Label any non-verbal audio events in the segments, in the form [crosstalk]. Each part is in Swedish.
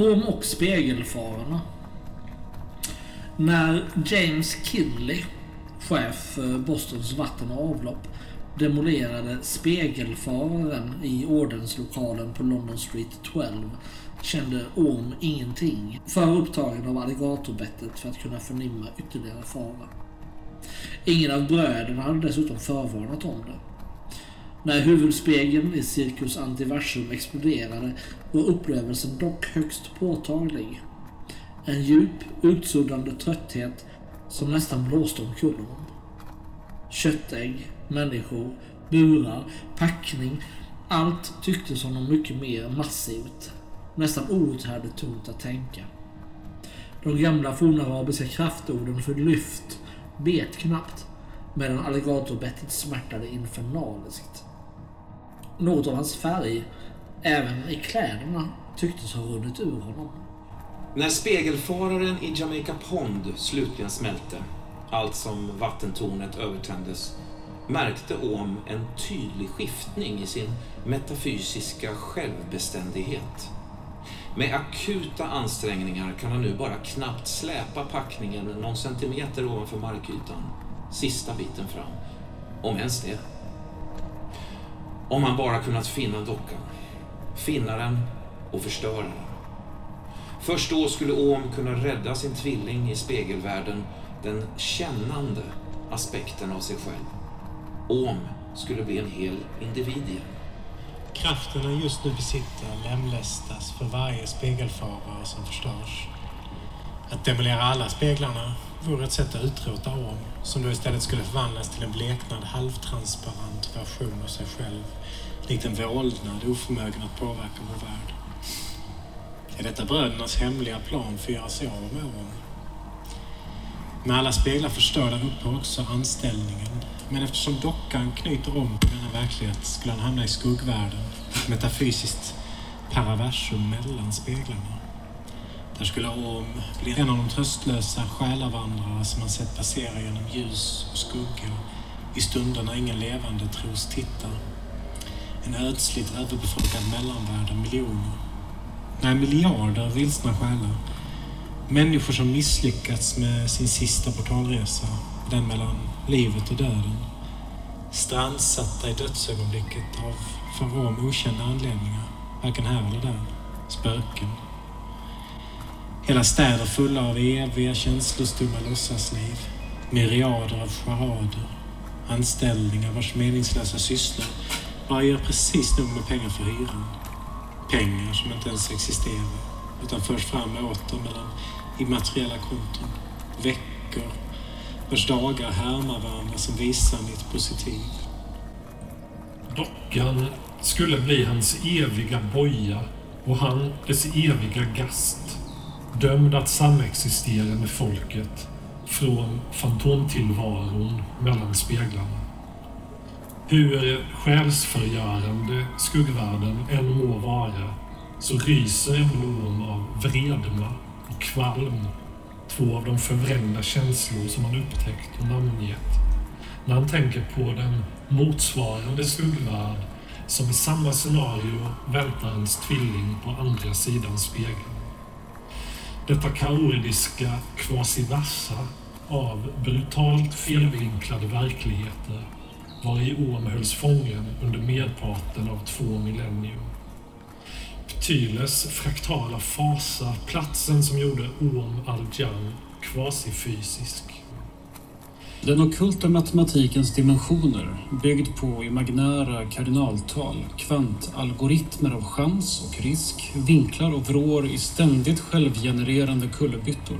Orm och spegelfararna. När James Kinley, chef för Bostons vatten och avlopp, demolerade spegelfararen i ordenslokalen på London Street 12 kände Orm ingenting, för upptagen av alligatorbettet för att kunna förnimma ytterligare fara. Ingen av bröderna hade dessutom förvarnat om det. När huvudspegeln i Cirkus Antiversum exploderade var upplevelsen dock högst påtaglig. En djup, utsuddande trötthet som nästan blåste omkull honom. Köttägg, människor, burar, packning. Allt tycktes honom mycket mer massivt. Nästan outhärdligt tungt att tänka. De gamla fornarabiska kraftorden för lyft bet knappt medan alligatorbettet smärtade infernaliskt. Något av hans färg, även i kläderna, tycktes ha runnit ur honom. När spegelfararen i Jamaica Pond slutligen smälte, allt som vattentornet övertändes, märkte Ohm en tydlig skiftning i sin metafysiska självbeständighet. Med akuta ansträngningar kan han nu bara knappt släpa packningen någon centimeter ovanför markytan, sista biten fram, om ens det. Om han bara kunnat finna dockan, finna den och förstöra den. Först då skulle Ohm kunna rädda sin tvilling i spegelvärlden, den kännande aspekten av sig själv. Ohm skulle bli en hel individ igen. Kraften han just nu besitter lemlästas för varje spegelfarare som förstörs. Att demolera alla speglarna vore ett sätt att utrota Orm, som då istället skulle förvandlas till en bleknad halvtransparent version av sig själv, likt en vålnad oförmögen att påverka vår värld. Är detta brödernas hemliga plan för att göra sig av med Orm? Med alla speglar förstörda upphör också anställningen. Men eftersom dockan knyter om till denna verklighet skulle han hamna i skuggvärlden, ett metafysiskt paraversum mellan speglarna. Där skulle Orm bli en av de tröstlösa själavandrare som man sett passera genom ljus och skugga i stunder när ingen levande tros titta. En ödsligt överbefolkad mellanvärld av miljoner. Nej, miljarder vilsna själar. Människor som misslyckats med sin sista portalresa, den mellan livet och döden. Strandsatta i dödsögonblicket av för Rom okända anledningar, varken här eller där. Spöken. Hela städer fulla av eviga känslostumma låtsasliv. Myriader av charader. Anställningar vars meningslösa sysslor bara ger precis nog med pengar för hyran. Pengar som inte ens existerar, utan förs fram åter mellan immateriella konton. Veckor vars dagar härmar varandra som visar mitt positiv. Dockan skulle bli hans eviga boja och han dess eviga gast. Dömd att samexistera med folket från fantomtillvaron mellan speglarna. Hur själsförgörande skuggvärlden än må vara så ryser ändå av vredma och kvalm. Två av de förvrängda känslor som han upptäckt och namngett. När han tänker på den motsvarande skuggvärld som i samma scenario väntar ens tvilling på andra sidan spegeln. Detta kaoridiska kvasiversa av brutalt felvinklade verkligheter var i Orm hölls fången under merparten av två millennium. Ptyles fraktala fasa, platsen som gjorde Orm al-Jan kvasifysisk. Den ockulta matematikens dimensioner, byggd på imaginära kardinaltal, kvantalgoritmer av chans och risk, vinklar och vrår i ständigt självgenererande kullerbyttor,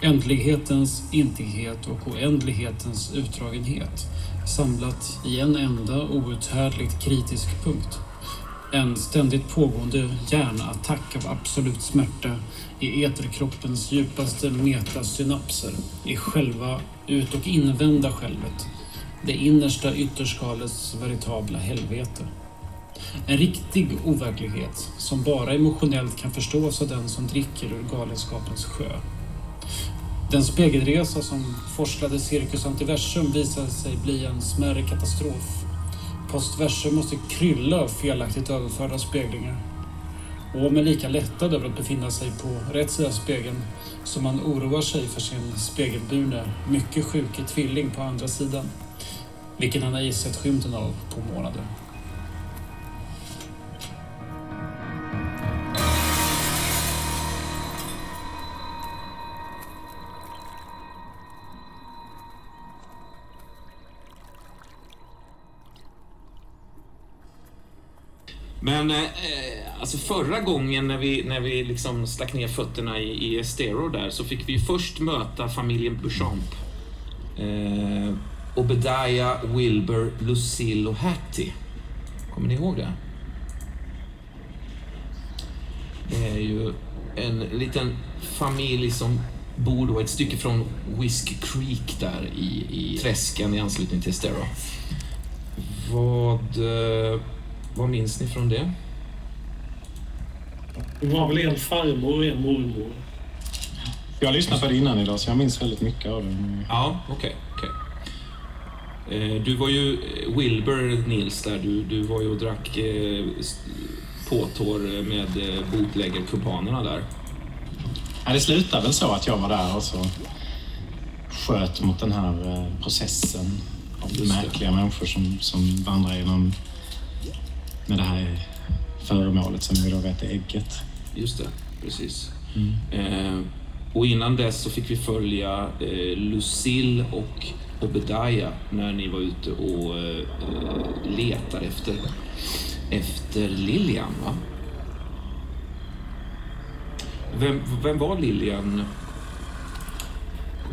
ändlighetens intighet och oändlighetens utdragenhet, samlat i en enda outhärdligt kritisk punkt. En ständigt pågående hjärnattack av absolut smärta i eterkroppens djupaste metasynapser, i själva ut och invända självet, det innersta ytterskalets veritabla helvete. En riktig overklighet som bara emotionellt kan förstås av den som dricker ur galenskapens sjö. Den spegelresa som forslade Cirkus Antiversum visade sig bli en smärre katastrof. Postversum måste krylla av felaktigt överförda speglingar. Och med lika lättad över att befinna sig på rätt sida spegeln som man oroar sig för sin spegelburne, mycket sjuke tvilling på andra sidan. Vilken han ej sett skymten av på månader. Men eh, eh, alltså förra gången när vi, när vi liksom stack ner fötterna i, i Estero där så fick vi först möta familjen Bouchamp. Eh, Obadiah, Wilbur, Lucille och Hattie. Kommer ni ihåg det? Det är ju en liten familj som bor då ett stycke från Whisk Creek där i, i träsken i anslutning till Estero. Vad... Eh, vad minns ni från det? Det var väl en farmor och en mormor. Jag har lyssnat på det innan idag så jag minns väldigt mycket av det. Ja, okej. okej. Eh, Du var ju eh, Wilbur Nils där. Du, du var ju och drack eh, påtår med bootleggerkumpanerna där. Ja, det slutade väl så att jag var där och så sköt mot den här processen av Just det. märkliga människor som, som vandrar genom med det här föremålet som vi då vet är ägget. Just det, precis. Eh, och innan dess så fick vi följa eh, Lucille och Obadiah när ni var ute och eh, eh, letar efter, efter Lilian, va? Vem, vem var Lilian?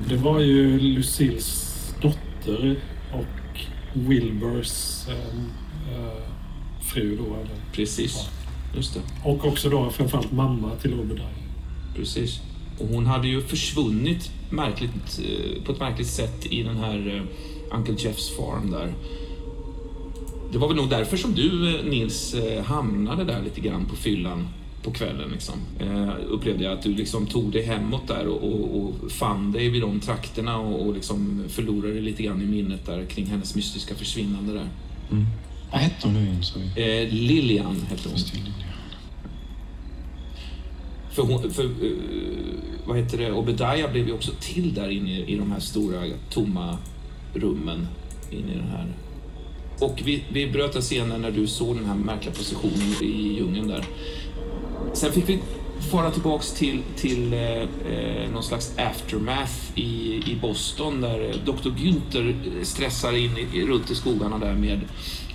Det var ju Lucilles dotter och Wilburs eh, eh, fru då. Eller? Precis, just det. Och också då framförallt mamma till Obadiah. Precis. Och hon hade ju försvunnit märkligt, eh, på ett märkligt sätt i den här eh, Uncle Jeffs farm där. Det var väl nog därför som du, eh, Nils, hamnade där lite grann på fyllan på kvällen. Liksom. Eh, upplevde jag att du liksom tog dig hemåt där och, och, och fann dig vid de trakterna och, och liksom förlorade lite grann i minnet där kring hennes mystiska försvinnande där. Vad hette hon nu igen? Eh, Lilian hette hon. Det. För, hon, för eh, vad heter det, Obadiah blev ju också till där inne i de här stora tomma rummen inne i den här. Och vi, vi bröt av scenen när du såg den här märkliga positionen i djungeln där. Sen fick vi fara tillbaks till, till eh, eh, någon slags aftermath i, i Boston där eh, Dr. Günther eh, stressar in i, runt i skogarna där med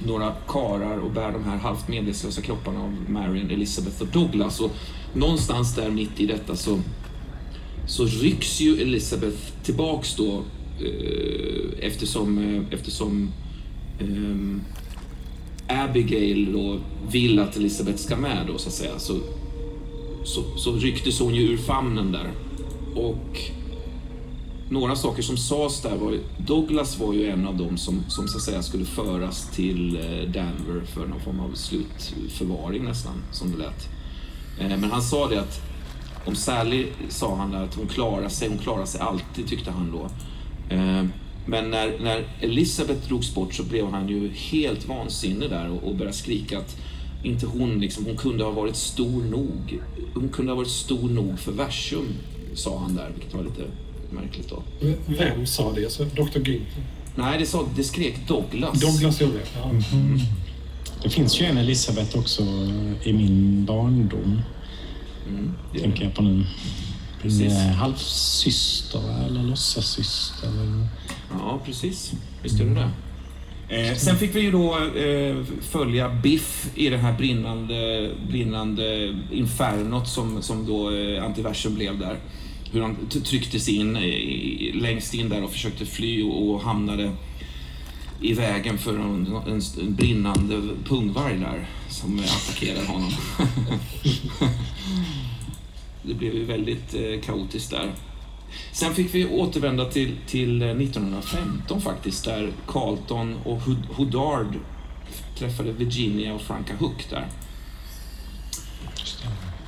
några karar och bär de här halvt medvetslösa kropparna av Marion, Elizabeth och Douglas. Och någonstans där mitt i detta så, så rycks ju Elizabeth tillbaks då eh, eftersom, eh, eftersom ehm, Abigail då vill att Elizabeth ska med då så att säga. Så, så, så rycktes hon ju ur famnen där. Och några saker som sades där var Douglas var ju en av dem som, som så att säga skulle föras till eh, Denver Danver för någon form av slutförvaring nästan, som det lät. Eh, men han sa det att om Sally sa han att hon klarar sig, hon klarar sig alltid tyckte han då. Eh, men när, när Elisabeth drogs bort så blev han ju helt vansinnig där och, och började skrika att inte hon liksom, hon kunde ha varit stor nog. Hon kunde ha varit stor nog för versum, sa han där, vilket var lite märkligt då. Vem sa det? Så Dr. Günther? Nej, det, sa, det skrek Douglas. Douglas gjorde det. Ja. Det finns ju en Elisabeth också i min barndom, Mm, tänker jag på nu. Precis. Eh, halvsyster eller låtsassyster. Eller... Ja, precis. Visst gör det det. Eh, sen fick vi ju då eh, följa Biff i det här brinnande, brinnande infernot som, som då eh, antiversum blev där. Hur han trycktes in i, längst in där och försökte fly och, och hamnade i vägen för en, en, en brinnande pungvarg där som attackerade honom. [laughs] det blev ju väldigt eh, kaotiskt där. Sen fick vi återvända till, till eh, 1915 faktiskt, där Carlton och Hoodard träffade Virginia och Franka Hook där.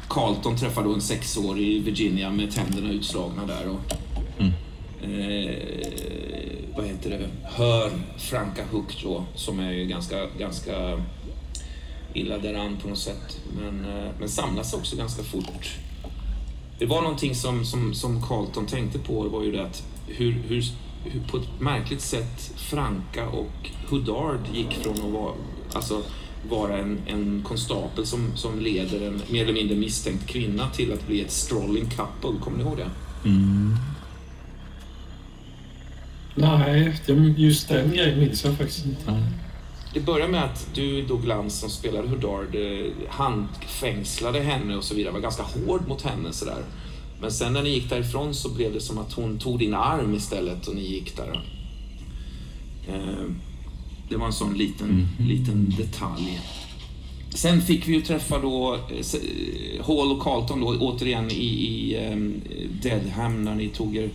Carlton träffade en sexårig Virginia med tänderna utslagna där och eh, vad heter det, hör Franka Hook då, som är ju ganska, ganska illa däran på något sätt. Men, eh, men samlas också ganska fort. Det var någonting som, som, som Carlton tänkte på, var ju det att hur, hur, hur på ett märkligt sätt Franka och Huddard gick från att vara, alltså, vara en, en konstapel som, som leder en mer eller mindre misstänkt kvinna till att bli ett strolling couple. Kommer ni ihåg det? Nej, det- just den grejen minns jag faktiskt inte. Det börjar med att du, Doug Lantz, som spelade Huddard, eh, handfängslade henne och så vidare. Var ganska hård mot henne sådär. Men sen när ni gick därifrån så blev det som att hon tog din arm istället och ni gick där. Eh, Det var en sån liten, liten detalj. Sen fick vi ju träffa då eh, Hall och Carlton då återigen i, i Deadham när ni tog er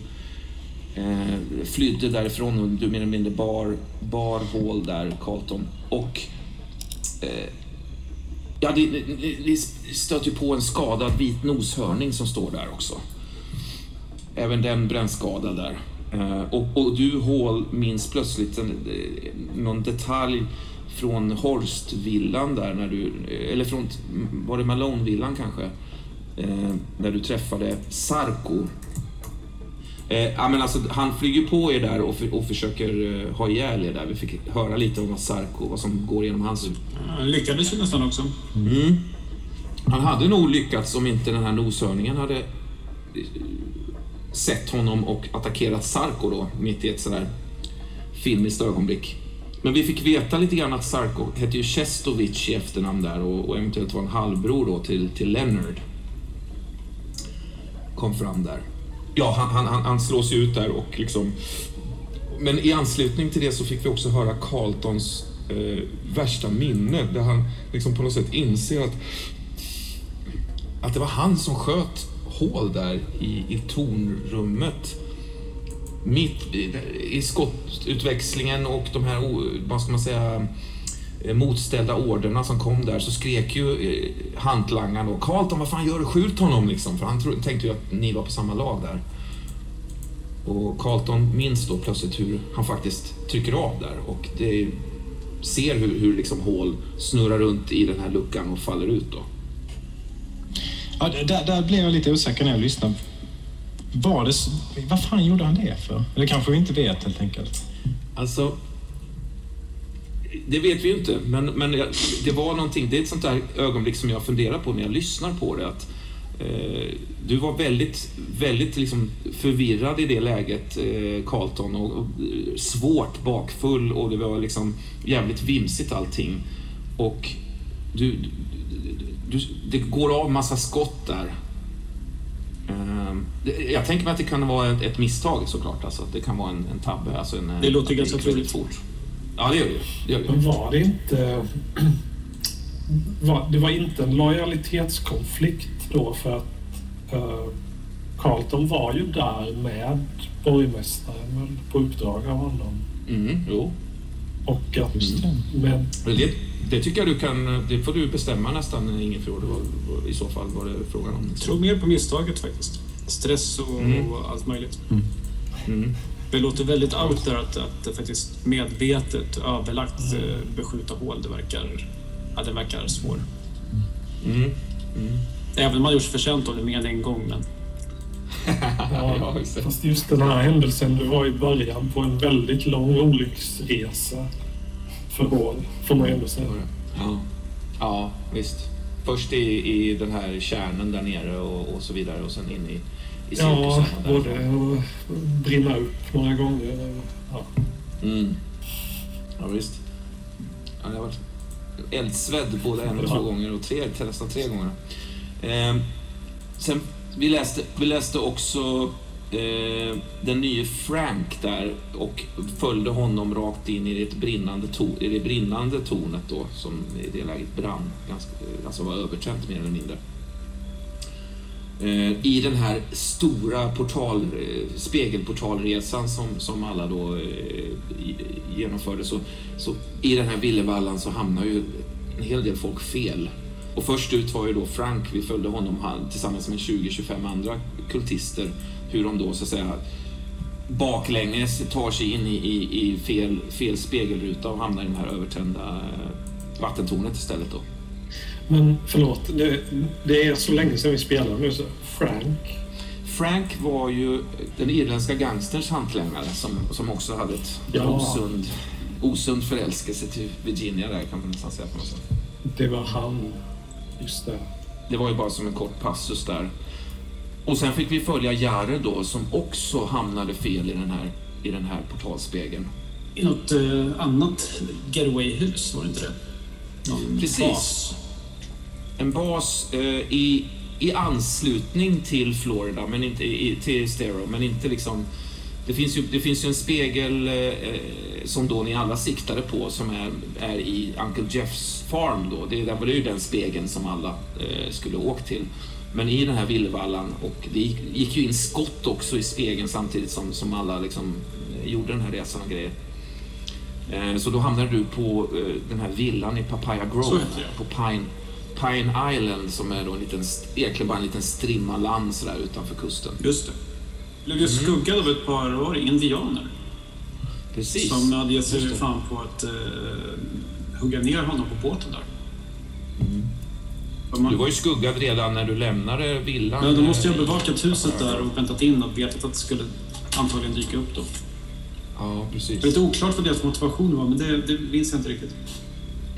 eh, flydde därifrån och du mer eller mindre bar, bar hål där, Carlton. Och eh, ja, det, det, det stöter ju på en skadad vit noshörning som står där också. Även den brännskadad där. Eh, och, och du, Hall, minns plötsligt en, eh, någon detalj från Horstvillan där när du, eh, eller från, var det Malonevillan, kanske? Eh, när du träffade Sarko. Eh, ja, men alltså, han flyger på er där och, för, och försöker eh, ha ihjäl er där. Vi fick höra lite om vad Sarko, vad som går igenom hans huvud. Han lyckades ju nästan också. Mm. Han hade nog lyckats om inte den här noshörningen hade eh, sett honom och attackerat Sarko då, mitt i ett sådär filmiskt ögonblick. Men vi fick veta lite grann att Sarko hette ju Chestovic i efternamn där och, och eventuellt var en halvbror då till, till Leonard. Kom fram där. Ja, han, han, han, han slås ju ut där och liksom... Men i anslutning till det så fick vi också höra Carltons eh, värsta minne där han liksom på något sätt inser att att det var han som sköt hål där i, i tornrummet. Mitt i, i skottutväxlingen och de här, vad ska man säga, motställda orderna som kom där så skrek ju eh, hantlangaren då Carlton, vad fan gör du? Skjut honom liksom. För han tro, tänkte ju att ni var på samma lag där. Och Carlton minns då plötsligt hur han faktiskt trycker av där och det ser hur, hur liksom hål snurrar runt i den här luckan och faller ut då. Ja, där, där blev jag lite osäker när jag lyssnade. Var det, vad fan gjorde han det för? Eller kanske vi inte vet helt enkelt. Alltså, det vet vi ju inte, men, men jag- det var någonting, det är ett sånt där ögonblick som jag funderar på när jag lyssnar på det. Att, eh, du var väldigt, väldigt liksom förvirrad i det läget, eh, Carlton, och, och svårt bakfull och det var liksom jävligt vimsigt allting. Och du, du, du, det går av massa skott där. Ehm, Jag tänker mig att det kan vara ett, ett misstag såklart. Alltså, att det kan vara en, en tabbe. Alltså en, Det låter ganska troligt. fort. Ja, det gör det. det, gör det. Men var det inte... [clears throat] Var, det var inte en lojalitetskonflikt då för att uh, Carlton var ju där med borgmästaren på uppdrag av honom. Mm, jo. Och att det. med, Men Det, det tycker jag du kan... Det får du bestämma nästan, Ingefjord, i så fall vad det frågan om. Jag tror mer på misstaget faktiskt. Stress och, Mm. och allt möjligt. Mm. Det låter väldigt out there att, att det faktiskt medvetet överlagt eh, beskjuta hål. Det verkar, ja, det verkar svårt. Mm. Även om man gjort sig förtjänt av det mer än en gång. Men [laughs] ja, fast just den här händelsen det var i början på en väldigt lång olycksresa för Hall, får man ändå säga. Ja. ja, visst. Först i, i den här kärnen där nere och, och så vidare och sen in i, i Ja, cirkusen. både att brinna upp några gånger. Ja. Mm. Ja, visst. Ja, det har varit eldsvedd både en och Ja. två gånger och tre, nästan tre gånger. Eh, sen, vi läste, vi läste också eh, den nye Frank där och följde honom rakt in i det brinnande, to- i det brinnande tornet då, som i det läget brann, ganska, alltså var övertänt mer eller mindre. Eh, I den här stora portal, eh, spegelportalresan som, som alla då eh, genomförde så, så i den här villevallan så hamnar ju en hel del folk fel. Och först ut var ju då Frank, vi följde honom han, tillsammans med 20-25 andra kultister, hur de då så att säga baklänges tar sig in i, i, i fel, fel spegelruta och hamnar i det här övertända eh, vattentornet istället då. Men förlåt, det, det är så länge sedan vi spelade nu så Frank. Frank var ju den irländska gangsterns hantlangare som, som också hade ett Ja. osund, osund förälskelse till Virginia där kan man nästan säga på något sätt. Det var han. Just det. Det var ju bara som en kort passus där. Och sen fick vi följa Jare då som också hamnade fel i den här, i den här portalspegeln. I något eh, annat getaway-hus, var det inte det? Någon Precis. bas. En bas eh, i, i anslutning till Florida, men inte i, till Stero, men inte liksom... Det finns ju, det finns ju en spegel eh, som då ni alla siktade på som är, är i Uncle Jeffs farm då. Det, där var det ju den spegeln som alla eh, skulle åkt till. Men i den här villvallan och det gick, gick ju in skott också i spegeln samtidigt som, som alla liksom eh, gjorde den här resan och grejer. Eh, Så då hamnade du på eh, den här villan i Papaya Grove på Pine, Pine Island som är då en liten, egentligen bara en liten strimma land sådär utanför kusten. Just det. Blev ju skuggad av ett par var indianer Precis. som hade gett sig fan på att eh, hugga ner honom på båten där. Och man- Mm. Du var ju skuggad redan när du lämnade villan. Ja, då måste jag ha bevakat huset där och väntat in och vetat att det skulle antagligen dyka upp då. Ja, precis. Det är lite oklart vad deras motivation var, men det, det minns jag inte riktigt.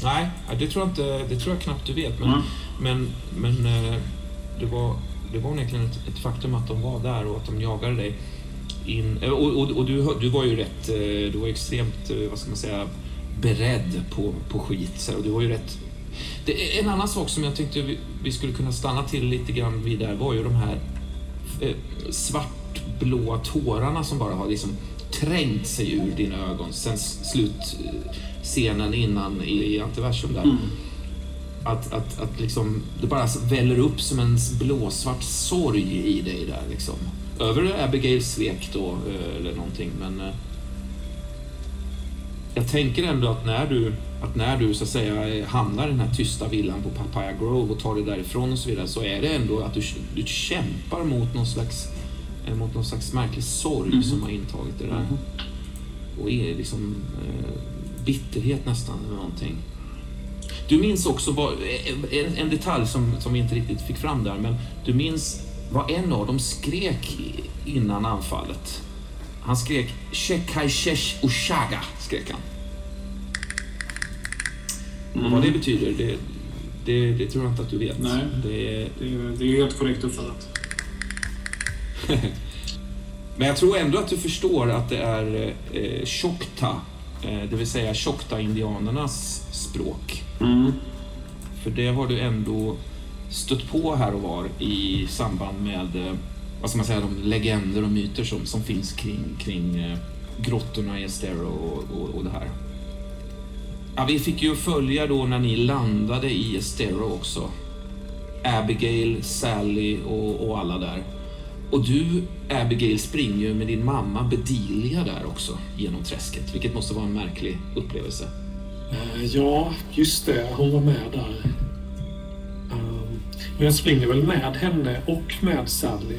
Nej, det tror jag, inte, det tror jag knappt du vet. Men, Mm. men, men eh, det, var, det var onekligen ett, ett faktum att de var där och att de jagade dig. In, eh, och och, och du, du var ju rätt, eh, du var extremt, vad ska man säga, beredd på, på skit. Och du var ju rätt... Det, en annan sak som jag tänkte vi, vi skulle kunna stanna till lite grann vid där var ju de här eh, svartblåa tårarna som bara har liksom trängt sig ur dina ögon sen s- slutscenen innan i, Antiversum där. Att, att, att liksom, det bara väller upp som en blåsvart sorg i dig där liksom. Över Abigails svek då, eh, eller någonting, men... eh, Jag tänker ändå att när du, att när du så att säga eh, hamnar i den här tysta villan på Papaya Grove och tar dig därifrån och så vidare så är det ändå att du, du kämpar mot någon slags, mot någon slags märklig sorg som har intagit det där. Och är liksom eh, bitterhet nästan eller någonting. Du minns också vad, en, en detalj som, som vi inte riktigt fick fram där, men du minns vad en av dem skrek innan anfallet. Han skrek Shekai Shesh Ushaga, skrek han. Och vad det betyder, det, det, det tror jag inte att du vet. Nej. Det är, Det är, helt korrekt uppfattat. [laughs] Men jag tror ändå att du förstår att det är eh, Chocta, eh, det vill säga Chocta-indianernas språk. För det har du ändå stött på här och var i samband med eh, vad ska man säga, de legender och myter som, som finns kring, kring eh, grottorna i Estero och, och, och det här. Ja, vi fick ju följa då när ni landade i Estero också. Abigail, Sally och, och alla där. Och du, Abigail, springer ju med din mamma Bedelia där också genom träsket, vilket måste vara en märklig upplevelse. Eh, Ja, just det. Hon var med där. Um, Men jag springer väl med henne och med Sally.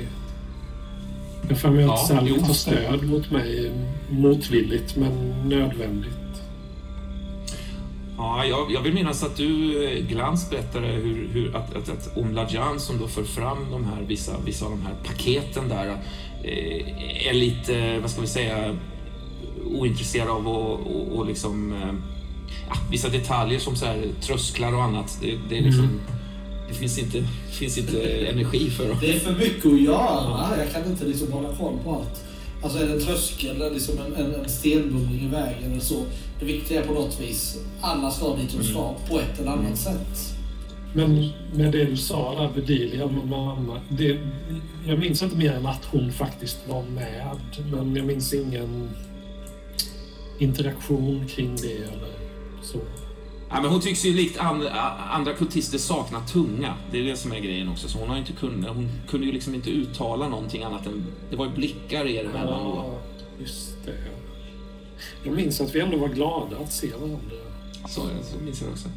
Jag får mig Ja, att Sally jo, tar stöd mot mig motvilligt men nödvändigt. Ja, jag, jag vill minnas att du, eh, Glans, berättade hur, hur att, att, att om Lajan som då för fram de här, vissa, vissa av de här paketen där eh, är lite, vad ska vi säga, ointresserad av att och, och liksom, eh, ja, vissa detaljer som så här, trösklar och annat. Det, det, är liksom, det finns, inte, finns inte energi för dem. Det är för mycket att göra. Jag kan inte liksom hålla koll på allt. Alltså är det en tröskel eller liksom en, en, en stenbumling i vägen eller så. Det viktiga är på något vis, alla ska dit de ska på ett eller annat sätt. Men med det du sa där, Bedelia med mamma. Det, jag minns inte mer än att hon faktiskt var med. Men jag minns ingen interaktion kring det eller så. Ja, men hon tycks ju likt and, andra kultister sakna tunga. Det är det som är grejen också. Så hon har inte kunnat, hon kunde ju liksom inte uttala någonting annat än... Det var ju blickar er emellan då. Ja, just det. Jag minns att vi ändå var glada att se varandra. Så, så minns jag också.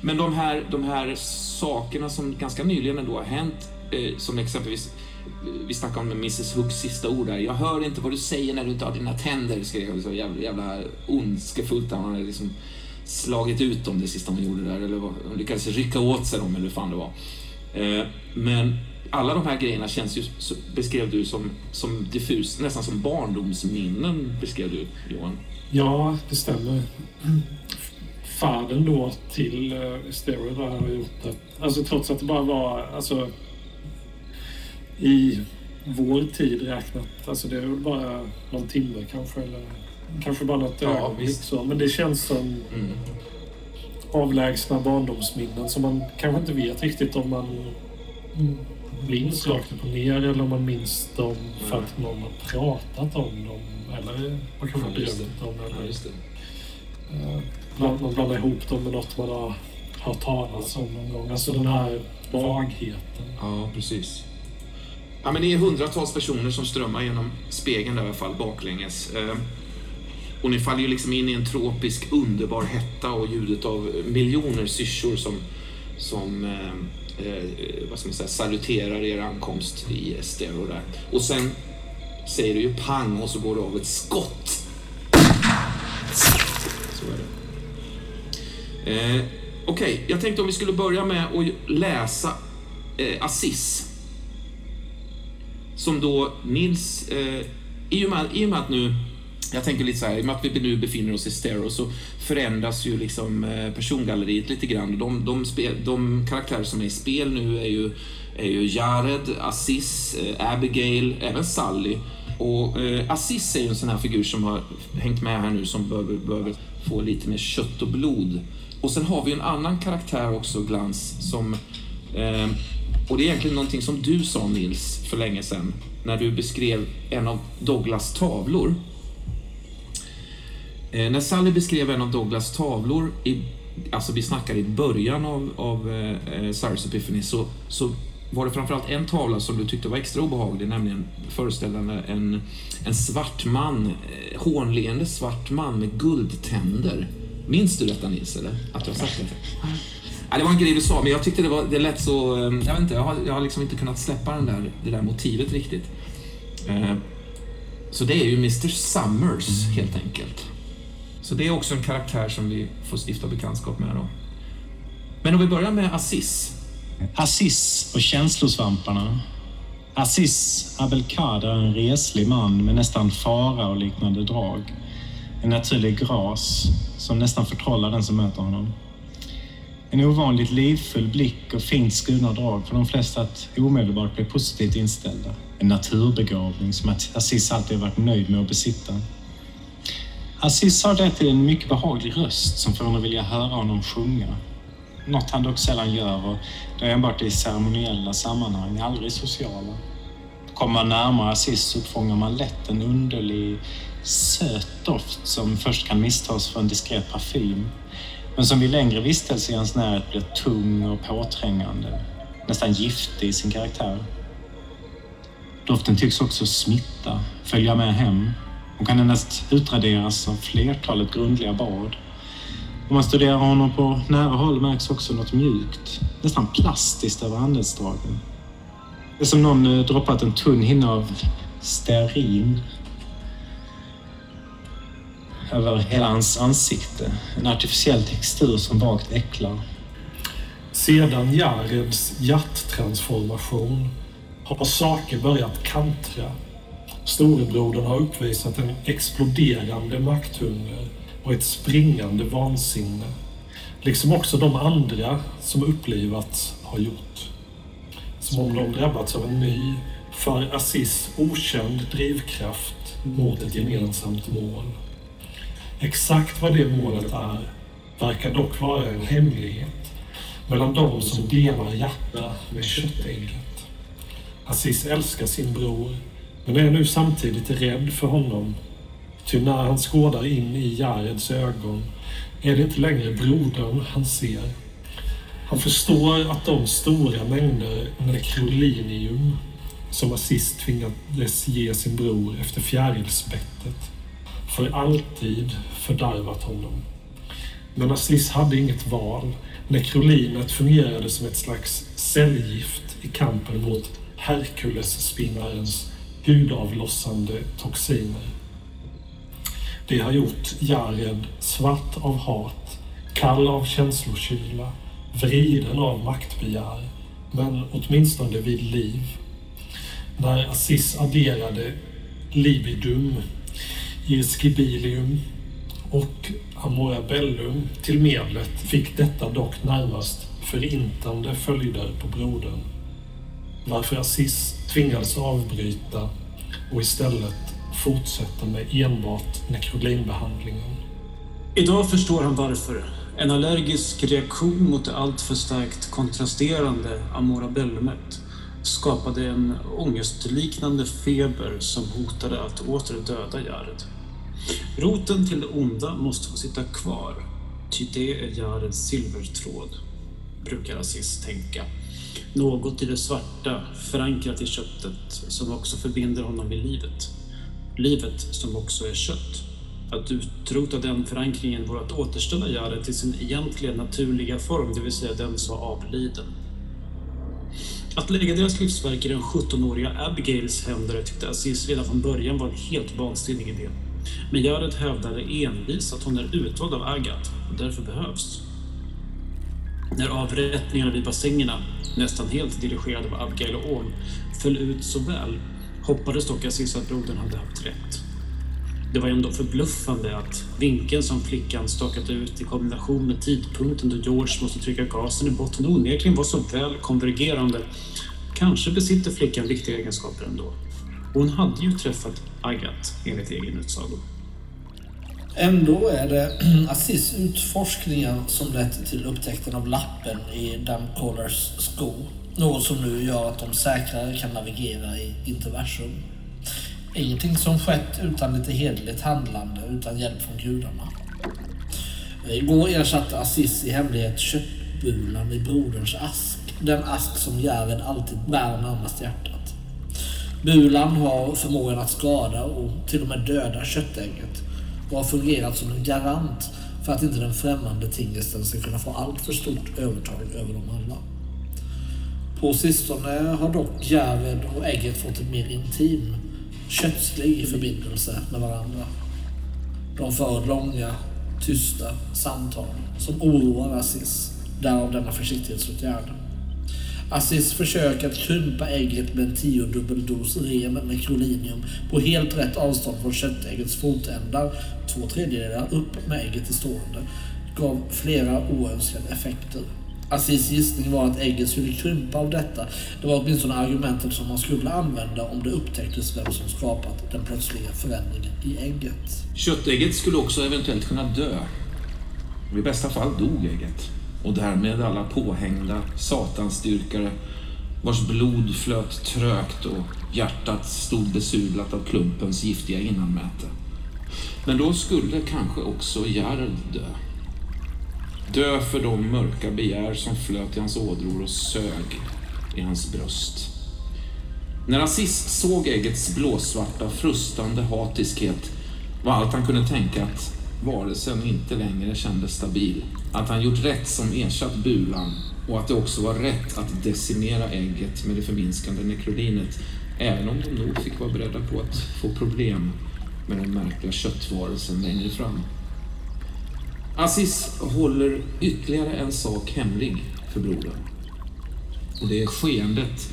Men de här, de här sakerna som ganska nyligen ändå har hänt, eh, som exempelvis vi snackade om Mrs Hooks sista ord där. Jag hör inte vad du säger när du inte har dina tänder, skrev hon så jävla, jävla ondskefullt. Hon hade liksom slagit ut dem det sista hon gjorde där. Eller lyckades rycka åt sig dem eller hur fan det var. Eh, men alla de här grejerna känns ju, beskrev du som, som diffus, nästan som barndomsminnen beskrev du Johan. Ja, det stämmer. Fadern då till eh, Stereo Steroid har gjort det. Alltså trots att det bara var alltså, i vår tid räknat. Alltså det är väl bara någon timme kanske. Eller kanske bara något Ja, ögonblick. Så. Men det känns som Mm. avlägsna barndomsminnen som man kanske inte vet riktigt om man minns rakt upp och ner eller om man minns dem för att någon har pratat om dem. Eller man kanske har Ja, drömt om Ja, eller det. Eh, bland- man blandar ihop dem med något man har hört talas om någon gång. Alltså den här vagheten. Ja, precis. Ja, men det är hundratals personer som strömmar genom spegeln där i alla fall, baklänges. Och ni faller ju liksom in i en tropisk underbar hetta och ljudet av miljoner syrsor som, som eh, eh, vad ska man säga, saluterar er ankomst i Estero där. Och sen säger det ju pang och så går det av ett skott. Så är det. Eh, Okej, jag tänkte om vi skulle börja med att läsa eh, Assis. Som då Nils, eh, i, och med, i och med att nu, jag tänker lite så här, i och med att vi nu befinner oss i Stereo så förändras ju liksom eh, persongalleriet lite grann. De, de, spel, de karaktärer som är i spel nu är ju, är ju Jared, Aziz, eh, Abigail, även Sally. Och eh, Aziz är ju en sån här figur som har hängt med här nu som behöver, behöver få lite mer kött och blod. Och sen har vi en annan karaktär också, Glans, som Eh, och det är egentligen någonting som du sa Nils för länge sedan när du beskrev en av Douglas tavlor. Eh, när Sally beskrev en av Douglas tavlor, i, alltså vi snackar i början av, av eh, Cyrus Epiphany, så, så var det framförallt en tavla som du tyckte var extra obehaglig, nämligen föreställande en, en svart man, eh, hånleende svart man med guldtänder. Minns du detta Nils, eller? Att har sagt det? Ja, det var en grej du sa, men jag tyckte det, var, det lät så... eh, Jag vet inte, jag har, jag har liksom inte kunnat släppa den där, det där motivet riktigt. Eh, Så det är ju Mr Summers, helt enkelt. Så det är också en karaktär som vi får stifta bekantskap med då. Men om vi börjar med Aziz. Aziz och känslosvamparna. Aziz Abelkader är en reslig man med nästan fara och liknande drag. En naturlig gras som nästan förtrollar den som möter honom. En ovanligt livfull blick och fint skurna drag för de flesta att omedelbart bli positivt inställda. En naturbegåvning som Aziz alltid varit nöjd med att besitta. Assis har därtill en mycket behaglig röst som får en att vilja höra honom sjunga. Något han dock sällan gör och det är enbart i ceremoniella sammanhang, aldrig sociala. Kommer man närmare Aziz så uppfångar man lätt en underlig söt doft som först kan misstas för en diskret parfym men som vid längre vistelse i hans närhet blir tung och påträngande, nästan giftig i sin karaktär. Doften tycks också smitta, följa med hem och kan endast utraderas av flertalet grundliga bad. Om man studerar honom på nära håll märks också något mjukt, nästan plastiskt över andetsdragen. Det är som någon eh, droppat en tunn hinna av stearin över hela hans ansikte. En artificiell textur som vagt äcklar. Sedan Jareds hjärttransformation har saker börjat kantra. Storebrodern har uppvisat en exploderande makthunger och ett springande vansinne. Liksom också de andra som upplivats har gjort. Som om de drabbats av en ny, för Aziz okänd drivkraft mot ett gemensamt mål. Exakt vad det målet är verkar dock vara en hemlighet mellan de som delar hjärta med köttägget. Aziz älskar sin bror, men är nu samtidigt rädd för honom. Ty när han skådar in i Jareds ögon är det inte längre brodern han ser. Han förstår att de stora mängder nekrolinium som Aziz tvingades ge sin bror efter fjärilsbettet för alltid fördärvat honom. Men Aziz hade inget val. Nekrolinet fungerade som ett slags cellgift i kampen mot Herkulesspinnarens gudavlossande toxiner. Det har gjort Jared svart av hat, Kall av känslokyla, vriden av maktbegär, men åtminstone vid liv. När Assis adderade libidum, Iskibilium och amorabellum till medlet fick detta dock närmast förintande följder på brodern. Varför Assis tvingades avbryta och istället fortsätta med enbart nekrolinbehandlingen. Idag förstår han varför. En allergisk reaktion mot det alltför starkt kontrasterande amorabellumet skapade en ångestliknande feber som hotade att åter döda Jared. Roten till det onda måste få sitta kvar, ty det är Jareds silvertråd, brukar Aziz tänka. Något i det svarta, förankrat i köttet, som också förbinder honom vid livet. Livet som också är kött. Att utrota den förankringen vore att återställa Jared till sin egentliga naturliga form, det vill säga den som var avliden. Att lägga deras livsverk i den 17-åriga Abigails händer tyckte Aziz redan från början var en helt vansinnig idé. Men Jared hävdade envis att hon är utvald av Agat och därför behövs. När avrättningarna vid bassängerna, nästan helt dirigerade av Abigail och Orn, föll ut så väl hoppades dock Aziz att brodern hade haft rätt. Det var ändå förbluffande att vinkeln som flickan stakat ut i kombination med tidpunkten då George måste trycka gasen i botten onekligen var så väl konvergerande. Kanske besitter flickan viktiga egenskaper ändå. Hon hade ju träffat Agat, enligt egen utsago. Ändå är det [clears throat] Aziz utforskningar som lett till upptäckten av lappen i Damcallers sko. Något som nu gör att de säkrare kan navigera i interversum. Ingenting som skett utan lite hederligt handlande, utan hjälp från gudarna. Igår ersatte Aziz i hemlighet köttbulan i broderns ask. Den ask som Jared alltid bär närmast hjärtat. Bulan har förmågan att skada och till och med döda köttägget och har fungerat som en garant för att inte den främmande tingesten ska kunna få allt för stort övertag över dem alla. På sistone har dock Järved och ägget fått en mer intim, kötslig förbindelse med varandra. De för långa, tysta samtal som oroar Aziz, därav denna försiktighetsåtgärd. Aziz försök att krympa ägget med en tiodubbel dos rem med krolinium på helt rätt avstånd från köttäggets fotändar, två tredjedelar upp med ägget i stående, gav flera oönskade effekter. Aziz gissning var att ägget skulle krympa av detta. Det var åtminstone argumentet som man skulle använda om det upptäcktes vem som skapat den plötsliga förändringen i ägget. Köttägget skulle också eventuellt kunna dö. I bästa fall dog ägget. Och därmed alla påhängda satansdyrkare vars blod flöt trögt och hjärtat stod besudlat av klumpens giftiga innanmäte. Men då skulle kanske också Gerd dö. Dö för de mörka begär som flöt i hans ådror och sög i hans bröst. När Aziz såg äggets blåsvarta, frustande hatiskhet var allt han kunde tänka att varelsen inte längre kändes stabil. Att han gjort rätt som ersatt bulan och att det också var rätt att decimera ägget med det förminskande nekrolinet även om de nog fick vara beredda på att få problem med den märkliga köttvarelsen längre fram. Aziz håller ytterligare en sak hemlig för brodern. Och det är skeendet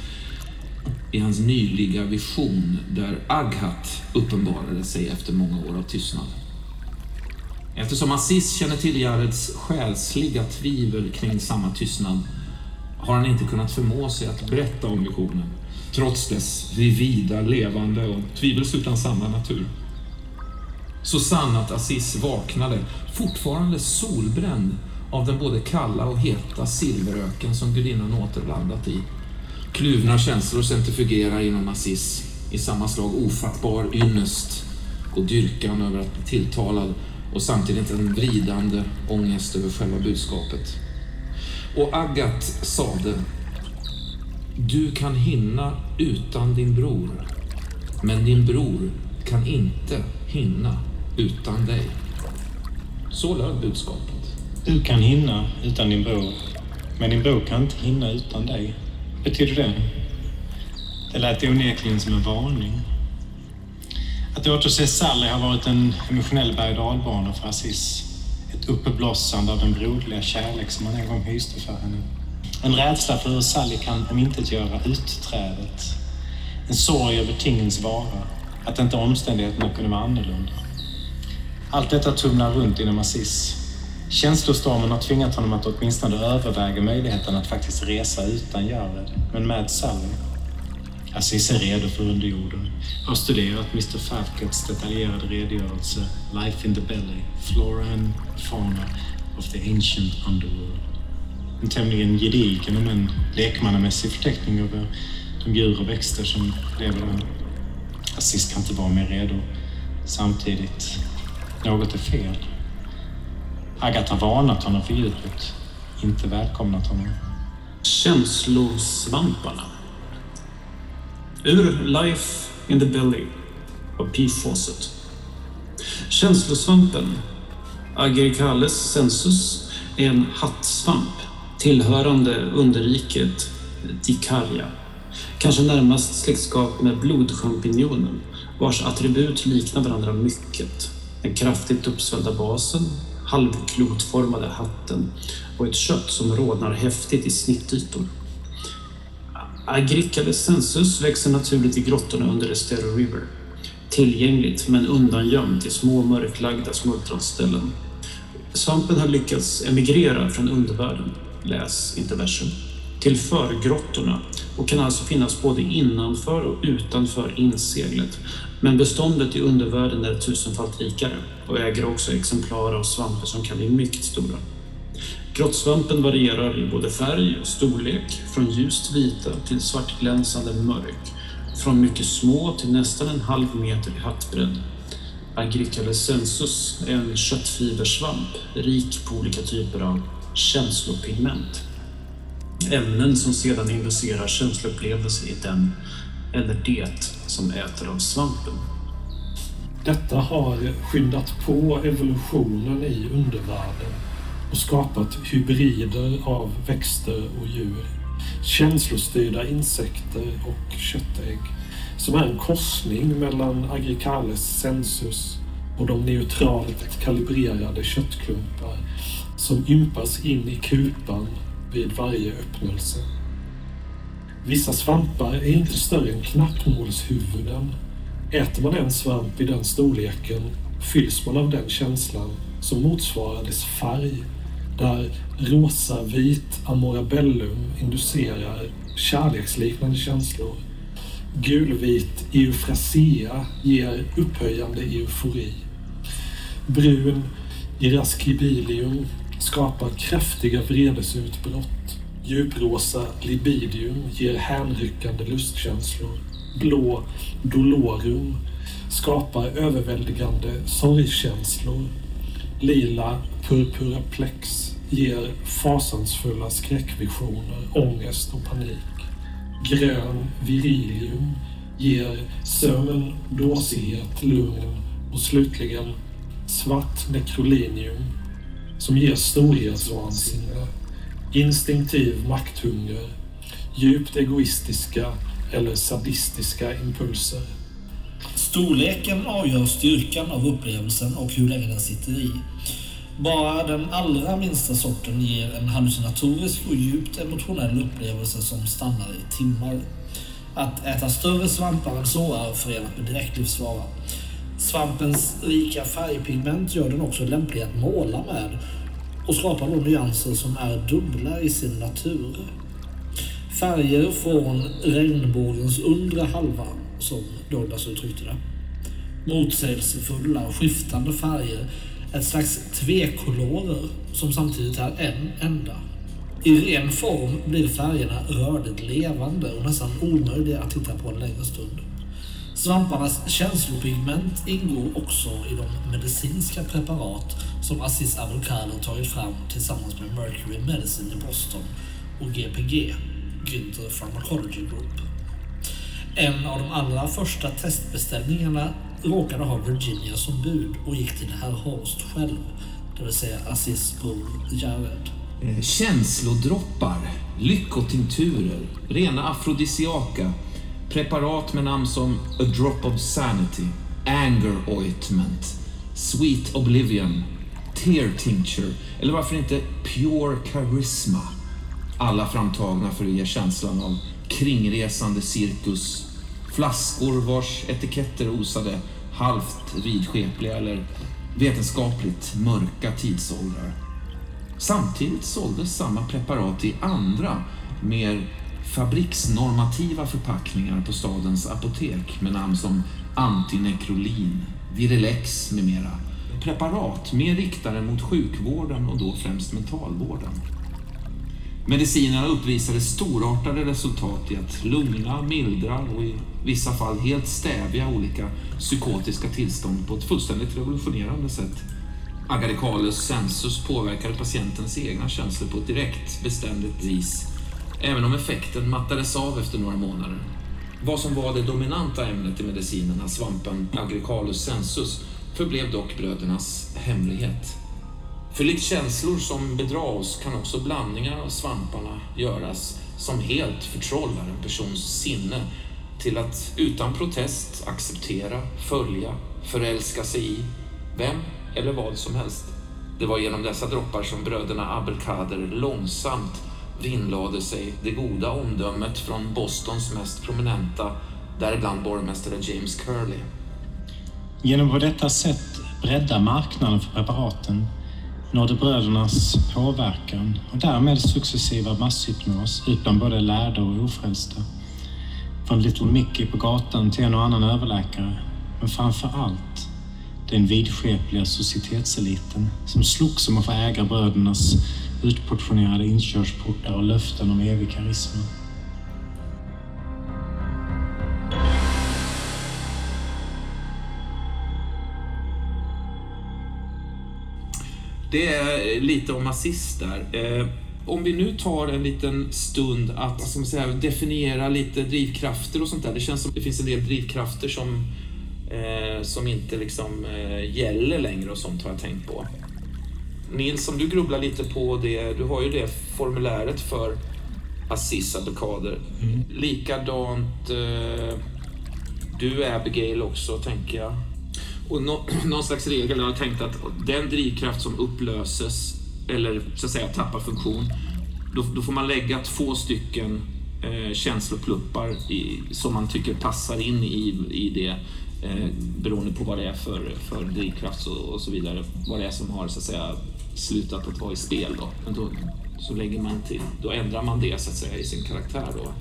i hans nyliga vision där Aghat uppenbarade sig efter många år av tystnad. Eftersom Aziz känner till Jareds själsliga tvivel kring samma tystnad har han inte kunnat förmå sig att berätta om visionen, trots dess rivida, levande och tvivelsutan sanna natur. Så sann att Aziz vaknade, fortfarande solbränd av den både kalla och heta silveröken som gudinnan återlandat i. Kluvna känslor centrifugerar inom Aziz i samma slag ofattbar ynnest och dyrkan över att bli tilltalad och samtidigt en vridande ångest över själva budskapet. Och Agat sade Du kan hinna utan din bror, men din bror kan inte hinna utan dig. Så löd budskapet. Du kan hinna utan din bror, men din bror kan inte hinna utan dig. Betyder det? Det lät onekligen som en varning. Att återse Sally har varit en emotionell berg och dalbana för Aziz. Ett uppblossande av den broderliga kärlek som han en gång hyste för henne. En rädsla för hur Sally kan omintetgöra utträdet. En sorg över tingens vara. Att inte omständigheterna kunde vara annorlunda. Allt detta tumlar runt inom Aziz. Känslostormen har tvingat honom att åtminstone överväga möjligheten att faktiskt resa utan Jared, men med Sally. Aziz är redo för underjorden. Har studerat Mr Falkets detaljerade redogörelse Life in the Belly, Flora and Fauna of the Ancient Underworld. En tämligen gedigen om en lekmannamässig förteckning över de djur och växter som lever där. Aziz kan inte vara mer redo. Samtidigt, något är fel. Agatha har varnat honom för djupet, inte välkomnat honom. Känslosvamparna. Ur Life in the Belly av P. Fawcett. Känslosvampen Agericales sensus är en hattsvamp tillhörande underriket Dicaria. Kanske närmast släktskap med blodchampinjonen vars attribut liknar varandra mycket. Den kraftigt uppsvällda basen, halvklotformade hatten och ett kött som rodnar häftigt i snittytor. Agricales sensus växer naturligt i grottorna under Estero River. Tillgängligt men undangömt i små mörklagda smultronställen. Svampen har lyckats emigrera från undervärlden, läs interversum, till förgrottorna och kan alltså finnas både innanför och utanför inseglet. Men beståndet i undervärlden är tusenfalt rikare och äger också exemplar av svampar som kan bli mycket stora. Grottsvampen varierar i både färg och storlek, från ljust vita till svartglänsande mörk, från mycket små till nästan en halv meter i hattbredd. Agricalesensus är en köttfibersvamp, rik på olika typer av känslopigment. Ämnen som sedan inducerar känsloupplevelser i den eller det som äter av svampen. Detta har skyndat på evolutionen i undervärlden och skapat hybrider av växter och djur. Känslostyrda insekter och köttägg som är en korsning mellan Agricales sensus och de neutralt kalibrerade köttklumpar som ympas in i kupan vid varje öppnelse. Vissa svampar är inte större än knappnålshuvuden. Äter man en svamp i den storleken fylls man av den känslan som motsvarar dess färg, där rosa-vit amorabellum inducerar kärleksliknande känslor. Gulvit eufrasia ger upphöjande eufori. Brun iraskibilium skapar kraftiga vredesutbrott. Djuprosa libidium ger hänryckande lustkänslor. Blå dolorum skapar överväldigande sorgkänslor. Lila purpuraplex ger fasansfulla skräckvisioner, ångest och panik. Grön virilium ger sömn, dåsighet, lugn och slutligen svart nekrolinium som ger storhetsvansinne, instinktiv makthunger, djupt egoistiska eller sadistiska impulser. Storleken avgör styrkan av upplevelsen och hur länge den sitter i. Bara den allra minsta sorten ger en hallucinatorisk och djupt emotionell upplevelse som stannar i timmar. Att äta större svampar än så är förenat med direkt livsfara. Svampens rika färgpigment gör den också lämplig att måla med och skapar då nyanser som är dubbla i sin natur. Färger från regnbågens undre halva, som Douglas uttryckte det. Motsägelsefulla och skiftande färger, ett slags tvekolorer som samtidigt är en enda. I ren form blir färgerna rörligt levande och nästan omöjliga att titta på en längre stund. Svamparnas känslopigment ingår också i de medicinska preparat som Aziz Abulkader tagit fram tillsammans med Mercury Medicine i Boston och GPG, Günther Pharmacology Group. En av de allra första testbeställningarna råkade ha Virginia som bud och gick till herr Horst själv, det vill säga Aziz Bull Jared. Eh, Känslodroppar, lyckotinkturer, rena afrodisiaka, preparat med namn som A Drop of Sanity, Anger Ointment, Sweet Oblivion, Tear Tincture eller varför inte Pure Charisma. Alla framtagna för att ge känslan av kringresande cirkus. Flaskor vars etiketter osade halvt vidskepliga eller vetenskapligt mörka tidsåldrar. Samtidigt såldes samma preparat i andra, mer fabriksnormativa förpackningar på stadens apotek med namn som Antinekrolin, Virilex med mera. Preparat mer riktade mot sjukvården och då främst mentalvården. Medicinerna uppvisade storartade resultat i att lugna, mildra och i vissa fall helt stävja olika psykotiska tillstånd på ett fullständigt revolutionerande sätt. Agaricalus sensus påverkade patientens egna känslor på ett direkt, beständigt vis, även om effekten mattades av efter några månader. Vad som var det dominanta ämnet i medicinerna, svampen Agaricalus sensus, förblev dock brödernas hemlighet. För likt känslor som bedrar oss kan också blandningar av svamparna göras som helt förtrollar en persons sinne till att utan protest acceptera, följa, förälska sig i vem eller vad som helst. Det var genom dessa droppar som bröderna Abelkader långsamt vinnlade sig det goda omdömet från Bostons mest prominenta, däribland borgmästare James Curley. Genom på detta sätt bredda marknaden för preparaten nådde brödernas påverkan och därmed successiva masshypnos ut bland både lärda och ofrälsta. Från Little Mickey på gatan till en och annan överläkare, men framför allt den vidskepliga societetseliten som slogs om att få äga brödernas utportionerade inkörsportar och löften om evig karisma. Det är lite om assist där. Eh, om vi nu tar en liten stund att ska man säga, definiera lite drivkrafter och sånt där. Det känns som det finns en del drivkrafter som, eh, som inte liksom eh, gäller längre och sånt har jag tänkt på. Nils, om du grubblar lite på det, du har ju det formuläret för Aziz Abdelkader. Mm. Likadant eh, du Abigail också, tänker jag. Och no, [clears throat] någon slags regel har jag tänkt att den drivkraft som upplöses eller så att säga tappar funktion, då, då får man lägga två stycken eh, känslopluppar i, som man tycker passar in i, i det eh, beroende på vad det är för, för drivkraft och, och, så vidare. Vad det är som har så att säga slutat att vara i spel då. Men då så lägger man till, då ändrar man det så att säga i sin karaktär då.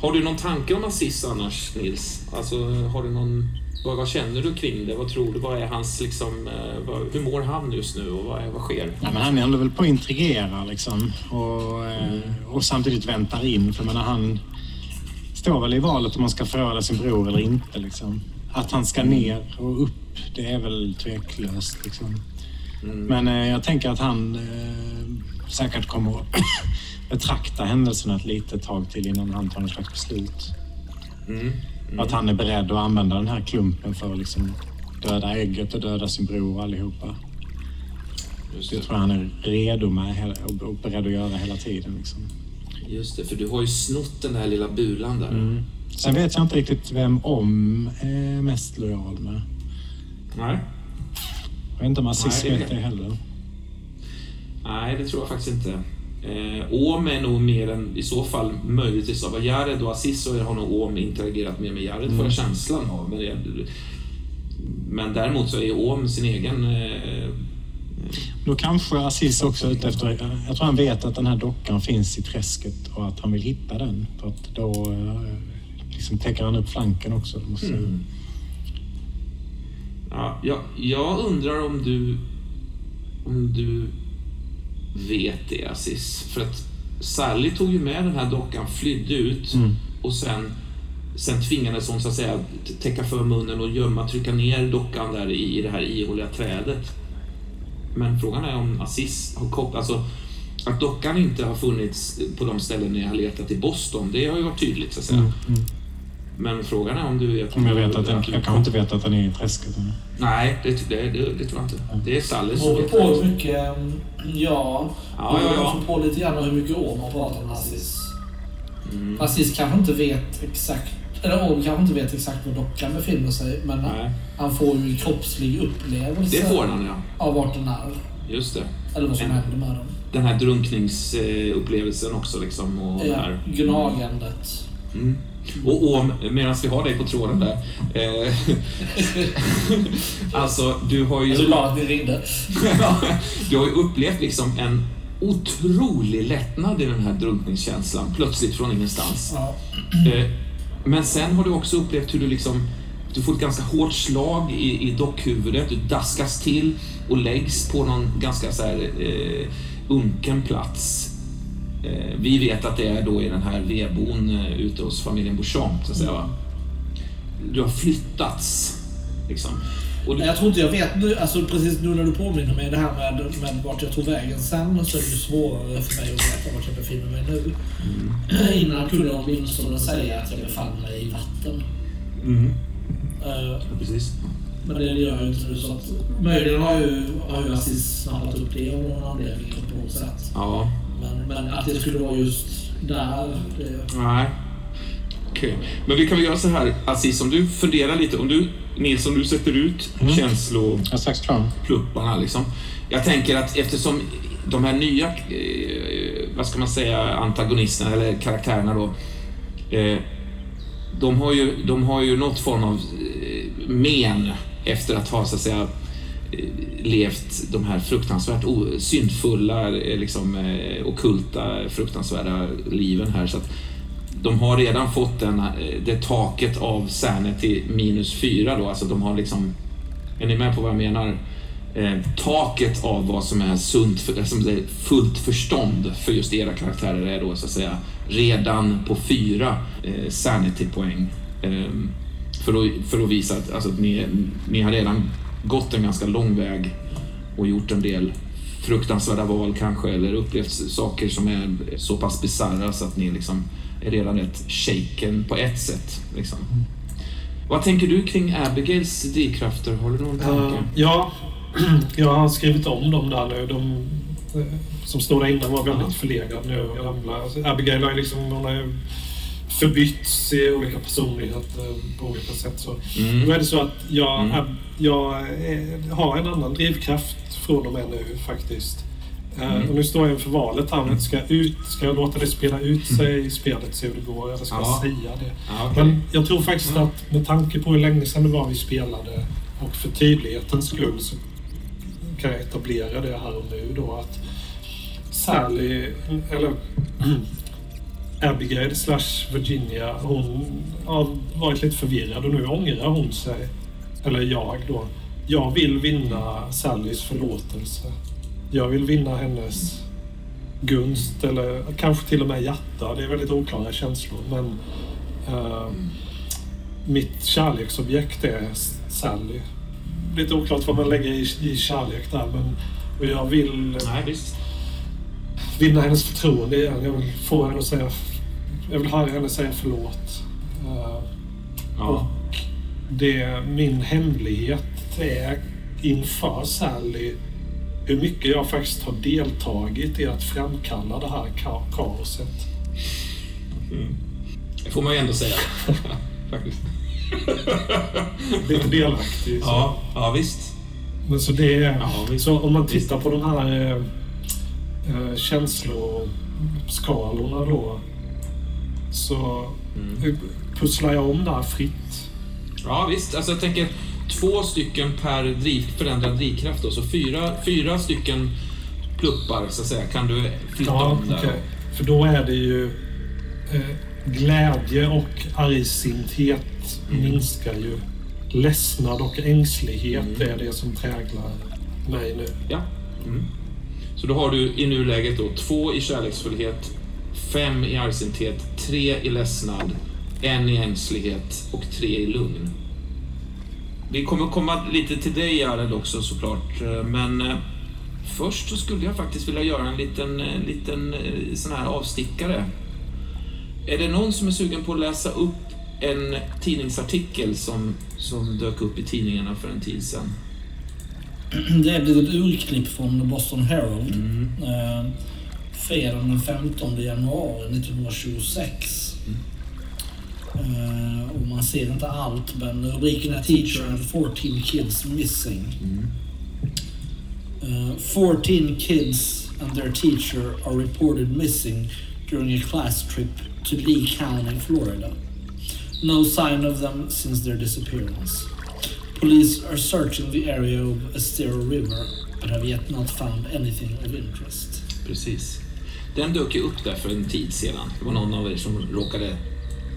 Har du någon tanke om Aziz annars, Nils? Alltså, har du någon, vad, vad, känner du kring det? Vad tror du? Vad är hans, liksom, eh, vad, hur mår han just nu och vad, är, vad sker? Ja, men han håller väl på att intrigera liksom och, mm. och samtidigt väntar in. För menar, han står väl i valet om han ska förråda sin bror eller inte. Liksom. Att han ska ner och upp, det är väl tveklöst. Liksom. Mm. Men eh, jag tänker att han eh, säkert kommer betrakta händelserna ett litet tag till innan han tar något slags beslut. Mm. Mm. Att han är beredd att använda den här klumpen för att liksom döda ägget och döda sin bror allihopa. Just det. det tror jag han är redo med och beredd att göra hela tiden. Liksom. Just det, för du har ju snott den där lilla bulan där. Mm. Sen vet jag inte riktigt vem om är mest lojal med. Nej. Jag vet inte om Aziz vet det heller. Nej, det tror jag faktiskt inte. Eh, Om är nog mer än i så fall möjligtvis av Jared och Aziz så har nog Om interagerat mer med Jared mm. får jag känslan av. Men, det, men däremot så är Om sin egen... Eh, då kanske Aziz också är ute efter... Jag tror han vet att den här dockan finns i träsket och att han vill hitta den. För att då eh, liksom täcker han upp flanken också. Mm. Ja, jag, jag undrar om du... Om du vet det, Aziz. För att Sally tog ju med den här dockan, flydde ut mm. och sen, sen tvingades hon så att säga täcka för munnen och gömma, trycka ner dockan där i, i det här ihåliga trädet. Men frågan är om Aziz har kopplat, alltså att dockan inte har funnits på de ställen ni har letat i Boston, det har ju varit tydligt så att säga. Mm. Mm. Men frågan är om du vet... Om jag vet att den, jag kan inte veta att den är i träsket. Nej, det, det, det, det tror jag inte. Det är som vet. på hur mycket... Ja, ja, ja, ja. på lite grann hur mycket år man pratar om Aziz. Mm. Aziz kanske inte vet exakt Eller Orm kanske inte vet exakt var dockan befinner sig, men Nej. han får ju en kroppslig upplevelse Det får han, ja. av vart den är. Just det. Eller vad som En- händer med den. Den här drunkningsupplevelsen också liksom. Och det Ja, här. gnagandet. Mm. Och om, medan vi har dig på tråden där. Eh, [laughs] alltså, du har Jag är så ju... glad att ni ringde. du har ju upplevt liksom en otrolig lättnad i den här drunkningskänslan, plötsligt från ingenstans. Ja. Eh, Men sen har du också upplevt hur du liksom du får ett ganska hårt slag i, i dockhuvudet, du daskas till och läggs på någon ganska så här, eh, unken plats. Eh, vi vet att det är då i den här vedbon eh, ute hos familjen Beauchamp, så att säga. Va? Du har flyttats. Liksom. Och du, Jag tror inte jag vet nu, alltså precis nu när du påminner mig det här med, med vart jag tog vägen sen så är det ju svårare för mig att veta vart jag befinner mig nu. Mm. Innan kunde jag åtminstone säga att jag befann mig i vatten. mm, Eh, precis. men det gör jag ju inte nu så att möjligen har ju, har ju Aziz snappat upp det av någon anledning på något sätt. Ja, Men, men att det skulle vara just där, det... Nej. Okej. Men vi kan väl göra så här, Aziz, om du funderar lite. Om du, Nils, om du sätter ut känslo... Jag har strax klar. plupparna liksom. Jag tänker att eftersom de här nya, eh, vad ska man säga, antagonisterna eller karaktärerna då. Eh, de, har ju, de har ju något form av eh, men efter att ha så att säga Eh, levt de här fruktansvärt syndfulla, eh, liksom eh, okulta, fruktansvärda liven här. Så att de har redan fått den, det taket av sanity minus fyra då, alltså de har liksom är ni med på vad jag menar? Eh, taket av vad som är sunt, för, som är fullt förstånd för just era karaktärer är då så att säga redan på fyra eh, sanity-poäng. Eh, för, att, för att visa att alltså, ni, ni har redan gått en ganska lång väg och gjort en del fruktansvärda val kanske eller upplevt saker som är så pass bisarra så att ni liksom är redan rätt shaken på ett sätt. Liksom. Vad tänker du kring Abigails drivkrafter? Har du någon tanke? Eh, ja, [clears throat] jag har skrivit om dem där nu. De eh, som stod där innan var väldigt förlegade nu. Alltså, Abigail har liksom, hon ju förbytts i olika personligheter på olika sätt. Så. Mm. Nu är det så att jag, Mm. Jag eh, har en annan drivkraft från och med nu faktiskt. Eh, Mm. Och nu står jag inför valet här. Ska, jag ut, ska jag låta det spela ut sig i spelet, se hur det går, eller ska Ja. jag säga det? Ja, okej. Men jag tror faktiskt att med tanke på hur länge sedan det var vi spelade och för tydlighetens skull så kan jag etablera det här och nu då att Sally, eller [clears throat] Abigail slash Virginia, hon har varit lite förvirrad och nu ångrar hon sig. Eller jag då. Jag vill vinna Sallys förlåtelse. Jag vill vinna hennes gunst eller kanske till och med hjärta. Det är väldigt oklara känslor. Men eh, mitt kärleksobjekt är Sally. Lite oklart vad man lägger i, i kärlek där. Men och jag vill Nej, visst. vinna hennes förtroende igen. Jag vill få henne att säga... Jag vill höra henne säga förlåt. Eh, Ja. och det, min hemlighet är inför Sally hur mycket jag faktiskt har deltagit i att framkalla det här ka- kaoset. Det får man ju ändå säga. [laughs] Faktiskt. [laughs] Lite delaktig. Så. Ja, ja, visst. Men så, det, Ja, visst. så om man tittar på de här eh, eh, känsloskalorna då så Mm. pusslar jag om där fritt. Ja, visst. Alltså jag tänker två stycken per driv, förändrad drivkraft då. Så fyra, fyra stycken pluppar så att säga kan du flytta Ja, om där. okej. För då är det ju eh, glädje och argsinthet minskar ju. Ledsnad och ängslighet är det som präglar mig nu. Ja. Mm. Så då har du i nuläget då två i kärleksfullhet, fem i argsinthet, tre i ledsnad, en i ängslighet och tre i lugn. Vi kommer komma lite till dig Jared också såklart, men eh, först så skulle jag faktiskt vilja göra en liten, eh, liten eh, sån här avstickare. Är det någon som är sugen på att läsa upp en tidningsartikel som, som dök upp i tidningarna för en tid sedan? [clears throat] Det är ett urklipp från Boston Herald. Mm. Fredagen den 15 januari 1926. Eh, och man ser inte allt, men rubriken är Teacher and 14 kids missing. Uh, 14 kids and their teacher are reported missing during a class trip to Lee County, Florida. No sign of them since their disappearance. Police are searching the area of Estero River but have yet not found anything of interest. Precis. Den dök ju upp där för en tid sedan. Det var någon av er som råkade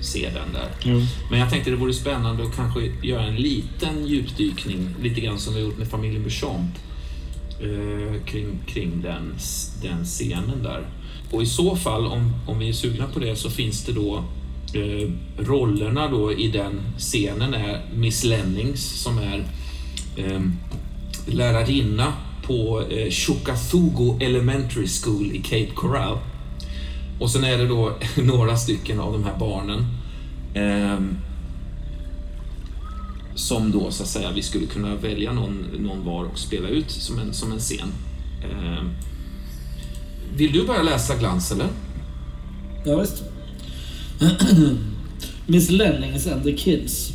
se den där. Jo. Men jag tänkte det vore spännande att kanske göra en liten djupdykning, lite grann som vi gjort med familjen Beauchamp, eh, kring, kring den, den scenen där. Och i så fall, om, om vi är sugna på det, så finns det då eh, rollerna då i den scenen är Miss Lennings som är eh, lärarinna på eh, Chukathugo Elementary School i Cape Coral. Och sen är det då [laughs] några stycken av de här barnen eh, som då så att säga vi skulle kunna välja någon, någon var och spela ut som en, som en scen. Eh, vill du börja läsa Glans eller? Ja, visst. [clears throat] Miss Lennings and the Kids.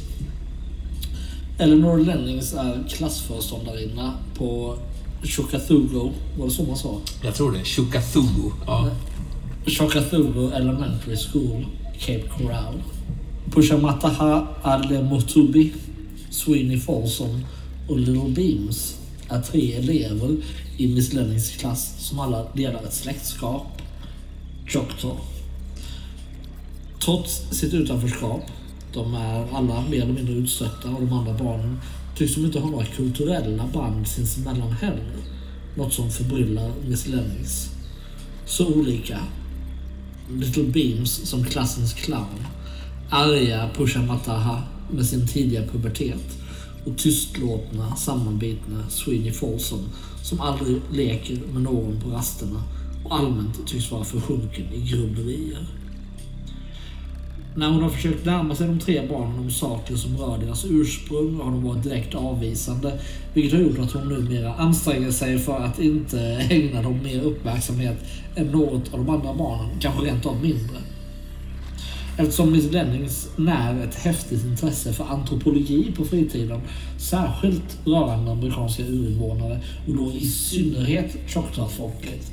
Eleanor Lennings är klassföreståndarinna på Chokathugo, var det så man sa? Jag tror det. Chukathugo. Ja. Chokathugo Elementary School, Cape Coral. Pushamataha Alemotubi, Sweeney Folsom och Little Beams är tre elever i Miss Lennings klass som alla delar ett släktskap, Choctaw. Trots sitt utanförskap, de är alla mer eller mindre utstötta av de andra barnen, tycks de inte ha några kulturella band sinsemellan heller. Något som förbryllar Miss Lennings. Så olika. Little Beams som klassens clown. Arga Pushamataha med sin tidiga pubertet. Och tystlåtna, sammanbitna Sweeney Folsom som aldrig leker med någon på rasterna och allmänt tycks vara försjunken i grubblerier. När hon har försökt närma sig de tre barnen om saker som rör deras ursprung har de varit direkt avvisande, vilket har gjort att hon numera anstränger sig för att inte ägna dem mer uppmärksamhet än något av de andra barnen, kanske rent av mindre. Eftersom Miss Lennings när ett häftigt intresse för antropologi på fritiden, särskilt rörande amerikanska urinvånare och då i synnerhet Choctaw-folket,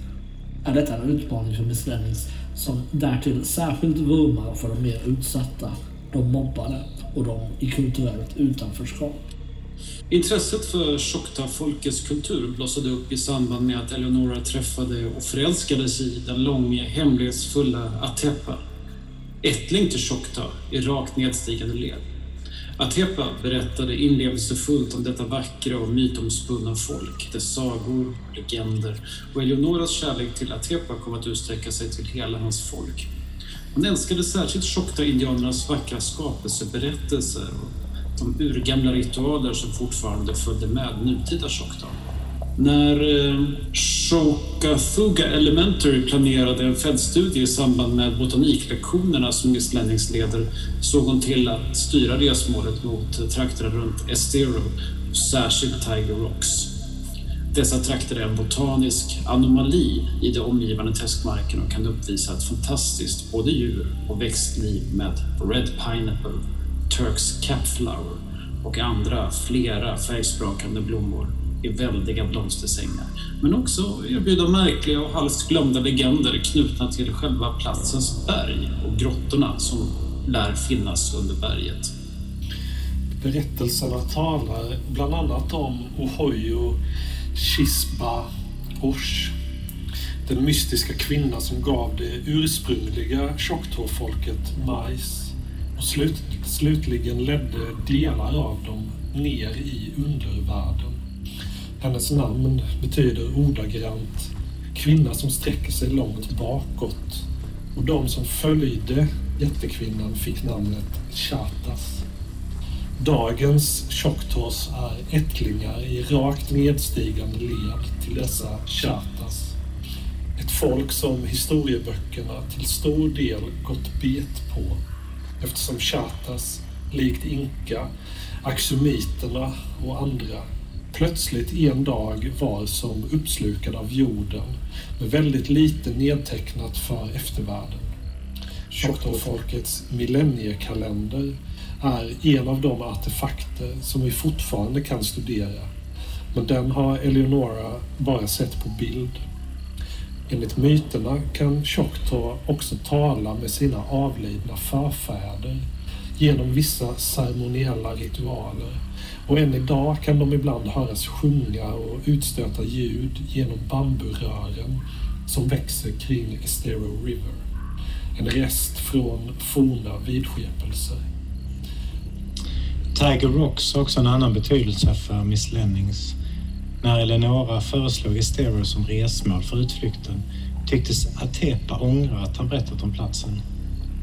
är detta en utmaning för Miss Lennings som därtill särskilt vurmar för de mer utsatta, de mobbade och de i kulturellt utanförskap. Intresset för Choctaw-folkets kultur blossade upp i samband med att Eleonora träffade och förälskade sig i den långe, hemlighetsfulla Atepa. Ättling till Choctaw i rakt nedstigande led. Atepa berättade inlevelsefullt om detta vackra och mytomspunna folk, dess sagor, legender och Eleonoras kärlek till Atepa kom att utsträcka sig till hela hans folk. Hon älskade särskilt Choctaw-indianernas vackra skapelseberättelser och de urgamla ritualer som fortfarande följde med nutida Choctaw. När eh, Chokathuga Elementary planerade en fältstudie i samband med botaniklektionerna som Miss Lennings leder såg hon till att styra resmålet mot trakterna runt Estero särskilt Tiger Rocks. Dessa trakter är en botanisk anomali i de omgivande träskmarkerna och kan uppvisa ett fantastiskt både djur och växtliv med Red Pineapple, Turks Capflower och andra flera färgsprakande blommor i väldiga blomstersängar. Men också erbjuda märkliga och halvt glömda legender knutna till själva platsens berg och grottorna som lär finnas under berget. Berättelserna talar bland annat om Ohoyo Chisba Osh. Den mystiska kvinna som gav det ursprungliga tjocktåfolket majs och slut, slutligen ledde delar av dem ner i undervärlden. Hennes namn betyder ordagrant kvinna som sträcker sig långt bakåt och de som följde jättekvinnan fick namnet Chatas. Dagens Choctaws är ättlingar i rakt nedstigande led till dessa Chatas. Ett folk som historieböckerna till stor del gått bet på eftersom Chatas, likt Inka, Axumiterna och andra plötsligt en dag var som uppslukad av jorden med väldigt lite nedtecknat för eftervärlden. Choctaw-folkets millenniekalender är en av de artefakter som vi fortfarande kan studera. Men den har Eleonora bara sett på bild. Enligt myterna kan Choctaw också tala med sina avlidna förfäder genom vissa ceremoniella ritualer och än idag kan de ibland höras sjunga och utstöta ljud genom bamburören som växer kring Estero River. En rest från forna vidskepelser. Tiger Rocks har också en annan betydelse för Miss Lennings. När Eleonora föreslog Estero som resmål för utflykten tycktes Atepa ångra att han berättat om platsen.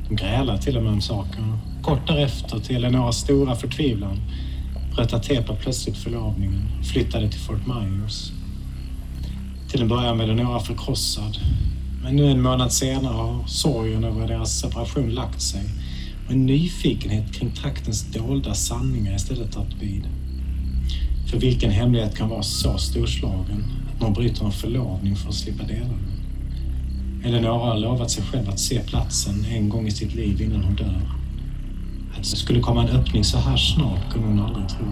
De grälade till och med om saken. Kort därefter, till Eleonoras stora förtvivlan, bröt Atepa plötsligt förlovningen och flyttade till Fort Myers. Till en början blev Eleonora förkrossad. Men nu en månad senare har sorgen över deras separation lagt sig och en nyfikenhet kring traktens dolda sanningar istället tagit vid. För vilken hemlighet kan vara så storslagen att man bryter en förlovning för att slippa dela den? Eleonora har lovat sig själv att se platsen en gång i sitt liv innan hon dör. Att det skulle komma en öppning så här snart kunde hon aldrig tro.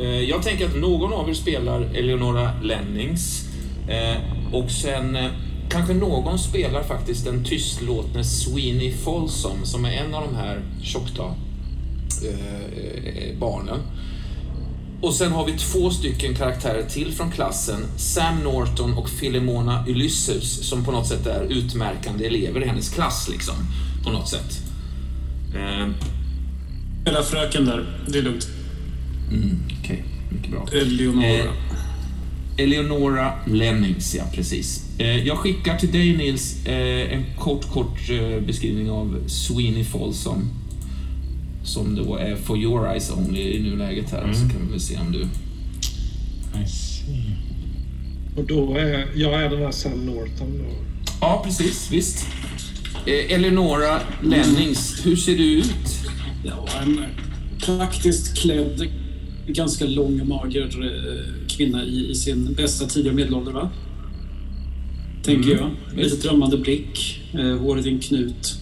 Eh, jag tänker att någon av er spelar Eleonora Lennings eh, och sen eh, kanske någon spelar faktiskt den tystlåtne Sweeney Folsom som är en av de här tjockta barnen. Och sen har vi två stycken karaktärer till från klassen, Sam Norton och Philemona Ulysses, som på något sätt är utmärkande elever i hennes klass, liksom. På något sätt. Eh, Hela fröken där, det är lugnt. mm, Okej, mycket bra. Eleonora. Eh, Eleonora Lennings, ja precis. Eh, jag skickar till dig Nils eh, en kort, kort eh, beskrivning av Sweeney Folsom. Som då är For Your Eyes Only i nuläget här, så kan vi väl se om du... I see. Och då är jag är den här Sam Norton då. Ja, precis, visst. Eh, Eleonora Lennings, hur ser du ut? Ja, en praktiskt klädd, ganska lång och mager eh, kvinna i, i sin bästa tidiga medelålder, va? Tänker jag. Lite drömmande blick, eh, håret i en knut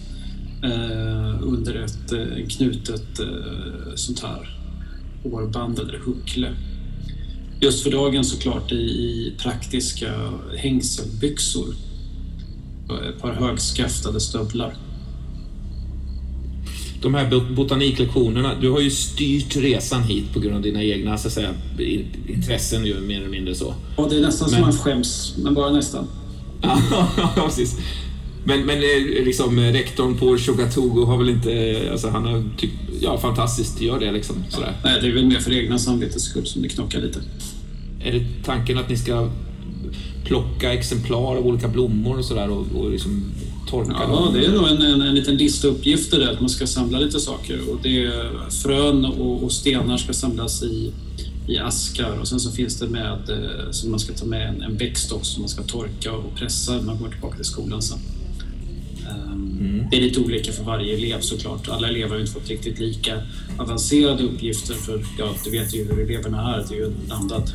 under ett eh, knutet eh, sånt här hårband eller huckle. Just för dagen såklart i, i praktiska hängselbyxor. Och Ett par högskaftade stövlar. De här bot- botaniklektionerna, du har ju styrt resan hit på grund av dina egna så att säga, intressen ju mer eller mindre så. Ja, det är nästan Men- som man skäms, men bara nästan. [laughs] Ja, precis. Men, men eh, liksom eh, rektorn på Chogatogo har väl inte, eh, alltså han har tyckt, ja fantastiskt, gör det liksom sådär. Nej, det är väl mer för egna samvetets skull som det knockar lite. Är det tanken att ni ska plocka exemplar av olika blommor och sådär och, och liksom torka Ja, dem? det är då en, en, en liten lista uppgifter där, att man ska samla lite saker. Och det är frön och, och stenar ska samlas i, i askar och sen så finns det med, så man ska ta med en, en växt också som man ska torka och pressa när man går tillbaka till skolan sen. Mm. Det är lite olika för varje elev såklart. Alla elever har inte fått riktigt lika avancerade uppgifter för, ja, du vet ju hur eleverna är. Det är ju en blandad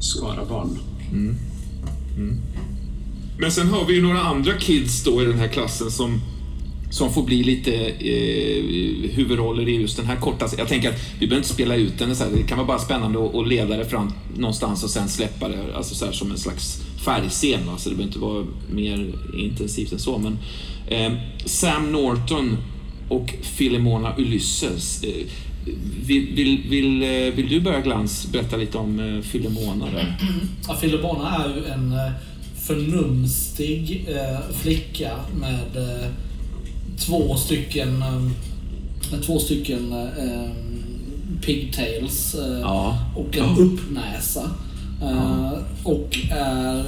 skara barn. Mm. Mm. Men sen har vi ju några andra kids då i den här klassen som, som får bli lite eh, huvudroller i just den här korta... Jag tänker att vi behöver inte spela ut den. Så här, det kan vara bara spännande att, att leda det fram någonstans och sen släppa det alltså så här, som en slags färgscen. Va? Så det behöver inte vara mer intensivt än så. Men, eh, Sam Norton och Philemona Ulysses. Eh, vill, vill, vill, eh, vill du börja Glans berätta lite om eh, Philemona där? [clears throat] Ja, Filibona är ju en eh, förnumstig eh, flicka med eh, två stycken eh, två stycken eh, pigtails eh, Ja. och en uppnäsa. Eh, och är,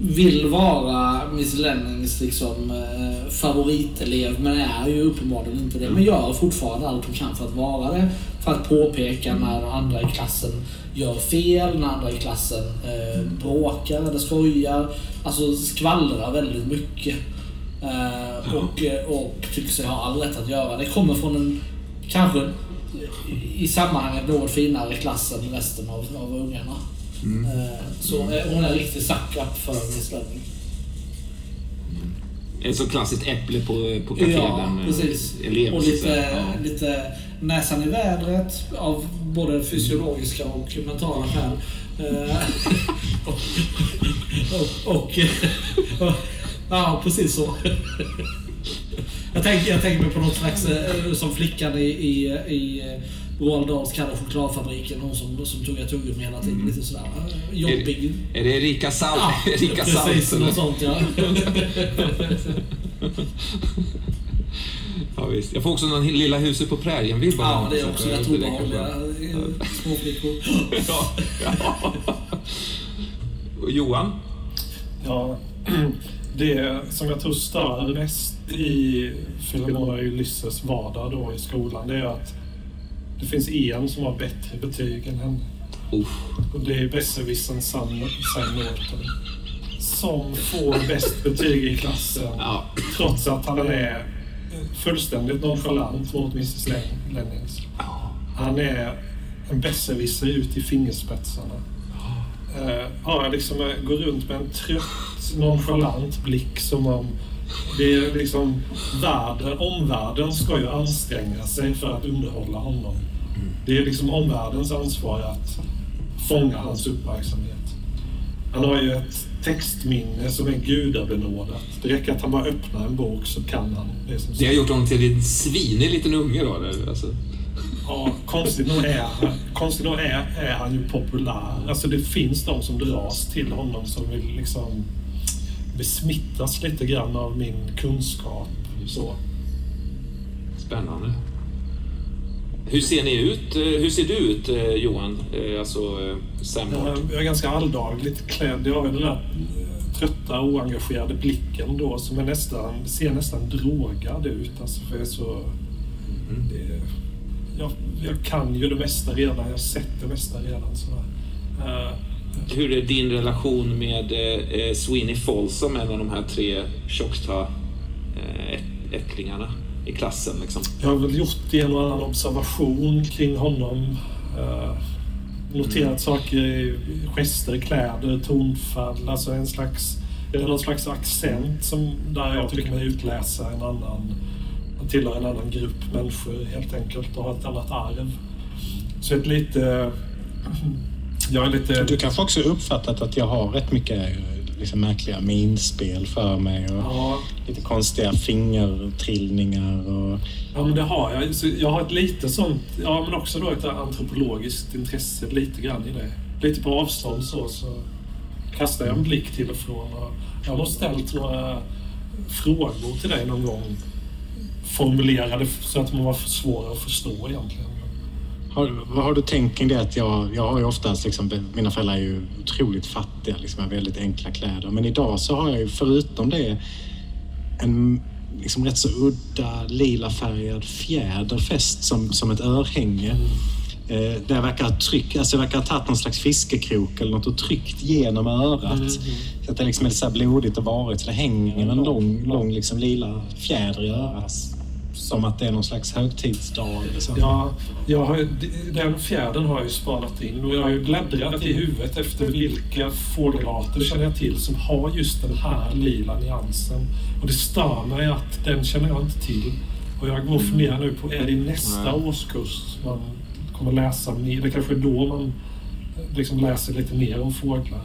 vill vara Miss Lennings liksom, eh, favoritelev men är ju uppenbarligen inte det. Men gör fortfarande allt hon kan för att vara det. För att påpeka när andra i klassen gör fel, när andra i klassen eh, bråkar eller skojar. Alltså skvallrar väldigt mycket. Eh, och, eh, och tycker sig ha all rätt att göra. Det kommer från en, kanske i sammanhanget något finare klass än resten av, av ungarna. Eh, så eh, hon är en riktig suck-up för Miss Lenning. Ett så klassiskt äpple på, på katedern. Ja, precis. Elev, och lite, Ja. lite näsan i vädret av både fysiologiska och mentala skäl. Eh, och, [laughs] och, och, och, Ja, precis så. Jag tänker, jag tänker mig på något slags, eh, som flickan i, i, i eh, Roald Dahls Kalle chokladfabriken. Hon som, som tuggar tuggummi hela tiden. Lite sådär eh, jobbig. Är det Erika Salt? Ja, [laughs] Erika precis. Salt? Något sånt ja. [laughs] Ja, visst. Jag får också någon Lilla huset på prärien-vibb. av Ja, det är också jag rätt är obehagliga bra. eh, småflickor. [laughs] Ja, Johan? Ja, [clears throat] det som jag tror stör mest i Filemon och Ulysses vardag då i skolan, det är att det finns en som har bättre betyg än henne. Och det är besserwissern Norton. Som får bäst betyg i klassen. Ja. Trots att han är fullständigt nonchalant mot Mrs Lennings. Han är en besserwisser ut i fingerspetsarna. Ja, liksom eh, går runt med en trött, nonchalant blick som om det är liksom världen, omvärlden ska ju anstränga sig för att underhålla honom. Det är liksom omvärldens ansvar att fånga hans uppmärksamhet. Han har ju ett textminne som är gudabenådat. Det räcker att han bara öppnar en bok så kan han det som Det har gjort honom till en svinig liten unge då? eller? Alltså. Ja, konstigt nog är, konstigt nog är, är han ju populär. Alltså det finns de som dras till honom som vill liksom besmittas lite grann av min kunskap. Så. Spännande. Hur ser ni ut? eh, Hur ser du ut eh, Johan? Eh, Alltså Sam Jag, är ganska alldagligt klädd. Jag har den där trötta, oengagerade blicken då som är nästan, ser nästan drogad ut. Alltså för jag är så... Det, jag, jag kan ju det mesta redan. Jag har sett det mesta redan. Sådär. Eh, Hur är din relation med eh, Sweeney Folsom, en av de här tre tjockta ätt- ättlingarna i klassen? Liksom? Jag har väl gjort en och annan observation kring honom. Uh, noterat saker i gester, kläder, tonfall. Alltså en slags, det är någon slags accent som, där jag tycker mig utläsa en annan, han tillhör en annan grupp människor helt enkelt och har ett annat arv. Så ett lite... [clears throat] Jag är lite... Du kanske också uppfattat att jag har rätt mycket eh, liksom, märkliga minspel för mig och Ja, lite konstiga fingertrillningar och... Ja, men det har jag. Jag har ett lite sånt, ja men också då ett antropologiskt intresse lite grann i det. Lite på avstånd så, så kastar jag en blick till och från. Och jag har ställt några frågor till dig någon gång. Formulerade så att de var för svåra att förstå egentligen. Har, vad har du tänkt kring det att jag, jag har ju oftast liksom, mina föräldrar är ju otroligt fattiga, liksom har väldigt enkla kläder. Men idag så har jag ju förutom det en liksom rätt så udda lilafärgad fjäder fäst som, som ett örhänge. Eh, där jag verkar ha tryck, alltså jag verkar ha tagit någon slags fiskekrok eller något och tryckt genom örat. Så att det liksom är lite så blodigt och varigt. Så det hänger en lång, lång liksom lila fjäder i örat. Som att det är någon slags högtidsdag. eller så. Ja, jag har, den fjädern har jag ju spanat in och jag har ju bläddrat i huvudet efter vilka fågelarter känner jag till som har just den här lila nyansen. Och det stör mig att den känner jag inte till. Och jag går och funderar nu på, är det nästa årskurs man kommer läsa mer? Det kanske är då man liksom läser lite mer om fåglar.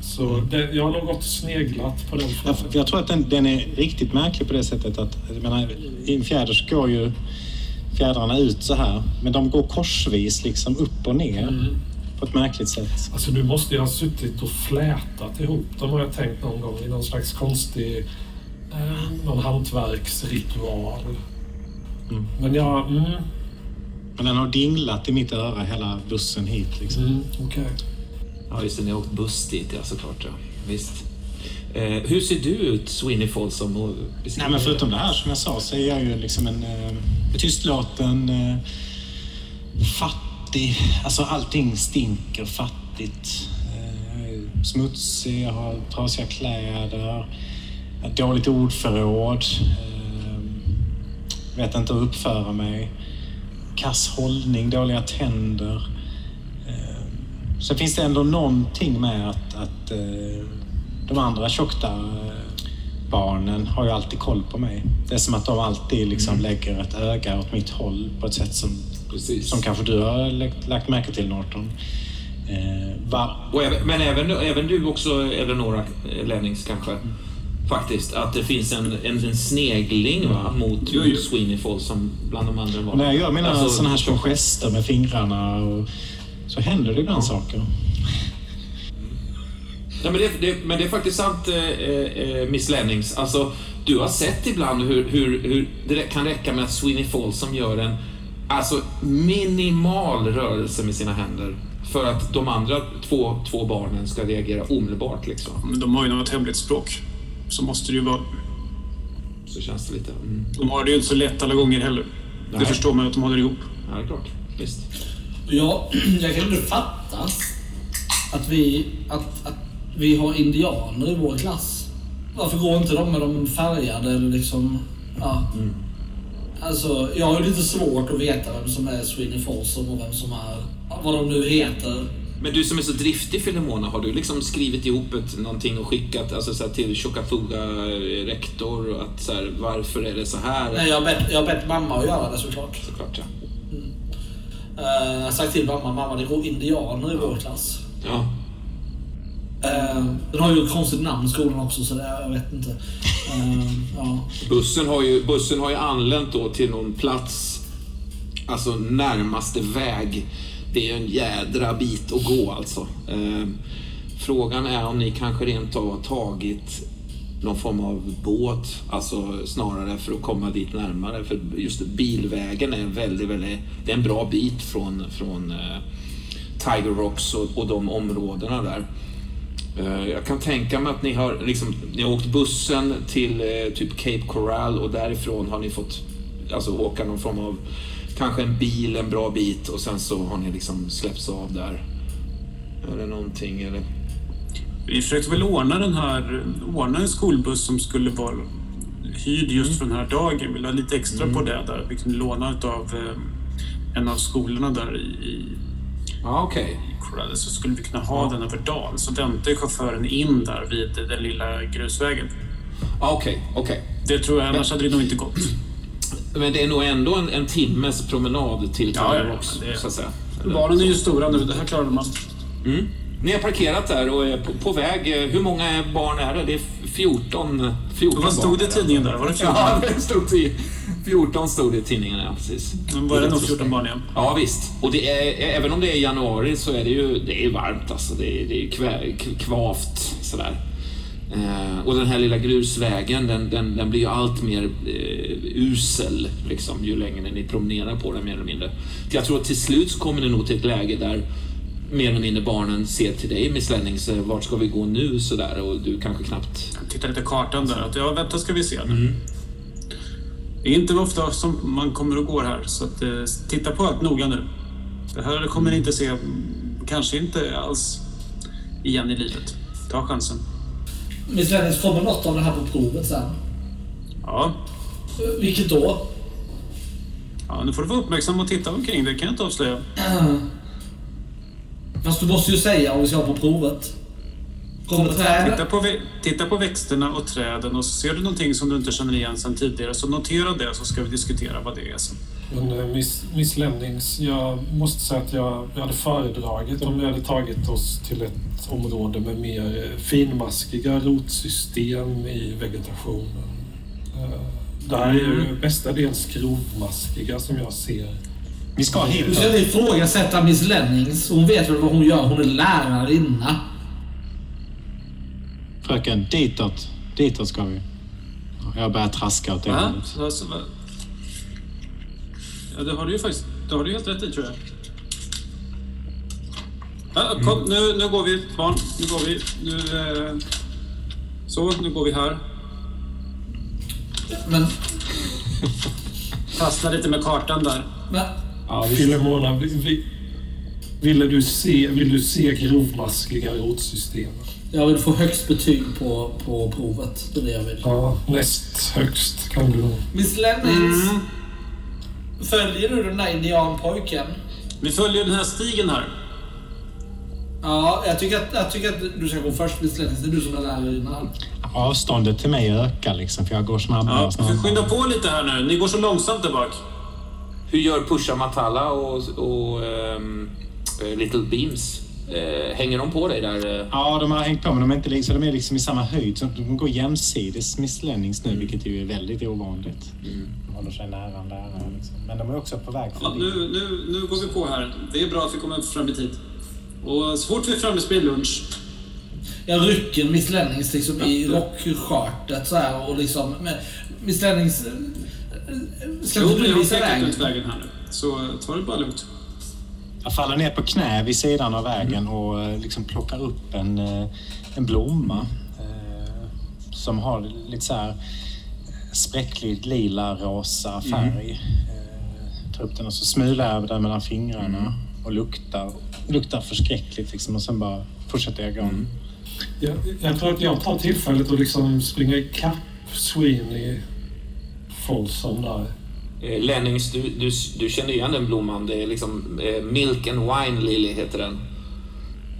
Så det, jag har nog gått sneglat på den Ja, frågan. för jag tror att den, den är riktigt märklig på det sättet att jag menar, i en fjäder så går ju fjädrarna ut så här. Men de går korsvis liksom upp och ner Mm. på ett märkligt sätt. Alltså du måste ju ha suttit och flätat ihop dem har jag tänkt någon gång i någon slags konstig eh, någon hantverksritual. Mm. Men jag... Mm, Men den har dinglat i mitt öra hela bussen hit. Liksom. mm, okej. Ja, just det. Ni har åkt buss dit, ja såklart. Ja. Visst. Eh, hur ser du ut, Sweeney? Och beskriv Nej, men förutom det här som jag sa så är jag ju liksom en eh, tystlåten, eh, fattig. Alltså allting stinker fattigt. Eh, smutsig, jag har trasiga kläder, har dåligt ordförråd. Eh, vet inte hur uppföra mig. Kass hållning, dåliga tänder. Så finns det ändå någonting med att, att eh, de andra tjockta eh, barnen har ju alltid koll på mig. Det är som att de alltid liksom Mm. lägger ett öga åt mitt håll på ett sätt som, Precis. som kanske du har lagt, lagt märke till, Norton. Eh, även, men även, även du också, Eleonora eh, Lennings kanske. Faktiskt, att det finns en, en, en snegling va, mot, Jo, jo. mot Sweeney Falls som bland de andra var. när jag gör mina Alltså, såna här små gester med fingrarna och, så händer det ibland saker. Ja, men, det, det, men det är faktiskt sant, eh, eh, Miss Lennings. Alltså, du har sett ibland hur, hur, hur det kan räcka med att Sweeney Falls som gör en alltså, minimal rörelse med sina händer för att de andra två, två barnen ska reagera omedelbart. Liksom. Men de har ju något hemligt språk. Så måste det ju vara. Så känns det lite. Mm. De har det ju inte så lätt alla gånger heller. Det Nej. förstår man att de håller ihop. Ja, det är klart. Visst. Ja, [clears throat] jag kan inte fatta att vi, att, att vi har indianer i vår klass. Varför går inte de med de färgade eller liksom... Ja. Alltså, jag har ju lite svårt att veta vem som är Sweeney Folsom och vem som är... Vad de nu heter. Men du som är så driftig Filemona, har du liksom skrivit ihop ett, någonting och skickat alltså, så här, till Chokafuga eh, rektor? Och att, så här, varför är det så här? Nej, jag har bett, jag bett mamma att göra det såklart. Såklart, ja. Uh, har sagt till mamma, mamma det går indianer i vår klass. ja. Uh, den har ju ett konstigt namn skolan också så det, jag vet inte. Uh, ja. Bussen har, ju, bussen har ju anlänt då till någon plats, alltså närmaste väg. Det är en jädra bit att gå alltså. Eh, frågan är om ni kanske rent av har tagit någon form av båt, alltså snarare för att komma dit närmare. För just bilvägen är väldigt, väldigt, det är en bra bit från, från eh, Tiger Rocks och, och de områdena där. Eh, Jag kan tänka mig att ni har, liksom, ni har åkt bussen till eh, typ Cape Coral och därifrån har ni fått alltså, åka någon form av kanske en bil en bra bit och sen så har ni liksom släppts av där. Eller någonting eller... Vi försökte väl ordna den här, ordna en skolbuss som skulle vara hyrd just för den här dagen. Vi la lite extra på det där. Vi kunde låna av en av skolorna där i, i Ja, okej. Corrales så skulle vi kunna ha den över dagen. Så väntade chauffören in där vid den lilla grusvägen. Ja, okej, okej. Det tror jag, annars hade det nog inte gått. Men det är nog ändå en, en timmes promenad till Ja, Tiger ja, Rocks, men det- så att säga. Eller- Barnen är ju stora nu, det här klarar man. Mm. Ni har parkerat där och är på, på väg. Hur många barn är det? Det är 14, 14 Vad stod det i tidningen där? Var det 14? [laughs] Ja, det stod i 14 stod det i tidningen, ja precis. Men var det nog 14 barn igen? Ja visst. Och det är, även om det är januari så är det ju det är varmt alltså. Det är, det är kvä, kvavt sådär. Eh, och den här lilla grusvägen den, den, den blir ju allt mer eh, usel liksom, ju längre ni promenerar på den mer eller mindre. Jag tror att till slut så kommer ni nog till ett läge där mer eller mindre barnen ser till dig Miss Lennings, eh, vart ska vi gå nu sådär och du kanske knappt... Jag tittar lite kartan där. Att, ja, vänta ska vi se. nu. Det är inte ofta som man kommer och går här, så att, eh, titta på allt noga nu. Det här kommer ni inte se, mm, kanske inte alls igen i livet. Ta chansen. Miss Lennings, kommer något av det här på provet sen? Ja, Vilket då? ja nu får du vara uppmärksam och titta omkring. Det kan jag inte avslöja. [clears throat] Fast du måste ju säga om vi ska på provet. Kommer träd? Titta på, titta på växterna och träden och så ser du någonting som du inte känner igen sedan tidigare så notera det så ska vi diskutera vad det är sen. Men eh, Miss, Miss Lemmings, jag måste säga att jag, jag hade föredragit om vi hade tagit oss till ett område med mer eh, finmaskiga rotsystem i vegetationen. Eh, Det här är ju mestadels grovmaskiga som jag ser. Vi ska Du hit. ska inte ifrågasätta Miss Lennings. Hon vet väl vad hon gör. Hon är lärarinna. Fröken, ditåt. Ditåt ska vi. Jag börjar traska åt det hållet. Så, så, va? Ja, det har du ju faktiskt. Det har du helt rätt i tror jag. Ja, kom, nu, nu går vi barn. Nu går vi. Nu, eh, så, nu går vi här. Men... Fastna lite med kartan där. men Ja, vi, Filemona, vi, vi, ville du se, vill du se grovmaskiga rotsystem? jag vill få högst betyg på, på provet. Det är det jag vill. Ja, näst högst kan du nog. Miss Lennings. Följer du den där indianpojken? Vi följer den här stigen här. Ja, jag tycker, att, jag tycker att du ska gå först Miss Lennings. Det är du som är lärarinna. avståndet till mig ökar liksom, för jag går snabbare Ja, och får snabbare. skynda på lite här nu. Ni går så långsamt där bak. Hur gör Pusha Matala och, och eh, Little Beams? Eh, hänger de på dig där? eh? Ja, de har hängt på, men de är, inte, liksom- de är liksom i samma höjd. Så de går jämsides Miss Lennings nu, vilket ju är väldigt ovanligt. De håller sig nära, nära liksom. Men de är också på väg Ja, förbi. nu, nu, nu går vi på här. Det är bra att vi kommer fram i tid. Och så fort vi är framme vid lunch. Jag rycker Miss Lennings liksom i rockskörtet så här och liksom... Miss Lennings... Ska Jo, inte du visa vägen? ut vägen här nu. Så ta det bara lugnt. Jag faller ner på knä vid sidan av vägen och eh, liksom plockar upp en, eh, en blomma eh, som har lite så här spräcklig lila rosa färg. Eh, tar upp den och så smular jag den mellan fingrarna och luktar. Luktar förskräckligt liksom och sen bara fortsätter jag gå. Jag, jag tror att jag tar tillfället och liksom springer ikapp Sweeney Folsom där. Eh, Lennings, du, du, du känner igen den blomman. Det är liksom eh, Milk and Wine Lily heter den.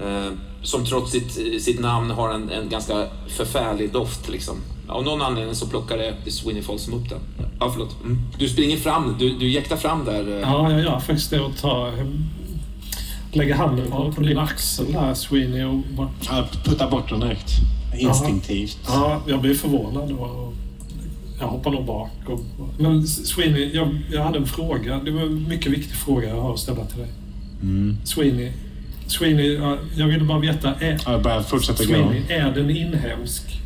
Eh, som trots sitt, sitt namn har en, en ganska förfärlig doft. Liksom. Av någon anledning så plockade Sweeney Folsom upp den. Ja, förlåt. Mm. Du springer fram, du, du jäktar fram där. eh. Ja, jag gör faktiskt det och tar... Lägger handen på, på din axel där, Sweeney, och bara... Jag puttar bort den direkt. Instinktivt. Ja, jag blir förvånad och jag hoppar nog bak. Och, men Sweeney, jag, jag hade en fråga. Det var en mycket viktig fråga jag har att ställa till dig. Mm. Sweeney, Sweeney, ja, jag ville bara veta. Är, Ja, börjar fortsätta gå. Sweeney, är den inhemsk?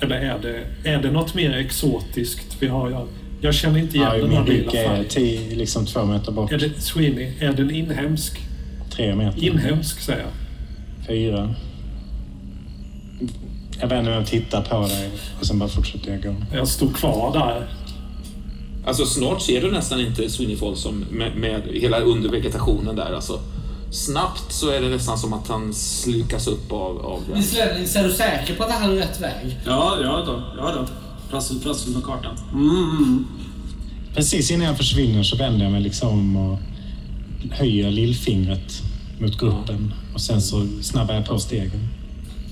Eller är det, är det något mer exotiskt vi har? Jag, jag känner inte igen Ja, den här är färgen. tio, liksom två meter bort. Är det, Sweeney, är den inhemsk? Tre meter. Inhemsk säger jag. Fyra. Jag vänder mig och tittar på dig och sen bara fortsätter jag gå. Jag står kvar där. Alltså snart ser du nästan inte Sweeney Folsom med, med hela undervegetationen där. Alltså, snabbt så är det nästan som att han slukas upp av, av den. Är du säker på att det här är rätt väg? Ja, ja då. Ja då. Prassel, prassel på kartan. Mm. Precis innan jag försvinner så vänder jag mig liksom om och höjer lillfingret mot gruppen. Och sen så snabbar jag på stegen.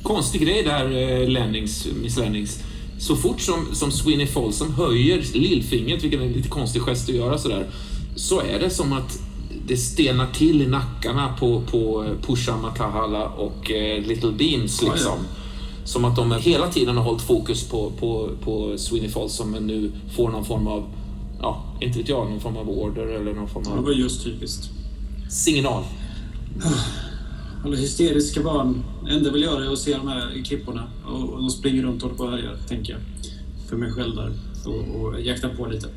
Konstig grej där, eh, Lennings, Miss Lennings. Så fort som, som Sweeney Folsom höjer lillfingret, vilken är en lite konstig gest att göra sådär, så är det som att det stelnar till i nackarna på, på eh, Pusha Matahala och eh, Little Beams. Ja, ja. Liksom. Som att de hela tiden har hållit fokus på, på, på Sweeney Folsom men nu får någon form av, ja, inte vet jag, någon form av order eller någon form Det av var just typiskt. signal. Alla hysteriska barn. Det enda jag vill göra är att se de här klipporna. Och, och de springer runt och håller på och härjar, tänker jag. För mig själv där. Och, och jaktar på lite.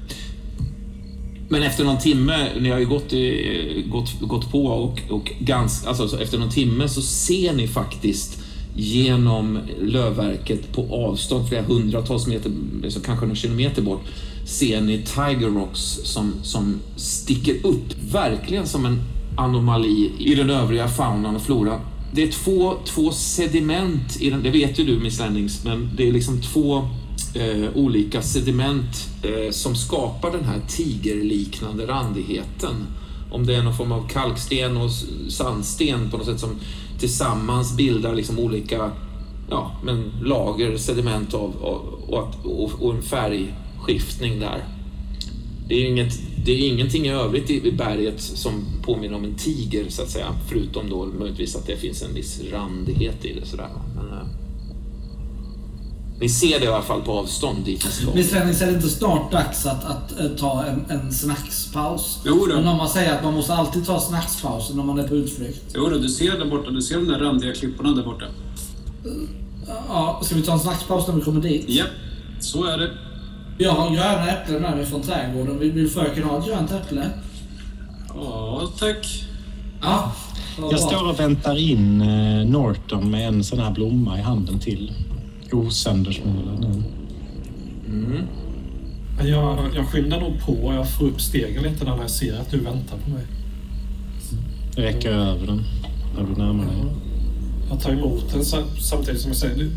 Men efter någon timme, ni har ju gått, gått, gått på och, och ganska, alltså, efter någon timme så ser ni faktiskt genom lövverket på avstånd, flera hundratals meter, alltså kanske några kilometer bort, ser ni Tiger Rocks som, som sticker upp, verkligen som en anomali i den övriga faunan och floran. Det är två, två sediment i den, det vet ju du Miss Lennings, men det är liksom två eh, olika sediment eh, som skapar den här tigerliknande randigheten. Om det är någon form av kalksten och sandsten på något sätt som tillsammans bildar liksom olika ja, men lager sediment av, av, och, och, och en färgskiftning där. Det är, inget, det är ingenting i övrigt i berget som påminner om en tiger så att säga. Förutom då möjligtvis att det finns en viss randighet i det sådär. Men, eh, ni ser det i alla fall på avstånd dit ni ska. Miss Lennings, är det inte snart dags att, att eh, ta en, en snackspaus? Jo då. Men om man säger att man måste alltid ta snackspauser när man är på utflykt. Jo då, du ser där borta. Du ser de där randiga klipporna där borta. Ja, ska vi ta en snackspaus när vi kommer dit? Japp, så är det. Jag har gröna äpplen med mig från trädgården. Vill, vill fröken ha ett grönt äpple? Ja, tack. Ja. Jag står och väntar in eh, Norton med en sån här blomma i handen till. Osöndersmålad nu. Jag, jag skyndar nog på. Jag får upp stegen lite när jag ser att du väntar på mig. Jag räcker över den när du närmar dig. Jag tar emot den sa- samtidigt som jag säger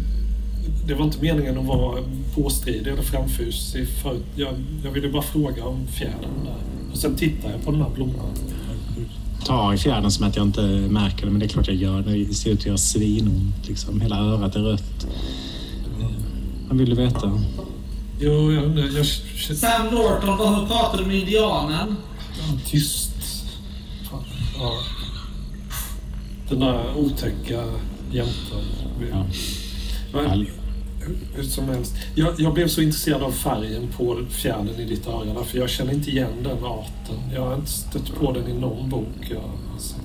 det, var inte meningen att vara påstridig eller framfusig förut. Jag, jag ville bara fråga om fjädern där. Och sen tittar jag på den här blomman. tar i fjärden som att jag inte märker det, men det är klart jag gör. Det ser ut att göra svinont. Liksom. Hela örat är rött. Vad vill du veta? Jo, jag undrar... Jag, Sam Norton, vad pratar du med indianen? tyst. Ja. Den där otäcka jäntan. Ja. Hur som helst. Jag, jag blev så intresserad av färgen på fjädern i ditt öra därför jag känner inte igen den arten. Jag har inte stött på den i någon bok jag sett.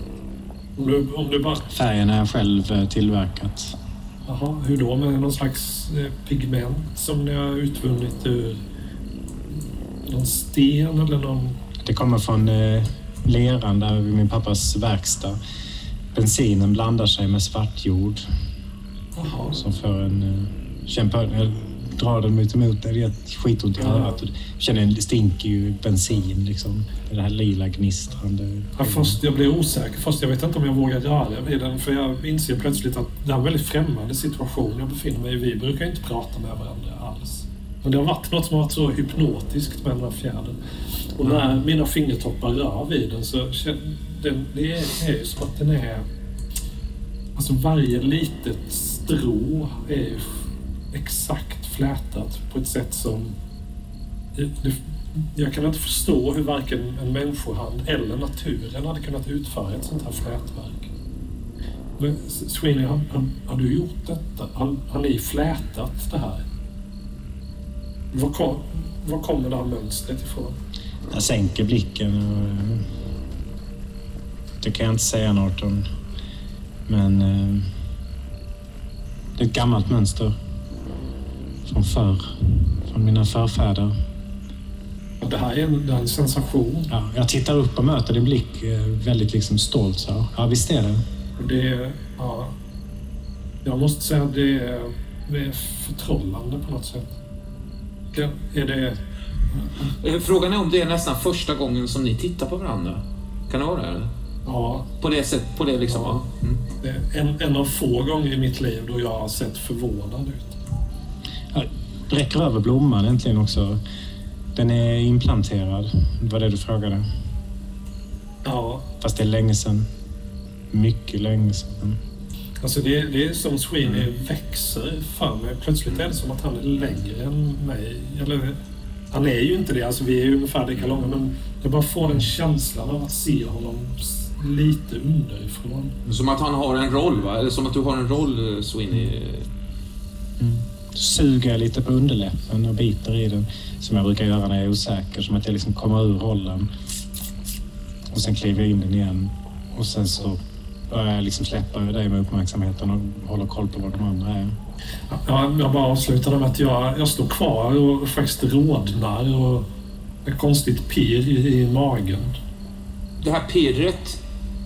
Om du, om du bara... Färgen har jag själv eh, tillverkat. Jaha, hur då? Med någon slags eh, pigment som ni har utvunnit ur någon sten eller någon... Det kommer från eh, leran där vid min pappas verkstad. Bensinen blandar sig med svartjord Jaha. som för en... Eh, kämpa, jag drar den mitt emot det. Det är skitont i Ja. örat. Jag känner en stinker ju bensin liksom. Det här lila gnistrande. Ja, först jag blir osäker. Först jag vet inte om jag vågar röra vid den för jag inser plötsligt att det är en väldigt främmande situation jag befinner mig i. Vi brukar inte prata med varandra alls. Men det har varit något som har varit så hypnotiskt med den här fjädern. Och när mina fingertoppar rör vid den så den, det är, ju som att den är... Alltså varje litet strå är ju exakt flätat på ett sätt som... Jag kan inte förstå hur varken en människohand eller naturen hade kunnat utföra ett sånt här flätverk. Men, Sweeney, har, har, har du gjort detta? Har, har ni flätat det här? Var, kom, var kommer det här mönstret ifrån? Jag sänker blicken och... Det kan jag inte säga något om. Men... Eh, det är ett gammalt mönster. Från förr. Från mina förfäder. Det här är en, det här är en sensation. Ja, jag tittar upp och möter din blick eh, väldigt liksom stolt. Så. Ja, visst är det. Det är, ja, jag måste säga att det är, det är förtrollande på något sätt. Det, är det... Eh, Frågan är om det är nästan första gången som ni tittar på varandra. Kan det vara det? eller? Ja, På det sättet, på det liksom? Ja. Ja. Mm. är en, en av få gånger i mitt liv då jag har sett förvånad ut. Jag räcker över blomman äntligen också. Den är implanterad. Det var det du frågade. Ja, Fast det är länge sedan. Mycket länge sedan. alltså det, det är som Sweeney växer för mig. Plötsligt är det som att han är längre än mig. Eller, han är ju inte det, alltså vi är ju ungefär lika långa men jag bara får den känslan av att se honom lite underifrån. Som att han har en roll, va? Eller som att du har en roll, eh, Sweeney. Så suger jag lite på underläppen och biter i den. Som jag brukar göra när jag är osäker. Som att jag liksom kommer ur rollen. Och sen kliver jag in den igen. Och sen så börjar jag liksom släppa dig med uppmärksamheten och håller koll på vad de andra är. Ja, jag bara avslutade med att jag, jag står kvar och faktiskt rodnar och ett konstigt pirr i, i magen. Det här pirret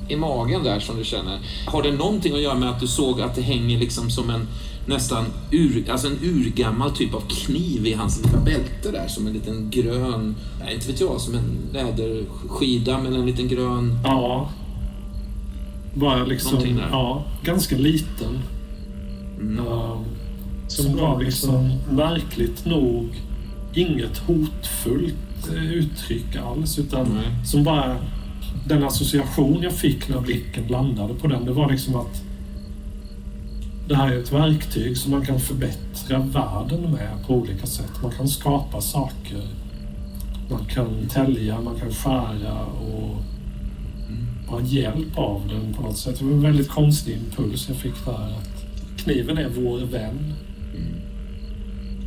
i magen där som du känner, har det någonting att göra med att du såg att det hänger liksom som en nästan ur, alltså en urgammal typ av kniv i hans lilla bälte där, som en liten grön, nej, inte vet jag, som en läderskida med en liten grön... Ja. Bara liksom, ja, ganska liten. Mm. Um, som gav liksom märkligt nog inget hotfullt eh, uttryck alls utan Nej. som bara den association jag fick när blicken landade på den det var liksom att det här är ett verktyg som man kan förbättra världen med på olika sätt. Man kan skapa saker. Man kan tälja, man kan skära och ha hjälp av den på något sätt. Det var en väldigt konstig impuls jag fick där. Att kniven är vår vän.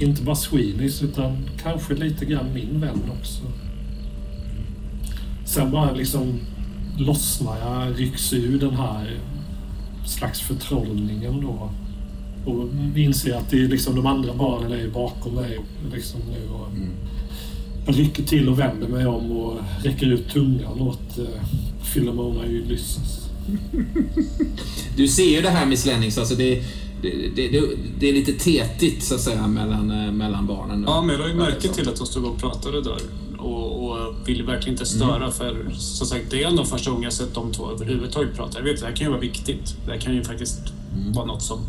Inte bara Sweeneys utan kanske lite grann min vän också. Sen bara liksom lossnar jag, rycks ur den här slags förtrollningen då. Och inser att det är liksom de andra barnen är bakom mig liksom nu. Och Jag rycker till och vänder mig om och räcker ut tungan åt Philomona Ulysses. [laughs] Du ser ju det här Miss Lennings, alltså det, det, det, det, det är lite tetigt så att säga mellan, eh, mellan barnen. Ja, men jag la ju märke till att de stod och pratade där och, och ville verkligen inte störa för som sagt, det är ändå första gången jag sett de två överhuvudtaget prata. Jag vet, det här kan ju vara viktigt. Det här kan ju faktiskt vara något som,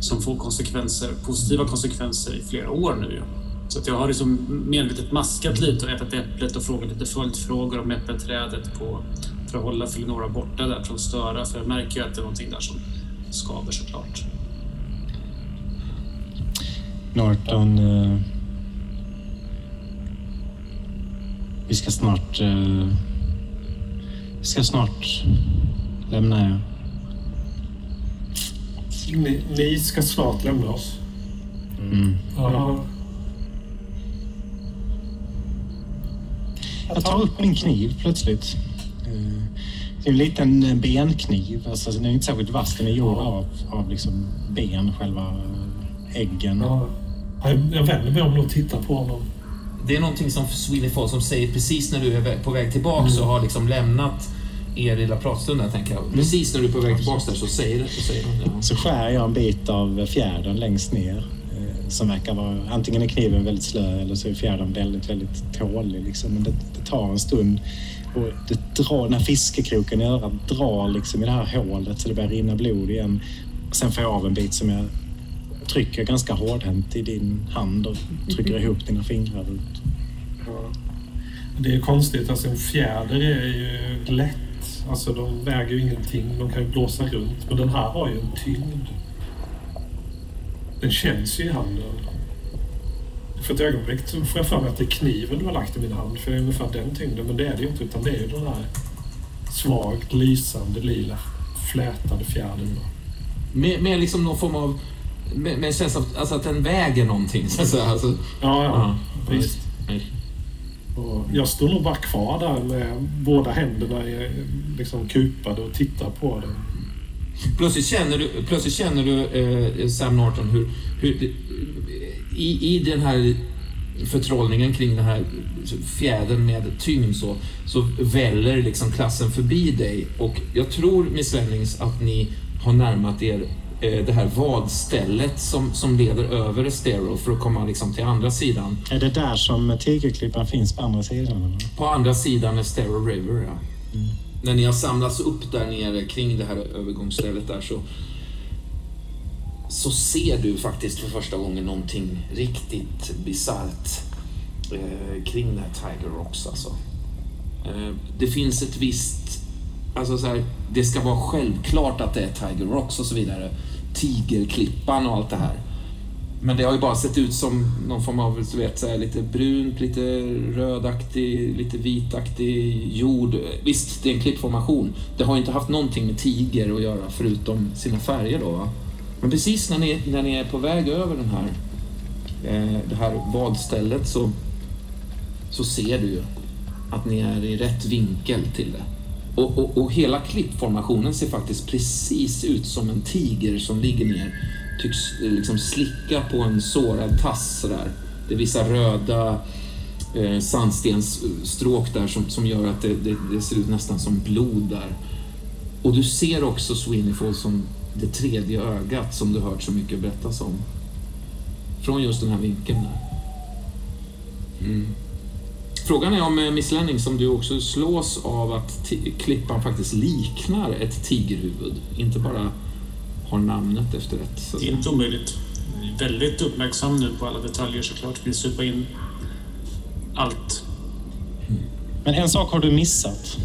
som får konsekvenser, positiva konsekvenser i flera år nu. Så jag har liksom medvetet maskat lite och ätit äpplet och frågat lite följdfrågor om äppelträdet på, för att hålla Felinora borta där från att störa. För jag märker ju att det är någonting där som skaver såklart. Norton... vi ska snart... Eh, vi ska snart lämna er. Ni, ni ska snart lämna oss. Mm. Ja. Jag tar upp min kniv plötsligt. Eh, Det är en liten benkniv. Alltså, den är inte särskilt vass. Den är gjord av, av liksom ben, själva eh, äggen. ja. Jag, jag vänder mig om och tittar på honom. Det är någonting som Sweeney Fall som säger precis när du är på väg tillbaks och har liksom lämnat er lilla pratstund där, tänker jag. Precis när du är på väg tillbaks där så säger, det, så säger de det. Så skär jag en bit av fjädern längst ner. eh, Som verkar vara, antingen är kniven väldigt slö eller så är fjädern väldigt, väldigt tålig. Liksom. Men det, det tar en stund. Och det drar, den här fiskekroken i örat drar liksom i det här hålet så det börjar rinna blod igen. Sen får jag av en bit som jag trycker ganska hårdhänt i din hand och trycker ihop dina fingrar ut. Ja. Det är konstigt. Alltså en fjäder är ju lätt. Alltså de väger ju ingenting. De kan ju blåsa runt. Men den här har ju en tyngd. Den känns ju i handen. För ett ögonblick så får jag för mig att det är kniven du har lagt i min hand. För det är ungefär den tyngden. Men det är det ju inte. Utan det är ju den här svagt lysande lila flätade fjädern. Med, med liksom någon form av... Med, med en känsla av alltså att den väger någonting. Så att säga. Alltså, Ja, ja. ja, visst. Och jag står nog bara kvar där med båda händerna liksom kupade och tittar på den. Plötsligt känner du, plötsligt känner du eh, Sam Norton hur, hur det- i, i den här förtrollningen kring den här fjädern med tyngd så, så väller liksom klassen förbi dig och jag tror Miss Lennings att ni har närmat er det här vadstället som, som leder över Estero för att komma liksom till andra sidan. Är det där som tigerklippan finns på andra sidan? Eller? På andra sidan Estero River, ja. När ni har samlats upp där nere kring det här övergångsstället där så så ser du faktiskt för första gången någonting riktigt bisarrt eh, kring den här Tiger Rocks alltså. Eh, det finns ett visst, alltså så här, det ska vara självklart att det är Tiger Rocks och så vidare. Tigerklippan och allt det här. Men det har ju bara sett ut som någon form av, så vet, så här, lite brunt, lite rödaktig, lite vitaktig jord. Visst, det är en klippformation. Det har ju inte haft någonting med tiger att göra förutom sina färger då. Va? Men precis när ni, när ni är på väg över den här, eh, det här badstället så, så ser du ju att ni är i rätt vinkel till det. Och, och, och hela klippformationen ser faktiskt precis ut som en tiger som ligger ner. Tycks eh, liksom slicka på en sårad tass sådär. Det är vissa röda eh, sandstensstråk där som, som gör att det, det, det ser ut nästan som blod där. Och du ser också Sweeney som det tredje ögat som du hört så mycket berättas om. Från just den här vinkeln där. Mm. Frågan är om eh, Miss Lenning, som du också slås av att klippan faktiskt liknar ett tigerhuvud. Inte bara har namnet efter ett. Så att Det är inte omöjligt. Jag är väldigt uppmärksam nu på alla detaljer såklart. Vill supa in allt. Men en sak har du missat.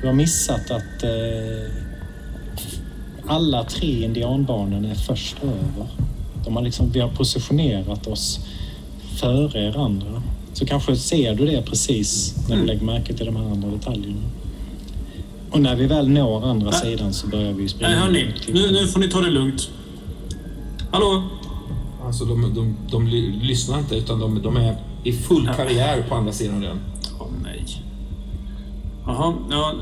Du har missat att eh, alla tre indianbarnen är först över. De har liksom, vi har positionerat oss före er andra. Så kanske ser du det precis när du lägger märke till de här andra detaljerna. Och när vi väl når andra Äh. sidan så börjar vi springa. Nej, hörni. mot Nu, nu får ni ta det lugnt. Hallå? Alltså de, de, de ly- lyssnar inte utan de, de är i full karriär på andra sidan redan. Åh nej. Jaha, ja.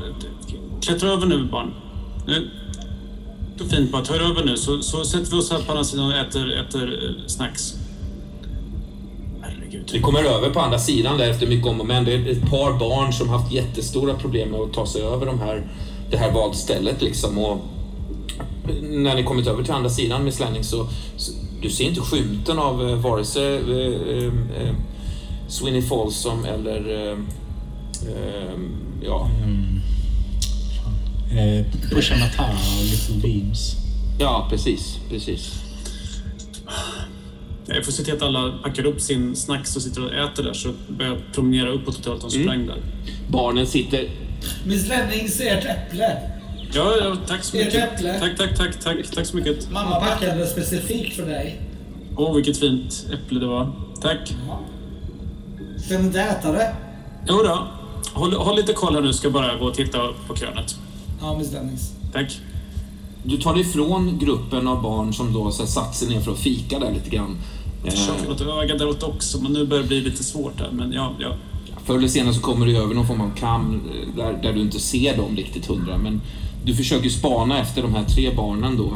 Klättra över nu barn. Nu. Det är fint bara. Ta er över nu så, så sätter vi oss här på andra sidan och äter, äter eh, snacks. Herregud. Vi kommer över på andra sidan där efter mycket om och men. Det är ett par barn som haft jättestora problem med att ta sig över de här, det här vadstället liksom. Och när ni kommit över till andra sidan med Slanning så, så du ser inte skymten av eh, vare sig eh, eh, eh, Sweeney Folsom eller eh, eh, ja, Eh, Pusha Matara och Little Beams. ja, precis, precis. Jag får se till att alla packar upp sin snacks och sitter och äter där så börjar jag promenera uppåt hotellet. De sprang där. Barnen sitter Miss Lennings, ert äpple. Ja, ja, tack så Ert mycket. äpple. Tack, tack, tack, tack, tack så mycket. Mamma packade specifikt för dig. Åh, vilket fint äpple det var. Tack. Ska ni inte äta det? Jo då. Håll, håll lite koll här nu, ska bara gå och titta på krönet. Ja, Miss Dennings. Tack. Du tar dig ifrån gruppen av barn som då så här, satt sig ner för att fika där lite grann. Jag försöker Eh, låta öga däråt också, men nu börjar det bli lite svårt där. Men ja, ja. Förr eller senare så kommer du över någon form av kam eh, där, där du inte ser dem riktigt hundra. Men du försöker spana efter de här tre barnen då.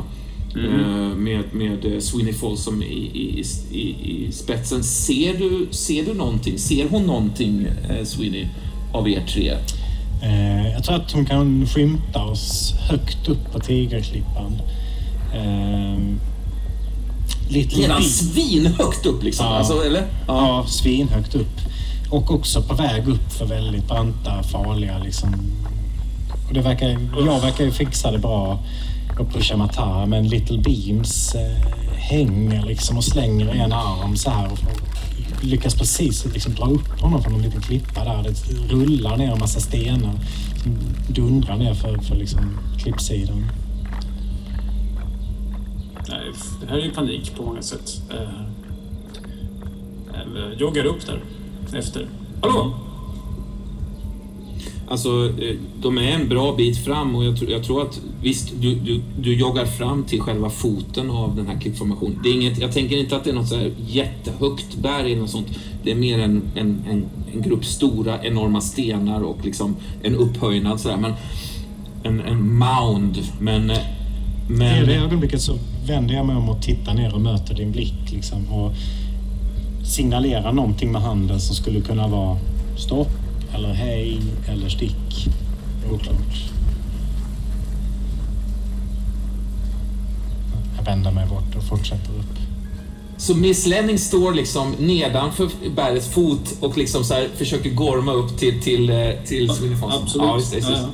eh, Med, med Sweeney Folsom i, i, i, i spetsen. Ser du, ser du någonting? Ser hon någonting, Sweeney, av er tre? Jag tror att hon kan skymta oss högt upp på Tigerklippan. Lite Redan svinhögt upp liksom? Ja. Alltså, eller? Ja, svinhögt upp. Och också på väg upp för väldigt branta, farliga liksom. Och det verkar, jag verkar ju fixa det bra och pusha Matara, men Little Beams eh, hänger liksom och slänger en arm så här och lyckas precis liksom dra upp honom från en liten klippa där. Det rullar ner en massa stenar som dundrar ner för, för liksom klippsidan. Nej, det här är ju panik på många sätt. Eh, eh, joggar upp där efter. Hallå! Alltså, eh, de är en bra bit fram och jag, tror- jag tror att visst, du, du, du joggar fram till själva foten av den här klippformationen. Det är inget, jag tänker inte att det är något så här jättehögt berg eller något sånt. Det är mer en, en, en, en grupp stora, enorma stenar och liksom en upphöjnad sådär. Men en, en mound. Men, eh, I men det ögonblicket så vänder jag mig om och tittar ner och möter din blick liksom, och signalerar någonting med handen som skulle kunna vara stopp eller hej eller stick. Oklart. Jag vänder mig bort och fortsätter upp. Så Miss Lenning står liksom nedanför bergets fot och liksom så försöker gorma upp till, till, eh, till Fonson. absolut. Ja,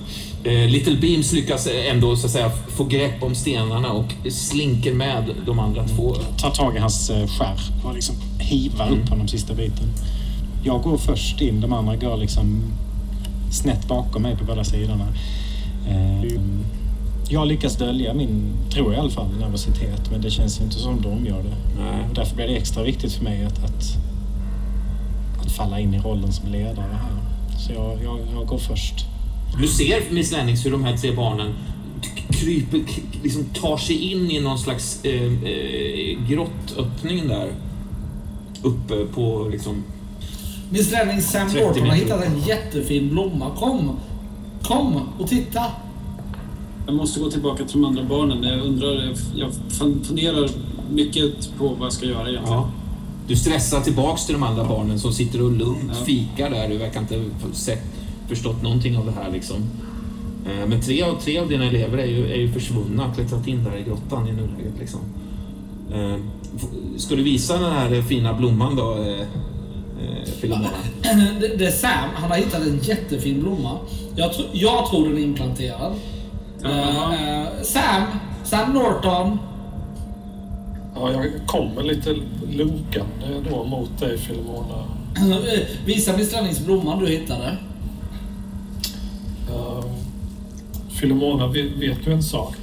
Eh, Little Beams lyckas ändå så att säga få grepp om stenarna och slinker med de andra två. Tar tag i hans eh, skärp och liksom hivar upp honom sista biten. Jag går först in, de andra går liksom snett bakom mig på båda sidorna. Eh, Jag lyckas dölja min, tror jag i alla fall, nervositet. Men det känns ju inte som de gör det. Nej. Därför blir det extra viktigt för mig att, att, att falla in i rollen som ledare här. Så jag, jag, jag går först. Du ser Miss Lennings hur de här tre barnen kryper, liksom tar sig in i någon slags eh, eh, grottöppning där. Uppe på liksom... Miss Lennings Sam 30 Norton har hittat en jättefin blomma. Kom! Kom och titta! Jag måste gå tillbaka till de andra barnen. Jag undrar, jag funderar mycket på vad jag ska göra egentligen. Ja. Du stressar tillbaks till de andra barnen som sitter och lugnt fikar där. Du verkar inte sett, förstått någonting av det här liksom. Eh, Men tre av, tre av dina elever är ju, är ju försvunna, klättrat in där i grottan i nuläget liksom. Eh, Ska du visa den här fina blomman då, eh, Filomena? [clears throat] Det, är Sam. Han har hittat en jättefin blomma. Jag, tro, jag tror den är implanterad. Eh, Sam! Sam Norton! Ja, jag kommer lite lunkande då mot dig Filomona. Eh, [clears throat] Visa Miss Lennings blomman du hittade. Uh, Filomona, vet, du en sak?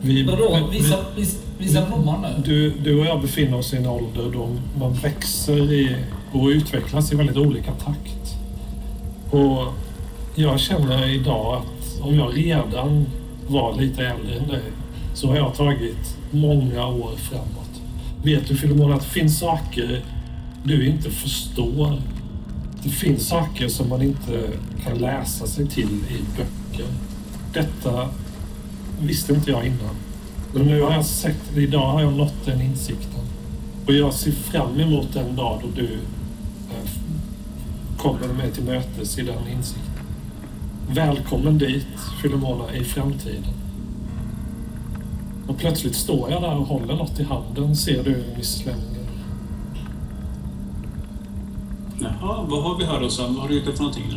Vi, Vadå? vi- Visa, visa, visa blomman nu. Du, du och jag befinner oss i en ålder då man växer i, och utvecklas i väldigt olika takt. Och jag känner idag att om jag redan var lite äldre än dig så har jag tagit många år framåt. Vet du Filomona att det finns saker du inte förstår. Det finns saker som man inte kan läsa sig till i böcker. Detta visste inte jag innan. Men nu har jag sett, idag har jag nått den insikten. Och jag ser fram emot den dag då du eh, kommer mig till mötes i den insikten. Välkommen dit, Filomona, i framtiden. Och plötsligt står jag där och håller något i handen, ser du, Miss Lemminger. Jaha, vad har vi här då Sam? Vad har du gjort för någonting nu?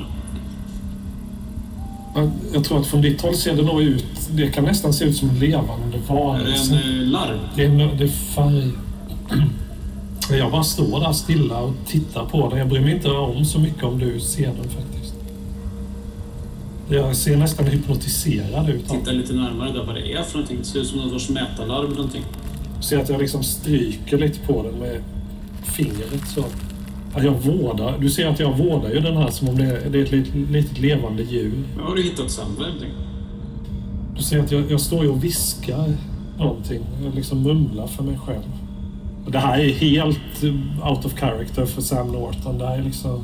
Jag- tror att från ditt håll ser det nog ut, det kan nästan se ut som en levande Är det varelse. en eh, larv? Det är, det är färg. [clears throat] Jag bara står där stilla och tittar på den. Jag bryr mig inte om så mycket om du ser den faktiskt. Jag ser nästan hypnotiserad ut. Titta lite närmare där vad det är för någonting. Det ser ut som någon sorts mätarlarv eller någonting. ser att jag liksom stryker lite på den med fingret så. Att jag vårdar. Du ser att jag vårdar ju den här som om det är, det är ett litet, litet levande djur. Ja, har du hittat samma någonting? Du ser att jag, jag står ju och viskar någonting. Jag liksom mumlar för mig själv. Och det här är helt out of character för Sam Norton. Det här är liksom...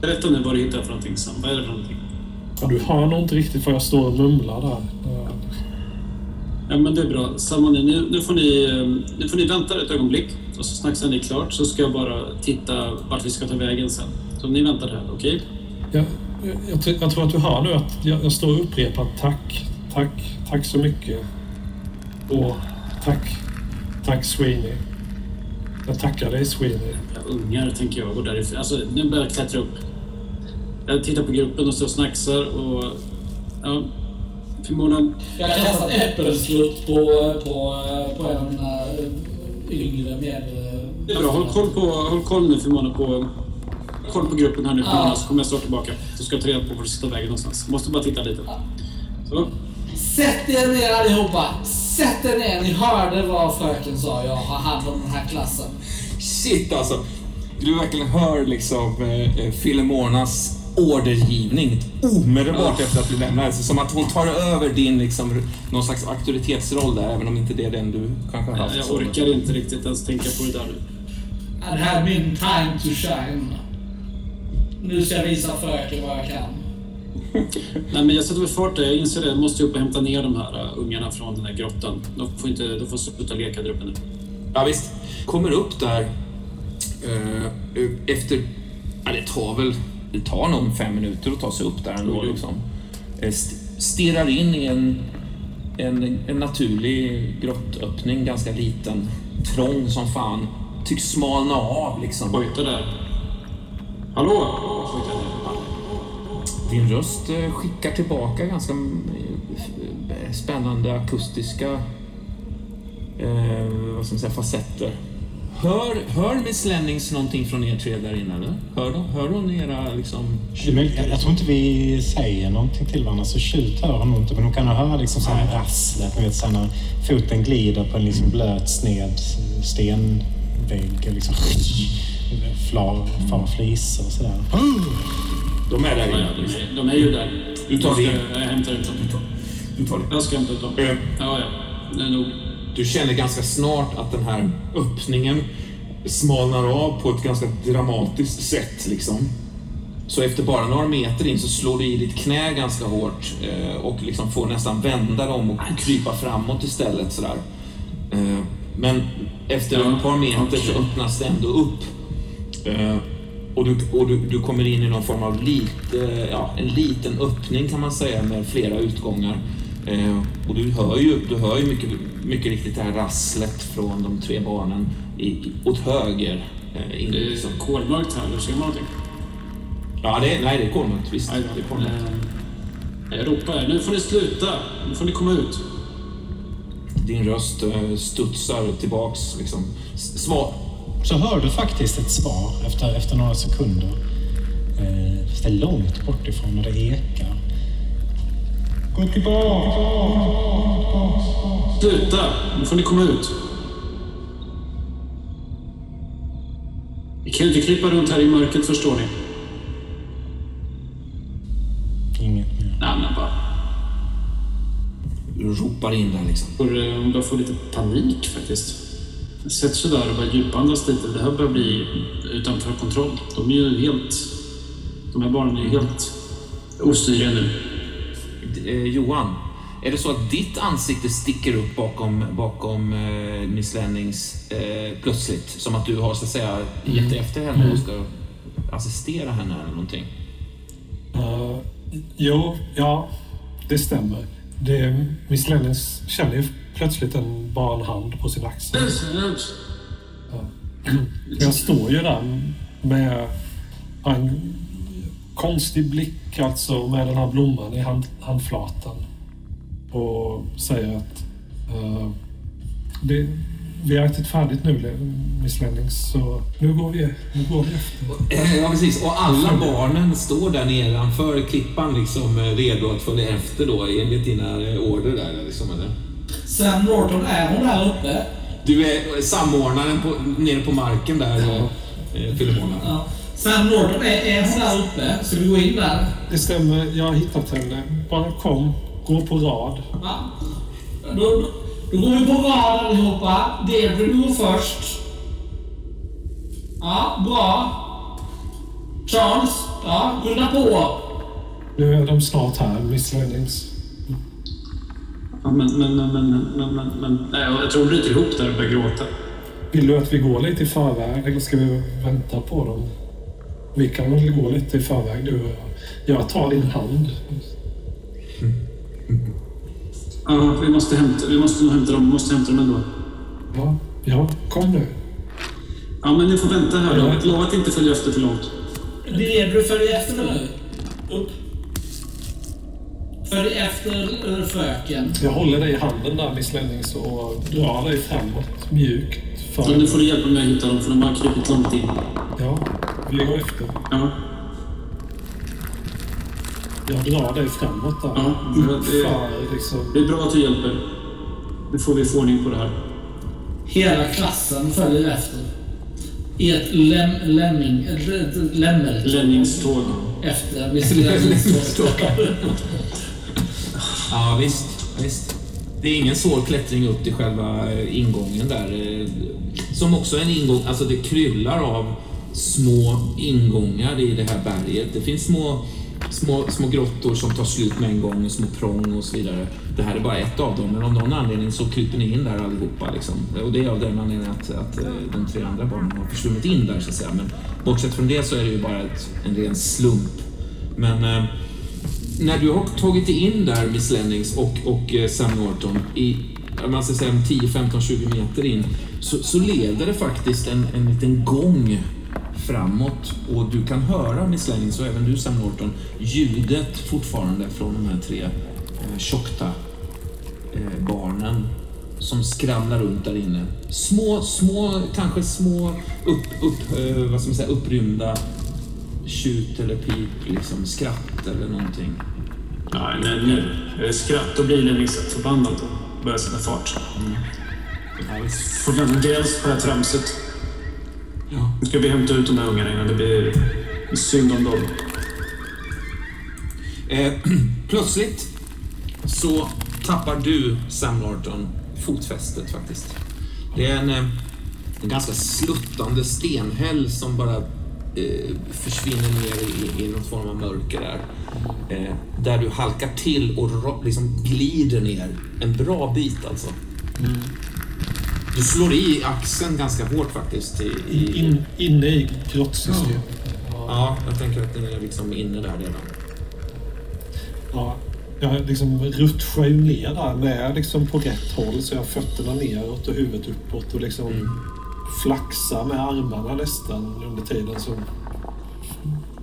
Berätta nu vad du hittar för någonting Sam. Vad är det för någonting? Ja, du hör nog inte riktigt vad jag står och mumlar där. Ja, men det är bra. Samani, nu, nu, får ni, eh, nu får ni vänta ett ögonblick och så snackar ni klart så ska jag bara titta vart vi ska ta vägen sen. Så ni väntar här, okej? Jag, jag, jag, tror- jag tror att du hör nu att jag, jag står och upprepar tack, tack, tack så mycket. Och tack, tack Sweeney. Jag tackar dig Sweeney. Ja, ungar tänker jag går därifrån. Alltså, nu börjar jag klättra upp. Jag tittar på gruppen och och snacksar och... Ja, förmodligen... Jag kastar ett äppelslutt på, på, på en uh, yngre med... eh, Det är bra. Håll koll, på, håll koll nu förmodligen på... Koll på gruppen här nu Ja. så kommer jag snart tillbaka. Så ska jag ta reda på var du ska ta vägen någonstans. Måste bara titta lite. Så. Sätt er ner allihopa! Sätt er ner! Ni hörde vad fröken sa. Jag har hand om den här klassen. Shit alltså. Du verkligen hör liksom eh, Filemonas ordergivning omedelbart efter att du lämnar. Alltså, som att hon tar över din liksom, någon slags auktoritetsroll där, även om inte det är den du kanske har haft. Jag så. orkar inte riktigt ens tänka på det där nu. Det här är min time to shine. Nu ska jag visa fröken vad jag kan. [laughs] Nej, men jag sätter väl fart där. Jag inser det. Jag måste upp och hämta ner de här uh, ungarna från den här grottan. De får, inte, de får sluta leka där uppe nu. Ja, visst. Kommer upp där eh, efter... Ja, det tar väl... Det tar nog fem minuter att ta sig upp där ändå. Jo. Liksom. Eh, st- Stirrar in i en, en, en naturlig grottöppning, ganska liten. Trång som fan. Tycks smalna av liksom. Hojta där. Hallå? Din röst eh, skickar tillbaka ganska eh, spännande akustiska eh, vad ska man säga, facetter. Hör, hör Miss Lennings någonting från er tre där inne? Eller? Hör, de, hör hon era liksom... Men jag, jag tror inte vi säger någonting till varandra, så tjut hör hon inte. Men hon kan höra liksom så här rasslet, ni vet, så här när foten glider på en liksom blöt, sned stenvägg. och Liksom, flar, far flisor och sådär. De är där inne. de är- De är ju där. Du tar Jag det. Jag hämtar ut dem. Du tar det. Jag ska hämta ut dem. Eh, Ja, ja. Det är nog... Du känner ganska snart att den här öppningen smalnar av på ett ganska dramatiskt sätt. Liksom. Så efter bara några meter in så slår du i ditt knä ganska hårt eh, och liksom får nästan vända dem och krypa framåt istället. Sådär. Eh, men efter Ja, ett par meter så öppnas det ändå upp. Eh, och du, och du, du kommer in i någon form av lite, ja, en liten öppning kan man säga med flera utgångar. Och du hör ju, du hör ju mycket, mycket riktigt det här rasslet från de tre barnen i, i, åt höger. Eh, in, Det liksom. är kolmörkt här. Eller ser man någonting? Ja, det är, nej, det är kolmörkt. Visst, Nej, det är kolmörkt. Eh, Jag ropar. Nu får ni sluta. Nu får ni komma ut. Din röst eh, studsar tillbaks. Liksom. Svar. Så hör du faktiskt ett svar efter, efter några sekunder. Eh, fast det är långt bort ifrån och det ekar. Gå tillbaka! Sluta! Nu får ni komma ut. Vi kan ju inte krypa runt här i mörkret, förstår ni. Inget mer. Nej, men bara... Du ropar in där liksom. Får, eh, Hon börjar få lite panik faktiskt. Sätter sig där och bara djupandas lite. Det här börjar bli utanför kontroll. De är ju helt... De här barnen är ju helt ostyriga nu. Eh, Johan, är det så att ditt ansikte sticker upp bakom, bakom eh, Miss Lennings eh, plötsligt? Som att du har så att säga gett efter henne och ska assistera henne eller någonting? Uh, jo, ja, det stämmer. Det, Miss Lennings känner ju plötsligt en barnhand på sin axel. [clears throat] Jag står ju där med en konstig blick alltså med den här blomman i hand, handflatan. Och säger att eh, det, vi har ätit färdigt nu Miss Lennings så nu går vi, nu går vi efter. Eh, Ja, precis. Och alla barnen står där nedanför klippan liksom eh, redo att följa efter då enligt dina order där liksom, eller? Sam Norton, är hon här uppe? Du är samordnaren på, nere på marken där, eh, Filemona. Ja. Sam Norton är, är där uppe. Ska vi gå in där? Det stämmer, jag har hittat henne. Bara kom, gå på rad. Ja. Då, då, då går vi på rad allihopa. Deirdre, du går först. Ja, bra. Charles, ja, skynda på. Nu är de snart här, Miss Lennings. Ja, men, men, men, men, men, men, men. Nej, jag tror hon bryter ihop där och börjar gråta. Vill du att vi går lite i förväg eller ska vi vänta på dem? Vi kan väl gå lite i förväg du och jag. Jag tar din hand. Ja, vi måste hämta, vi måste nog hämta dem. Vi måste hämta dem ändå. Ja, ja kom nu. Ja, men ni får vänta här då. Lova att inte följa efter för långt. Deirdre, följ efter nu. Upp. Följ efter fröken. Jag håller dig i handen där Miss Lennings och drar dig framåt mjukt. Ja, För... nu får du hjälpa mig att hitta dem för de har krupit långt in. Ja, vi går efter. Ja, Jag drar dig framåt där. Ja, men det- För liksom... det är bra att du hjälper. Nu får vi få ordning på det här. Hela klassen följer efter. I ett lem, lemming... ett lämmel... Länningståg. Efter Miss [laughs] Lemmingståg. Ja, visst. visst. Det är ingen svår klättring upp till själva eh, ingången där. Som också är en ingång, alltså det kryllar av små ingångar i det här berget. Det finns små, små, små grottor som tar slut med en gång, och små prång och så vidare. Det här är bara ett av dem, men av någon anledning så kryper ni in där allihopa. Liksom. Och det är av den anledningen att, att eh, de tre andra barnen har försvunnit in där så att säga. Men bortsett från det så är det ju bara ett, en ren slump. Men eh, när du har tagit dig in där, Miss Lennings och, och eh, Sam Norton, i man ska säga 10, 15, 20 meter in, så, så leder det faktiskt en, en liten gång framåt och du kan höra Miss Lennings och även du Sam Norton, ljudet fortfarande från de här tre eh, tjockta eh, barnen som skramlar runt där inne. Små, små, kanske små upp, upp, eh, vad ska man säga, upprymda tjut eller pip, liksom skratt eller någonting. Nej, nej, nej. Är det skratt, då blir Lennings förbannad och börjar sätta fart. Får vända dels på det här tramset. Ja. Nu ska vi hämta ut de här ungarna innan det blir synd om dem. Eh, [clears throat] plötsligt så tappar du, Sam Norton, fotfästet faktiskt. Det är en, eh, en ganska sluttande stenhäll som bara eh, försvinner ner i, i någon form av mörker där. Eh, där du halkar till och liksom glider ner en bra bit alltså. Du slår i axeln ganska hårt faktiskt. I, i, In, inne i grottsystemet. Ja, jag tänker att den är liksom inne där redan. Ja, jag liksom rutschar ju ner där med liksom på rätt håll så jag har fötterna neråt och huvudet uppåt och liksom flaxar med armarna nästan under tiden som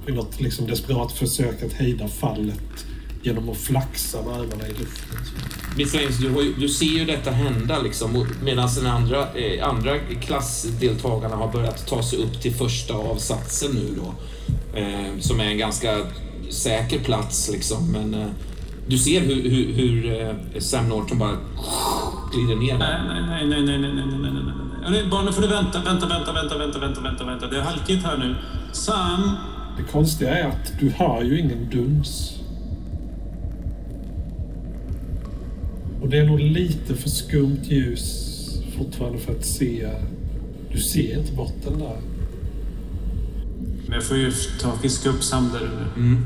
i något liksom desperat försök att hejda fallet genom att flaxa med armarna i luften. Du, ser ju detta hända liksom, medan den andra, eh, andra klassdeltagarna har börjat ta sig upp till första avsatsen nu då. Eh, som är en ganska säker plats liksom, men eh, du ser hur, hur, hur eh, Sam Norton bara glider ner. Nej, nej, nej, nej, nej, nej, nej, nej, nej, nej, nej, Barnen får du vänta, vänta, vänta, vänta, vänta, vänta, vänta, vänta. Det är halkigt här nu. Sam! Det konstiga är att du hör ju ingen duns. Och det är nog lite för skumt ljus fortfarande för att se. Du ser inte botten där. Men jag får ju ta och fiska upp Sam där nu.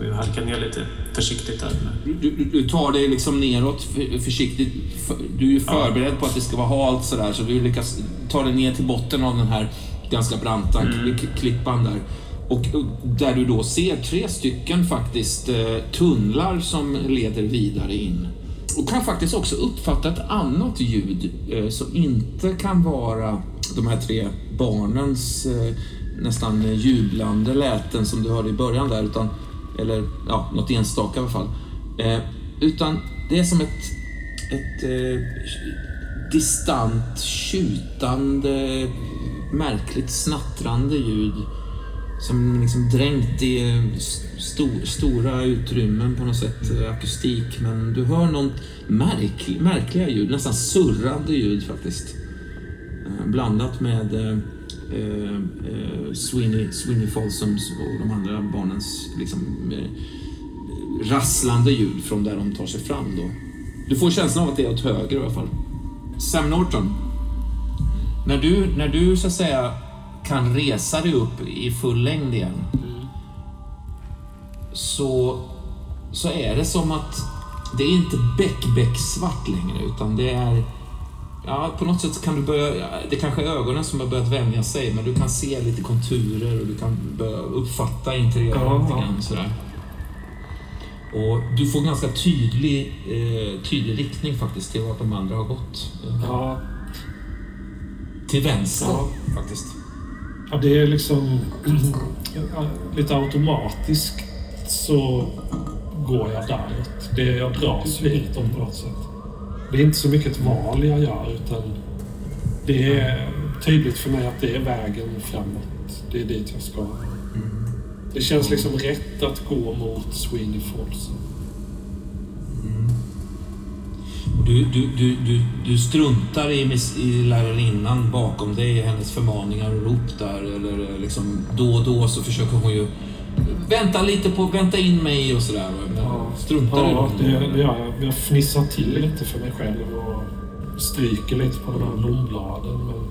Vi halkar ner lite försiktigt här. Du, du, du tar dig liksom neråt för, försiktigt. För, du är ju förberedd på att det ska vara halt sådär, så du lyckas ta dig ner till botten av den här ganska branta kli- klippan där. Och och där du då ser tre stycken faktiskt eh, tunnlar som leder vidare in. Och kan faktiskt också uppfatta ett annat ljud eh, som inte kan vara de här tre barnens eh, nästan jublande läten som du hörde i början där, utan, eller ja, något enstaka i alla fall. Eh, utan det är som ett, ett eh, distant, tjutande, märkligt snattrande ljud som liksom dränkt i eh, stor, stora utrymmen på något sätt, eh, akustik. Men du hör något märkl, märkliga ljud, nästan surrande ljud faktiskt. Eh, blandat med eh, eh, eh, Sweeney, Sweeney Folsoms och de andra barnens liksom, eh, rasslande ljud från där de tar sig fram. Då. Du får känslan av att det är åt höger i alla fall. Sam Norton. När du, när du så att säga kan resa dig upp i full längd igen så, så är det som att det är inte bäck-bäck-svart längre utan det är Ja, på något sätt kan du börja... ja, Det kanske är ögonen som har börjat vänja sig, men du kan se lite konturer och du kan börja uppfatta interiören Ja, lite ja. grann sådär. Och du får ganska tydlig, eh, tydlig riktning faktiskt till vart de andra har gått. Ja, Till vänster Ja. faktiskt. Ja, det är liksom [clears throat] lite automatiskt så går jag däråt. Det, jag dras hitåt på något sätt. Det är inte så mycket ett val jag gör utan det är tydligt för mig att det är vägen framåt. Det är dit jag ska. Det känns liksom rätt att gå mot Sweeney Falls. Du, du, du, du, du struntar i, i lärarinnan bakom dig, hennes förmaningar och rop där. Eller eh, liksom då och då så försöker hon ju vänta lite på, vänta in mig och sådär. Ja. Struntar Ja, i det, dem? det gör jag. Jag fnissar till lite för mig själv och stryker lite på de här blombladen. Men,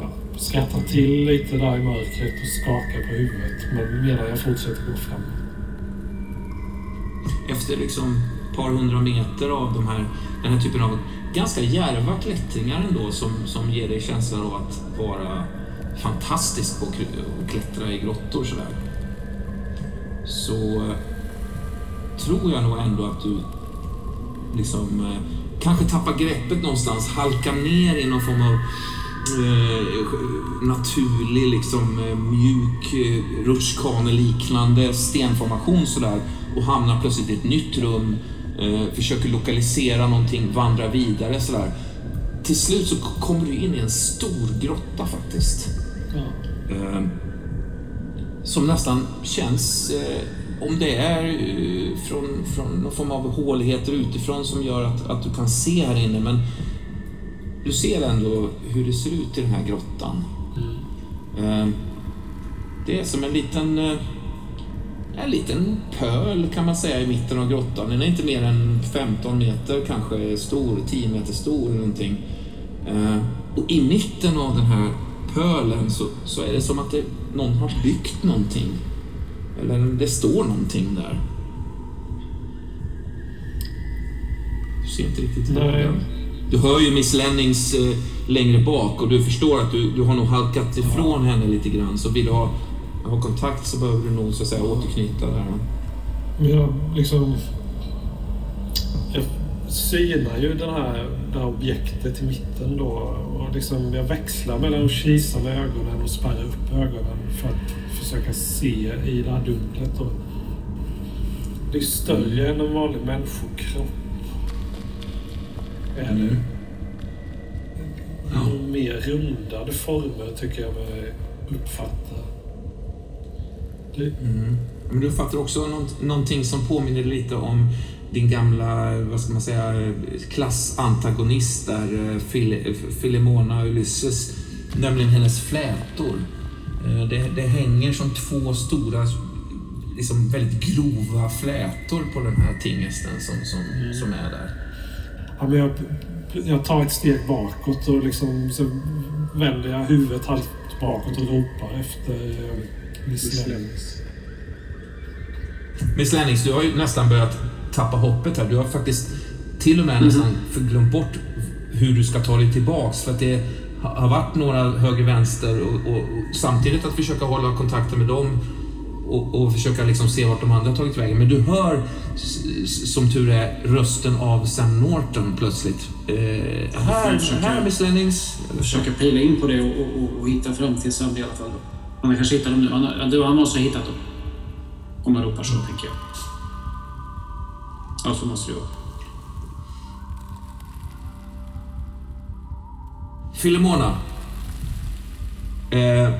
ja, skrattar till lite där i mörkret och skakar på huvudet. Men medan jag fortsätter gå framåt. Efter liksom par hundra meter av de här, den här typen av ganska djärva klättringar ändå som, som ger dig känslan av att vara fantastisk på att klättra i grottor sådär. Så eh, tror jag nog ändå att du liksom eh, kanske tappar greppet någonstans, halkar ner i någon form av eh, naturlig, liksom eh, mjuk eh, rutschkaneliknande stenformation sådär och hamnar plötsligt i ett nytt rum, eh, försöker lokalisera någonting, vandra vidare sådär. Till slut så kommer du in i en stor grotta faktiskt. Ja. Eh, som nästan känns, eh, om det är eh, från, från någon form av håligheter utifrån som gör att, att du kan se här inne, men du ser ändå hur det ser ut i den här grottan. Eh, det är som en liten, eh, en liten pöl kan man säga i mitten av grottan. Den är inte mer än 15 meter kanske stor, 10 meter stor eller någonting. Eh, och i mitten av den här pölen så, så är det som att det, någon har byggt någonting. Eller det står någonting där. Du ser inte riktigt Nej. Du hör ju Miss Lennings eh, längre bak och du förstår att du, du har nog halkat ifrån henne lite grann. Så vill du ha, ha kontakt så behöver du nog så att säga återknyta där. Jag liksom... Jag synar ju den här, det här objektet i mitten då. Och liksom jag växlar mellan att kisa med ögonen och spärra upp ögonen för att försöka se i det här dunklet. Och det är större än en vanlig människokropp. Är det. Mm. Ja. Mer rundade former tycker jag mig uppfatta. Mm. Men du fattar också nånt, någonting som påminner lite om din gamla, vad ska man säga, klassantagonist där, eh, Fil- Filemona Ulysses, nämligen hennes flätor. Eh, Det, det hänger som två stora, liksom väldigt grova flätor på den här tingesten som, som, som är där. Ja, men jag, jag tar ett steg bakåt och liksom, så vänder jag huvudet halvt bakåt och ropar efter Miss Lennings. Miss Lennings, du har ju nästan börjat tappa hoppet här. Du har faktiskt till och med nästan glömt bort hur du ska ta dig tillbaks. För att det ha- har varit några höger-vänster och, och, och samtidigt att försöka hålla kontakten med dem och, och försöka liksom se vart de andra har tagit vägen. Men du hör, som tur är, rösten av Sam Norton plötsligt. Eh, här, försöker- här Miss Lennings. Jag försöker pila in på det och, och, och, hitta fram till Sam i alla fall. Han han kanske hittar dem nu. Han, han måste ha hittat dem. Om man ropar så, tänker jag. Ja, så måste det vara. Filemona. Eh,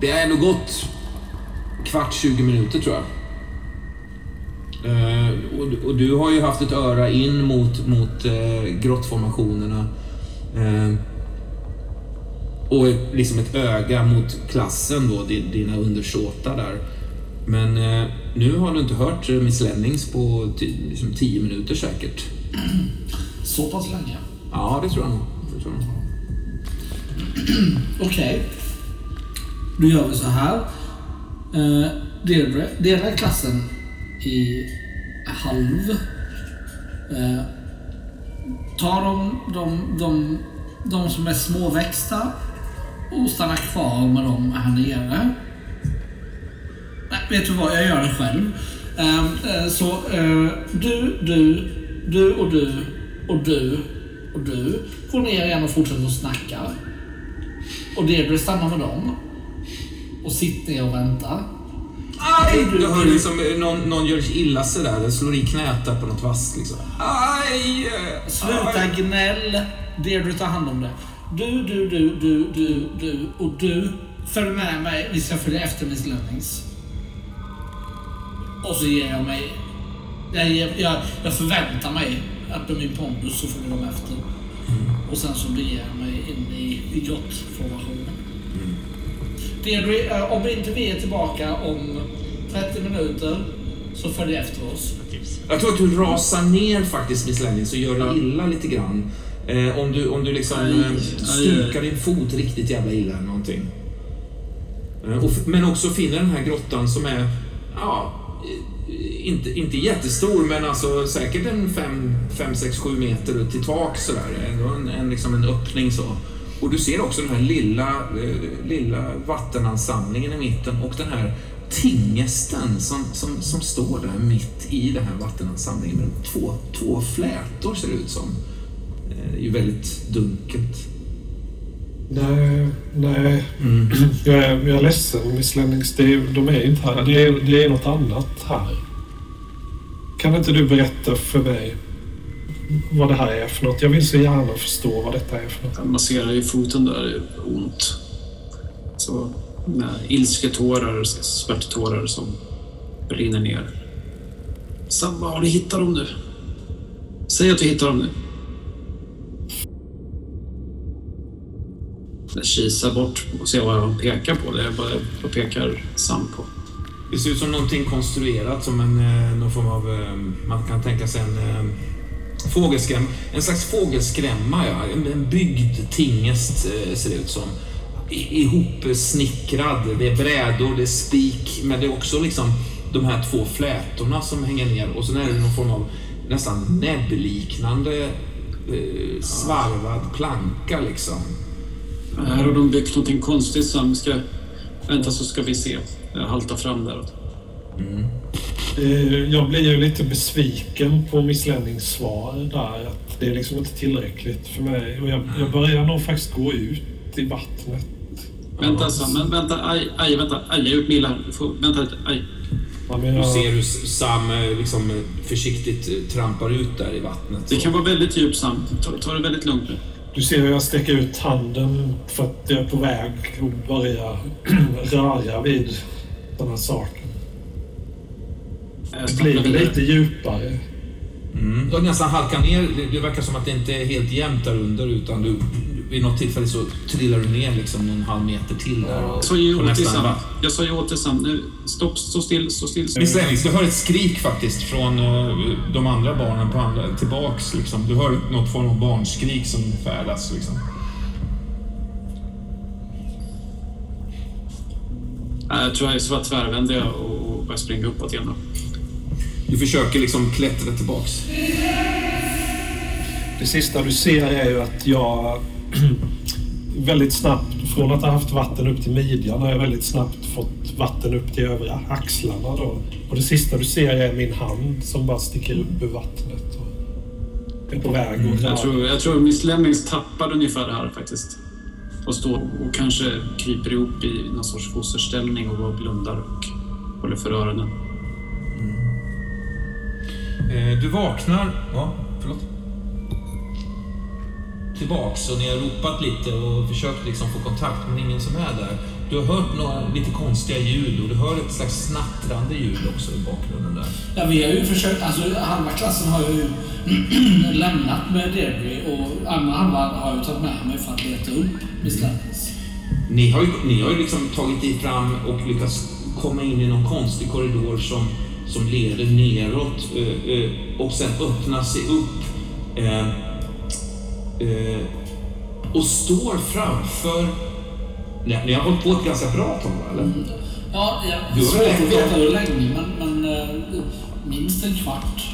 det är nog gått kvart, 20 minuter tror jag. Eh, och, och du har ju haft ett öra in mot, mot eh, grottformationerna. Eh, och liksom ett öga mot klassen då, di- dina undersåtar där. Men eh, nu har du inte hört eh, Miss Lennings på liksom tio minuter säkert. [clears throat] Så pass länge. Ja, det tror jag nog. [clears throat] Okej. Då gör vi så här. Uh, Deirdre, dela klassen i halv. Eh, ta de, de, de, de som är småväxta och stanna kvar med dem här nere. Nej, vet du vad? Jag gör det själv. Ehm, eh, så eh, du, du, du och du och du och du går ner igen och fortsätter att snacka. Och Deirdre stannar med dem. Och sitter ner och väntar. Aj! Du- Du hör du- liksom eh, någon, någon gör illa sig där, eller slår i knät där på något vasst liksom. Aj! Sluta aj. gnäll. Deirdre tar hand om det. Du, du, du, du, du, du och du. Följ med mig. Vi ska följa efter Miss Lennings. Och så ger jag mig... Jag, jag, jag förväntar mig att med min pondus så följer de efter. Och sen så beger jag mig in i, i grottformationen. Deirdre, eh, om inte vi är tillbaka om 30 minuter så följ efter oss. Jag tror att du rasar ner faktiskt Miss Lennings och gör dig illa lite grann. Eh, om du, om du liksom eh, stukar din fot riktigt jävla illa eller någonting. Eh, och, men också finner den här grottan som är, ja, inte, inte jättestor men alltså säkert en 5, 6, 7 meter till tak sådär. En, en, liksom en öppning så. Och du ser också den här lilla, eh, lilla vattenansamlingen i mitten och den här tingesten som, som, som står där mitt i den här vattenansamlingen med två, två flätor ser det ut som. Eh, är ju väldigt dunkelt. Nej, nej. [clears throat] Jag, är, jag är ledsen, Miss Lennings. Det är, de är inte här. Det är, det är något annat här. Kan inte du berätta för mig vad det här är för något? Jag vill så gärna förstå vad detta är för något. Jag masserar i foten där, ont. Så med ilsketårar, smärttårar som rinner ner. Sam, var har du hittat dem nu? Säg att du hittar dem nu. Kisa kisar bort och ser vad han pekar på. Det är vad, vad pekar Sam på? Det ser ut som någonting konstruerat som en, eh, någon form av, eh, man kan tänka sig en fågelskrämma. fågelskräm, en slags fågelskrämma ja. En, en byggd tingest ser det ut som. I- Ihopsnickrad, det är brädor, det är spik, men det är också liksom de här två flätorna som hänger ner och sen är det någon form av nästan näbbliknande eh, svarvad planka liksom. Här har de byggt någonting konstigt Sam. Ska... Vänta så ska vi se. Jag haltar fram däråt. Eh, Jag blir ju lite besviken på Miss Lennings svar där. Att det är liksom inte tillräckligt för mig. Och jag, jag börjar nog faktiskt gå ut i vattnet. Vänta Sam, men vänta. Aj, aj, vänta. Aj, jag har gjort mig illa vänta lite. Aj. Ja, men Du jag, ser hur Sam eh, liksom eh, försiktigt trampar ut där i vattnet. Det kan vara väldigt djupt Sam. Ta, ta det väldigt lugnt nu. Du ser hur jag sträcker ut handen för att jag är på väg att börja [clears throat] röra vid den här saken. Det blir lite djupare. Mm. Du har nästan halkat ner. Det verkar som att det inte är helt jämnt där under utan du, vid något tillfälle så trillar du ner liksom någon halv meter till där. Jag sa ju åt dig Sam. Jag sa ju åt dig Sam. Nu, stopp, stå still, stå still. Miss Lennings, du hör ett skrik faktiskt från eh, de andra barnen på andra, tillbaks. Liksom. Du hör något form av barnskrik som färdas. Liksom. Nej, Jag tror jag så var tvärvänder jag och och började springa uppåt igen. Då. Du försöker liksom klättra tillbaks. Det sista du ser är ju att jag [clears throat] väldigt snabbt, från att ha haft vatten upp till midjan, har jag väldigt snabbt fått vatten upp till övre axlarna. Då. Och det sista du ser är min hand som bara sticker upp ur vattnet. Och är på väg att Jag tror, jag tror Miss Lemmings tappade ungefär det här faktiskt. Och står och kanske kryper ihop i någon sorts fosterställning och bara blundar och håller för öronen. Eh, Du vaknar... Ja. Tillbaks och ni har ropat lite och försökt liksom få kontakt men ingen som är där. Du har hört några lite konstiga ljud och du hör ett slags snattrande ljud också i bakgrunden där. Ja, vi har ju försökt, alltså halva klassen har ju [clears throat] lämnat med Deirdre och andra halvan har ju tagit med mig för att leta upp Miss Lennings. Ni har ju, ni har ju liksom tagit er fram och lyckats komma in i någon konstig korridor som, som leder neråt eh, eh, och sen öppnar sig upp. Eh, och står framför... Ni, ni har hållit på ett ganska bra tag, eller? Ja, jag har svårt att veta hur länge, men, men eh, minst en kvart.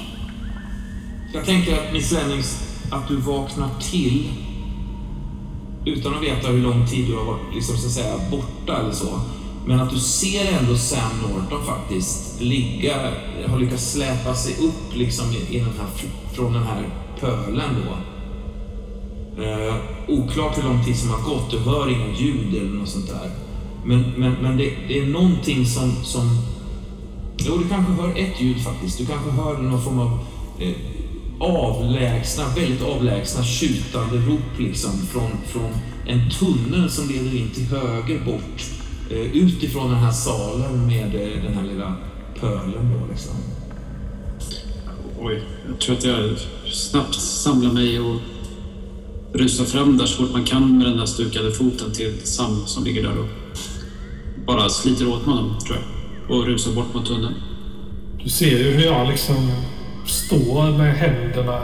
Jag tänker att Miss Lennings, att du vaknar till utan att veta hur lång tid du har varit liksom, så att säga, borta eller så. Men att du ser ändå Sam Norton faktiskt ligga, har lyckats släpa sig upp liksom i, i den här, från den här pölen då. Eh, oklart hur lång tid som har gått, du hör inga ljud eller något sånt där. Men, men, men det, det är någonting som, som... Jo, du kanske hör ett ljud faktiskt. Du kanske hör någon form av eh, avlägsna, väldigt avlägsna tjutande rop liksom från, från en tunnel som leder in till höger bort. Eh, utifrån den här salen med eh, den här lilla pölen då liksom. Oj, jag tror att jag snabbt samlar mig och rusar fram där så fort man kan med den där stukade foten till Sam som ligger där och bara sliter åt med honom, tror jag. Och rusar bort mot tunneln. Du ser ju hur jag liksom står med händerna,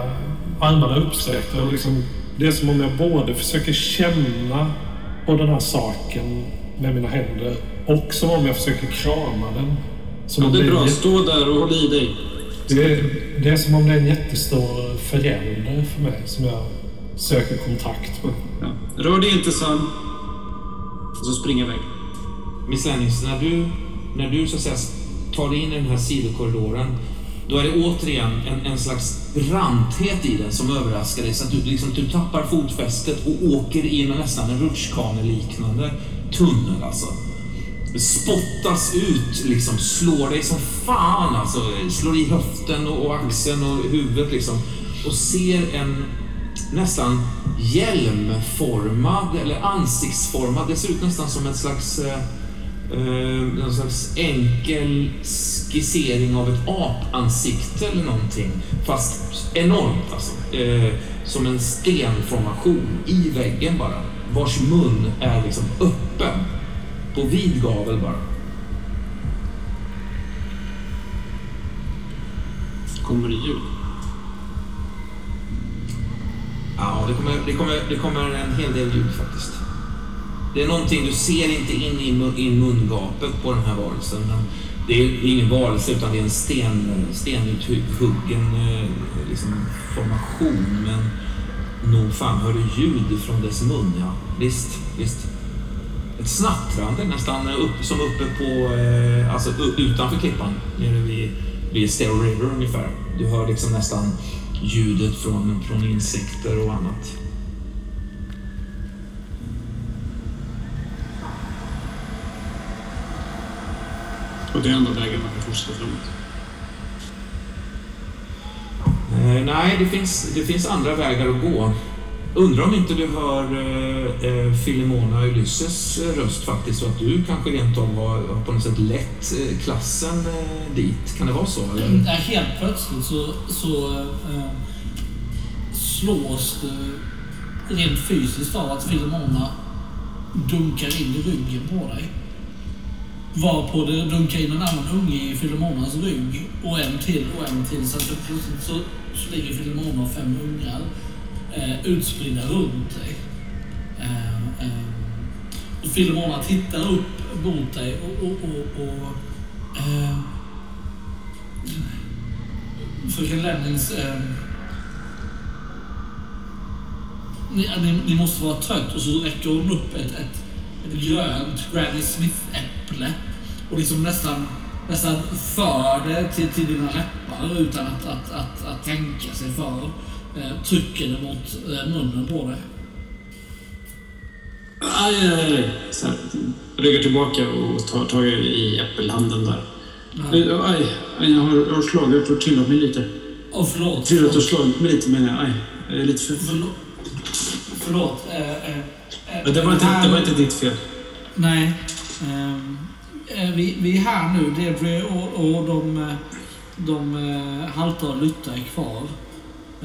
armarna uppsträckta. Och liksom, det är som om jag både försöker känna på den här saken med mina händer och som om jag försöker krama den. Som Ja, det är bra. Stå där och håll i dig. Det är, det är som om det är en jättestor förälder för mig som jag söker kontakt med. Ja. Rör dig inte Sam. Och så springer iväg. Miss Lennings, när du, när du så att säga tar dig in i den här sidokorridoren, då är det återigen en, en slags branthet i den som överraskar dig så att du, liksom, du tappar fotfästet och åker in i nästan en rutschkaneliknande tunnel alltså. Spottas ut, liksom, slår dig som fan alltså. Slår i höften och, och axeln och huvudet liksom. Och ser en nästan hjälmformad eller ansiktsformad. Det ser ut nästan som en slags, eh, eh en slags enkel skissering av ett apansikte eller någonting. Fast enormt alltså. Eh, som en stenformation i väggen bara. Vars mun är liksom öppen. På vid gavel bara. Kommer det ljud? Ja, det kommer, det, kommer, det kommer en hel del ljud faktiskt. Det är någonting, du ser inte in i, mungapet på den här varelsen. Men det är ingen varelse utan det är en sten, stenuthuggen eh, liksom, formation. Men nog fan hör du ljud från dess mun, ja. Visst, visst. Ett snattrande nästan eh, upp, som uppe på, eh, alltså utanför klippan, nere vid, vid Stale River ungefär. Du hör liksom nästan ljudet från, från insekter och annat. Och det är enda vägen man kan fortsätta framåt. Eh, nej, det finns, det finns andra vägar att gå. Undrar om inte du hör eh, eh, Filemona Ulysses eh, röst faktiskt och att du kanske rent av har, har på något sätt lett eh, klassen eh, dit. Kan det vara så? Eller? Ja, helt plötsligt så, så eh, slås du rent fysiskt av att Filemona dunkar in i ryggen på dig. Varpå det dunkar in en annan unge i Filemonas rygg och en till och en till. Så att plötsligt så, så ligger Filemona och fem ungar eh, utspridda runt dig. Eh, eh, och Filemona tittar upp mot dig och, och, och, och eh, Fröken Lennings... Eh, ni, ni, ni måste vara trött och så räcker hon upp ett, ett, ett grönt Granny Smith-äpple och liksom nästan, nästan för det till, till dina läppar utan att, att, att, att tänka sig för. Eh, trycker det mot eh, munnen på dig. Aj, aj, aj. Så här, ryggar tillbaka och tar tag i äppelhanden där. Aj, aj, aj, jag har, har slagit. Får tillåt mig lite. Och förlåt. Tillåt att slagit mig lite menar jag. Aj, jag är lite för... Förlåt. Förlåt. Eh, eh, eh, Det var inte, det var inte ditt fel. Nej. Eh, vi, vi är här nu, Deirdre och, och de, eh, de eh, haltar och lyttar är kvar.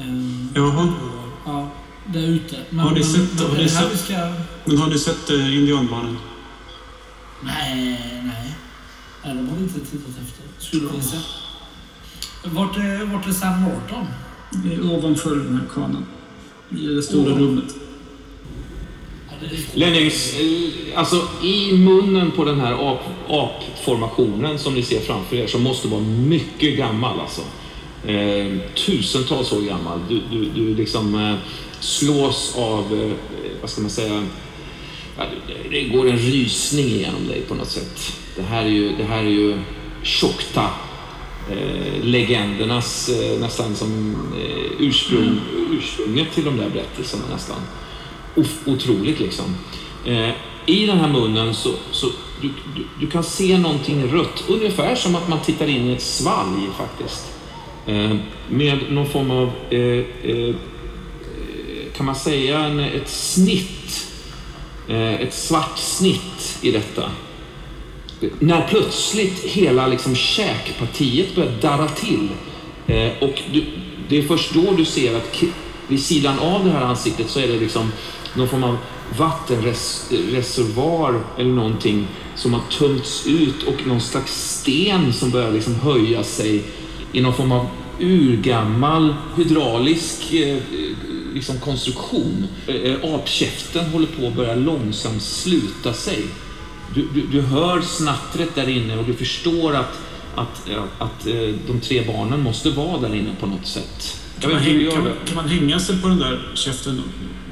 Ehm, Jaha. ja, där ute. Men, Har ni sett- men har det ni här sett- ska... Men har ni sett eh, indianbarnen? Nej, nej. Nej, de har vi inte tittat efter. Skulle vi se. Vart är, vart är Sam Norton? Det är ovanför den här kanan. I det stora Ovan- rummet. Lennings, eh, alltså i munnen på den här ap- apformationen som ni ser framför er som måste vara mycket gammal alltså. Eh, tusentals år gammal. Du, du, du liksom eh, slås av, eh, vad ska man säga, ja, det, går en rysning igenom dig på något sätt. Det här är ju, det här är ju Tjokta. Eh, legendernas eh, nästan som eh, ursprung, ursprunget till de där berättelserna nästan of- otroligt liksom. Eh, I den här munnen så, så du, du, du kan se någonting rött, ungefär som att man tittar in i ett svalg faktiskt. Eh, med någon form av, eh, eh, kan man säga, en, ett snitt. Ett svart snitt i detta. När plötsligt hela liksom käkpartiet börjar darra till. Och du, det är först då du ser att vid sidan av det här ansiktet så är det liksom någon form av vattenreservoar eller någonting som har tömts ut och någon slags sten som börjar liksom höja sig i någon form av urgammal hydraulisk eh, liksom konstruktion. Eh, apkäften håller på att börja långsamt sluta sig. Du, du, du hör snattret där inne och du förstår att, att, ja, att eh, de tre barnen måste vara där inne på något sätt. Kan man, hänga, kan, kan man hänga sig på den där käften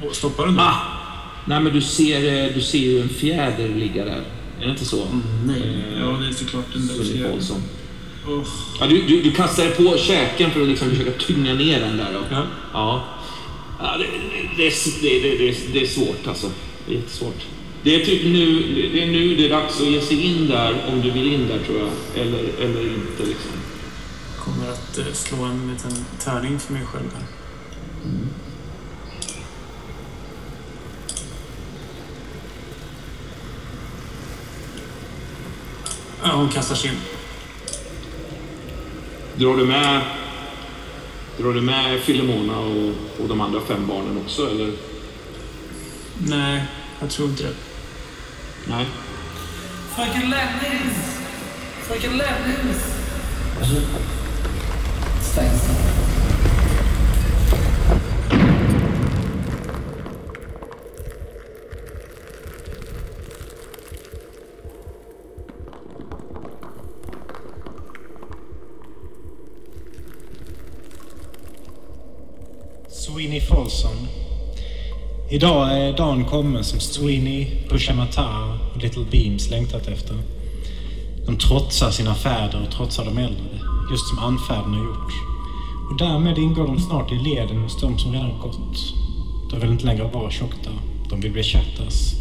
och stoppa den där? Ah! Nej, men du ser, eh, du ser ju en fjäder ligga där. Är det inte så? Mm, nej. Ja, det är såklart den där Sonny Ja, du, du, du kastar dig på käken för att liksom försöka tynga ner den där. Då. Ja. Ja. ja det, det, det, det, det, är svårt alltså. Det är jättesvårt. Det är typ nu det är nu det är dags att ge sig in där om du vill in där tror jag. Eller, eller inte liksom. kommer att eh, slå en liten tärning för mig själv här. Ja, hon kastar sig in. Drar du med, drar du med Filemona och, och de andra fem barnen också eller? Nej, jag tror inte det. Nej. Fröken Lennings! Fröken Lennings! Stängs den. Sweeney Folsom. Idag är dagen kommen som Sweeney, Pusha Matar och Little Beams längtat efter. De trotsar sina fäder och trotsar de äldre, just som anfäderna gjort. Och därmed ingår de snart i leden hos de som redan gått. De vill inte längre vara tjockta, de vill bli chattas.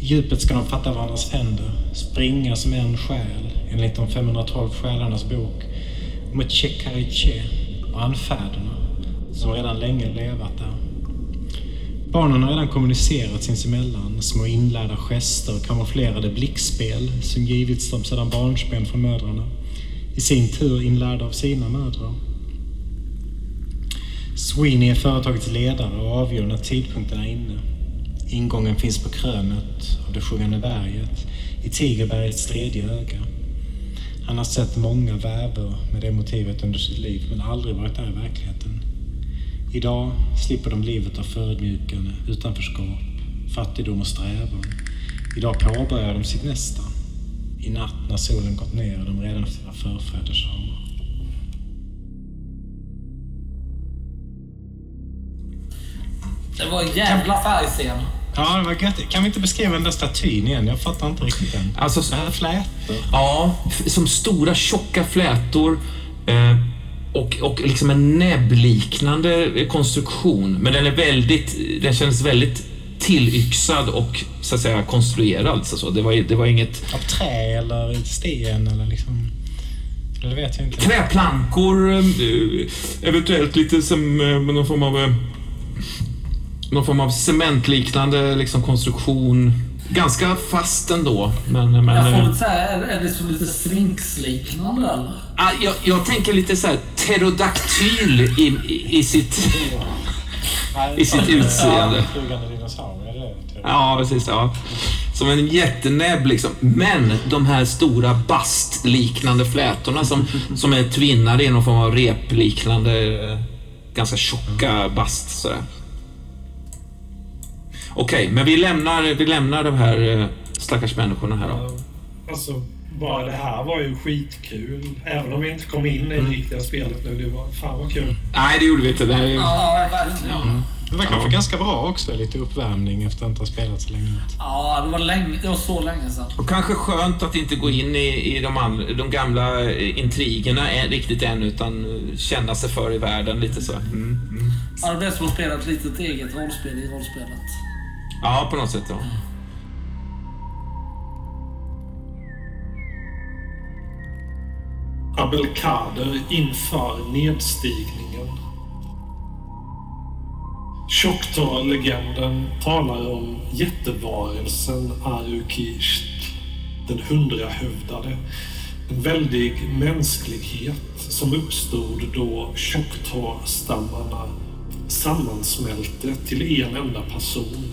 I djupet ska de fatta varandras händer, springa som en själ, enligt de 512 själarnas bok, om ett Chekariche och anfäderna, som redan länge levat där. Barnen har redan kommunicerat sinsemellan, små inlärda gester och kamouflerade blickspel som givits dem sedan barnsben från mödrarna, i sin tur inlärda av sina mödrar. Sweeney är företagets ledare och avgör när tidpunkten är inne. Ingången finns på krönet av det sjungande berget, i Tigerbergets tredje öga. Han har sett många väver med det motivet under sitt liv, men aldrig varit där i verkligheten. Idag slipper de livet av förödmjukande, utanförskap, fattigdom och strävan. Idag påbörjar de sitt nästa. I natt när solen gått ner och de redan sina förfäders armar. Det var en jävla färgscen. Ja, det var gött. Kan vi inte beskriva den där statyn igen? Jag fattar inte riktigt den. Alltså, Det här flätor. Ja, som stora tjocka flätor eh, och, och liksom en näbbliknande konstruktion. Men den är väldigt, den känns väldigt tillyxad och så att säga konstruerad. Så så. Det, var, det var inget Av trä eller sten eller liksom... Eller det vet jag inte. träplankor, eh, eventuellt lite som eh, någon form av eh, någon form av cementliknande liksom, konstruktion. Ganska fast ändå. Men, men, Jag får väl säga, är är det som lite Sphinx-liknande eller? Ah, jag, jag tänker lite så här pterodaktyl i, i, i sitt... i sitt utseende. Typ. Ja, precis. Ja. Som en jättenäbb liksom. Men de här stora bastliknande flätorna som, som är tvinnade i någon form av repliknande, eh, ganska tjocka bast sådär. Okej, men vi lämnar, vi lämnar de här eh, stackars människorna här då. Alltså, bara det här var ju skitkul. Även om vi inte kom in i det riktiga spelet nu. Det var fan vad kul. Nej, det gjorde vi inte. Det är... Ja, verkligen. Det var kanske ganska bra också, lite uppvärmning efter att inte ha spelat så länge. Ja, det var, länge, det var så länge sedan. Och kanske skönt att inte gå in i, i de, andra, de gamla eh, intrigerna än, riktigt än, utan eh, känna sig för i världen lite så. Mm, mm. Ja, det blev som att spela ett litet eget rollspel i rollspelet. Ja, på något sätt. Ja. Abelkader inför nedstigningen. Choctaw-legenden talar om jättevarelsen Arukisht, den hundrahövdade. En väldig mänsklighet som uppstod då Choctaw-stammarna sammansmälte till en enda person.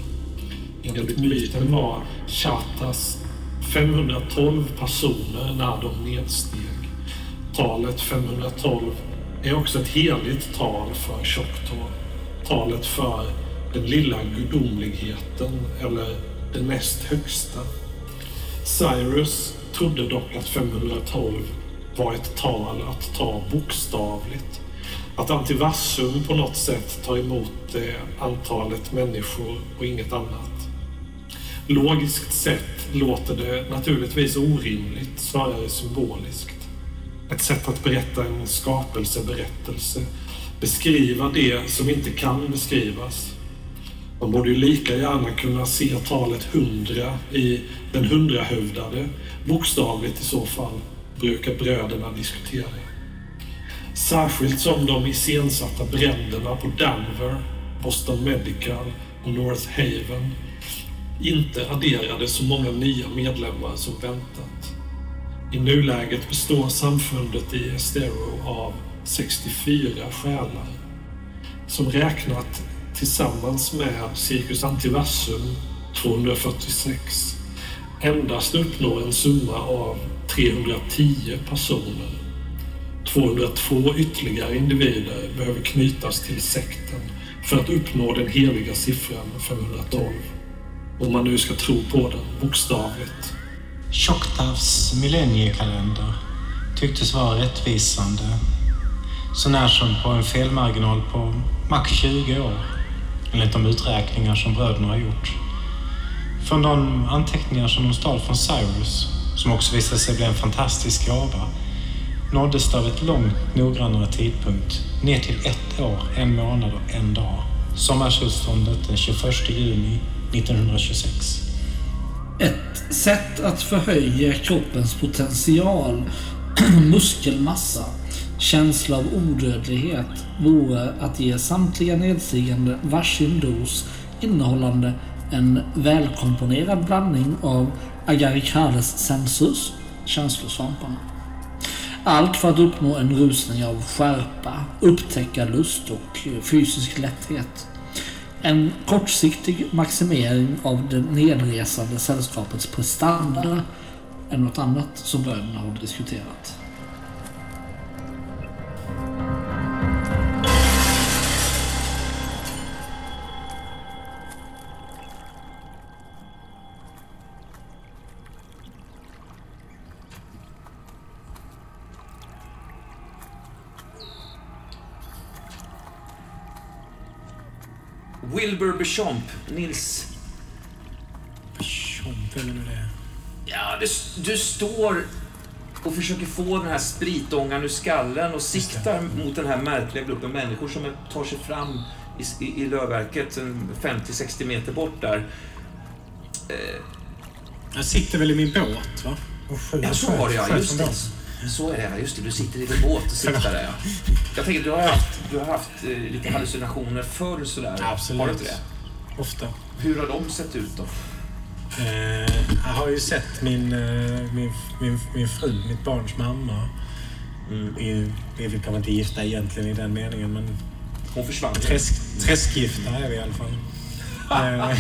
Enligt myten var Chatas 512 personer när de nedsteg. Talet 512 är också ett heligt tal för Choctaw. Talet för den lilla gudomligheten eller den näst högsta. Cyrus trodde dock att 512 var ett tal att ta bokstavligt. Att Antivassum på något sätt tar emot det antalet människor och inget annat. Logiskt sett låter det naturligtvis orimligt, snarare symboliskt. Ett sätt att berätta en skapelseberättelse. Beskriva det som inte kan beskrivas. Man borde ju lika gärna kunna se talet hundra i den hundrahövdade, bokstavligt i så fall, brukar bröderna diskutera. Särskilt som de iscensatta bränderna på Danver, Boston Medical och North Haven inte adderade så många nya medlemmar som väntat. I nuläget består samfundet i Estero av 64 själar som räknat tillsammans med Circus Antiversum 246 endast uppnår en summa av 310 personer. 202 ytterligare individer behöver knytas till sekten för att uppnå den heliga siffran 512. Om man nu ska tro på den bokstavligt. Choctaws millenniekalender tycktes vara rättvisande. Sånär som på en felmarginal på max 20 år, enligt de uträkningar som bröderna har gjort. Från de anteckningar som de stal från Cyrus, som också visade sig bli en fantastisk gåva, nåddes det av ett långt noggrannare tidpunkt ner till ett år, en månad och en dag. Sommarsolståndet den 21 juni 1926. Ett sätt att förhöja kroppens potential, [clears throat] muskelmassa, känsla av odödlighet vore att ge samtliga nedstigande varsin dos innehållande en välkomponerad blandning av agaricales sensus, känslosvamparna. Allt för att uppnå en rusning av skärpa, upptäckarlust och fysisk lätthet. En kortsiktig maximering av det nedresande sällskapets prestanda än något annat som bröderna har diskuterat. Wilbur Bechamp, Nils. Tjomp, vem är nu det? Ja, du, du står och försöker få den här spritångan ur skallen och siktar mot den här märkliga gruppen människor som tar sig fram i, i, i lövverket en 50-60 meter bort där. Jag sitter väl i min båt, va? Och Ja, så var det ja. Just det. Så är det, just det. Du sitter i din båt och siktar där, ja. Jag tänker, du har haft, du har haft eh, lite hallucinationer förr sådär. Absolut. Har du inte det? Ofta. Hur har de sett ut då? Eh, jag har ju sett min, eh, min, min, min fru, mitt barns mamma. Mm. Vi, vi är väl kanske inte gifta egentligen i den meningen, men Hon försvann. Träsk, träskgifta är vi i alla fall. [laughs] Eh,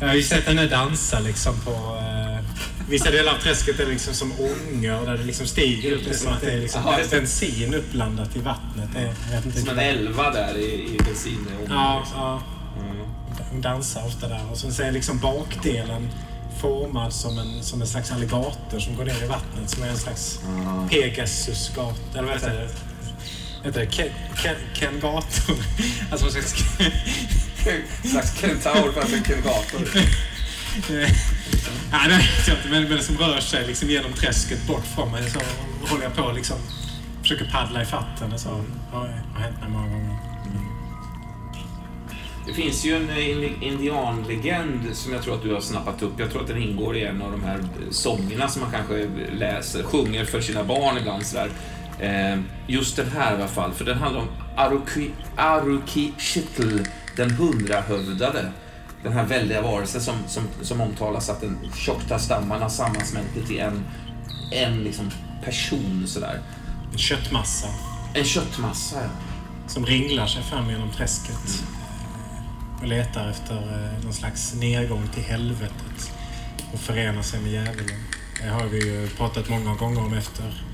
jag har ju sett henne dansa liksom på... Eh, vissa delar av träsket är liksom som ånger där det liksom stiger upp. Det är som att det är liksom det. bensin uppblandat i vattnet. Det, är- Som en elva där i, i bensin. Ja, liksom. ja. Mm. Hon dansar ofta där. Och sen så är liksom bakdelen formad som en, som en slags alligator som går ner i vattnet. Som är en slags Pegasusgator. Eller vad heter det? Heter det Ken, Ken, Ken-gator? [laughs] Alltså en slags... [laughs] En slags kentaur fast en kengator. [laughs] Ja, det vet jag inte. Men, men som rör sig liksom genom träsket bort från mig. Så håller jag på liksom. Försöker paddla i fatten. Så har har hänt mig många gånger. Det finns ju en eh, indianlegend som jag tror att du har snappat upp. Jag tror att den ingår i en av de här eh, sångerna som man kanske läser, sjunger för sina barn ibland. Sådär. Eh, just den här i alla fall, för den handlar om Aruki, Arukishitl, den hundrahövdade. Den här väldiga varelsen som, som, som omtalas att den tjockta stammarna sammansmälter till en, en liksom person sådär. En köttmassa En köttmassa, ja. som ringlar sig fram genom träsket. Och letar efter eh, någon slags nedgång till helvetet. Och förenar sig med djävulen. Det har vi ju pratat många gånger om efter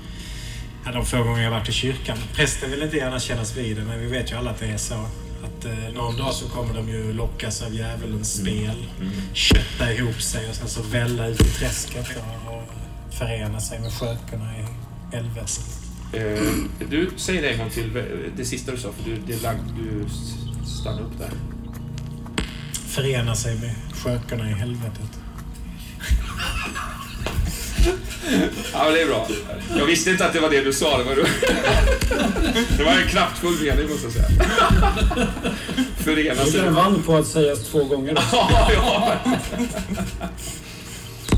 ja, de få gånger jag varit i kyrkan. Prästen vill inte gärna kännas vid det, men vi vet ju alla att det är så. Att eh, någon dag så kommer de ju lockas av djävulens spel. Kötta ihop sig och sen så välla ut i träsket för att förena sig med skökorna i helvetet. Eh, du, säg det en gång till, det sista du sa, för du, det lag, du stannade upp där. Förena sig med skökorna i helvetet. Ja, det är bra. Jag visste inte att det var det du sa. Det var, det var en kraftfull mening, måste jag säga. Förena sig. Den vann på att sägas två gånger. [laughs] Ja, ja.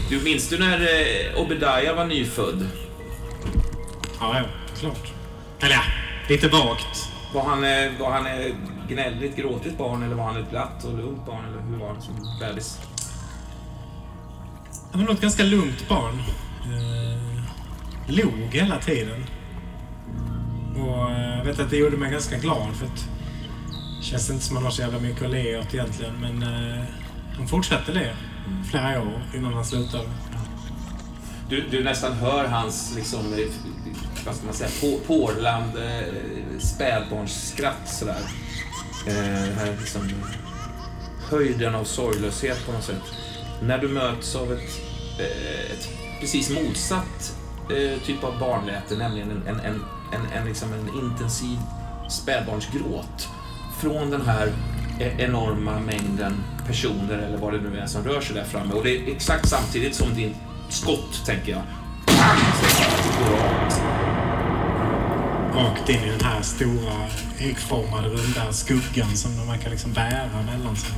Du, minns du när eh, Obadiah var nyfödd? Ja, ja, klart. Eller ja, lite vagt. Var han, eh, var han eh, gnälligt, gråtigt barn eller var han ett glatt och lugnt barn? Eller hur var han som bebis? Han var nog ett ganska lugnt barn. Eh, log hela tiden. Och jag vet att det gjorde mig ganska glad för att det känns inte som att han har så jävla mycket att le åt egentligen. Men eh, han fortsatte le flera år innan han slutade. Du, du nästan hör hans, liksom, eh, vad ska man säga, på, porland eh, spädbarnsskratt sådär. Eh, den här liksom, höjden av sorglöshet på något sätt. När du möts av ett, eh, ett precis motsatt eh, typ av barnläte, nämligen en, en, en, en, en, liksom en intensiv spädbarnsgråt från den här e-, enorma mängden personer eller vad det nu är som rör sig där framme. Och det är exakt samtidigt som din skott, tänker jag. Pang! Det. Rakt in i den här stora äggformade runda skuggan som man kan liksom bära mellan sig.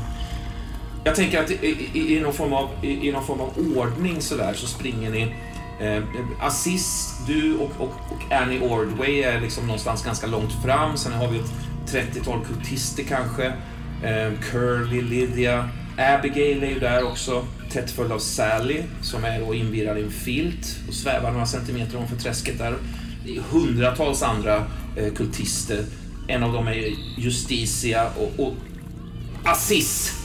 Jag tänker att i, i, i, någon form av, i, i någon form av ordning så där så springer ni. Eh, Aziz, du och, och, och Annie Ordway är liksom någonstans ganska långt fram. Sen har vi ett 30-tal kultister kanske. Eh, Curly, Lydia, Abigail är ju där också. Tätt följd av Sally som är då invirad i en filt och svävar några centimeter ovanför träsket där. Det är hundratals andra eh, kultister. En av dem är Justicia och, och Aziz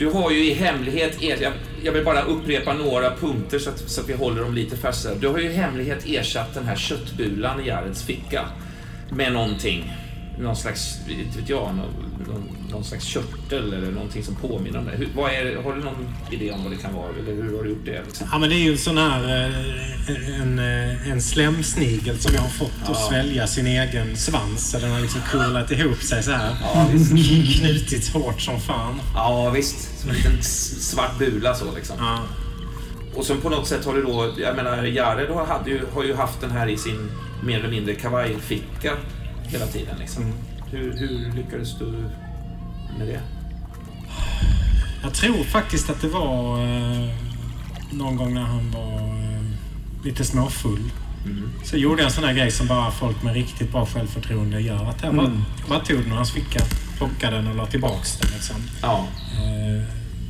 du har ju i hemlighet, er, jag, jag vill bara upprepa några punkter så att, så att vi håller dem lite färska. Du har ju i hemlighet ersatt den här köttbulan i Jareds ficka med någonting. Någon slags, inte vet jag, någon, någon, slags körtel eller någonting som påminner om det. Hur, vad är. Har du någon idé om vad det kan vara? Eller hur har du gjort det? Liksom? Ja, men det är ju en sån här eh, en, eh, en slemsnigel som jag har fått att svälja sin egen svans. Så den har liksom kurlat ihop sig så här. Ja. Knutits hårt som fan. Ja, visst. Som en liten svart bula så liksom. Ja. Och sen på något sätt har du då, jag menar Jared har, hade ju, har ju haft den här i sin mer eller mindre kavajficka hela tiden. Liksom. Mm. Hur, hur lyckades du med det? Jag tror faktiskt att det var eh, någon gång när han var eh, lite småfull. Så gjorde jag en sån här grej som bara folk med riktigt bra självförtroende gör. Att jag bara, bara tog den ur hans ficka, plockade den och la tillbaks den. Liksom. Ja, Eh,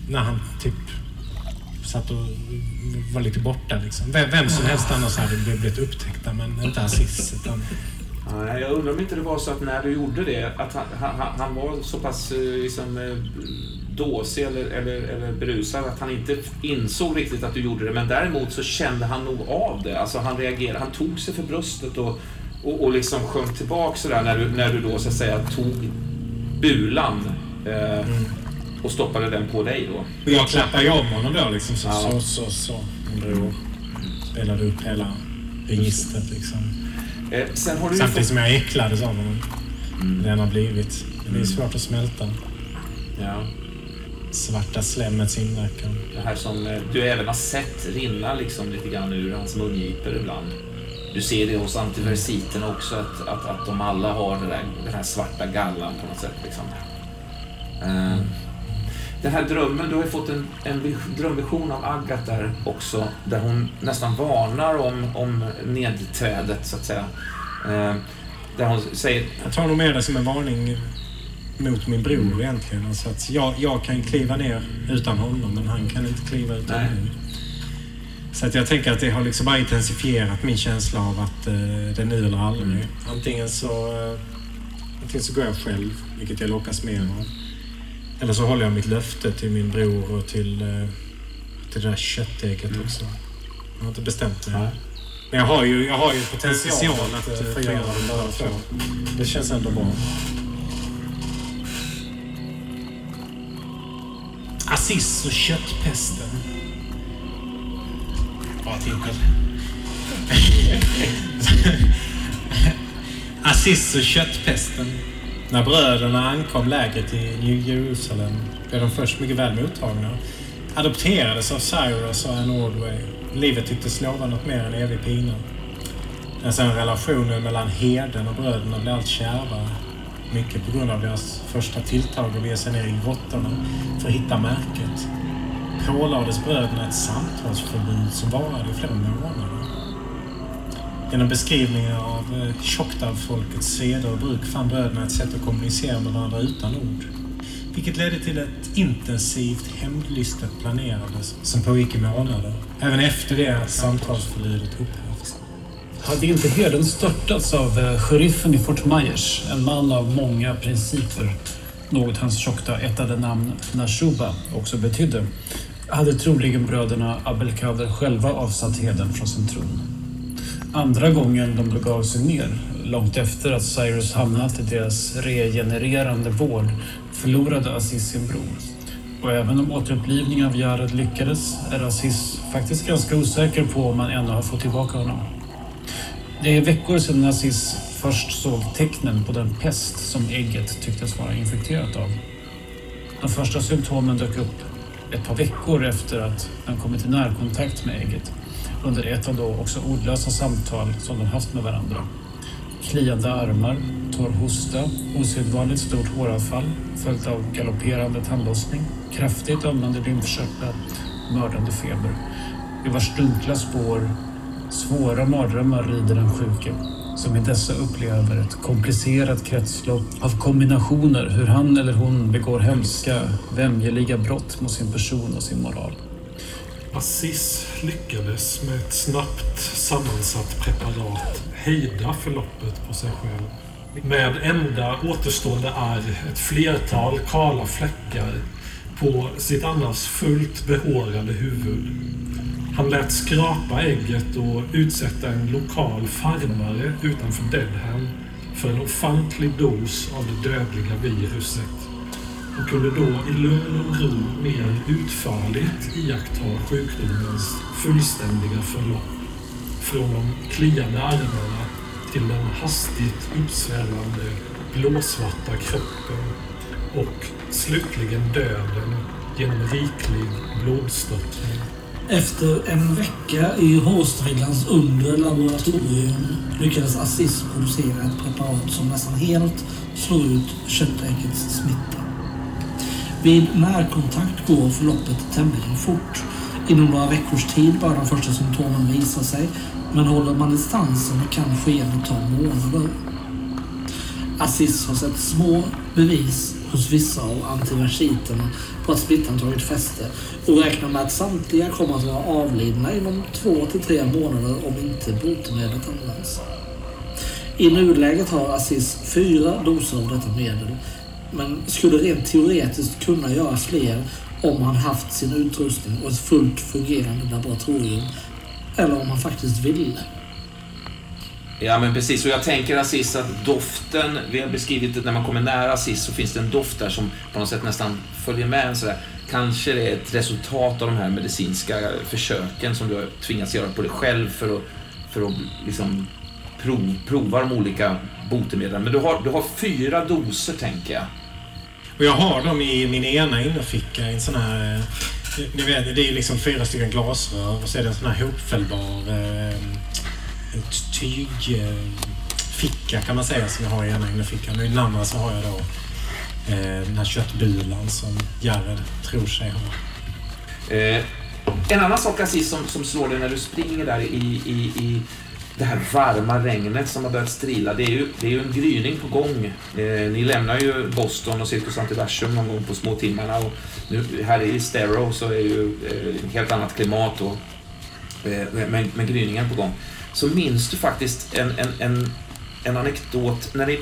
när han typ satt och var lite borta. Liksom. Vem, vem som helst annars hade blivit upptäckta, men inte Aziz. Utan Nej, jag undrar om inte det var så att när du gjorde det, att han, han, han var så pass eh, liksom, eh, dåsig eller, eller, eller berusad att han inte insåg riktigt att du gjorde det. Men däremot så kände han nog av det. Alltså han reagerade, han tog sig för bröstet och, och, och liksom sjönk tillbaka sådär när du, när du då så att säga tog bulan eh, Mm. och stoppade den på dig då. Jag klappade ju om honom då liksom. Så, Ja. så, så, så. Bror. Spelade upp hela registret liksom. Eh, sen har du Samtidigt som jag äcklades av honom. Det han har blivit. Det blir svårt att smälta. ja, Svarta slemmets inverkan. det här som eh, du även har sett rinna liksom lite grann ur hans mungipor ibland. Du ser det hos antiversiterna också, att, att, att de alla har där, den här svarta gallan på något sätt. Liksom. Eh, den här drömmen, du har ju fått en, en vis- drömvision av Agat där också, där hon nästan varnar om, om nedträdet, så att säga. Eh, där hon säger, Jag tar nog med det som en varning mot min bror egentligen. Alltså att jag, jag kan kliva ner utan honom, men han kan inte kliva utan Nej. mig. Så att jag tänker att det har liksom bara intensifierat min känsla av att eh, det är nu eller aldrig. Antingen så, eh, antingen så går jag själv, vilket jag lockas med av. Eller så håller jag mitt löfte till min bror och till, eh, till det där köttägget också. Jag har inte bestämt mig. Nej. Men jag har ju, jag har ju potential att eh, förgöra dem båda två. Det känns ändå bra. Assis och köttpesten. Bra titel. [laughs] Assis och köttpesten. När bröderna ankom lägret i New Jerusalem blev de först mycket väl mottagna. Adopterades av Cyrus och Anne Ordway. Livet tycktes lova något mer än evig pina. När sen relationen mellan herden och bröderna blev allt kärvare. Mycket på grund av deras första tilltag att bege sig ner i grottorna för att hitta märket. Pålades bröderna ett samtalsförbud som varade i flera månader. Genom beskrivningar av eh, folkets seder och bruk fann bröderna ett sätt att kommunicera med varandra utan ord. Vilket ledde till ett intensivt hämndlystet planerande som pågick i månader. Även efter det att samtalsförbudet upphävts. Hade inte herden störtats av eh, sheriffen i Fort Myers, en man av många principer, något hans tjockta-ättade namn Nashuba också betydde, hade troligen bröderna Abelkader själva avsatt herden från sin tron. Andra gången de begav sig ner, långt efter att Cyrus hamnat i deras regenererande vård, förlorade Aziz sin bror. Och även om återupplivningen av Jared lyckades är Aziz faktiskt ganska osäker på om man ännu har fått tillbaka honom. Det är veckor sedan Aziz först såg tecknen på den pest som ägget tycktes vara infekterat av. De första symptomen dök upp ett par veckor efter att han kommit i närkontakt med ägget under ett av då också ordlösa samtal som de haft med varandra. Kliande armar, torr hosta, osedvanligt stort håravfall följt av galopperande tandlossning, kraftigt ömmande lymfkörtlar, mördande feber. I vars dunkla spår svåra mardrömmar rider den sjuke som i dessa upplever ett komplicerat kretslopp av kombinationer hur han eller hon begår hemska, vämjeliga brott mot sin person och sin moral. Aziz lyckades med ett snabbt sammansatt preparat hejda förloppet på sig själv. Med enda återstående ärr ett flertal kala fläckar på sitt annars fullt behårade huvud. Han lät skrapa ägget och utsätta en lokal farmare utanför Dedham för en ofantlig dos av det dödliga viruset och kunde då i lugn och ro mer utförligt iaktta sjukdomens fullständiga förlopp. Från de kliande armarna till den hastigt uppsvällande blåsvarta kroppen och slutligen döden genom riklig blodstörtning. Efter en vecka i hårstrillans undre laboratorium lyckades Aziz producera ett preparat som nästan helt slår ut köttäggets smitta. Vid närkontakt går förloppet tämligen fort. Inom några veckors tid börjar de första symptomen visa sig, men håller man distansen kan skeendet ta månader. Aziz har sett små bevis hos vissa av antiversiterna på att smittan tagit fäste och räknar med att samtliga kommer att vara avlidna inom två till tre månader om inte botemedlet används. I nuläget har Aziz fyra doser av detta medel, men skulle rent teoretiskt kunna göra fler om han haft sin utrustning och ett fullt fungerande laboratorium. Eller om han faktiskt ville. Ja, men precis. Och jag tänker Aziz att doften, vi har beskrivit att när man kommer nära Aziz så finns det en doft där som på något sätt nästan följer med en sådär. Kanske det är ett resultat av de här medicinska försöken som du har tvingats göra på dig själv för att, för att liksom prov, prova de olika botemedlen. Men du har, du har fyra doser, tänker jag. Och jag har dem i min ena innerficka i en sån här... Eh, ni vet, det är liksom fyra stycken glasrör och så är det en sån här hopfällbar eh, tygficka kan man säga som jag har i ena innerfickan. Och i den andra så har jag då eh, den här köttbulan som Jared tror sig ha. Eh, en annan sak Aziz som, som slår dig när du springer där i, i, i det här varma regnet som har börjat strila. Det är ju, det är ju en gryning på gång. Eh, ni lämnar ju Boston och Cirkus Antiversum någon gång på småtimmarna. Och nu, här i Stero så är ju eh, helt annat klimat och eh, med, med gryningen på gång. Så minns du faktiskt en, en, en, en anekdot när ni,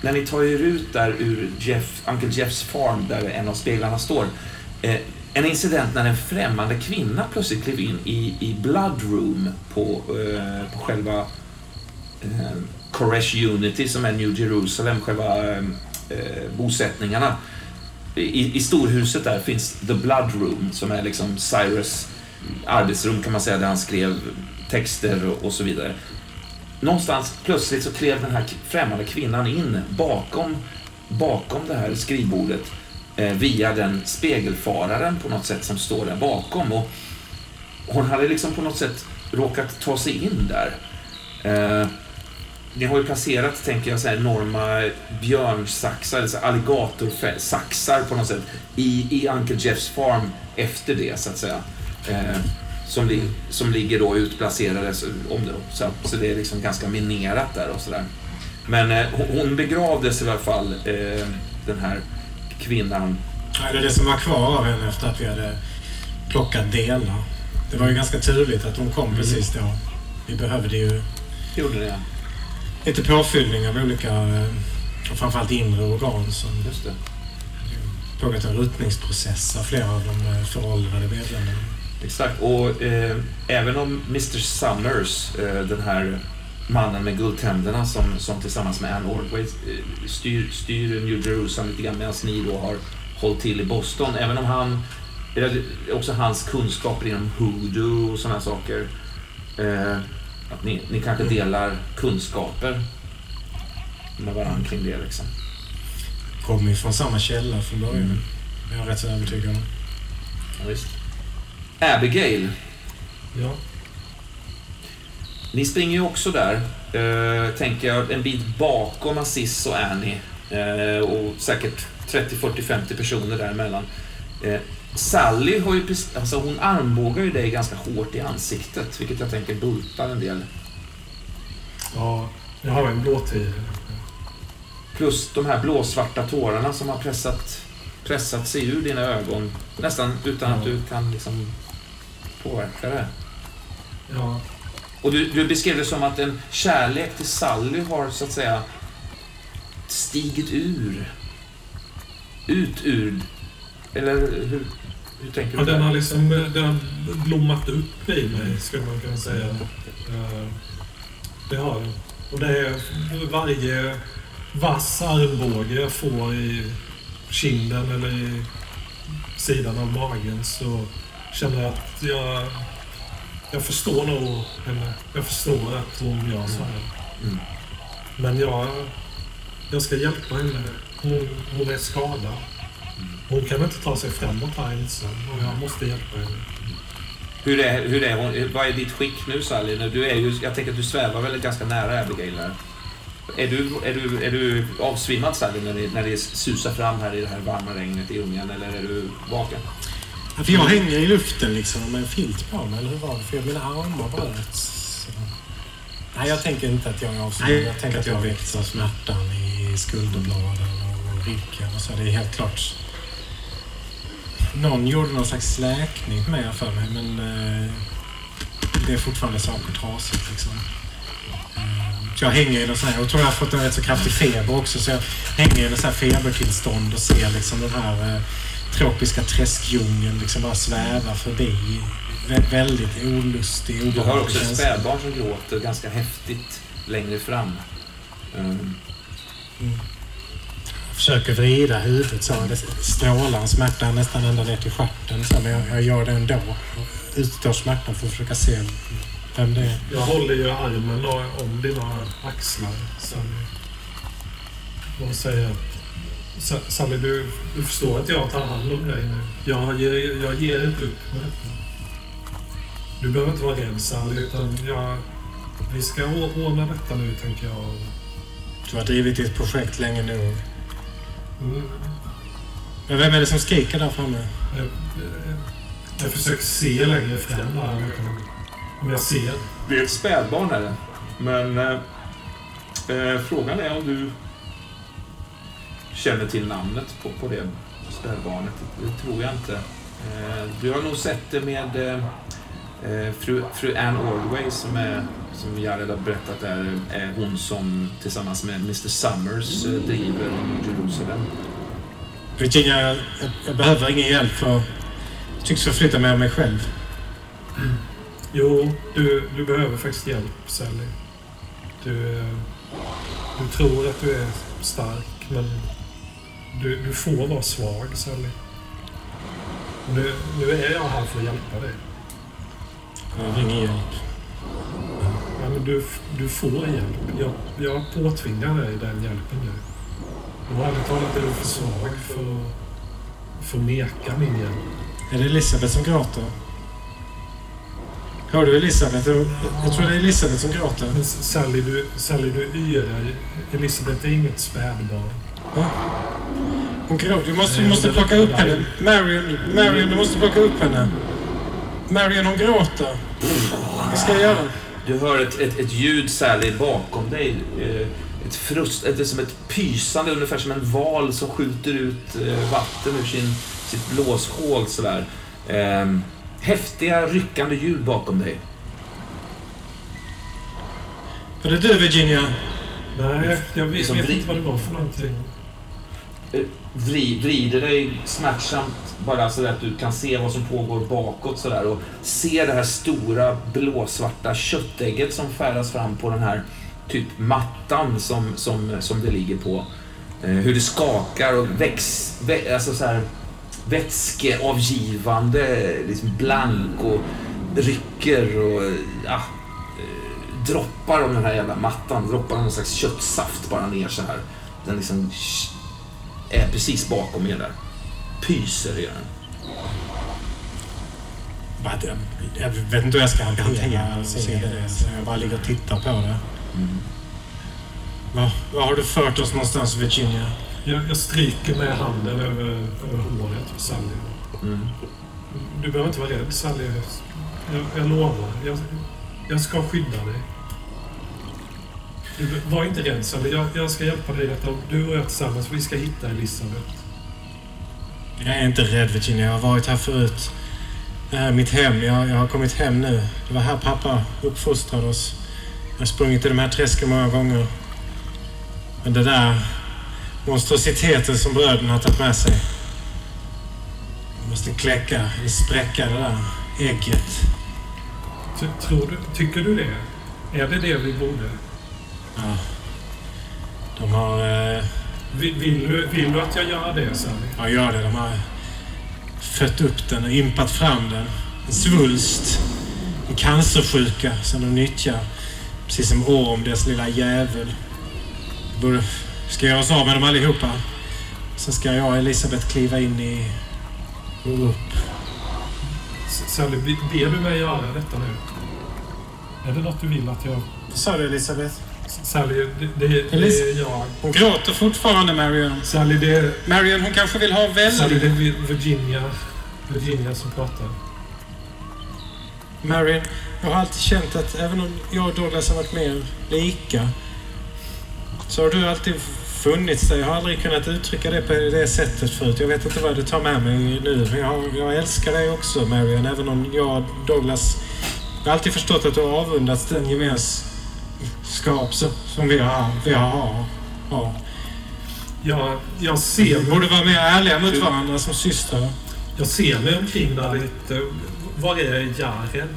när ni tar er ut där ur Jeff, Uncle Jeffs farm där en av speglarna står. Eh, en incident när en främmande kvinna plötsligt klev in i, i Blood Room på, eh, på själva eh, Koresh Unity som är New Jerusalem, själva eh, eh, bosättningarna. I, I storhuset där finns The Blood Room som är liksom Cyrus arbetsrum kan man säga där han skrev texter och, och så vidare. Någonstans plötsligt så klev den här främmande kvinnan in bakom, bakom det här skrivbordet Eh, via den spegelfararen på något sätt som står där bakom. Och hon hade liksom på något sätt råkat ta sig in där. Eh, ni har ju placerat, tänker jag, så här enorma björnsaxar, alltså alligatorsaxar på något sätt i, i Uncle Jeffs farm efter det, så att säga. Eh, som, li, som ligger då utplacerade så, om det, så, så det är liksom ganska minerat där och sådär. Men eh, hon- hon begravdes i alla fall, eh, den här kvinnan. Eller det som var kvar av henne efter att vi hade plockat delar. Det var ju ganska turligt att hon kom precis då. Vi behövde ju Gjorde det, lite påfyllning av olika, eh, och framförallt inre organ som just det. pågått en ruttningsprocess av flera av de eh, föråldrade medlemmarna. Exakt. Och eh, även om Mr Summers, eh, den här mannen med guldtänderna som, som tillsammans med Anne Ordway eh, styr, styr New Jerusalem lite grann medan ni då har hållit till i Boston. Även om han, också hans kunskaper inom hoodoo och sådana saker. Eh, att ni, ni kanske delar kunskaper med varandra kring det liksom. Kommer ju från samma källa från början. Mm. Jag är rätt så övertygad om. Ja, visst. Abigail, Ja. Ni springer ju också där, eh, tänker jag, en bit bakom Aziz och Annie. Eh, och säkert 30, 40, 50 personer däremellan. Eh, Sally har ju precis, alltså hon armbågar ju dig ganska hårt i ansiktet, vilket jag tänker bultar en del. ja, jag har en blåtid. Plus de här blåsvarta tårarna som har pressat, pressat sig ur dina ögon, nästan utan att Ja. du kan liksom påverka det. Ja, Och du, du beskrev det som att en kärlek till Sally har så att säga stigit ur. Ut ur. Eller hur, hur tänker du? Ja, den har liksom den har blommat upp i mig, skulle man kunna säga. Eh, Det har den. Och det är varje vass armbåge jag får i kinden eller i sidan av magen så känner jag att jag, jag förstår nog henne. Jag förstår att hon gör så här. Mm. Men jag, jag ska hjälpa henne. Hon, hon är skadad. Hon kan inte ta sig framåt här ensam och jag måste hjälpa henne. Hur är, hur är hon? Vad är ditt skick nu Sally? Du är ju, jag tänker att du svävar väl ganska nära Abigail här. Är du, är du, är du avsvimmad Sally när det, när det susar fram här i det här varma regnet i Ungern eller är du vaken? För jag hänger i luften liksom med en filt på mig, eller hur var det? För mina armar bröts. Så. Nej, jag tänker inte att jag är avsvimmad. Jag tänker att jag väckts av smärtan i skulderbladen och ryggen och så. Det är helt klart. Någon gjorde någon slags läkning med för mig, men eh, det är fortfarande saker trasigt liksom. Eh, Jag hänger i någon sån här, jag tror jag har fått en rätt så kraftig feber också så jag hänger i någon sån här febertillstånd och ser liksom den här eh, tropiska träskdjungeln liksom bara sväva förbi. Vä väldigt olustig, Du hör också ett spädbarn som gråter ganska häftigt längre fram. Ehm, försöker vrida huvudet så. Det strålar en smärta nästan ända ner till stjärten. Så, men jag, jag gör det ändå. Utstår smärtan för att försöka se vem det är. Jag håller ju armen om dina axlar. Sally. Och säger att "Sa- Sally, du, du förstår att jag tar hand om dig nu. Jag ger, jag ger inte upp med detta. Du behöver inte vara rädd Sally, utan jag, vi ska ordna detta nu tänker jag. Du har drivit ditt projekt länge nu. Mm, Men vem är det som skriker där framme? Jag, jag försöker se längre fram om jag, kan, om jag ser. Det är ett spädbarn är det. Men eh, eh, frågan är om du känner till namnet på, på det spädbarnet. Det tror jag inte. Eh, du har nog sett det med eh, eh, fru, fru Anne Ordway som är som Jared har berättat är, är hon som tillsammans med Mr Summers driver Jerusalem. Virginia, jag, jag behöver ingen hjälp för jag tycks förflytta mig av mig själv. Jo, du, du behöver faktiskt hjälp, Sally. Du, du tror att du är stark, men du, du får vara svag, Sally. Nu, nu är jag här för att hjälpa dig. Jag ingen hjälp. Ja, men du, du får hjälp. Jag, jag påtvingar dig den hjälpen nu. Och ärligt talat är du för svag för att, neka min hjälp. Är det Elisabeth som gråter? Hör du Elisabeth? Jag, jag tror det är Elisabeth som gråter. Men Sally, du, Sally, du yrar. Elisabeth är inget spädbarn. Hon gråter. Du måste, du måste plocka upp henne. Marion, Marion, du måste plocka upp henne. Marion, hon gråter. Vad ska jag göra? Du hör ett, ett, ett ljud Sally bakom dig. Eh, ett frust, ett, som ett pysande, ungefär som en val som skjuter ut eh, vatten ur sin, sitt blåshål sådär. Eh, häftiga ryckande ljud bakom dig. Är det du Virginia? Nej, jag vet, Som vet vrid- inte vad det var för någonting. Eh, vri, vrider dig smärtsamt bara så att du kan se vad som pågår bakåt sådär och ser det här stora blåsvarta köttägget som färdas fram på den här typ mattan som, som, som det ligger på. Eh, hur det skakar och väx, vä, alltså så här, vätskeavgivande, liksom blank och rycker och ja, eh, droppar av den här jävla mattan. Droppar någon slags köttsaft bara ner så här. Den liksom är precis bakom er där. Pyser gör den. Jag, vet inte hur jag ska hantera det. Så jag bara ligger och tittar på det. Var, var har du fört oss någonstans Virginia? Jag, jag stryker med handen över, över håret på Sally. Mm. Du behöver inte vara rädd, Sally. Jag, jag lovar. Jag, jag ska skydda dig. Du, var inte rädd, Sally. Jag, jag ska hjälpa dig detta. Du och jag tillsammans, vi ska hitta Elisabeth. Jag är inte rädd Virginia. Jag har varit här förut. Det här är mitt hem. Jag, jag har kommit hem nu. Det var här pappa uppfostrade oss. Jag har sprungit i de här träsken många gånger. Men det där monstrositeten som bröderna har tagit med sig. Vi måste kläcka, eller spräcka det där ägget. Tror du, tycker du det? Är det det vi borde? Ja. De har... Eh, Vill, vill, du, vill du att jag gör det, Sally? ja, gör det. De har fött upp den och impat fram den. En svulst. En cancersjuka som de nyttjar. Precis som Orm, deras lilla jävel. Vi borde, ska göra oss av med dem allihopa. Sen ska jag och Elisabeth kliva in i... och upp. Sally, be- ber du mig göra detta nu? Är det något du vill att jag... Vad sa du Elisabeth? Sally, det, det, det är jag. Hon gråter fortfarande Marion. Sally, det är... Marion, hon kanske vill ha Sally, väldigt... det är Vi- Virginia. Virginia som pratar. Marion, jag har alltid känt att även om jag och Douglas har varit mer lika så har du alltid funnits där. Jag har aldrig kunnat uttrycka det på det sättet förut. Jag vet inte vad du tar med mig nu, men jag, jag älskar dig också Marion. Även om jag och Douglas... Jag har alltid förstått att du har avundats den gemens, skap som, vi har. Vi har, har. Jag, jag, ser, Vi borde vara mer ärliga mot varandra som systrar. jag ser mig omkring där lite. Var är Jared?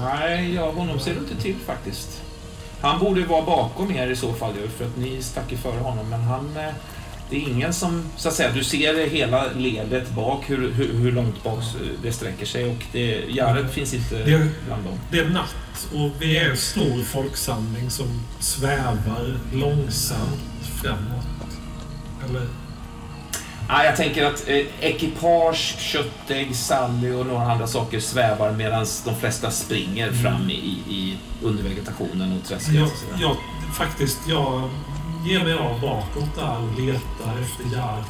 Nej, ja, honom ser du inte till faktiskt. Han borde vara bakom er i så fall ju, för att ni stack ju före honom. Men han... Det är ingen som, så att säga, du ser hela ledet bak, hur, hur, hur långt bak det sträcker sig och det, Jared finns inte Det- bland dem. Det är natt och vi är en stor folksamling som svävar långsamt framåt. Eller? Ja, jag tänker att eh, ekipage, köttägg, Sally och några andra saker svävar medan de flesta springer fram i, i, i under vegetationen och träsket. Jag, jag, faktiskt, jag ger mig av bakåt där och letar efter Jared.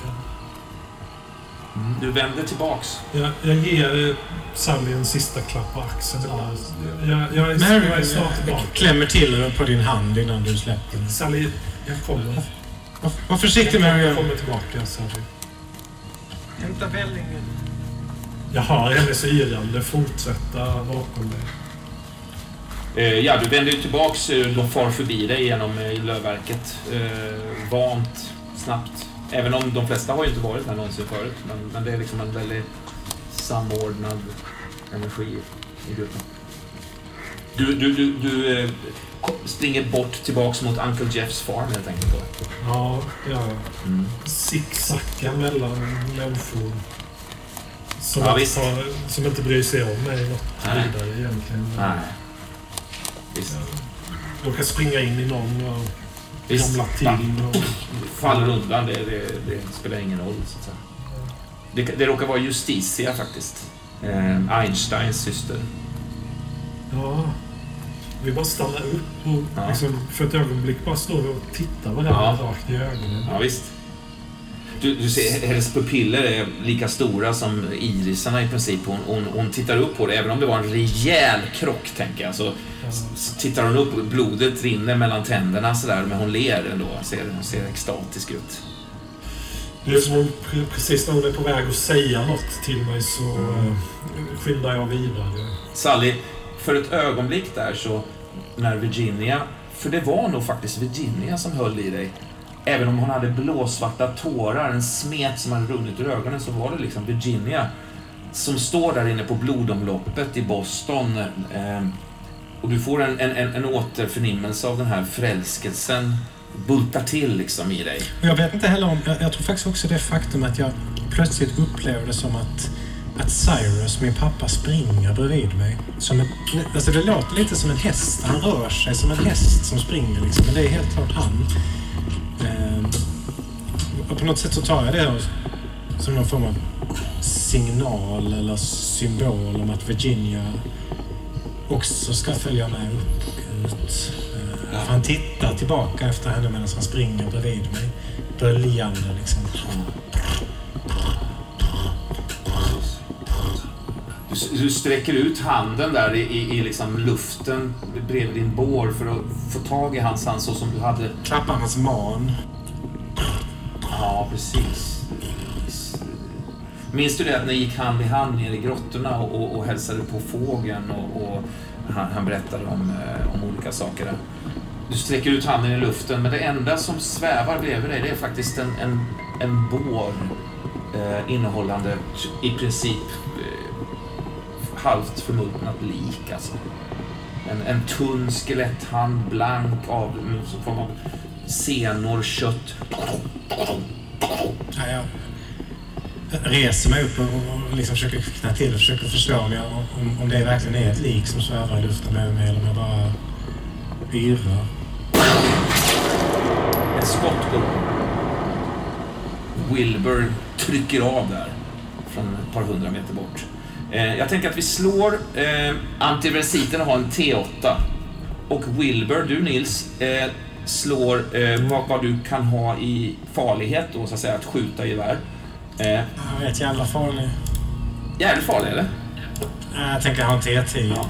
Du vänder tillbaks. Jag, jag ger eh, Sally en sista klapp på axeln. där. Jag, jag, är, Mary, jag är snart tillbaka. klämmer till på din hand innan du släpper den. Sally, jag kommer. Var, var försiktig Mary. Jag kommer tillbaka, Sally. Hämta vällingen. Jag hör hennes yrande fortsätta bakom dig. Eh, ja, du vänder ju tillbaks. eh, De far förbi dig genom eh, lövverket. Eh, vant, snabbt. Även om de flesta har ju inte varit här någonsin förut. Men, men det är liksom en väldigt samordnad energi i gruppen. Du, du, du, du eh, springer bort tillbaks mot Uncle Jeffs farm helt enkelt. Då. Ja, jag Mm. zigzacka mellan människor. Som, Ja, att som inte bryr sig om mig något vidare egentligen. Nej. Visst. Jag råkar springa in i någon och Visst. ramla till. Och, faller undan. Det, det, det spelar ingen roll. Så att säga. Det, det råkar vara Justitia faktiskt. Eh, Einsteins syster. ja, vi bara stannar upp och Ja. liksom, för ett ögonblick bara står och tittar varandra Ja. rakt i ögonen. Ja, visst. Du, du ser, hennes pupiller är lika stora som irisarna i princip. Hon, hon, hon tittar upp på det. Även om det var en rejäl krock, tänker jag, så tittar hon upp. Blodet rinner mellan tänderna sådär, men hon ler ändå. Hon ser, hon ser extatisk ut. Det är som om pre- precis när hon är på väg att säga något till mig så mm. skyndar jag vidare. Sally, för ett ögonblick där så när Virginia, för det var nog faktiskt Virginia som höll i dig. Även om hon hade blåsvarta tårar, en smet som hade runnit ur ögonen, så var det liksom Virginia som står där inne på blodomloppet i Boston. Eh, och du får en, en, en, en återförnimmelse av den här förälskelsen bultar till liksom i dig. Jag vet inte heller om... Jag, jag tror faktiskt också det faktum att jag plötsligt upplevde som att, att Cyrus, min pappa, springer bredvid mig. Som en, alltså det låter lite som en häst. Han rör sig som en häst som springer liksom. Men det är helt klart han. Ehm, och på något sätt så tar jag det som någon form av signal eller symbol om att Virginia också ska följa med upp och ut. Eh, för Han tittar tillbaka efter henne medan han springer bredvid mig. Böljande liksom. Du, du sträcker ut handen där i, i, i liksom luften bredvid din bår för att få tag i hans hand så som du hade Klappar hans man. Ja, precis. Minns du det att ni gick hand i hand ner i grottorna och, och, och hälsade på fågeln och, och han, han berättade om, eh, om olika saker där. Du sträcker ut handen i luften men det enda som svävar bredvid dig det är faktiskt en, en, en bår eh, innehållande i princip eh, halvt förmultnat lik alltså. En, en tunn skeletthand, blank av någon form av senor, kött. Ja, ja reser mig upp och, och liksom försöker kvickna till och försöker förstå om, jag, om, om det verkligen är ett lik som svävar i luften bredvid mig eller om jag bara yrar. Ett skott går. Wilbur trycker av där från ett par hundra meter bort. Eh, jag tänker att vi slår eh, antiversiten har en T8 och Wilbur, du Nils, eh, slår eh, vad, vad du kan ha i farlighet då, så att säga, att skjuta gevär. Eh, Jag är rätt jävla farlig. jävligt farlig, eller? Nej, Jag tänker ha en T10. Ja.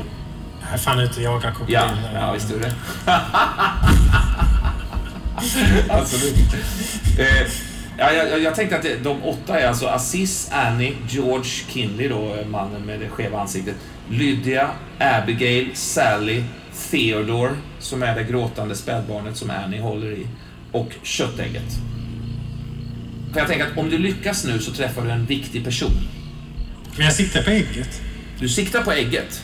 Jag är fan ute och jagar Ja, krokodiler. ja visst är det [laughs] Absolut. Eh, Ja, jag, jag tänkte att det, de åtta är alltså Aziz, Annie, George Kinley då, mannen med det skeva ansiktet, Lydia, Abigail, Sally, Theodore, som är det gråtande spädbarnet som Annie håller i, och köttägget. För jag tänker att om du lyckas nu så träffar du en viktig person. Men jag siktar på ägget. Du siktar på ägget.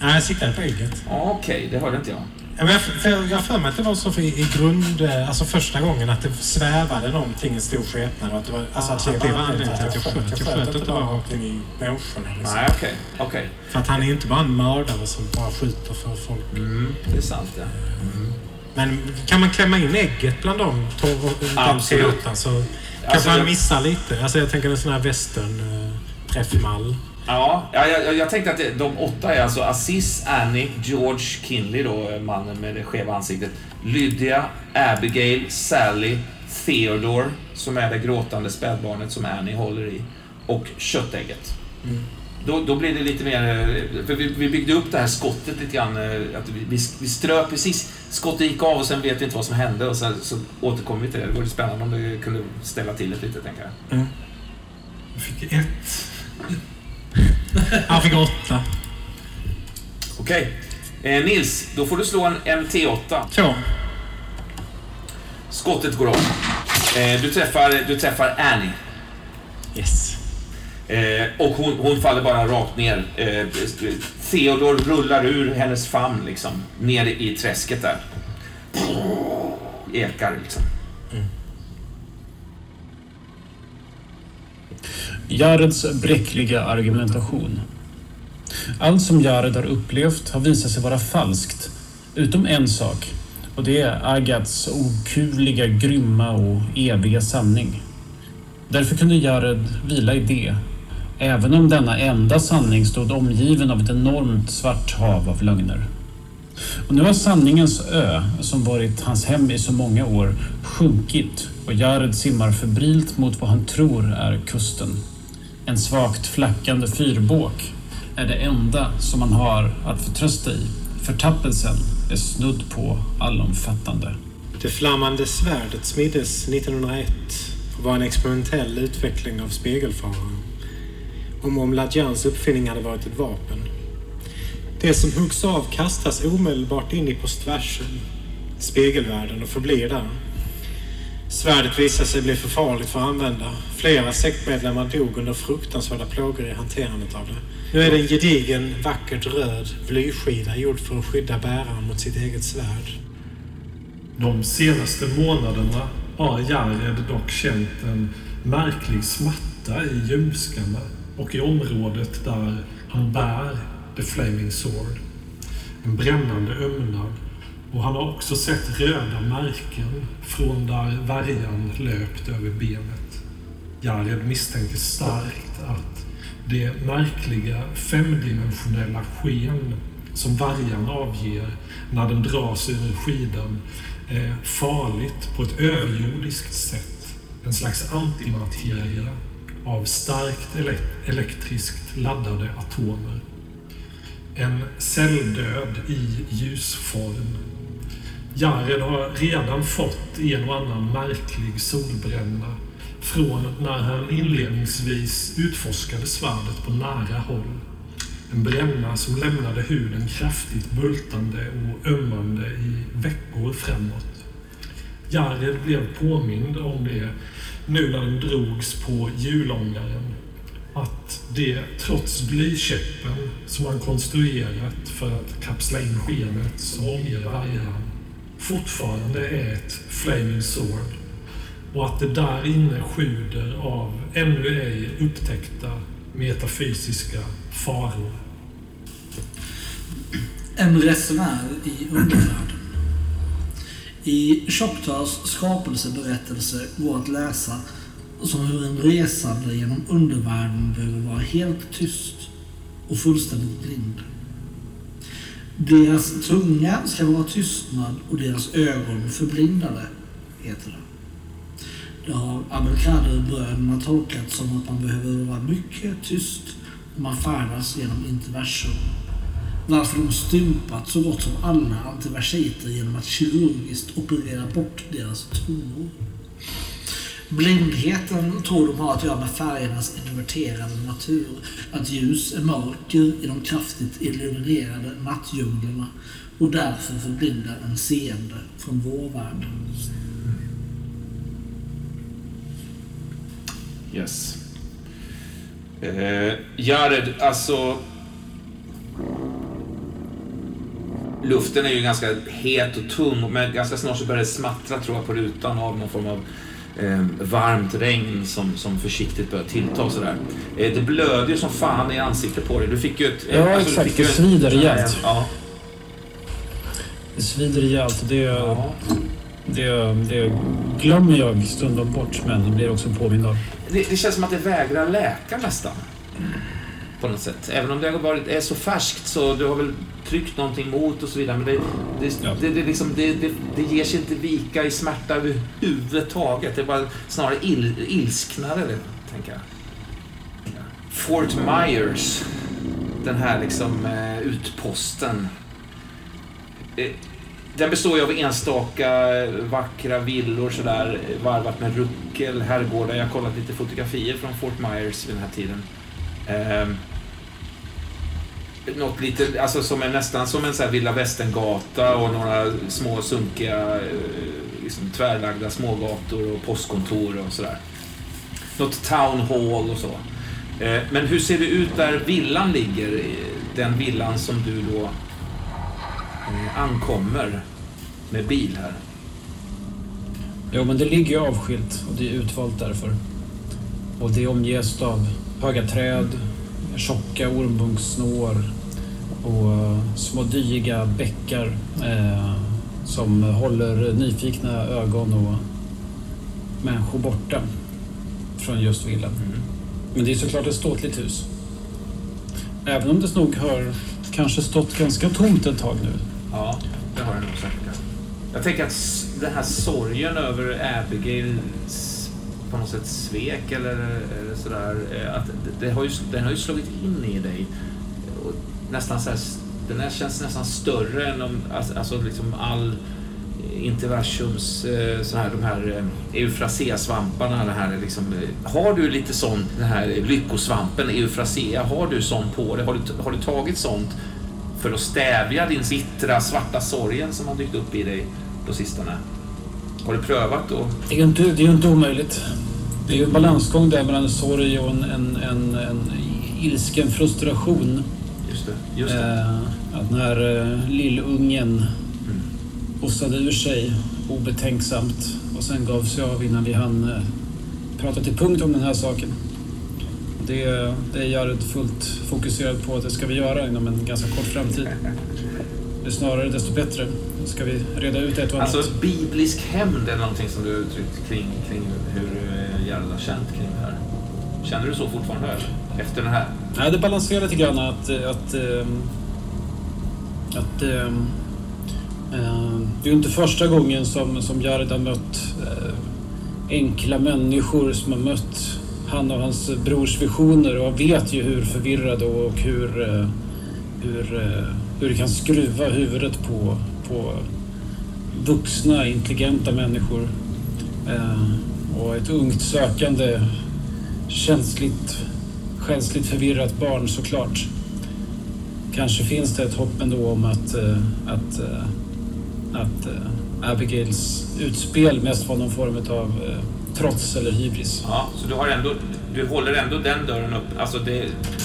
Ja, jag siktade på ägget. Ja, Okej, det hörde inte jag. Ja, men jag, för jag har för mig att det var så för i, i grund... eh, Alltså första gången att det svävade någonting, en stor skepnad. och Att det var, alltså att det blev anledningen till att jag sköt. Jag sköt inte bara rakt in i människorna. Liksom. Nej, okej. Okej. För att han är inte bara en mördare som bara skjuter för folk. Mm, det är sant det. Men kan man klämma in ägget bland de tolv de Absolut. T8 så kanske Alltså, jag- missar lite. Alltså jag tänker en sån här western eh. Ja, ja jag, jag tänkte att det, de åtta är alltså Aziz, Annie, George Kinley då, mannen med det skeva ansiktet, Lydia, Abigail, Sally, Theodore, som är det gråtande spädbarnet som Annie håller i, och köttägget. Då, då blir det lite mer... eh, För vi, vi byggde upp det här skottet lite grann. eh, Att vi, vi, vi ströp precis. Skottet gick av och sen vet vi inte vad som hände och sen så återkommer vi till det. Det vore spännande om det kunde ställa till det lite, tänker jag. Jag fick ett. Han fick åtta. Okej. Eh, Nils, då får du slå en, en T8. Två. Skottet går av. Eh, du, träffar, du träffar Annie. Yes. Eh, och hon, hon faller bara rakt ner. Eh, Theodor rullar ur hennes famn liksom. Ner i träsket där. Ekar liksom. Mm. Jareds bräckliga argumentation. Allt som Jared har upplevt har visat sig vara falskt, utom en sak. Och det är Agats okuvliga, grymma och eviga sanning. Därför kunde Jared vila i det, även om denna enda sanning stod omgiven av ett enormt svart hav av lögner. Och nu har sanningens ö, som varit hans hem i så många år, sjunkit och Jared simmar febrilt mot vad han tror är kusten. En svagt flackande fyrbåk är det enda som man har att förtrösta i. Förtappelsen är snudd på allomfattande. Det flammande svärdet smiddes 1901 och var en experimentell utveckling av spegelfararen. Om om Ladjans uppfinning hade varit ett vapen. Det som huggs av kastas omedelbart in i postversen, spegelvärlden, och förblir där. Svärdet visade sig bli för farligt för att använda. Flera sektmedlemmar dog under fruktansvärda plågor i hanterandet av det. Nu är det en gedigen, vackert röd blyskiva gjord för att skydda bäraren mot sitt eget svärd. De senaste månaderna har Jared dock känt en märklig smärta i ljumskarna och i området där han bär The Flaming Sword. En brännande ömnad och han har också sett röda märken från där värjan löpt över benet. Jared misstänker starkt att det märkliga femdimensionella sken som vargan avger när den dras ur skidan är farligt på ett överjordiskt sätt. En slags antimateria av starkt elektriskt laddade atomer. En celldöd i ljusform. Jared har redan fått en och annan märklig solbränna från när han inledningsvis utforskade svärdet på nära håll. En bränna som lämnade huden kraftigt bultande och ömmande i veckor framåt. Jared blev påmind om det nu när den drogs på hjulångaren. Att det trots blykäppen som han konstruerat för att kapsla in skenet som omger vargen fortfarande är ett flaming sword och att det där inne sjuder av ännu ej upptäckta metafysiska faror. En resenär i undervärlden. I Choctaws skapelseberättelse går att läsa som hur en resande genom undervärlden behöver vara helt tyst och fullständigt blind. Deras tunga ska vara tystnad och deras ögon förblindade, heter det. Det har Abelkader-bröderna tolkat som att man behöver vara mycket tyst om man färdas genom interversum varför de stympat så gott som alla antiversiter genom att kirurgiskt operera bort deras tungor. Blindheten tror de har att göra med färgernas inverterade natur. Att ljus är mörker i de kraftigt illuminerade nattdjunglerna och därför förblindar en seende från vår värld. Yes. Eh, Jared, alltså... Luften är ju ganska het och tung, men ganska snart så börjar det smattra tror jag på rutan av någon form av eh, varmt regn som, som försiktigt börjar tillta sådär. Eh, det blöder ju som fan i ansiktet på dig. Du fick ju ett... Ja, du exakt. fick Det svider rejält. Ja. Det svider rejält. Det, ja. det, det glömmer jag stundom bort, men det blir också påmind av. Det, det känns som att det vägrar läka nästan. På något sätt. Även om det har varit, är så färskt så du har väl tryckt någonting mot och så vidare. Men det, det, Ja. det, det, liksom, det, det, det ger sig inte vika i smärta överhuvudtaget. Det är bara snarare il, ilsknare, tänker jag. Fort Myers. Den här liksom eh, utposten. Eh, Den består ju av enstaka vackra villor sådär varvat med ruckel, herrgårdar. Jag har kollat lite fotografier från Fort Myers vid den här tiden. Något lite, alltså som är nästan som en så här Villa västerngata och några små sunkiga eh, liksom tvärlagda smågator och postkontor och sådär. Något town hall och så. Eh, men hur ser det ut där villan ligger? Den villan som du då eh, ankommer med bil här. Jo, men det ligger ju avskilt och det är utvalt därför. Och det omges av höga träd, tjocka ormbunksnår och eh, små dyiga bäckar eh, som håller nyfikna ögon och människor borta från just villan. Men det är såklart ett ståtligt hus. Även om det nog har kanske stått ganska tomt ett tag nu. Ja, det har jag nog säkert. ja. Jag tänker att den här sorgen över Abigails på något sätt svek eller, eller sådär. eh, Att det, det har ju, den har ju slagit in i dig. Och nästan så här, den här känns nästan större än om, alltså, alltså liksom all interversums, eh, så här, de här eh, eufrasea-svamparna. Det här, liksom, eh, har du lite sånt, den här lyckosvampen, eufrasea, har du sån på dig? Har du, har du tagit sånt för att stävja din bittra svarta sorgen som har dykt upp i dig på sistone? Har du prövat då? Det är ju inte, det är ju inte omöjligt. Det är ju en balansgång där mellan en sorg och en, en, en, en ilsken frustration. Just det. Just det. Eh, att när eh, lillungen Mm. hostade ur sig obetänksamt och sen gav sig av innan vi hann eh, prata till punkt om den här saken. Det, det är Jared fullt fokuserad på att det ska vi göra inom en ganska kort framtid. Det är snarare desto bättre. Ska vi reda ut ett och annat. Alltså biblisk hämnd är någonting som du uttryckt kring, kring hur eh, Gerhard har känt kring. Känner du så fortfarande? eller? Efter den här? Nej, det balanserar lite grann att... att, ehm, att, att det är ju inte första gången som, som Jared har mött eh, enkla människor som har mött han och hans brors visioner och vet ju hur förvirrade och hur, eh, hur, eh, hur det kan skruva huvudet på, på vuxna, intelligenta människor. Och ett ungt sökande, känsligt själsligt förvirrat barn såklart. Kanske finns det ett hopp ändå om att, eh, att, eh, att eh, Abigails utspel mest var någon form av trots eller hybris. Ja, så du, har ändå, du håller ändå den dörren upp. Alltså det,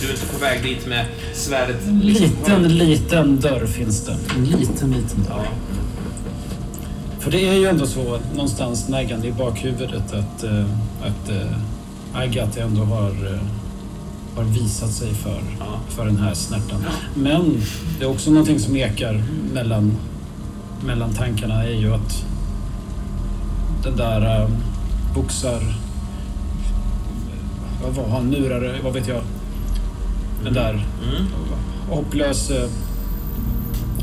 du är inte på väg dit med svärdet. liksom- Liten, liten dörr finns det. En liten, liten dörr. Ja. För det är ju ändå så någonstans naggande i bakhuvudet att, eh, att eh, Agatha ändå har, eh, har visat sig för, Ja. för den här snärtan. Men det är också någonting som ekar mellan, mellan tankarna är ju att den där äh, boxar... Vad var han? Murare? Vad vet jag? Den där Mm. hopplösa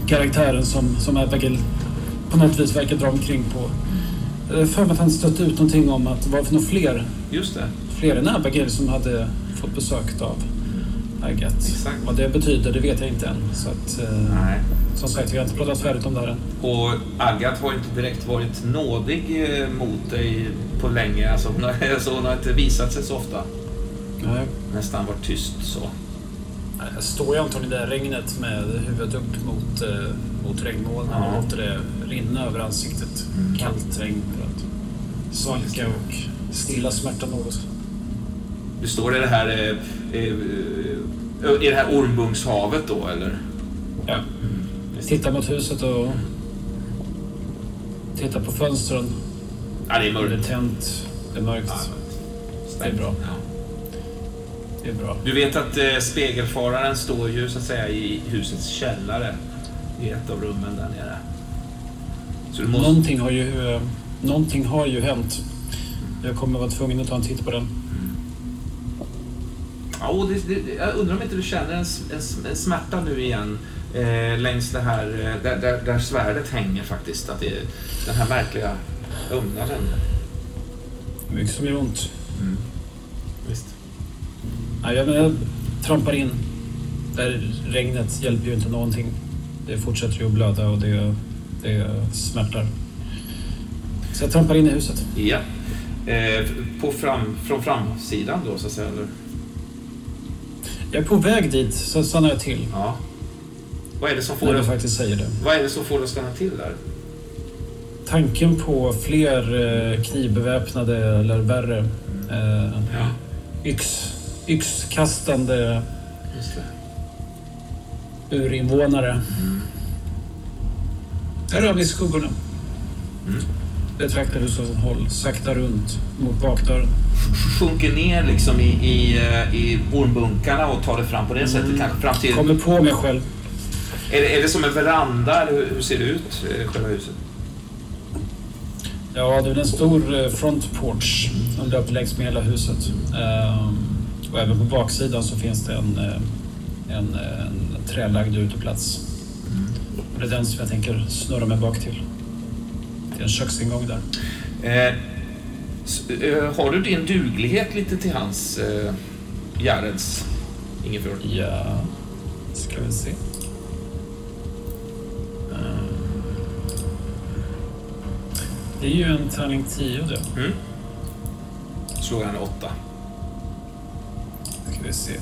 karaktären som, som Abigail på något vis verkar dra omkring på. Jag för mig att han stötte ut någonting om att det var för några fler, Just det. Fler än Abigail som hade fått besök av. Exakt. Vad det betyder, det vet jag inte än. Så att, eh, Nej. som sagt, vi har inte pratat färdigt om det här än. Och Agat har inte direkt varit nådig eh, mot dig på länge. Alltså, hon, har, [laughs] alltså, hon har inte visat sig så ofta. Nej. Nästan varit tyst så. Jag står ju antagligen i det där regnet med huvudet upp mot, eh, mot regnmolnen Ja. och låter det rinna över ansiktet. Kallt regn för att svalka och stilla smärtan något. Du står i det här... Eh, eh, eh, I det här ormbunkshavet då, eller? Ja. Tittar mot huset och tittar på fönstren. Ja, det är Det är mörkt. tänt, det är mörkt. Det är bra. Ja. Det är bra. Du vet att eh, spegelfararen står ju så att säga i husets källare. I ett av rummen där nere. Så du måste... Någonting har ju, eh, någonting har ju hänt. Jag kommer vara tvungen att ta en titt på den. Ja, och det, det, jag undrar om inte du känner en, en, en smärta nu igen eh, längs det här eh, där, där, där svärdet hänger faktiskt. Att det är den här märkliga ömnaden. Mycket som gör ont. Visst. Nej, jag, jag trampar in. Där regnet hjälper ju inte någonting. Det fortsätter ju att blöda och det, det smärtar. Så jag trampar in i huset. Ja. Eh, på fram, från framsidan då så att säga. Eller? Jag är på väg dit, så stannar jag till. Ja. Vad är det som får dig faktiskt säger det. vad är det som får dig att stanna till där? Tanken på fler eh, knivbeväpnade eller värre eh, Ja, yx, yxkastande urinvånare. Där har vi skuggorna. Mm. Betraktar du som håll sakta runt mot bakdörren. Sjunker ner liksom i, i, eh, i ormbunkarna och tar det fram på det sättet. Kanske fram till... Kommer på mig själv. Är det, är det som en veranda eller hur, hur ser det ut, eh, själva huset? Ja, det är en stor eh, front porch som löper längs med hela huset. Ehm, och även på baksidan så finns det en, en, en trälagd uteplats. Och det är den som jag tänker snurra mig bak till. En köksingång där. Eh, eh, har du din duglighet lite till hans, eh, Jareds, Ingefjord? Ja, ska vi se. Ehm. Det är ju en tärning 10 det. Mm. Slår han åtta. Ska vi se.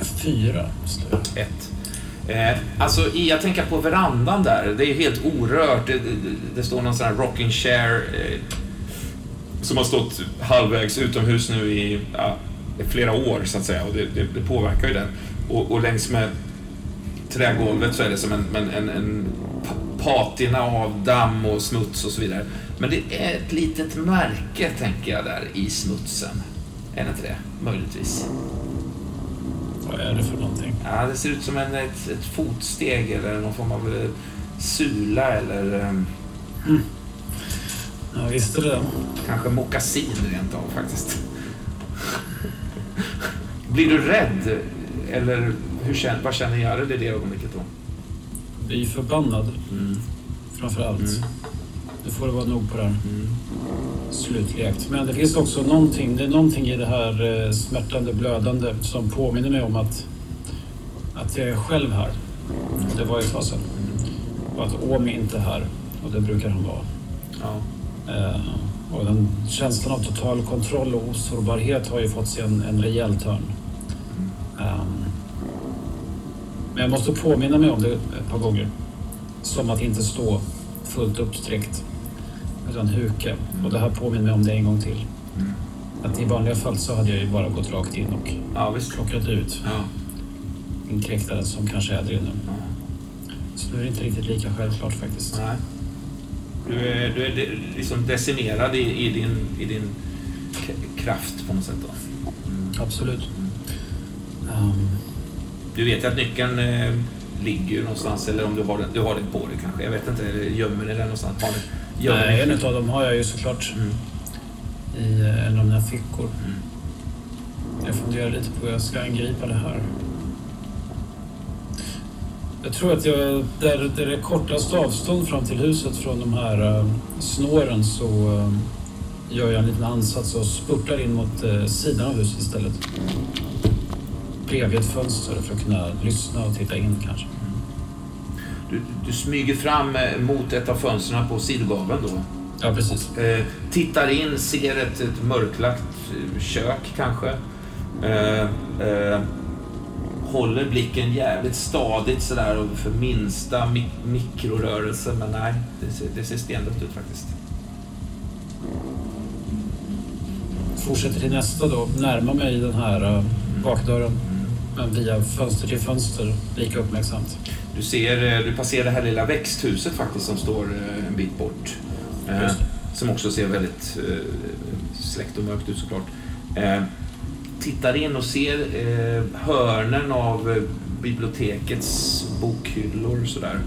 Fyra slår jag. Ett. Eh, alltså, jag tänker på verandan där. Det är helt orört. Det, det, det står någon sån här rocking chair eh, som har stått halvvägs utomhus nu i, ja, flera år, så att säga. Och det, det, det påverkar ju den. Och, och längs med trägolvet så är det som en, en, en, en pa- patina av damm och smuts och så vidare. Men det är ett litet märke, tänker jag, där i smutsen. Är det inte det? Möjligtvis. Vad är det för någonting? Ja, det ser ut som en, ett, ett fotsteg eller någon form av eh, sula eller eh, Ja, visst är det kanske mockasin rent av faktiskt. Blir du rädd? Eller hur känner, vad känner Jared i det ögonblicket då? Blir förbannad framför allt. Mm. Nu får det vara nog på det här. Slutlekt. Men det finns också någonting, det är någonting i det här eh, smärtande, blödande som påminner mig om att, att jag är själv här. Och det var ju ett tag sedan. Och att Omi inte är här. Och det brukar han vara. Ja. Eh, och den känslan av total kontroll och osårbarhet har ju fått sig en, en rejäl törn. Ehm, men jag måste påminna mig om det ett par gånger. Som att inte stå fullt uppsträckt. Utan huka. Och det här påminner mig om det en gång till. Att i vanliga fall så hade jag ju bara gått rakt in och ja, visst. plockat ut Ja. Inkräktaren som kanske är nu. Ja. Så nu är det inte riktigt lika självklart faktiskt. Nej. Du är, du är de, liksom decimerad i, i din, i din kraft på något sätt då. Absolut. Ehm, Du vet ju att nyckeln eh, ligger någonstans eller om du har den, du har den på dig kanske. Jag vet inte, eller gömmer den någonstans. Har den, gömmer Nej, en av dem har jag ju såklart Mm. i eh, en av mina fickor. Mm. Jag funderar lite på hur jag ska angripa det här. Jag tror att jag, där, där det är kortast avstånd fram till huset från de här uh, snåren så eh, gör jag en liten ansats och spurtar in mot uh, sidan av huset istället. Bredvid ett fönster för att kunna lyssna och titta in kanske. Du, du smyger fram mot ett av fönstren på sidogaveln då. Ja, precis. Eh, tittar in, ser ett, ett mörklagt kök kanske. Eh, eh, håller blicken jävligt stadigt sådär och för minsta mik- mikrorörelse. Men nej, det ser, det ser stendött ut faktiskt. Fortsätter till nästa då. Närmar mig den här uh, bakdörren. Men via fönster till fönster. Lika uppmärksamt. Du ser, eh, du passerar det här lilla växthuset faktiskt som står eh, en bit bort. Just som också ser väldigt släckt och mörkt ut såklart. Eh, tittar in och ser eh, hörnen av eh, bibliotekets bokhyllor och sådär.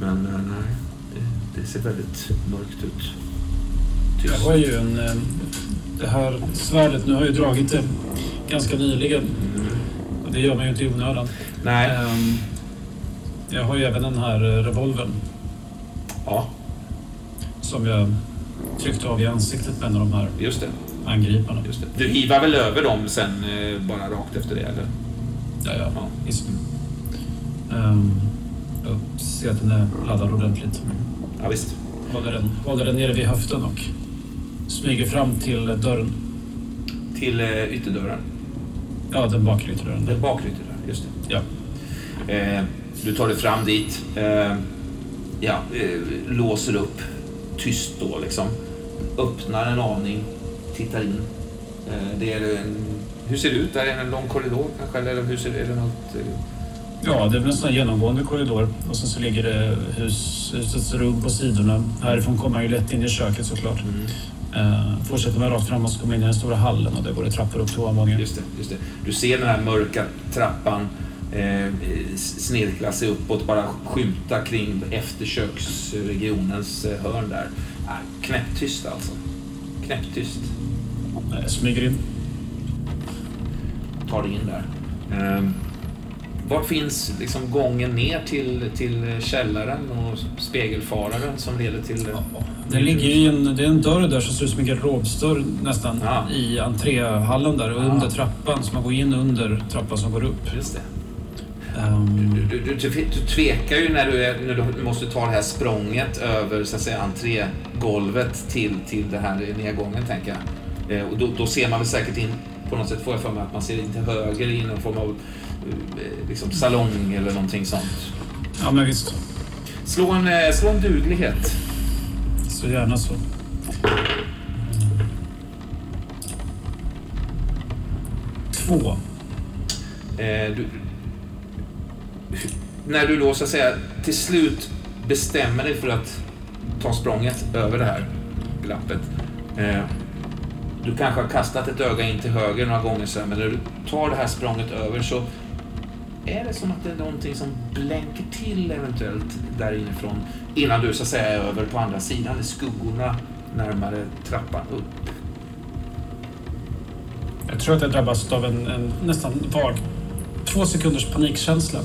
Men eh, nej, det, det ser väldigt mörkt ut. Jag Tyst. har ju en... eh, Det här svärdet, nu har jag ju dragit det ganska nyligen. Och det gör man ju inte i onödan. Nej, Ehm, Jag har ju även den här eh, revolvern ja, som jag tryckte av i ansiktet på en av de här just det. Angriparna. Just det. Du hivar väl över dem sen eh, bara rakt efter det eller? Ja, ja. Ja. Visst. Ehm, Jag ser att den är laddad ordentligt. Ja, visst. Håller den, håller den nere vid höften och smyger fram till dörren. Till eh, ytterdörren. Ja, den bakre ytterdörren. Den bakre ytterdörren, just det. Ja. Eh, du tar dig fram dit. Eh, ja, eh, låser upp tyst då liksom. Öppnar en aning. Tittar in. Eh, det är en... Hur ser det ut? Där en lång korridor kanske? Eller hur ser det Är det något... Eh, Ja, det är väl en sån genomgående korridor. Och sen så ligger det hus, husets rum på sidorna. Härifrån kommer man ju lätt in i köket såklart. Uh, fortsätter man rakt framåt så kommer man in i den stora hallen och där går det trappor upp till ovanvåningen. just det, just det. Du ser den här mörka trappan eh, snirkla sig uppåt, bara skymta kring efterköksregionens hörn där. Ah, knäpptyst alltså. Knäpptyst. Jag Eh, smyger in. tar dig in där. Ehm, Var finns liksom gången ner till, till källaren och spegelfararen som leder till... Det ligger ju i en, det är en dörr där som ser ut som en garderobsdörr nästan Ja. i entréhallen där och Ja. under trappan. Så man går in under trappan som går upp. Just det. Ehm, Du, du, du, du tvekar ju när du, är, när du måste ta det här språnget över så att säga, entrégolvet till, till den här nedgången, tänker jag. Eh, och då, då ser man väl säkert in, på något sätt får jag för mig att man ser in till höger i någon form av eh, liksom salong eller någonting sånt. ja men visst. Slå en, eh, slå en duglighet. Så gärna så. Två. Eh, du, när du då så att säga till slut bestämmer dig för att ta språnget över det här glappet. Du kanske har kastat ett öga in till höger några gånger sen, men när du tar det här språnget över så är det som att det är någonting som blänker till eventuellt där inifrån innan du så att säga är över på andra sidan i skuggorna närmare trappan upp. Jag tror att jag drabbas av en, en nästan vag, två sekunders panikkänsla.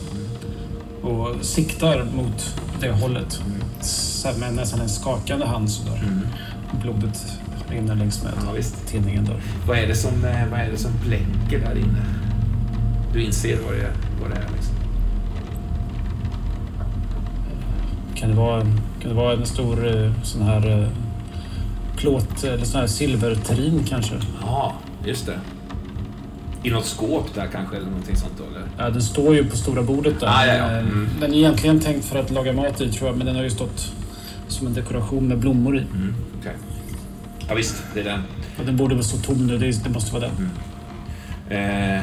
Och siktar mot det hållet. Här med nästan en skakande hand sådär. Blodet rinner längs med Ja, tinningen där. Vad är det som, eh, vad är det som blänker där inne? Du inser vad det är. Vad det är liksom. Kan det vara, kan det vara en stor eh, sån här eh, plåt eller sån här silverterrin kanske? Ja, just det. I något skåp där kanske eller någonting sånt då eller? Ja, den står ju på stora bordet där. Ah, ja, ja. Mm. Den är egentligen tänkt för att laga mat i tror jag, men den har ju stått som en dekoration med blommor i. Mm, okej. Ja visst, det är den. Och den borde väl stå tom nu, det, måste vara den. Eh,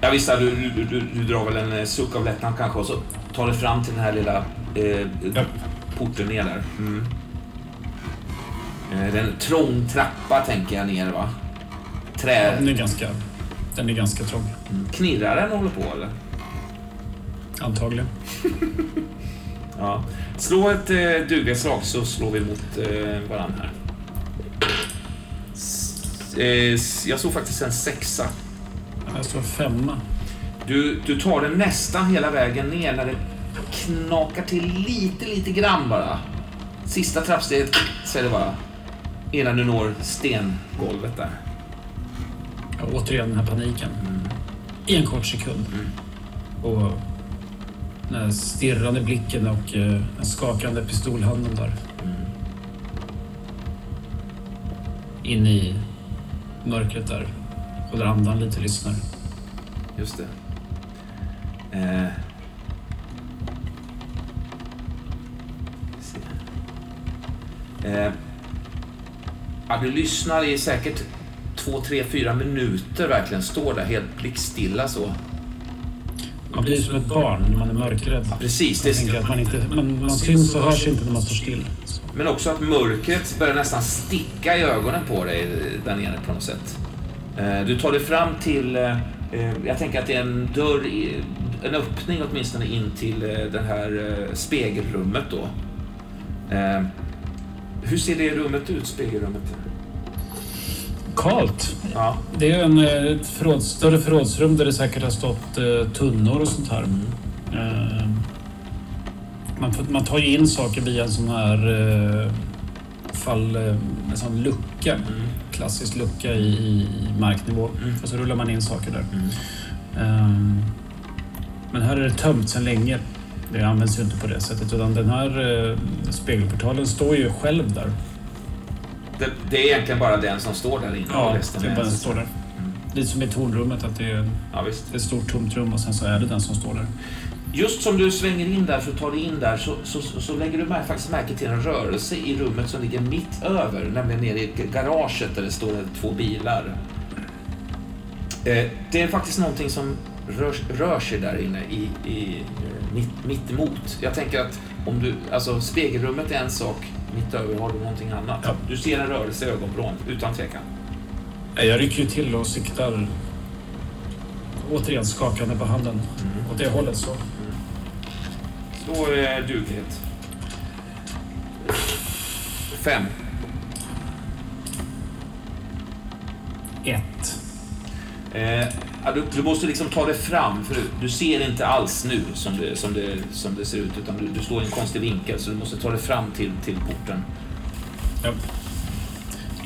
ja visst, du, du, du, du drar väl en eh, suck av lättnad kanske och så tar du fram till den här lilla eh, Ja. porten ner där. Mm. Eh, det är en trång trappa tänker jag ner va? Trä... Den är ganska, den är ganska trång, Knirrar den håller på eller? antagligen. [laughs] Ja. Slå ett eh, duglighetsslag så slår vi mot eh, varandra här. Eh, jag såg faktiskt en sexa. Här står femma. Du, du tar den nästan hela vägen ner när det knakar till lite, lite grann bara. Sista trappsteget är det bara innan du når stengolvet där. Ja, återigen den här paniken. I en kort sekund. Och den här stirrande blicken och eh, den skakande pistolhanden där. in i mörkret där. Håller andan lite, lyssnar. Just det. Eh. Eh. Ja, du lyssnar i säkert två, tre, fyra minuter verkligen. Står där helt blickstilla så. Man blir som ett barn när man är mörkrädd. Precis. Jag tänker Det, att man, inte, man, man syns och hörs inte när man står still. Men också att mörkret börjar nästan sticka i ögonen på dig där nere på något sätt. Eh, Du tar dig fram till, eh, eh, jag tänker att det är en dörr, en öppning åtminstone in till det här spegelrummet då. Hur ser det rummet ut, spegelrummet? Kalt. Ja. Det är en, ett förråds, större förrådsrum där det säkert har stått tunnor och sånt här. Eh, man, man tar ju in saker via en sån här eh, fall, eh, en sån lucka. Klassisk lucka i, i marknivå. Mm. Och så rullar man in saker där. Eh, men här är det tömt sedan länge. Det används ju inte på det sättet. Utan den här eh, spegelportalen står ju själv där. Det, det är egentligen bara den som står där inne. Ja, resten det är bara den som står där. Lite som i tornrummet, att det är Ja, visst. ett stort tomt rum och sen så är det den som står där. Just som du svänger in där för att ta dig in där så, så, så, så lägger du mär- faktiskt märke till en rörelse i rummet som ligger mitt över, nämligen nere i garaget där det står två bilar. Eh, det är faktiskt någonting som rör, rör sig där inne i, i eh, mitt, mitt emot. Jag tänker att om du, alltså spegelrummet är en sak, mitt över har du någonting annat. Ja. Du ser en rörelse i ögonvrån, utan tvekan. Jag rycker ju till och siktar återigen skakande på handen åt det hållet. Så. Slå eh, duglighet. Fem. Ett. Eh, du, du måste liksom ta dig fram, för du, ser inte alls nu som det, som det, som det ser ut, utan du, du står i en konstig vinkel, så du måste ta dig fram till, till porten. Ja.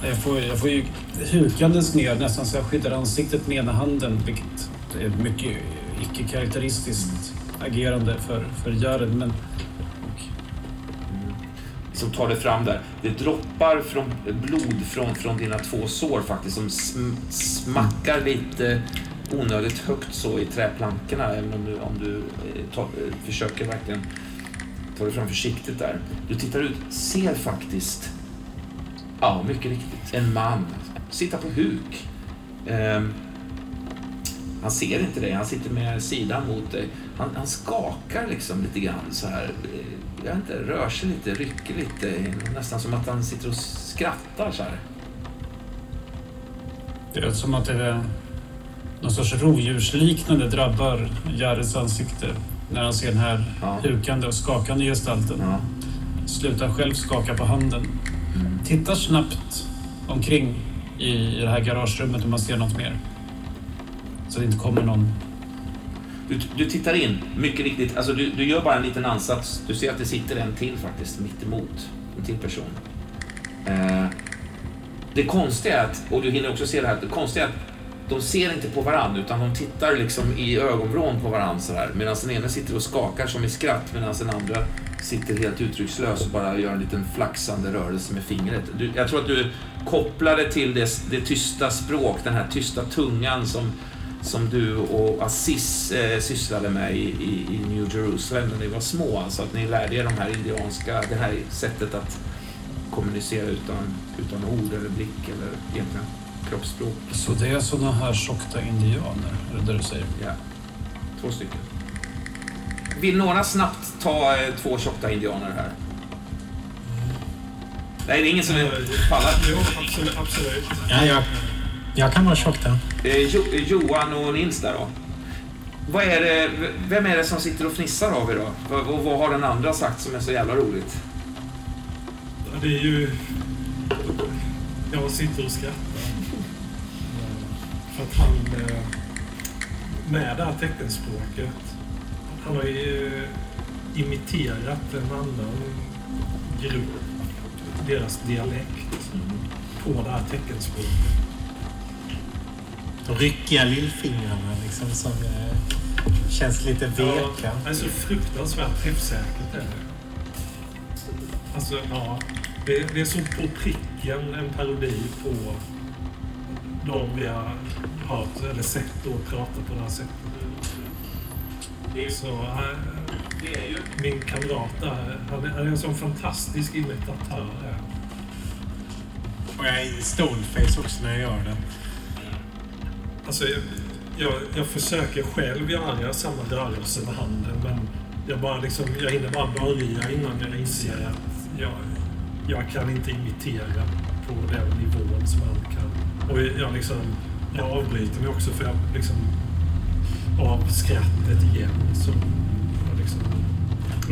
Jag, får, jag får ju hukandes ner nästan så jag skyddar ansiktet med ena handen, vilket är mycket icke-karaktäristiskt agerande för, för Jared. Men Som tar det fram där. Det droppar från, blod från, från dina två sår faktiskt, som sm, smackar lite onödigt högt så i träplankorna, även om du, om du eh, ta, eh, försöker verkligen ta dig fram försiktigt där. Du tittar ut, ser faktiskt Ja, mycket riktigt. En man. Sitta på huk. Ehm, han ser inte dig, han sitter med sidan mot dig. Han, han skakar liksom lite grann så här. eh, Jag inte, rör sig lite, rycker lite. Nästan som att han sitter och skrattar så här. det är som att det är någon sorts rovdjursliknande drabbar Jareds ansikte när han ser den här Ja. hukande och skakande gestalten. Ja. Slutar själv skaka på handen. Tittar snabbt omkring i i det här garagerummet om man ser något mer. Så det inte kommer någon. Du, du tittar in, mycket riktigt. Alltså du, du gör bara en liten ansats. Du ser att det sitter en till faktiskt mitt emot. En till person. Eh, det konstiga är att, och du hinner också se det här, det konstiga är att de ser inte på varandra utan de tittar liksom i ögonvrån på varandra så här. Medan den ena sitter och skakar som i skratt medan den andra sitter helt uttryckslös och bara gör en liten flaxande rörelse med fingret. Du, jag tror att du kopplar det till det, det tysta språk, den här tysta tungan som som du och Assis eh, sysslade med i, i, i New Jerusalem när ni var små. Alltså att ni lärde er de här indianska, det här sättet att kommunicera utan, utan ord eller blick eller egentligen kroppsspråk. Så det är sådana här tjockta indianer, är det det du säger? Ja, två stycken. Vill några snabbt ta eh, två tjocka indianer här? Nej, det är ingen som vill falla. Jo, absolut. absolut. Ja, jag, jag kan vara tjock där. Eh, jo, eh, Johan och Nils där då. Vad är det, vem är det som sitter och fnissar av er då? Och vad har den andra sagt som är så jävla roligt? Ja, Det är ju... Jag sitter och skrattar. För att han... eh, Med det här teckenspråket. Han har ju imiterat en annan grupp. Deras dialekt. På det här teckenspråket. De ryckiga lillfingrarna liksom som eh, känns lite veka. Ja, alltså fruktansvärt träffsäkert är det. Alltså, ja. Det, det är så på pricken en parodi på de vi har hört eller sett och pratat på det här sättet. Så äh, min kamrat där, han är, han är en sån fantastisk imitatör. Och jag är stoneface också när jag gör det. Alltså, jag, jag, jag försöker själv göra samma rörelse med handen men jag, bara liksom, jag hinner bara börja innan jag inser att jag, jag kan inte imitera på den nivån som han kan. Och jag, liksom, jag avbryter mig också för jag liksom av skrattet igen som jag liksom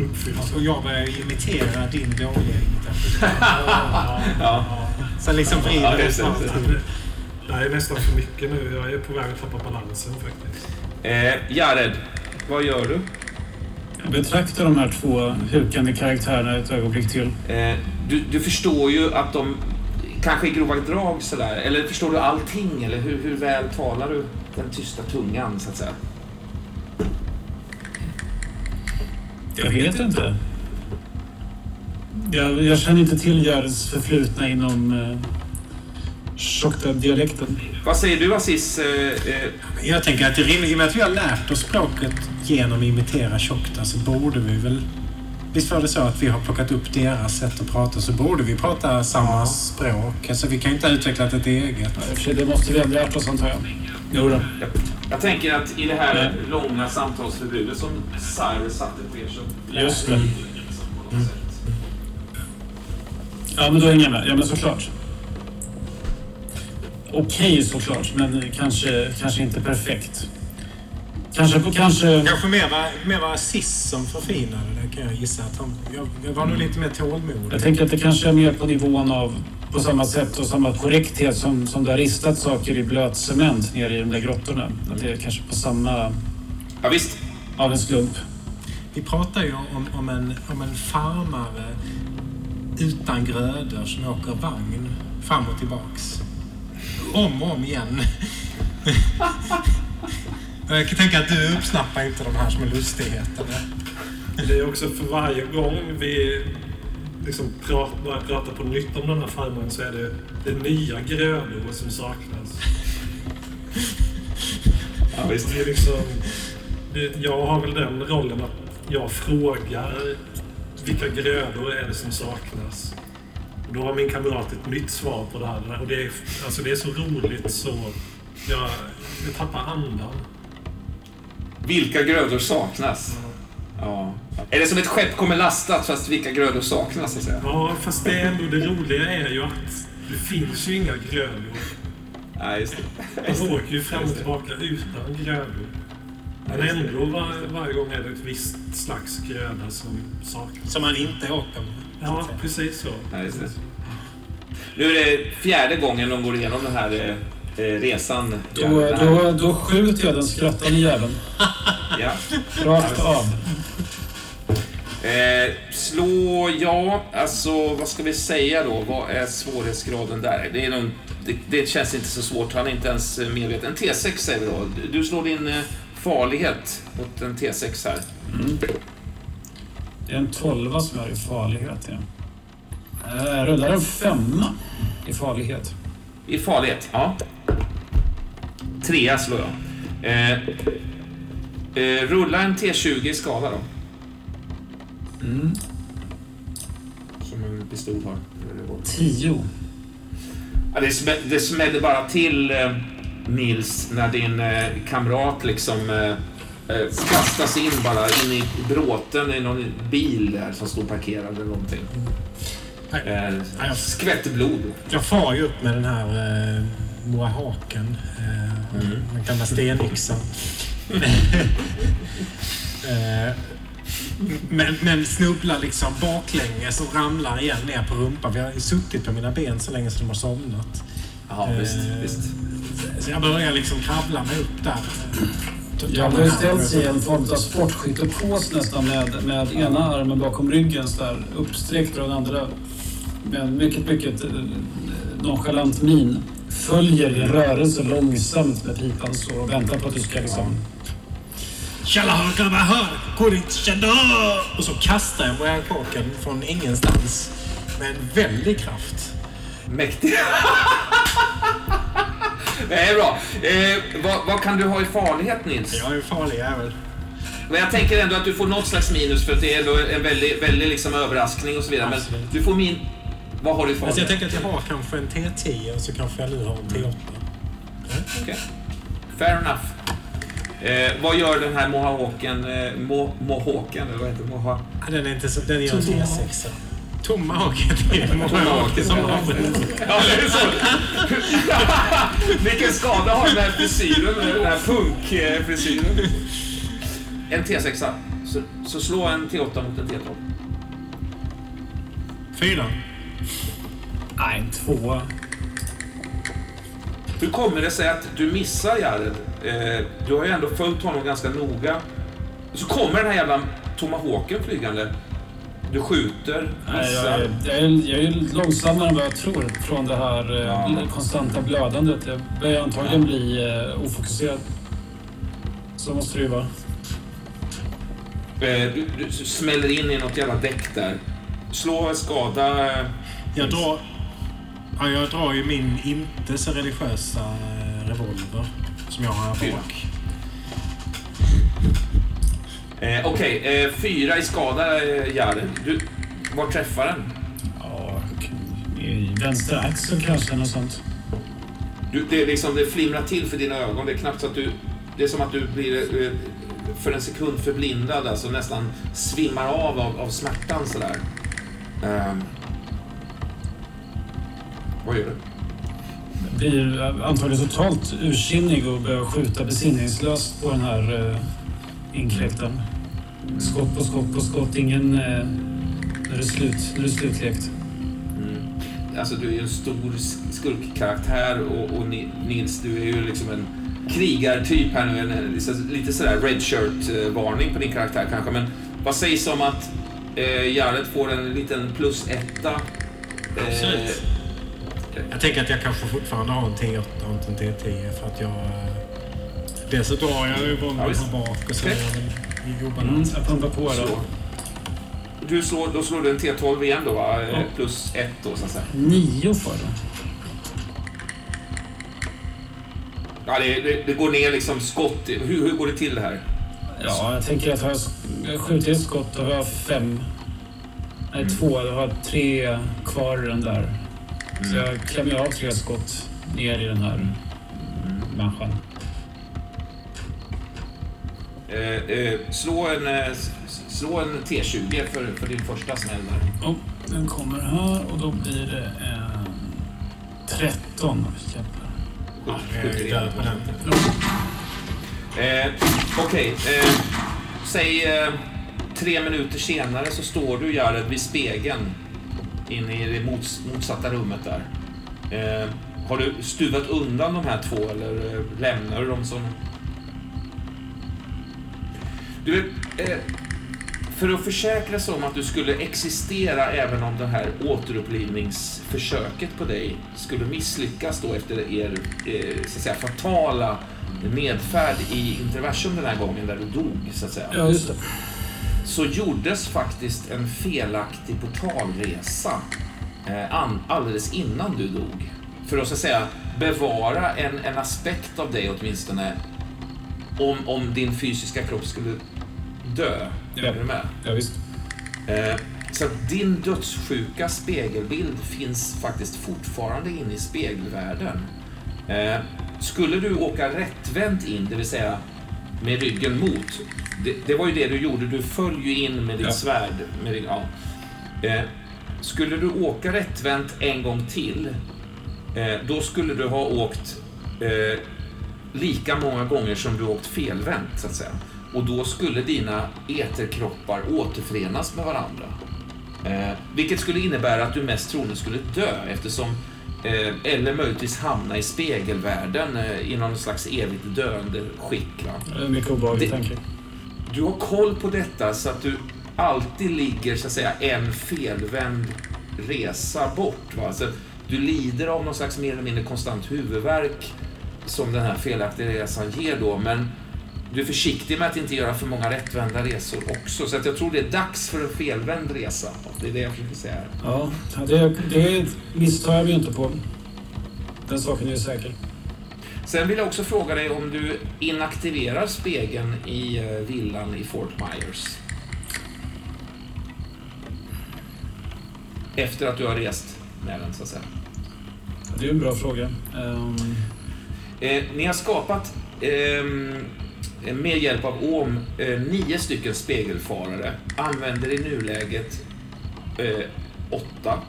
uppfylls. Och jag börjar imitera din dåliga imitation. [laughs] Ja. Sen liksom Ja, vrider det just det, Det här är nästan för mycket nu. Jag är på väg att tappa balansen faktiskt. Eh, Jared, vad gör du? Jag betraktar de här två hukande karaktärerna ett ögonblick till. Eh, du? Du förstår ju att de kanske i grova drag sådär, eller förstår du allting? Eller hur, hur väl talar du den tysta tungan så att säga? Jag vet inte. Jag, jag känner inte till Jareds förflutna inom eh, Shokta-dialekten. Vad säger du Aziz? Eh, eh, Jag tänker att det är rimligt, i och med att vi har lärt oss språket genom att imitera Tjockta så borde vi väl... Visst var det så att vi har plockat upp deras sätt att prata så borde vi prata samma språk. Alltså vi kan ju inte ha utvecklat ett eget. Ja, Det måste vi ha lärt oss antar jag. Jo då. jag, jag tänker att i det här långa samtalsförbudet som Cyrus satte på er så... Just det. Ja, men då hänger jag med. Ja, men såklart. Okej såklart, men kanske, kanske inte perfekt. Kanske, kanske... Kanske mer var, mer var Sis som förfinade det kan jag gissa. Att han, jag, jag var nog lite mer tålmodig. Jag tänker att det kanske är mer på nivån av på samma sätt och samma korrekthet som, som det har ristat saker i blöt cement nere i de där grottorna. Att det är kanske på samma... Ja, visst. av en slump. Vi pratar ju om, om, en, om en farmare utan grödor som åker vagn fram och tillbaks. Om och om igen. [laughs] Jag kan tänka att du uppsnappar inte de här som en lustighet. Eller? Det är också för varje gång vi liksom pratar, börjar prata på nytt om den här farmaren så är det, det är nya grödor som saknas. [laughs] Ja, visst. Det är liksom, det, jag har väl den rollen att jag frågar vilka grödor är det som saknas. Då har min kamrat ett nytt svar på det här. Och det är, alltså det är så roligt så jag, jag tappar andan. Vilka grödor saknas? Ja. Är det som ett skepp kommer lastat fast vilka grödor saknas så att säga? Ja, fast det, är ändå, det roliga är ju att det finns ju inga grödor. Nej, just det. Man åker ju fram och tillbaka utan grödor. Men ändå var, varje gång är det ett visst slags gröda som saknas. Som man inte åker med. Ja, precis så. Nej, just det. Nu är det fjärde gången de går igenom den här eh, eh, resan. Då, då, då skjuter jag den skrattande jäveln. [laughs] Ja. Rakt av. Eh, slå, ja, alltså vad ska vi säga då? Vad är svårighetsgraden där? Det, är nog, det, det känns inte så svårt, han är inte ens medveten. En T6 säger vi då. Du- slår din eh, farlighet mot en T6 här. Det är en tolva som är i farlighet. Ja. Eh, Jag rullar en femma i farlighet. I farlighet, ja. Trea slår jag. Eh, eh, rulla en T20 i skala då. Mm. Som en pistol har. Tio. Ja, det, smä, det smäller bara till eh, Nils när din eh, kamrat liksom eh, eh, kastas in bara in i bråten i någon bil där som står parkerad eller någonting. Eh, skvätter blod. Jag far ju upp med den här eh, moahaken. Eh, Den gamla stenyxan. [laughs] eh, men, men snubblar liksom baklänges och ramlar igen ner på rumpan. Vi har ju suttit på mina ben så länge så de har somnat. Ja, visst, Eh, visst. Så jag börjar liksom kravla mig upp där. Jag har ställt sig i en form av sportskyttepås nästan med, med ena armen bakom ryggen så där uppsträckt och den andra med en mycket, mycket eh, nonchalant min följer din rörelse långsamt med pipan så och väntar på att du ska liksom... Och så kastar jag moahaken från ingenstans Med en väldig kraft. Mäktig. [laughs] Nej, bra. Eh, vad, vad, kan du ha i farlighet, Nils? Jag är en farlig jävel. Men jag tänker ändå att du får något slags minus för att det är en väldig väldigt liksom överraskning och så vidare. Absolut. Men du får min... Vad har du i alltså, farlighet? Jag tänker att jag har kanske en T10 och så kanske jag nu har en T8. Mm. Okej. Okay. Fair enough. Eh, vad gör den här mohawken? Eh, mo, mohawken, eller vad heter den? Moha... Den är inte så... Den gör en T6. Tomma haket i Tomma som det är så. [laughs] Vilken skada har den här frisyren, den här punkfrisyren. En T6. Så, så slå en T8 mot en T12. Fyra. Nej, en tvåa. Hur kommer det sig att du missar Jared? Eh, du har ju ändå följt honom ganska noga. Så kommer den här jävla tomahawken flygande du skjuter, Nej, jag, är, jag, är, jag är långsammare än vad jag tror från det här eh, Ja. konstanta blödandet. Jag börjar antagligen bli eh, ofokuserad. Så måste det ju vara. Eh, du, du smäller in i något jävla däck där. Slå skada. eh, Jag drar... Ja, jag drar ju min inte så religiösa revolver som jag har här bak. Eh, Okej, eh, fyra i skada, eh, Jared. Du, var träffar den? Ja, i vänster axel kanske, något sånt. Du, det, är liksom, det flimrar till för dina ögon. Det är knappt så att du... Det är som att du blir eh, för en sekund förblindad, alltså nästan svimmar av av, av smärtan sådär. Ehm. vad gör du? Blir eh, antagligen totalt ursinnig och börjar skjuta besinningslöst på den här eh, inkräktaren. Skott på skott på skott. Ingen... Eh, när det är slut. När det är slutlekt. Mm. Alltså du är ju en stor sk- skurkkaraktär och, och Ni- Nils, du är ju liksom en krigartyp här nu. En, en, lite sådär red shirt-varning på din karaktär kanske. Men vad sägs om att eh, Jared får en liten plus etta? Eh, Absolut. Jag tänker att jag kanske fortfarande har en T8 och inte en T10 för att jag... eh, så drar jag ju Ja, bomben på bak och så Okej. Jag i Mm, jag pumpar på då. Du slår, då slår du en T12 igen då va? Eh, Ja. Plus ett då så att säga. Nio får då. Ja, det, det, det går ner liksom skott. Hur, hur går det till det här? Ja, jag tänker att har jag, jag skjuter ett skott då har jag fem... Nej, två. Jag har tre kvar i den där. Så jag klämmer av tre skott ner i den här människan. Eh, eh, slå, en, eh, slå en T20 för, för din första smäll där. Oh, den kommer här och då blir det en 13. Jävlar. Ja, jag är ju död på den. Eh, Okej, eh, säg eh, tre minuter senare så står du Jared vid spegeln inne i det mots, motsatta rummet där. Eh, har du stuvat undan de här två eller eh, lämnar du dem som... Du eh, för att försäkra sig om att du skulle existera även om det här återupplivningsförsöket på dig skulle misslyckas då efter er eh, så att säga, fatala nedfärd i interversum den här gången där du dog så att säga. Ja, just det. Så gjordes faktiskt en felaktig portalresa eh, an, alldeles innan du dog. För att så att säga bevara en, en aspekt av dig åtminstone om, om din fysiska kropp skulle dö. Ja. Är du med? Ja, visst. Eh, så att din dödssjuka spegelbild finns faktiskt fortfarande inne i spegelvärlden. Eh, skulle du åka rättvänt in, det vill säga med ryggen mot, det, det var ju det du gjorde, du föll ju in med ditt Ja. svärd. Med din, ja. eh, skulle du åka rättvänt en gång till, eh, då skulle du ha åkt eh, lika många gånger som du åkt felvänt, så att säga. Och då skulle dina eterkroppar återförenas med varandra. Eh, vilket skulle innebära att du mest troligen skulle dö eftersom eh, eller möjligtvis hamna i spegelvärlden eh, i någon slags evigt döende skick. Va? Mycket obehaglig tanke. Du har koll på detta så att du alltid ligger så att säga en felvänd resa bort. Va? Så du lider av någon slags mer eller mindre konstant huvudvärk som den här felaktiga resan ger då. Men du är försiktig med att inte göra för många rättvända resor också. Så att jag tror det är dags för en felvänd resa. Det är det jag försöker säga. Ja, det, det misstar jag mig inte på. Den saken är säker. Sen vill jag också fråga dig om du inaktiverar spegeln i eh, villan i Fort Myers. Efter att du har rest med den, så att säga. Det är en bra fråga. Ehm, Eh, ni har skapat, ehm, med hjälp av OM, eh, nio stycken spegelfarare. Använder i nuläget eh, åtta.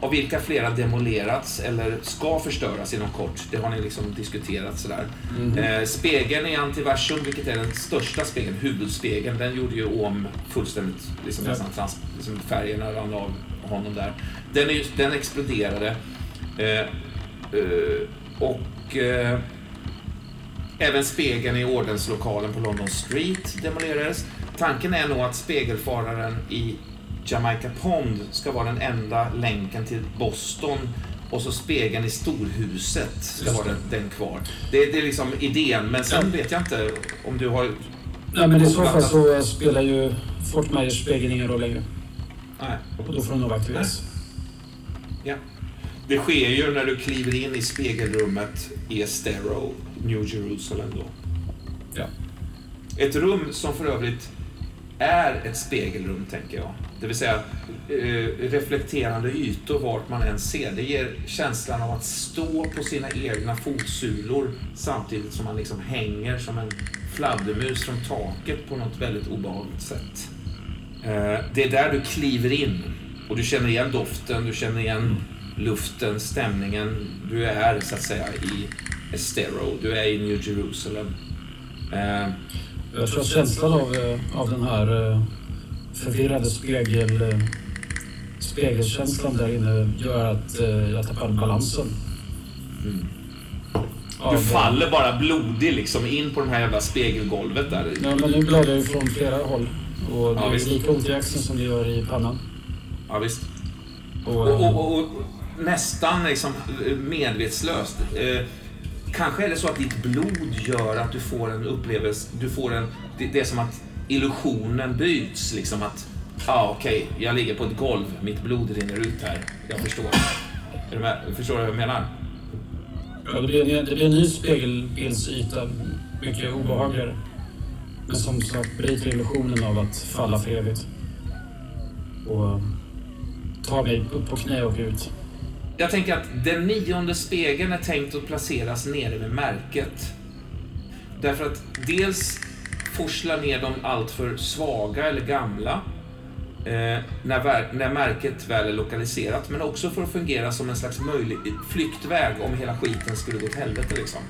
Av vilka flera demolerats eller ska förstöras inom kort. Det har ni liksom diskuterat sådär. Eh, spegeln i Antiversum, vilket är den största spegeln, huvudspegeln, den gjorde ju OM fullständigt, liksom nästan trans, liksom färgerna rann av honom där. Den, är den exploderade. Eh, eh, och eh, även spegeln i ordenslokalen på London Street demolerades. Tanken är nog att spegelfararen i Jamaica Pond ska vara den enda länken till Boston och så spegeln i storhuset ska vara den, den kvar. Det, det är liksom idén, men sen vet jag inte om du har... Nej, men i så fall så spelar ju Fort Myers spegeln ingen roll längre. Nej. Och då får den nog aktiveras. Ja. Det sker ju när du kliver in i spegelrummet i Estero, New Jerusalem då. Ja. Ett rum som för övrigt är ett spegelrum, tänker jag. Det vill säga eh, reflekterande ytor vart man än ser. Det ger känslan av att stå på sina egna fotsulor samtidigt som man liksom hänger som en fladdermus från taket på något väldigt obehagligt sätt. Eh, det är där du kliver in och du känner igen doften, du känner igen luften, stämningen. Du är så att säga i Estero, du är i New Jerusalem. Eh, Jag tror att känslan av, eh, av den här eh, förvirrade spegel, eh, spegelkänslan där inne gör att jag tappar balansen. Av, Du faller bara blodig liksom in på det här jävla spegelgolvet där. Ja, men nu blöder jag ju från flera håll. Och det Ja, är visst. lika ont i axeln som det gör i pannan. Ja, visst. Och, och, och, och nästan liksom medvetslöst. Eh, kanske är det så att ditt blod gör att du får en upplevelse, du får en, det, det är som att illusionen byts liksom att, ja ah, okej, jag ligger på ett golv, mitt blod rinner ut här, jag förstår. Är du med? Förstår du vad jag menar? ja, det, blir, en- det blir en ny spegelbildsyta. Mycket obehagligare. Men som sagt bryter illusionen av att falla för evigt. Och eh, tar mig upp på knä och ut. Jag tänker att den nionde spegeln är tänkt att placeras nere vid märket. Därför att dels forsla ner de alltför svaga eller gamla eh, när, när märket väl är lokaliserat, men också för att fungera som en slags möjlig flyktväg om hela skiten skulle gå åt helvete. Liksom.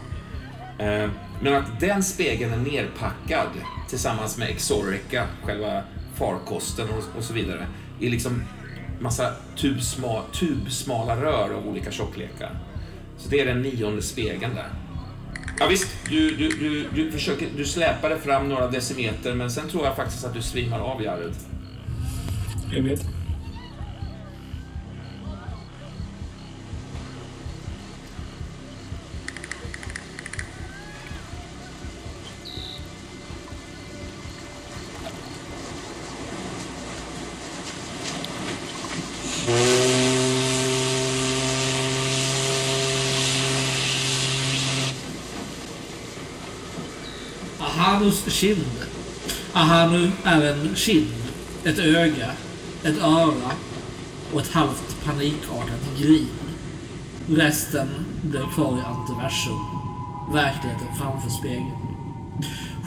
Eh, men att den spegeln är nerpackad tillsammans med Exorica, själva farkosten och, och så vidare, är liksom massa tubsma, tubsmala rör av olika tjocklekar. Så det är den nionde spegeln där. Ja, visst, du, du, du, du, försöker, du släpar det fram några decimeter, men sen tror jag faktiskt att du svimmar av, Jared. vet. Ahanus kind. Ahanu är en kind, ett öga, ett öra och ett halvt panikartat grin. Resten blev kvar i antiversum. Verkligheten framför spegeln.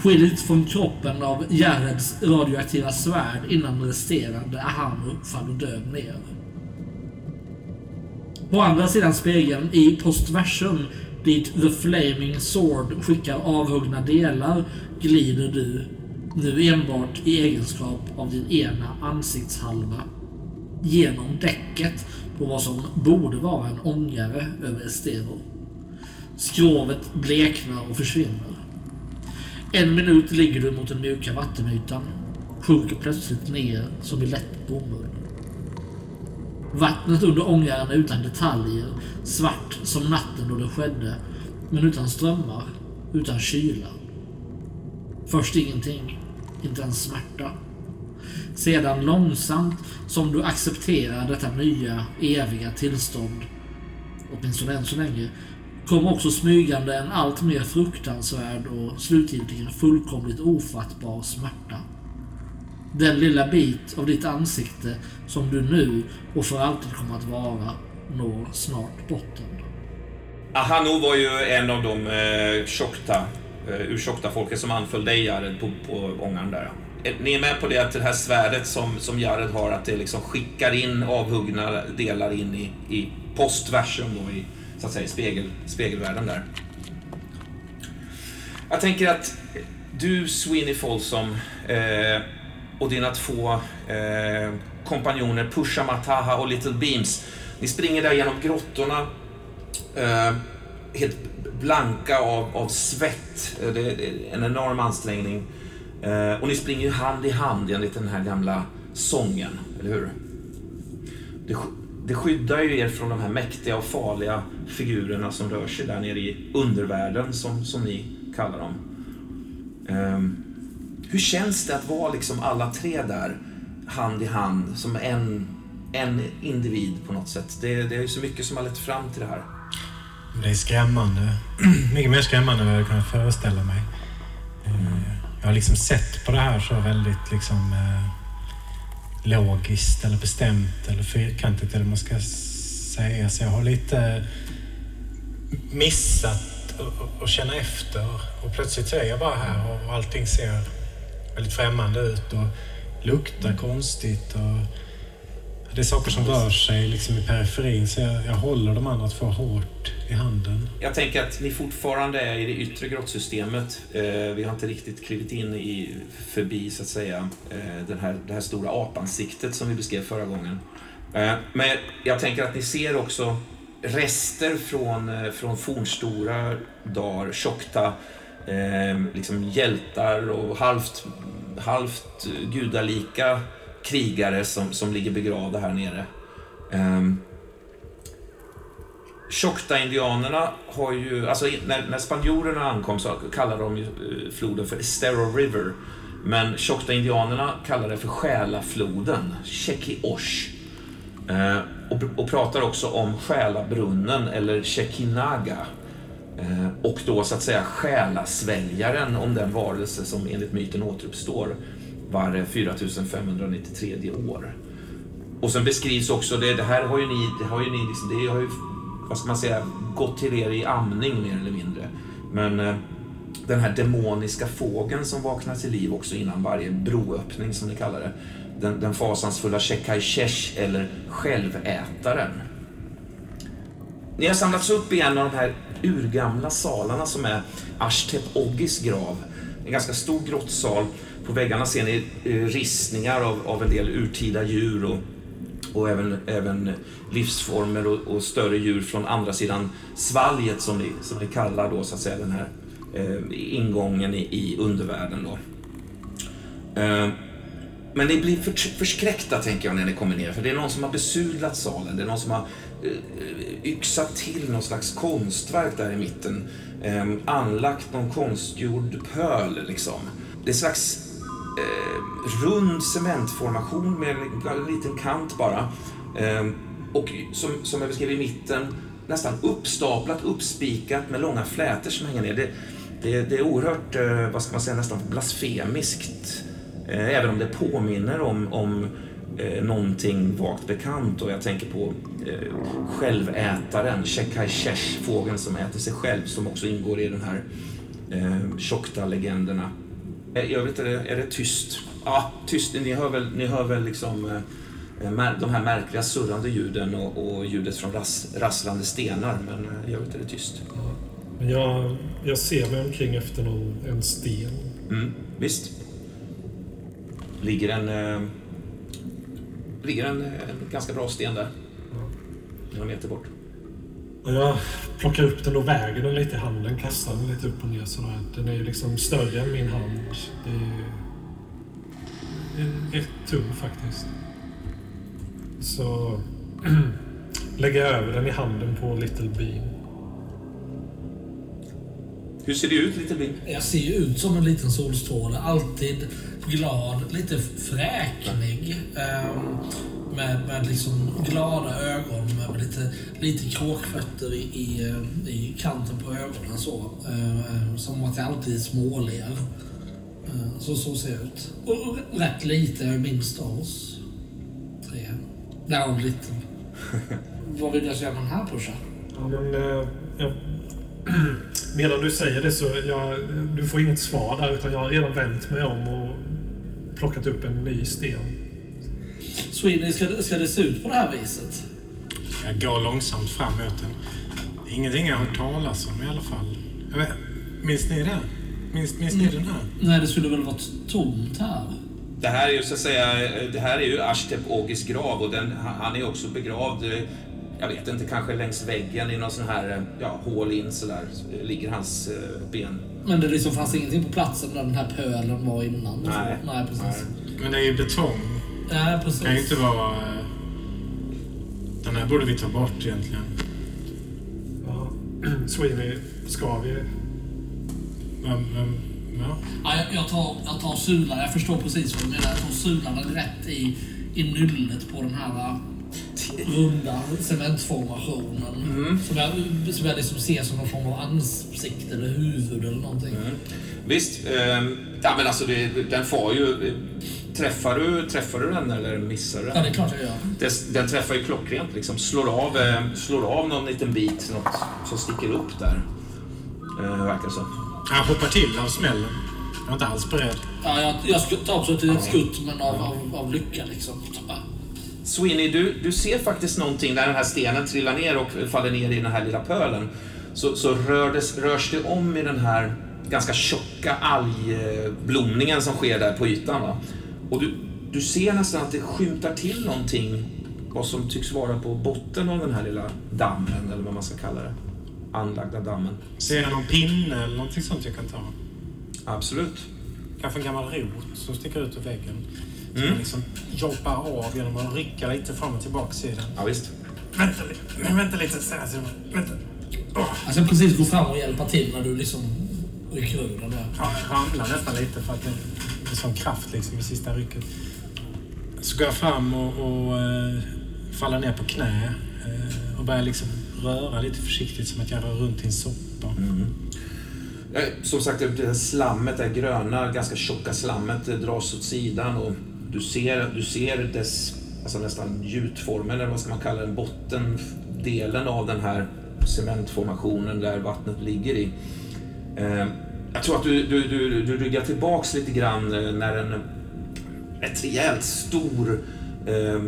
Skilt från kroppen av Jareds radioaktiva svärd innan resterande Ahanu faller död ner. På andra sidan spegeln i postversum dit The Flaming Sword skickar avhuggna delar glider du nu enbart i egenskap av din ena ansiktshalva genom däcket på vad som borde vara en ångare över Estero. Skrovet bleknar och försvinner. En minut ligger du mot den mjuka vattenytan, sjunker plötsligt ner som i lätt bomull. Vattnet under ångaren är utan detaljer, svart som natten då det skedde, men utan strömmar, utan kyla. Först ingenting, inte ens smärta. Sedan långsamt som du accepterar detta nya, eviga tillstånd, åtminstone än så länge, kom också smygande en allt mer fruktansvärd och slutgiltigen fullkomligt ofattbar smärta. Den lilla bit av ditt ansikte som du nu och för alltid kommer att vara når snart botten. Ahano var ju en av de eh, tjockta, eh, urtjockta folket som anföll dig Jared på, på ångaren där. Ni är med på det att det här svärdet som, som Jared har, att det liksom skickar in avhuggna delar in i, i postversum då i, så att säga, spegel, spegelvärlden där. Jag tänker att du, Sweeney Folsom, eh, och dina två eh, kompanjoner Pusha Mataha och Little Beams, ni springer där genom grottorna eh, helt blanka av, av svett. Eh, det är en enorm ansträngning. Eh, och ni springer ju hand i hand enligt den här gamla sången, eller hur? Det, det skyddar ju er från de här mäktiga och farliga figurerna som rör sig där nere i undervärlden, som, som ni kallar dem. Ehm, hur känns det att vara liksom alla tre där, hand i hand, som en, en individ på något sätt? Det, det är ju så mycket som har lett fram till det här. Det är skrämmande. [clears throat] Mycket mer skrämmande än vad jag hade kunnat föreställa mig. Mm. Jag har liksom sett på det här så väldigt liksom eh, logiskt eller bestämt eller fyrkantigt eller vad man ska säga. Så jag har lite missat att- att känna efter. Och plötsligt så är jag bara här och allting ser väldigt främmande ut och luktar konstigt. Och det är saker som rör sig liksom i periferin så jag, jag håller de andra två hårt i handen. Jag tänker att ni fortfarande är i det yttre grottsystemet. Eh, vi har inte riktigt klivit in i, förbi så att säga eh, den här, det här stora apansiktet som vi beskrev förra gången. Eh, men jag tänker att ni ser också rester från, eh, från fornstora dagar, tjockta Ehm, liksom hjältar och halvt, halvt gudalika krigare som, som ligger begravda här nere. Ehm, Tjockta-indianerna har ju, alltså när, när spanjorerna ankom så kallade de ju eh, floden för Estero River. Men Tjockta-indianerna kallar det för Själafloden, Chekiosh. Eh, och, och pratar också om Själabrunnen eller Chekinaga. Eh, och då så att säga själasväljaren om den varelse som enligt myten återuppstår var eh, 4593 år. Och sen beskrivs också, det, det här har ju ni, det har ju ni liksom, det har ju, vad ska man säga, gått till er i amning mer eller mindre. Men eh, den här demoniska fågeln som vaknar till liv också innan varje broöppning som ni kallar det. Den, den fasansfulla Shekaichesh eller självätaren. Ni har samlats upp i en av de här urgamla salarna som är Ashtep Oggis grav. En ganska stor grottsal. På väggarna ser ni eh, ristningar av, av en del urtida djur och, och även, även livsformer och, och större djur från andra sidan svalget som ni, som ni kallar då så att säga den här eh, ingången i, i undervärlden då. Eh, men ni blir för, förskräckta tänker jag när ni kommer ner för det är någon som har besudlat salen. Det är någon som har Eh, yxat till någon slags konstverk där i mitten. Eh, anlagt någon konstgjord pöl liksom. Det är en slags eh, rund cementformation med en, liten kant bara. Eh, och som, som jag beskrev i mitten, nästan uppstaplat, uppspikat med långa flätor som hänger ner. Det, det, det är oerhört, eh, vad ska man säga, nästan blasfemiskt. Eh, även om det påminner om, om eh, någonting vagt bekant och jag tänker på eh, självätaren, Chekaichesh, fågeln som äter sig själv som också ingår i den här eh, Tjokta-legenderna. Eh, I övrigt är det, är det tyst. Ja, tyst. Ni hör väl, ni hör väl liksom eh, mär- de här märkliga surrande ljuden och, och ljudet från ras, rasslande stenar, men eh, i övrigt är det tyst. Men jag, jag ser mig omkring efter någon, en sten. Mm, visst. Ligger en, eh, ligger en, en ganska bra sten där. Några meter bort. Jag plockar upp den och väger den lite i handen, kastar den lite upp och ner sådär. Den är ju liksom större än min hand. Det är, det är rätt tung faktiskt. Så [clears throat] lägger jag över den i handen på Little Bean. Hur ser det ut, lite blind? Jag ser ju ut som en liten solstråle. Alltid glad, lite fräknig. ehm, med, med liksom glada ögon med lite, lite kråkfötter i, i, eh, i kanten på ögonen. Så. Eh, som att jag alltid småler. Eh, så, så ser jag ut. Och rätt lite, jag är minst av oss tre. Därav liten. [laughs] Vad vill jag säga med den här pushen? Ja, men, eh, ja. [clears throat] Medan du säger det så jag, du får inget svar där utan jag har redan vänt mig om och plockat upp en ny sten. Sweden, ska, det- ska det se ut på det här viset? Jag går långsamt fram mot den. Ingenting jag har hört talas om i alla fall. Jag vet, minns ni det? Minns, minns ni den här? Nej, det skulle väl vara tomt här? Det här är ju så att säga, det här är ju Ashtep Ogis grav och den, han är också begravd, eh, jag vet inte, kanske längs väggen i någon sån här, eh, ja, hål in sådär, ligger hans eh, ben. Men det liksom fanns ingenting på platsen där den här pölen var innan? Nej. Nej, precis. Men det är ju betong. Nej, precis. Det kan ju inte vara... eh, Den här borde vi ta bort egentligen. Ja. [clears throat] Sweeney, ska vi? Men, men, ja. Ja, jag, jag, tar, jag tar sulan. Jag förstår precis vad du menar. Jag tar sulan rätt i, i nyllet på den här äh, runda cementformationen. Som, jag, som jag liksom ser som någon form av ansikte eller huvud eller någonting. Visst, ehm, ja men alltså det, den får ju, eh, träffar du, träffar du den eller missar du Ja, den? det är klart jag gör. Det, den träffar ju klockrent liksom, slår av, eh, slår av någon liten bit, något som sticker upp där. Eh, verkar så. Jag hoppar till av smällen. Jag är inte alls beredd. Ja, jag, jag tar också ett litet skutt, men av, av, av lycka liksom. Sweeney, du, du ser faktiskt någonting när den här stenen trillar ner och faller ner i den här lilla pölen. Så, så rör det, rörs det om i den här ganska tjocka algblomningen som sker där på ytan. Va? Och du, du ser nästan att det skymtar till någonting, vad som tycks vara på botten av den här lilla dammen, eller vad man ska kalla det. Anlagda dammen. Ser jag någon pinne eller någonting sånt jag kan ta? Absolut. Kanske en gammal rot som sticker ut ur väggen. Som Mm. jag liksom jobbar av genom att rycka lite fram och tillbaka i den. Ja, visst. Vänta, men vänta lite. Så här, så, vänta. Jag ska precis gå fram och hjälpa till när du liksom rycker ur den där. ja, jag ramlar nästan lite för att det är sån kraft liksom i sista rycket. Så går jag fram och, och eh, faller ner på knä eh, och börjar liksom röra lite försiktigt som att jag rör runt i en soppa. Eh, Eh, som sagt, det här slammet, det här gröna, ganska tjocka slammet det dras åt sidan och du ser, du ser dess alltså nästan gjutformen, eller vad ska man kalla den, bottendelen av den här cementformationen där vattnet ligger i. Eh, jag tror att du, du, du, du ryggar tillbaks lite grann eh, när en ett rejält stor eh,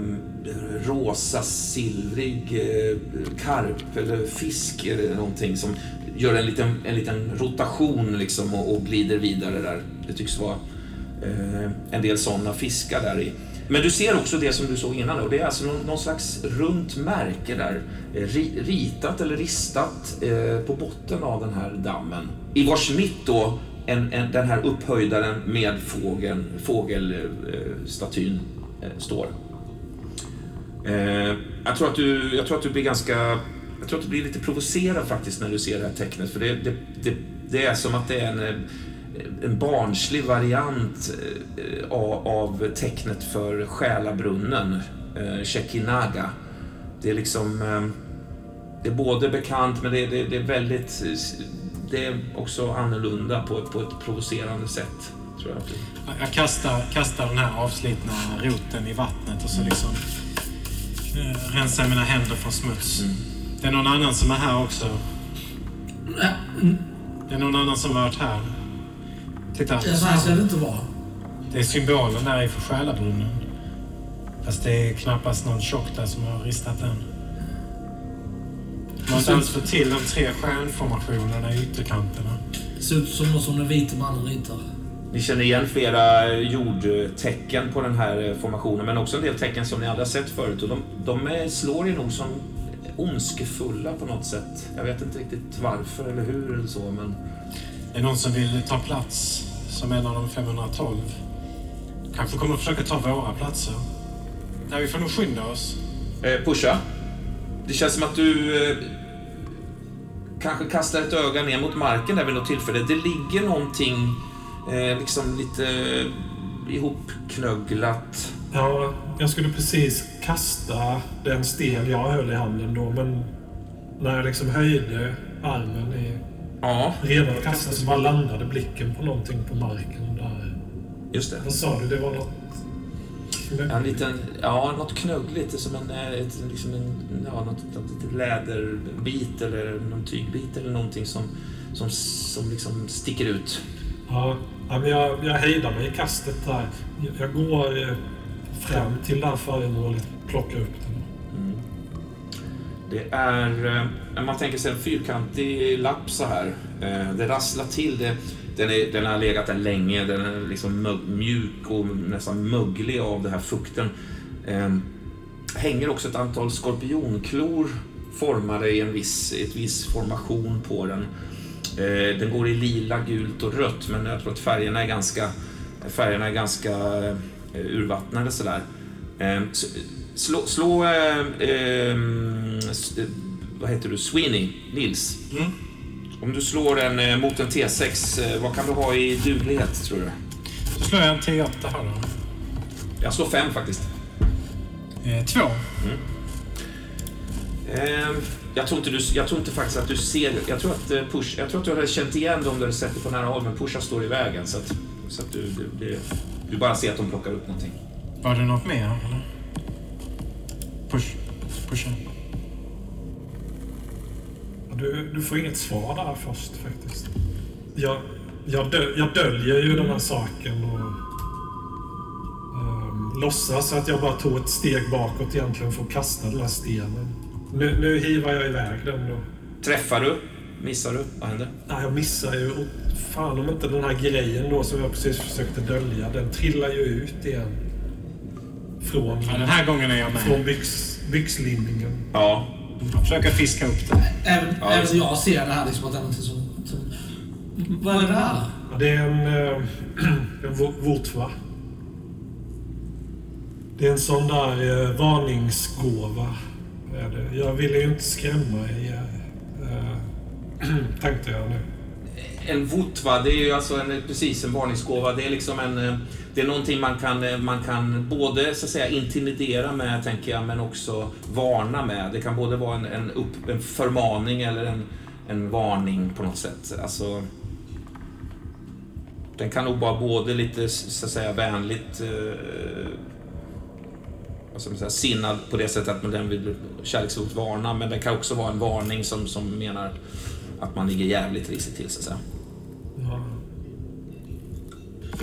rosa silvrig eh, karp eller fisk eller någonting som gör en liten, en liten rotation liksom och, och glider vidare där. Det tycks vara eh, en del sådana fiskar där i. Men du ser också det som du såg innan och det är alltså någon, någon slags runt märke där. Eh, ri- Ritat eller ristat eh, på botten av den här dammen. I vars mitt då en, en, den här upphöjdaren med fågeln, fågelstatyn eh, står. Eh, jag, tror att du, jag tror att du blir ganska... Jag tror att du blir lite provocerad faktiskt när du ser det här tecknet. För det, det, det, det är som att det är en, en barnslig variant eh, av, av tecknet för själabrunnen, eh, Shekinaga. Det är liksom... Eh, det är både bekant men det, det, det är väldigt... Det är också annorlunda på, ett- på ett provocerande sätt, tror jag. Jag kastar, kastar den här avslitna roten i vattnet och så liksom eh, rensar jag mina händer från smuts. Det är någon annan som är här också. Det är någon annan som varit här. Titta. Så här ska det inte vara. Det är symbolen där i för själabrunnen. Fast det är knappast någon tjock där som har ristat den. Man har inte fått till de tre stjärnformationerna i ytterkanterna. Det ser ut som något som den vite mannen ritar. Ni känner igen flera jordtecken på den här formationen, men också en del tecken som ni aldrig har sett förut. Och de, de är, slår er nog som ondskefulla på något sätt. Jag vet inte riktigt varför eller hur eller så, men... Det är någon som vill ta plats som en av de 512. Kanske kommer att försöka ta våra platser. Nej, vi får nog skynda oss. Eh, pusha. Det känns som att du... Eh, kanske kastar ett öga ner mot marken där vid något tillfälle. Det ligger någonting eh, liksom lite ihopknögglat. Ja, jag skulle precis kasta den sten jag höll i handen då, men när jag liksom höjde armen i Ja, redan att kasta så bara landade blicken på någonting på marken där. just det. Vad sa du? Det var något... En liten, ja, något knuggligt, som en, eh, ett, liksom en, ja, något, något läderbit eller någon tygbit eller någonting som, som, som liksom sticker ut. Ja, ja, men jag, jag hejdar mig i kastet där. Jag går eh, fram till det här föremålet, plockar upp den. Mm. Det är, eh, när man tänker sig en fyrkantig lapp så här. eh, Det rasslar till. Det, den, är, den har legat där länge. Den är liksom mjuk och nästan möglig av den här fukten. Eh, hänger också ett antal skorpionklor formade i en viss, ett viss formation på den. Eh, den går i lila, gult och rött men jag tror att färgerna är ganska, färgerna är ganska eh, urvattnade sådär. Eh, s- slå slå eh, eh, s- eh, vad heter du, Sweeney, Nils. Om du slår en mot en T6, eh, vad kan du ha i duglighet tror du? Så slår jag en T8 här då. Jag slår fem faktiskt. Eh, två. Eh, jag, tror inte du, jag tror inte faktiskt att du ser... Jag tror att, eh, push, jag tror att du hade känt igen dem där du sett det på nära håll, men Pusha står i vägen. Så att, så att du, du, det, du bara ser att de plockar upp någonting. Var det något mer eller? Push. Pusha. Du, du får inget svar där först faktiskt. Jag, jag, dö, jag döljer ju den här saken och um, låtsas att jag bara tog ett steg bakåt egentligen för att kasta den här stenen. Nu, nu hivar jag iväg den då. Träffar du? Missar du? Vad händer? Nej, jag missar ju. Och fan om inte den här grejen då som jag precis försökte dölja, den trillar ju ut igen. Från, Ja, den här gången är jag med. från byx, byxlinningen. Ja. Jag försöker fiska upp den. Även, Ja, även jag ser det här liksom att någonting som... som vad är det här? Ja, det är en, eh, [clears throat] en vo- votva. Det är en sån där eh, varningsgåva. Är det. Jag ville ju inte skrämma er, eh, tänkte jag nu. En votva, det är ju alltså en, precis en varningsgåva. Det är liksom en... Eh, det är någonting man kan, eh, man kan både så att säga intimidera med, tänker jag, men också varna med. Det kan både vara en, en, upp, en förmaning eller en, en varning på något sätt. Alltså... Den kan nog vara både lite, så att säga, vänligt eh, säga, sinnad på det sättet att den vill kärleksfullt varna, men den kan också vara en varning som, som menar att man ligger jävligt risigt till, så att säga. Ja.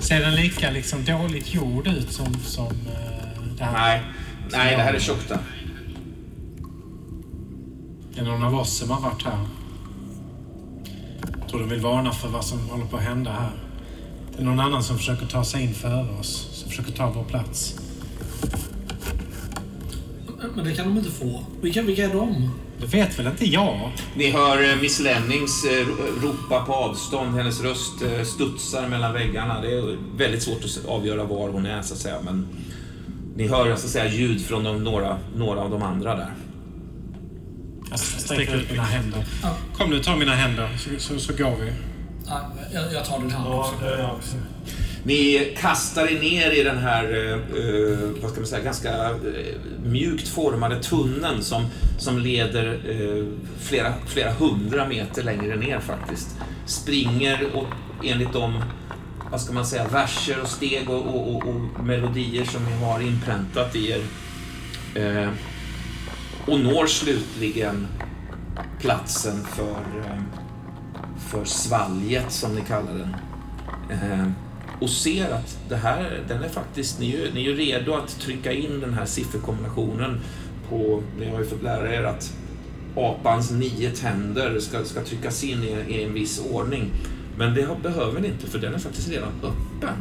Ser den lika liksom dåligt gjord ut som, som eh, det här? Nej, nej det här är tjockt. Det är någon av oss som har varit här. Jag tror de vill varna för vad som håller på att hända här. Det är någon annan som försöker ta sig in före oss. Som försöker ta vår plats. Men det kan de inte få. Vilka, vilka är de? Det vet väl inte jag? Ni hör eh, Miss Lennings eh, ropa på avstånd. Hennes röst eh, studsar mellan väggarna. Det är väldigt svårt att avgöra var hon är, så att säga. Men ni hör så att säga, ljud från de, några, några av de andra där. Jag sträcker ut mina händer. Ja. Kom nu, ta mina händer så, så, så går vi. Ja, jag, jag tar din hand Ja, också. det är jag också. Ni kastar er ner i den här, eh, eh, vad ska man säga, ganska eh, mjukt formade tunneln som, som leder eh, flera, flera hundra meter längre ner faktiskt. Springer och enligt de, vad ska man säga, verser och steg och, och, och, och melodier som ni har inpräntat i er. Eh, och når slutligen platsen för, eh, för svalget som ni kallar den. Eh, och ser att det här, den är faktiskt, ni är, ju, ni är ju redo att trycka in den här sifferkombinationen på, ni har ju fått lära er att apans nio tänder ska, ska tryckas in i, i en viss ordning. Men det har- behöver ni inte för den är faktiskt redan öppen.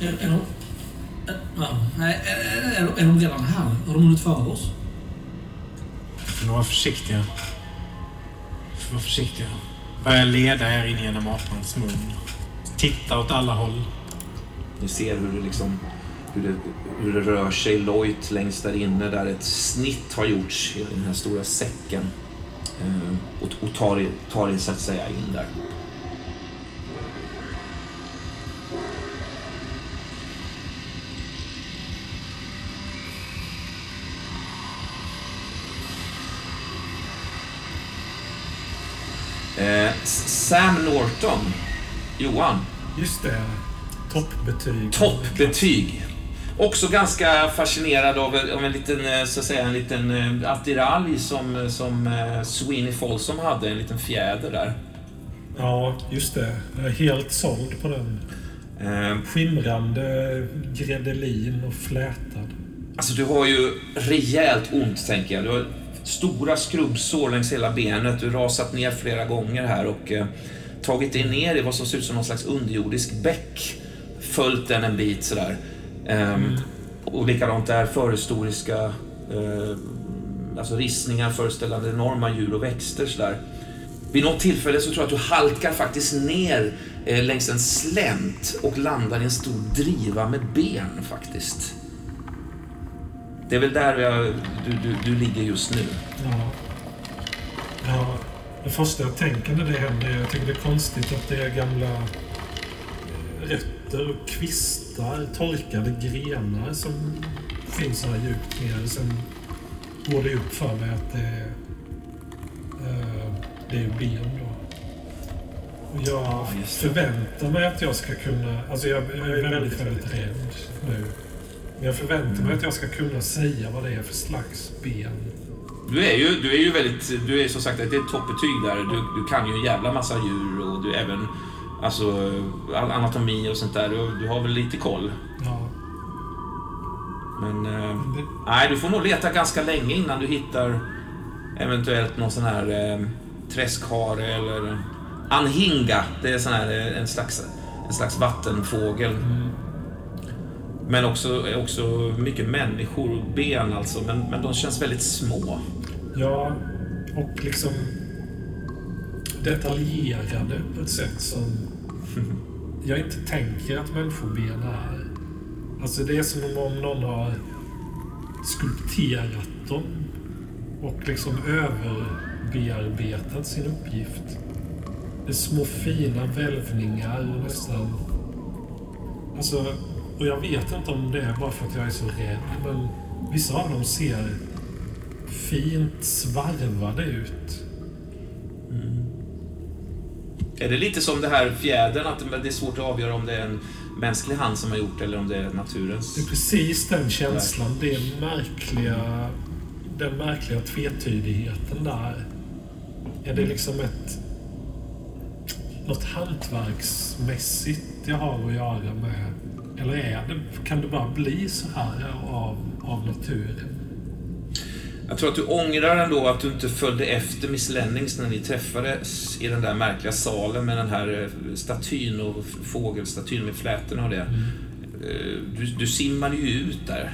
Är, är de... Är, är, de redan här? Har de hunnit före oss? Nog vara försiktiga. Vara försiktiga. Börjar leda er in genom apans mun. Titta åt alla håll. Ni ser hur det liksom hur det, hur det rör sig lojt längst där inne där ett snitt har gjorts i den här stora säcken. Eh, och, och tar, tar det så att säga in där. Sam Norton, Johan, Just det. Toppbetyg. toppbetyg. Också ganska fascinerad av, av en liten, eh, så att säga, en liten eh, attiralj som, som eh, Sweeney Folsom hade, en liten fjäder där. Ja, just det. Jag är helt såld på den. Eh, Skimrande gredelin och flätad. Alltså du har ju rejält ont tänker jag. Du har stora skrubbsår längs hela benet. Du har rasat ner flera gånger här och eh, tagit dig ner i vad som ser ut som någon slags underjordisk bäck. Följt den en bit sådär. Ehm, Och likadant där förhistoriska eh, alltså ristningar föreställande enorma djur och växter sådär. Vid något tillfälle så tror jag att du halkar faktiskt ner eh, längs en slänt och landar i en stor driva med ben faktiskt. Det är väl där jag, du, du, du ligger just nu. Ja. ja. Det första jag tänker när det händer är jag tycker det är konstigt att det är gamla eh, rötter och kvistar, torkade grenar som finns så här djupt ner. Sen går det upp för mig att det är, eh, det är ben då. Och jag förväntar mig att jag ska kunna... Alltså jag, jag är väldigt, väldigt rädd nu. Men jag förväntar mig att jag ska kunna säga vad det är för slags ben. Du är ju, du är ju väldigt, du är som sagt, det är ett toppbetyg där. Du, du kan ju en jävla massa djur och du även, alltså all anatomi och sånt där. Du, du har väl lite koll. Ja, Men, eh, det, nej, du får nog leta ganska länge innan du hittar eventuellt någon sån här eh, träskhare eller anhinga. Det är sån här, eh, en slags, en slags vattenfågel. Men också, också mycket människor och ben alltså. Men, men de känns väldigt små. Ja, och liksom detaljerade på ett sätt som [laughs] jag inte tänker att människoben är. Alltså det är som om någon har skulpterat dem och liksom överbearbetat sin uppgift. Det är små fina välvningar och nästan... Alltså, och jag vet inte om det är bara för att jag är så rädd, men vissa av dem ser fint svarvade ut. Är det lite som det här fjädern, att det är svårt att avgöra om det är en mänsklig hand som har gjort det eller om det är naturens? Det är precis den känslan, det märkliga, den märkliga tvetydigheten där. Är det liksom ett något hantverksmässigt jag har att göra med? Eller är det, kan det bara bli så här av, av naturen? Jag tror att du ångrar ändå att du inte följde efter Miss Lennings när ni träffades i den där märkliga salen med den här eh, statyn och fågelstatyn med flätorna och det. Mm. Eh, Du, du simmade ju ut där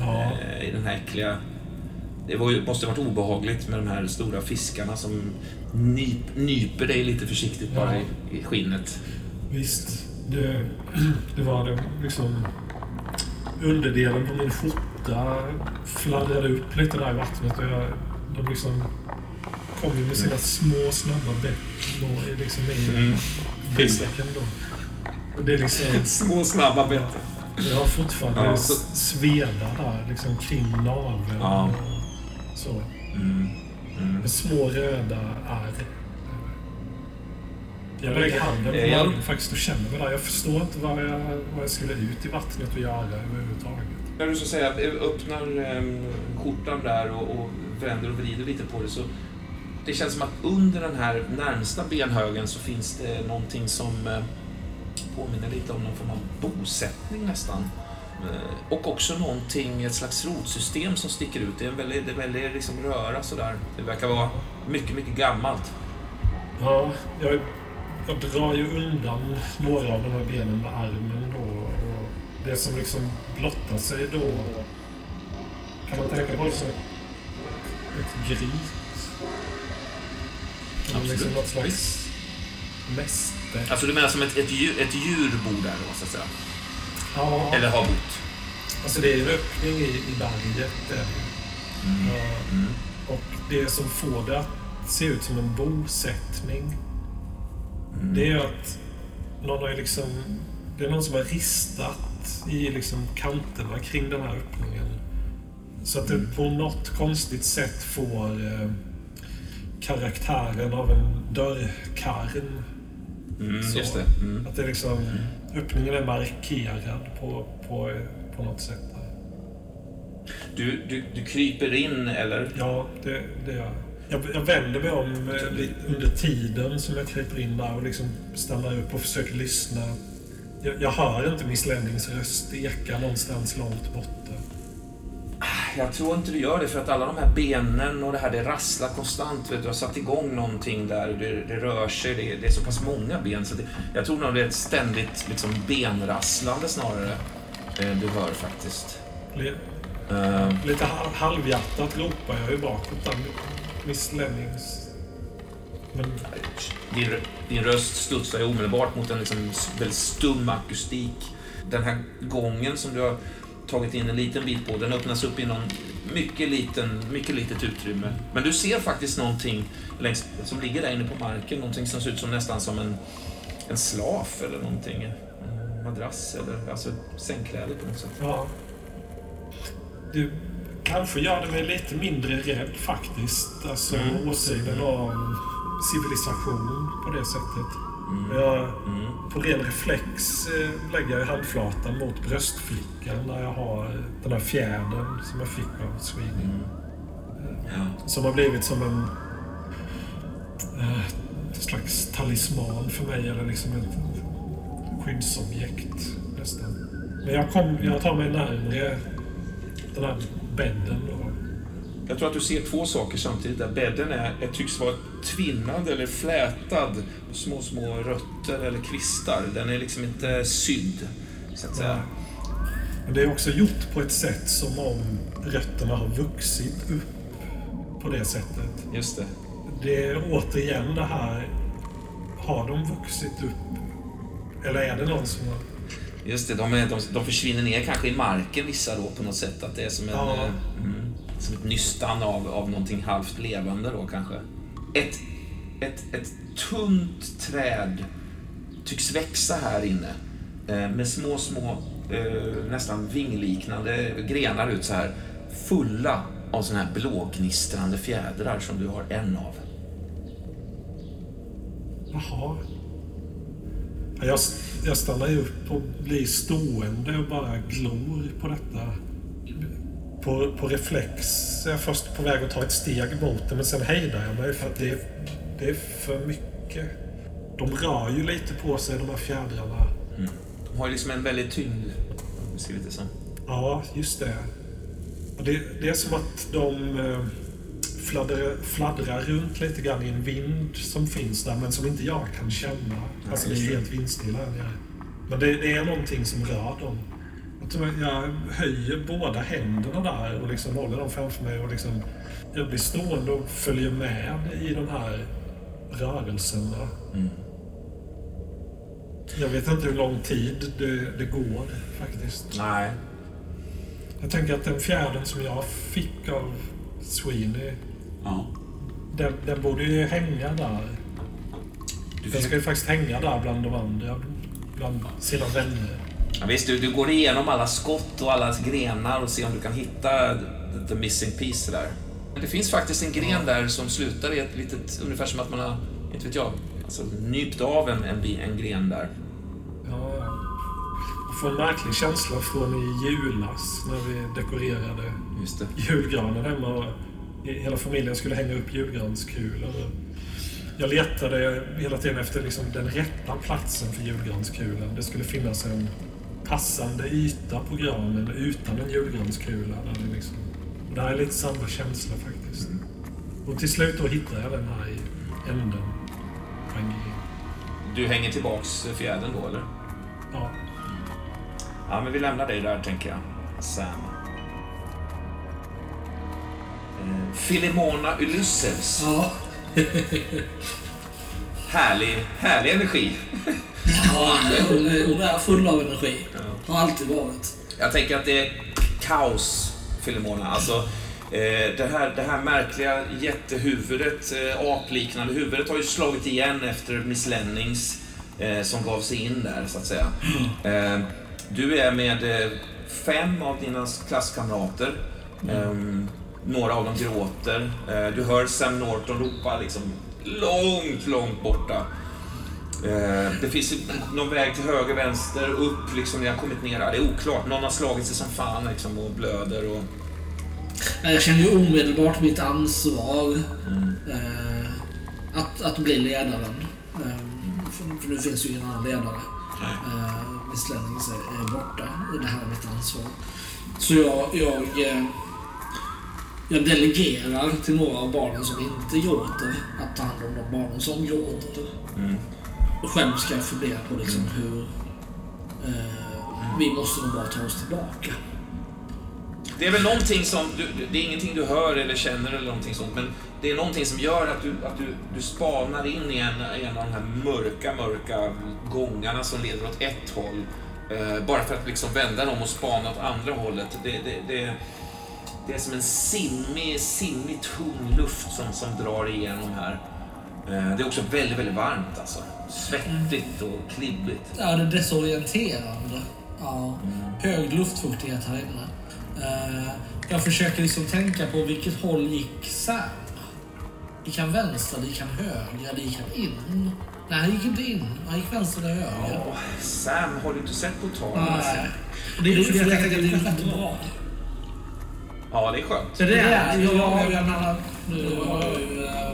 Ja, eh, i den här äckliga... Det var ju, måste ha varit obehagligt med de här stora fiskarna som nyp, nyper dig lite försiktigt bara Ja. i, i skinnet. visst. Det, det var det liksom... Underdelen på min skjorta fladdrade upp lite där i vattnet och jag, de liksom kom ju med sina små snabba bett liksom i Mm. då. Och det är liksom... Små snabba bete. Jag har fortfarande Ja, så- sveda där liksom kring naveln Ja. så. Mm. Mm. Med små röda ärr. Jag lägger handen på jag- magen faktiskt och känner mig där. Jag förstår inte vad jag, vad jag skulle ut i vattnet och göra överhuvudtaget. När du så att säga öppnar skjortan där och, och vänder och vrider lite på det så det känns som att under den här närmsta benhögen så finns det någonting som eh, påminner lite om någon form av bosättning nästan. Eh, och också någonting, ett slags rotsystem som sticker ut. Det är en väldigt, det är väldigt liksom röra sådär. Det verkar vara mycket, mycket gammalt. Ja, jag, jag drar ju undan några av de här benen med armen då. Och det som liksom blottar sig då kan man tänka på det som ett gryt. Eller Absolut. liksom något slags mäster. Alltså du menar som ett, ett, djur, ett djur bor där då, så att säga? Ja, Eller har bott? Alltså det är en öppning i, i berget. Där. Ja, och det som får det att se ut som en bosättning, det är att någon har liksom, det är någon som har ristat i liksom kanterna kring den här öppningen. Så att det på något konstigt sätt får eh, karaktären av en dörrkarm. Mm, Så. just det. Mm. Att det liksom, öppningen är markerad på, på, på något sätt. Du, du, du kryper in, eller? Ja, det, det gör jag. Jag. Jag vänder mig om eh, under tiden som jag kryper in där och liksom stannar upp och försöker lyssna. Jag, jag hör inte Miss Lennings röst eka någonstans långt borta. Jag tror inte du gör det för att alla de här benen och det här, det rasslar konstant. Vet du, du har satt igång någonting där. Det, det rör sig. Det, det är så pass många ben. Så det, jag tror nog det är ett ständigt liksom, benrasslande snarare. Eh, du hör faktiskt. Le, Eh, lite hal- halvhjärtat ropar jag ju bakåt där. Miss Lennings... Men din, din röst studsar ju omedelbart mot en liksom väldigt stum akustik. Den här gången som du har tagit in en liten bit på, den öppnas upp i någon mycket, liten, mycket litet utrymme. Men du ser faktiskt någonting längs, som ligger där inne på marken, någonting som ser ut som nästan som en, en slaf eller någonting. En madrass eller alltså sängkläder på något sätt. ja... Du kanske gör det mig lite mindre rädd faktiskt. Alltså Mm. åsynen av civilisation på det sättet. Mm. Jag, Mm. på ren reflex eh, lägger jag handflatan mot bröstfickan när jag har eh, den här fjädern som jag fick av Sweden. Mm. Ja. Som har blivit som en eh, ett slags talisman för mig, eller liksom ett skyddsobjekt nästan. Men jag, kom, jag tar mig närmare den här bädden. Jag tror att du ser två saker samtidigt. Där bädden är, är, tycks vara tvinnad eller flätad på små, små rötter eller kvistar. Den är liksom inte sydd, så att säga. men det är också gjort på ett sätt som om rötterna har vuxit upp på det sättet. Just det. Det är återigen det här, har de vuxit upp? Eller är det någon som har... Just det, de, är, de, de försvinner ner kanske i marken vissa då på något sätt. Att det är som, en, Ja. eh, mm, som ett nystan av, av någonting halvt levande då kanske. Ett, ett, ett tunt träd tycks växa här inne. Eh, med små, små, eh, nästan vingliknande grenar ut så här. Fulla av såna här blågnistrande fjädrar som du har en av. Jaha. Ja, Jag, jag stannar ju upp och blir stående och bara glor på detta. På, på reflex är jag först på väg att ta ett steg mot det, men sen hejdar jag mig för att det, är- det är för mycket. De rör ju lite på sig, de här fjädrarna. De har ju liksom en väldigt tyngd. ser lite som. Ja, just det. Och det, det är som att de eh, fladdrar, fladdrar runt lite grann i en vind som finns där, men som inte jag kan känna. Alltså det är helt vindstilla. Men det, det är någonting som rör dem. Jag höjer båda händerna där och liksom håller dem framför mig och liksom jag blir stående och följer med i de här rörelserna. Mm. Jag vet inte hur lång tid det, det går faktiskt. Nej, Jag tänker att den fjärden som jag fick av Sweeney, ja. den, den borde ju hänga där. Du Den ska ju faktiskt hänga där bland de andra, bland sina vänner. Ja, visst, du, du går igenom alla skott och alla grenar och ser om du kan hitta the, the missing piece där. Det finns faktiskt en gren där som slutar i ett litet, ungefär som att man har, inte vet jag, alltså nypt av en, en, en gren där. Ja, ja. Jag får en märklig känsla från i julas när vi dekorerade Just det. julgranen hemma. Hela familjen skulle hänga upp julgranskulor. Jag letade hela tiden efter liksom den rätta platsen för julgranskulan. Det skulle finnas en passande yta på granen utan en julgranskula. Där det, liksom, det här är lite samma känsla faktiskt. Och till slut då hittade jag den här i änden. Du hänger tillbaks fjädern då, eller? Ja, Ja, men vi lämnar dig där, tänker jag. Sam. Filimona Ulysses. Ja. [laughs] Härlig, härlig energi. Ja, hon är, hon är full av energi. Har alltid varit. Jag tänker att det kaos, Filemona. Alltså, eh, det, här, det här märkliga jättehuvudet, eh, apliknande huvudet, har ju slagit igen efter Miss Lennings eh, som gav sig in där, så att säga. Du är med fem av dina klasskamrater. Ehm, några av dem gråter. Eh, du hör Sam Norton ropa liksom långt, långt borta. Eh, det finns någon väg till höger, vänster, upp liksom. Ni har kommit ner där. Det är oklart. Någon har slagit sig som fan liksom och blöder och... Jag känner ju omedelbart mitt ansvar eh, att, att bli ledaren. Eh, för, nu finns ju ingen annan ledare. Eh, Miss Lennings är, borta. Det här är mitt ansvar. Så jag, jag, eh, jag delegerar till några av barnen som inte gråter att ta hand om de barnen som gråter. Och själv ska jag fundera på liksom hur eh, vi måste nog bara ta oss tillbaka. Det är väl någonting som, du, du- det är ingenting du hör eller känner eller någonting sånt, men det är någonting som gör att du, att du, du spanar in i en, i en av de här mörka, mörka gångarna som leder åt ett håll. Eh, bara för att liksom vända dem och spana åt andra hållet. Det, det, det, det är som en simmig, simmig tung luft som, som drar igenom här. Eh, det är också väldigt, väldigt varmt alltså. Svettigt och klibbigt. Ja, det är desorienterande. Ja, hög luftfuktighet här inne. Eh, jag försöker liksom tänka på vilket håll gick Sam? Gick han vänster, gick han höger, eller gick han in? Nej, han gick inte in. Han gick vänster eller höger. Åh, Sam har du inte sett på tag? Nej. Det är för jag tänker att det är rätt bra. Ja, det är skönt. Så det är, jag, jag, jag menar, nu har jag ju... eh,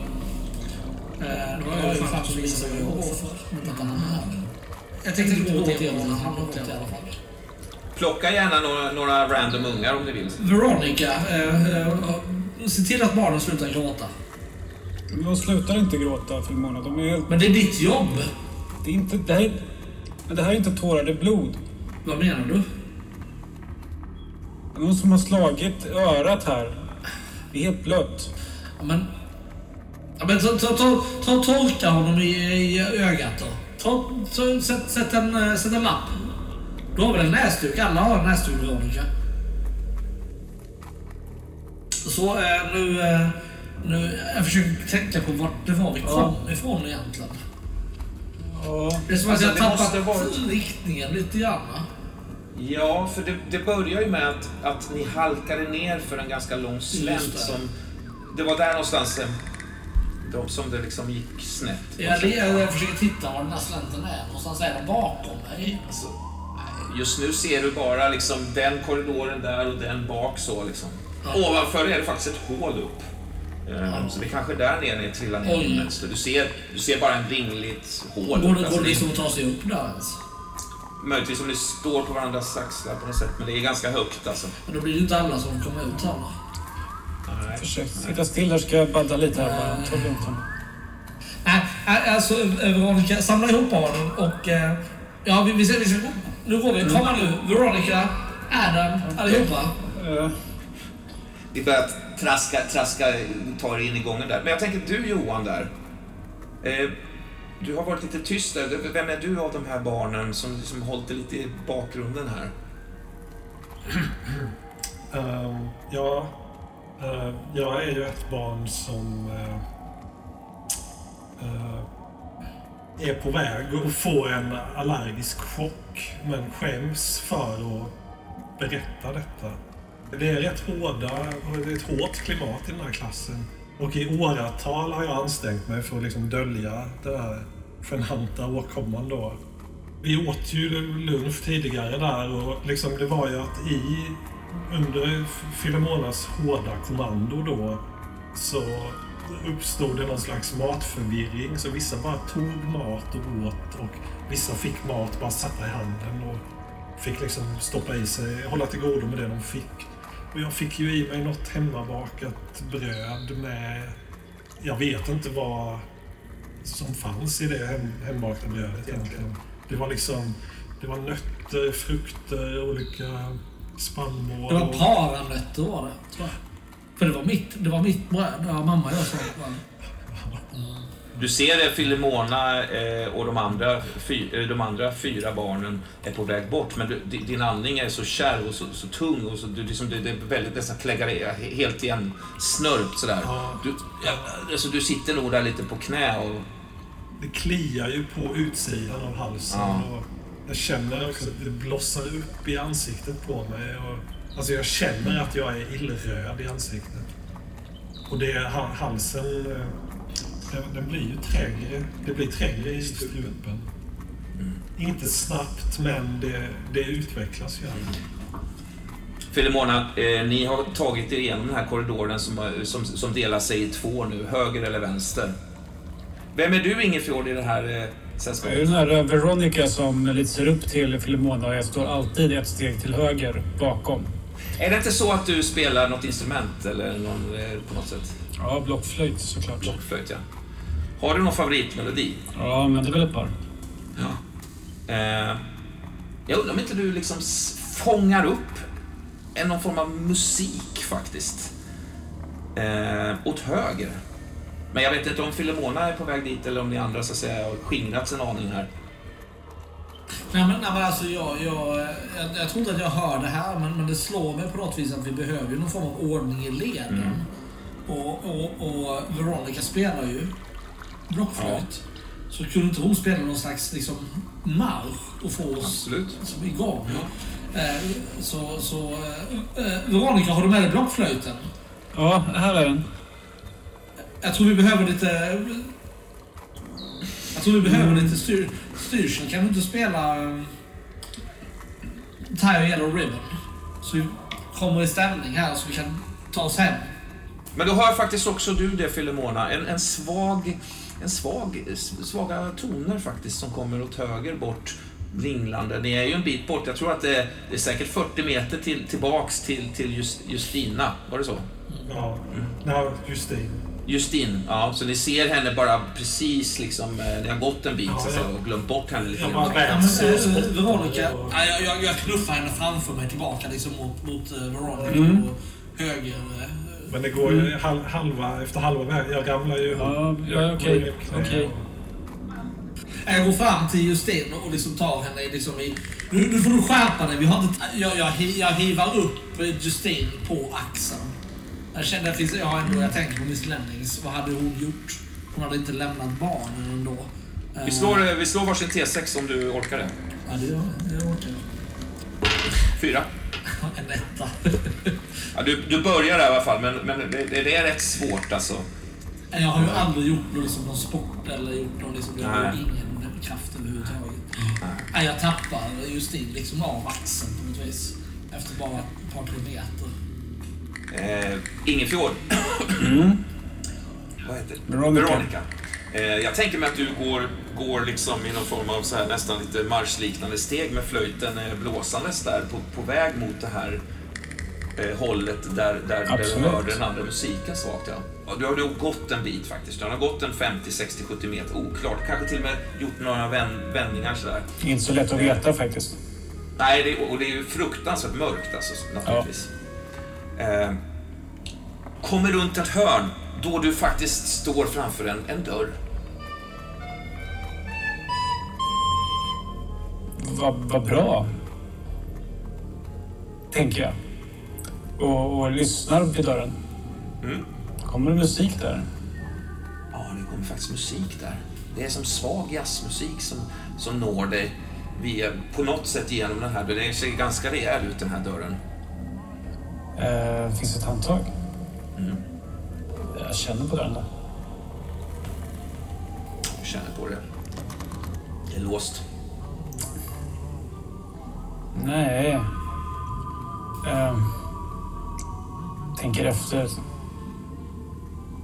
eh, Nu har jag ju chans att visa vad jag går för. Inte att han är. Jag tänkte inte gå till honom, han har gått i alla fall. Plocka gärna några, några random ungar om ni vill. Veronica, eh, eh, se till att barnen slutar gråta. Men De slutar inte gråta, Filmona. De är helt... Men det är ditt jobb. Det är inte... Det här, är- men det här är inte tårar, det är blod. Vad menar du? Det någon som har slagit örat här. Det är helt blött. Ja, men... Ja, men ta, ta, ta, ta och torka honom i, i ögat då. Ta, ta, sätt, sätt, en, eh, sätt en lapp. Du har väl en näsduk? Alla har en näsduk, Veronica. Så eh, nu, eh, nu... Jag försöker tänka på vart det var vi kom ifrån egentligen. Ja. Det är som att Alltså, jag tappat vara- riktningen lite grann. Ja, för det, det börjar ju med att, att ni halkade ner för en ganska lång slänt det. som... Det var där någonstans eh, de som det liksom gick snett. Jag, jag, jag försöker titta var den här slänten är. Någonstans är den bakom mig. Alltså, just nu ser du bara liksom den korridoren där och den bak så liksom. Ovanför är det faktiskt ett hål upp. Eh, Så det är kanske där nere ni trillar ner. Du ser, du ser bara en ringligt hål. Går det, Alltså, går det det- liksom att ta sig upp där ens? Möjligtvis om ni står på varandras axlar på något sätt, men det är ganska högt alltså. Men då blir det ju inte alla som kommer ut heller. Försök sitta still här ska jag badda lite här bara. Ta lugnt här. Nej, nej, alltså eh, Veronica, samla ihop barnen och... eh, Ja, vi, vi, ser, vi ser, nu går vi. Komma nu. Veronica, Adam, allihopa. Eh, Vi börjar traska, traska, ta er in i gången där. Men jag tänker, du Johan där. Eh, du har varit lite tyst där. Vem är du av de här barnen som liksom hållit dig lite i bakgrunden här? [clears throat] Ehm, ja, uh, jag är ju ett barn som uh, är på väg att få en allergisk chock men skäms för att berätta detta. Det är rätt hårda, det är ett hårt klimat i den här klassen. Och i åratal har jag ansträngt mig för att liksom dölja den här genanta åkomman då. Vi åt ju lunch tidigare där och liksom det var ju att i under Filemonas hårda kommando då så uppstod det någon slags matförvirring. Så vissa bara tog mat och åt och vissa fick mat bara satta i handen och fick liksom stoppa i sig, hålla till godo med det de fick. Och jag fick ju i mig något hemmabakat bröd med, jag vet inte vad som fanns i det hem, hembakta brödet egentligen. Det var liksom, det var nötter, frukter, olika spannmål. Det var paranötter var det, tror jag. För det var mitt, det var mitt bröd. Ja, mamma och jag det. Du ser eh, Filemona eh, och de andra, eh, de andra fyra barnen är på väg bort, men du, di- din andning är så kärv och så, så tung och så, du, liksom, det, det är väldigt nästan kläggar helt igen snörpt sådär. Ja. Du, alltså, du sitter nog där lite på knä och... Det kliar ju på utsidan av halsen. Ja. Och jag känner också att det blossar upp i ansiktet på mig. Och, alltså jag känner att jag är illröd i ansiktet. Och det halsen... eh, Den, den blir ju trängre. Det blir trängre i strupen. Inte snabbt, men det, det utvecklas ju. Filemona, eh, ni har tagit er igenom den här korridoren som, har- som, som delar sig i två nu, höger eller vänster. Vem är du Ingefjord i det här eh, Jag är sällskapet? den här eh, Veronica som lite ser upp till Filemona och jag står alltid ett steg till höger bakom. Är det inte så att du spelar något instrument eller någon, eh, på något sätt? Ja, blockflöjt såklart. Blockflöjt, ja. Har du någon favoritmelodi? Ja, men det är väl ett par. Ja. Eh, jag undrar om inte du liksom fångar upp en någon form av musik faktiskt. Eh, åt höger. Men jag vet inte om Filemona är på väg dit eller om ni andra så att säga har skingrats en aning här. Nej men, nej, men alltså jag, jag, jag, jag tror inte att jag hör det här men, men det slår mig på något vis att vi behöver någon form av ordning i leden. Och, och, och Veronica spelar ju blockflöjt. Så kunde inte hon spela någon slags liksom, marsch och få oss Absolut. liksom, igång? Eh, så, så eh, eh, Veronica, har du med dig blockflöjten? Ja, här är den. Jag tror vi behöver lite... Jag tror vi behöver lite styr, styrsel. Kan du inte spela Tie a Yellow Ribbon? Så vi kommer i ställning här så vi kan ta oss hem. Men då hör faktiskt också du det Filemona. En, en svag, en svag, svaga toner faktiskt som kommer åt höger bort ringlande. Ni är ju en bit bort. Jag tror att det är, det är säkert 40 meter till, tillbaks till, till just, Justina. Var det så? Ja, ja Justin. Justin, ja. Så ni ser henne bara precis liksom, eh, ni har gått en bit så att säga, och glömt bort henne lite grann. Ja, eh, Veronica, ja, jag, jag, jag knuffar henne framför mig tillbaka liksom mot, mot eh, Veronica Mm. och höger. Men det går ju hal- halva, efter halva vägen. Jag ramlar ju Ja, ja okej. Okej. Jag går fram till Justin och liksom tar henne liksom i... Nu, nu får du skärpa dig. Vi har inte, jag, jag, jag hivar upp Justin på axeln. Jag kände att jag har ändå, jag tänker på Miss Lennings. Vad hade hon gjort? Hon hade inte lämnat barnen ändå. Vi slår, vi slår varsin T6 om du orkar det. Ja, det gör jag. Jag orkar. En etta. Ja, du, du börjar där i alla fall, men, men det, det är rätt svårt alltså. Jag har ju aldrig gjort någon, liksom, någon sport eller gjort någon... Liksom, jag har ingen kraft överhuvudtaget. Nej, jag tappar Justin liksom av axeln på något vis. Efter bara ett par kilometer. Eh, Ingefjord. Vad heter det? Veronica. Veronica. Eh, jag tänker mig att du går, går liksom i någon form av så här, nästan lite marschliknande steg med flöjten eh, blåsandes där på, på väg mot det här eh, hållet där, där, där du hörde den andra musiken svagt. Ja. Du har nog gått en bit faktiskt. Du har gått en 50, 60, 70 meter. Oklart. Kanske till och med gjort några vän, vändningar sådär. Inte så lätt att veta faktiskt. Nej, det, och det är ju fruktansvärt mörkt alltså, naturligtvis. Eh, kommer runt ett hörn då du faktiskt står framför en, en dörr. Vad vad bra. Tänker jag. Och, och lyssnar vid dörren. Mm. Kommer det musik där? Ja, det kommer faktiskt musik där. Det är som svag jazzmusik som, som når dig via, på något sätt genom den här. Den ser ganska rejäl ut, den här dörren. Eh, finns det ett handtag? Mm. Jag känner på där. Du känner på det. Det är låst. Nej. Eh, tänker efter.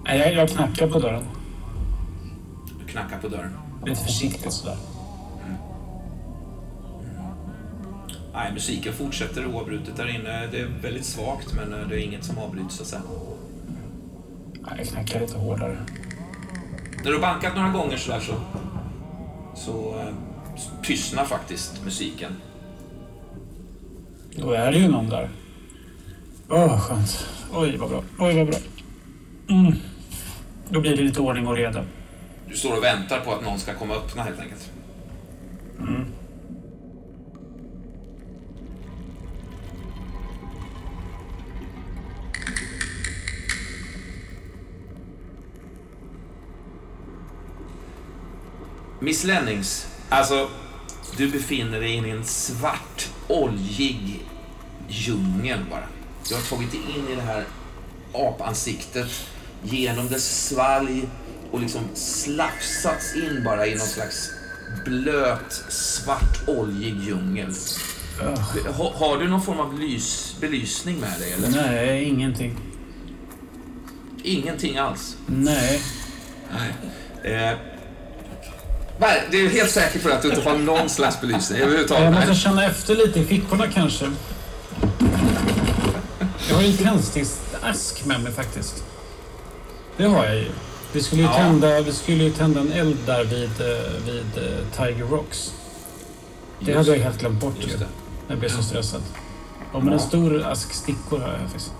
Nej, jag, jag knackar på dörren. Du knackar på dörren. Lite försiktigt sådär. Nej, musiken fortsätter oavbrutet där inne. Det är väldigt svagt, men eh, det är inget som avbryts så att säga. Jag knackar lite hårdare. När du har bankat några gånger sådär så, så eh, tystnar faktiskt musiken. Då är det ju någon där. Åh, vad skönt. Oj, vad bra. Oj, vad bra. Mm. Då blir det lite ordning och reda. Du står och väntar på att någon ska komma och öppna helt enkelt. Miss Lennings, alltså du befinner dig i en svart, oljig djungel bara. Du har tagit dig in i det här apansiktet genom dess svalg och liksom slafsats in bara i någon slags blöt, svart, oljig djungel. Ha, har du någon form av lys, belysning med dig eller? Nej, ingenting. Ingenting alls? Nej. Nej. Eh, nej, det är helt säkert för att du inte har någon slags belysning överhuvudtaget. Jag måste känna efter lite i fickorna kanske. Jag har ju en tändsticksask med mig faktiskt. Det har jag ju. Vi skulle ju, Ja. tända, vi skulle ju tända en eld där vid, eh, vid eh, Tiger Rocks. Det Just hade jag helt glömt bort ju. Just det. Jag blev så stressad. Ja, men en stor ask stickor har jag faktiskt.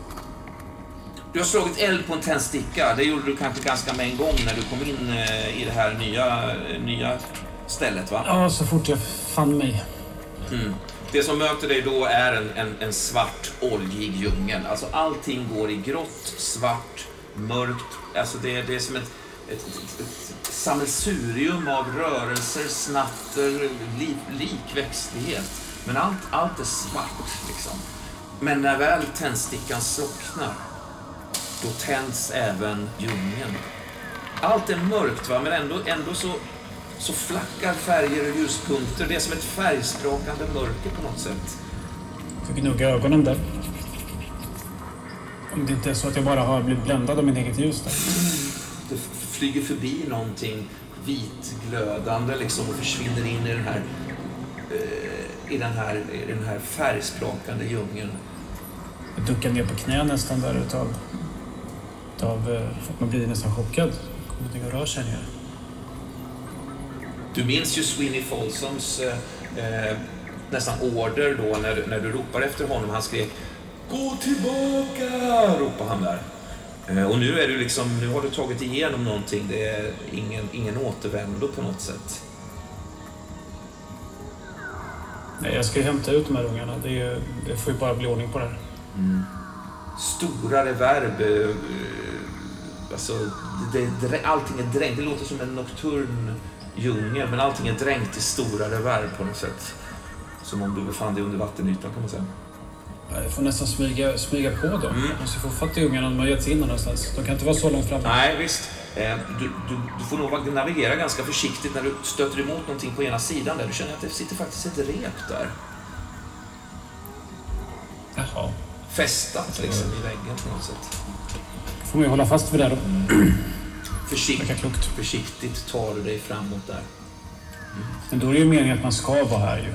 Du har slagit eld på en tändsticka. Det gjorde du kanske ganska med en gång när du kom in eh, i det här nya, nya stället, va? Ja, så fort jag fann mig. Mm. Det som möter dig då är en, en, en svart, oljig djungel. Alltså allting går i grått, svart, mörkt. Alltså det, det är som ett, ett, ett, ett sammelsurium av rörelser, snatter, liv, likväxtlighet. Men allt, allt är svart, liksom. Men när väl tändstickan slocknar, då tänds även djungeln. Allt är mörkt, va? men ändå, ändå så, så flackar färger och ljuspunkter. Det är som ett färgsprakande mörker på något sätt. Fick gnugga ögonen där. Om det inte är så att jag bara har blivit bländad av mitt eget ljus där. Det flyger förbi någonting vitglödande liksom och försvinner in i den här, eh, i den här, i den här färgsprakande djungeln. Jag duckar ner på knä nästan där utav... utav eh, att man blir nästan chockad. Kommer att röra sig ner. Du minns ju Sweeney Folsoms eh, eh, nästan order då när, när du ropar efter honom. Han skrek Gå tillbaka! ropar han där. Eh, och nu är du liksom, nu har du tagit igenom någonting. Det är ingen, ingen återvändo på något sätt. Nej, jag ska hämta ut de här ungarna. Det, är, det får ju bara bli ordning på det här. Stora reverb. Alltså, det, det, allting är dränkt. Det låter som en nocturn djungel, men allting är dränkt i stora reverb på något sätt. Som om du befann dig under vattenytan kan man säga. Jag får nästan smyga, smyga på dem. Mm. Jag måste få fatt i ungarna om de har gett sig in någonstans. De kan inte vara så långt fram. Nej, visst. Eh, Du, du, du får nog navigera ganska försiktigt när du stöter emot någonting på ena sidan där. Du känner att det sitter faktiskt ett rep där. Jaha. Fästat liksom i väggen på något sätt. Får man ju hålla fast vid det då. [clears throat] Försikt, Verkar klokt. försiktigt tar du dig framåt där. Men då är det ju meningen att man ska vara här ju.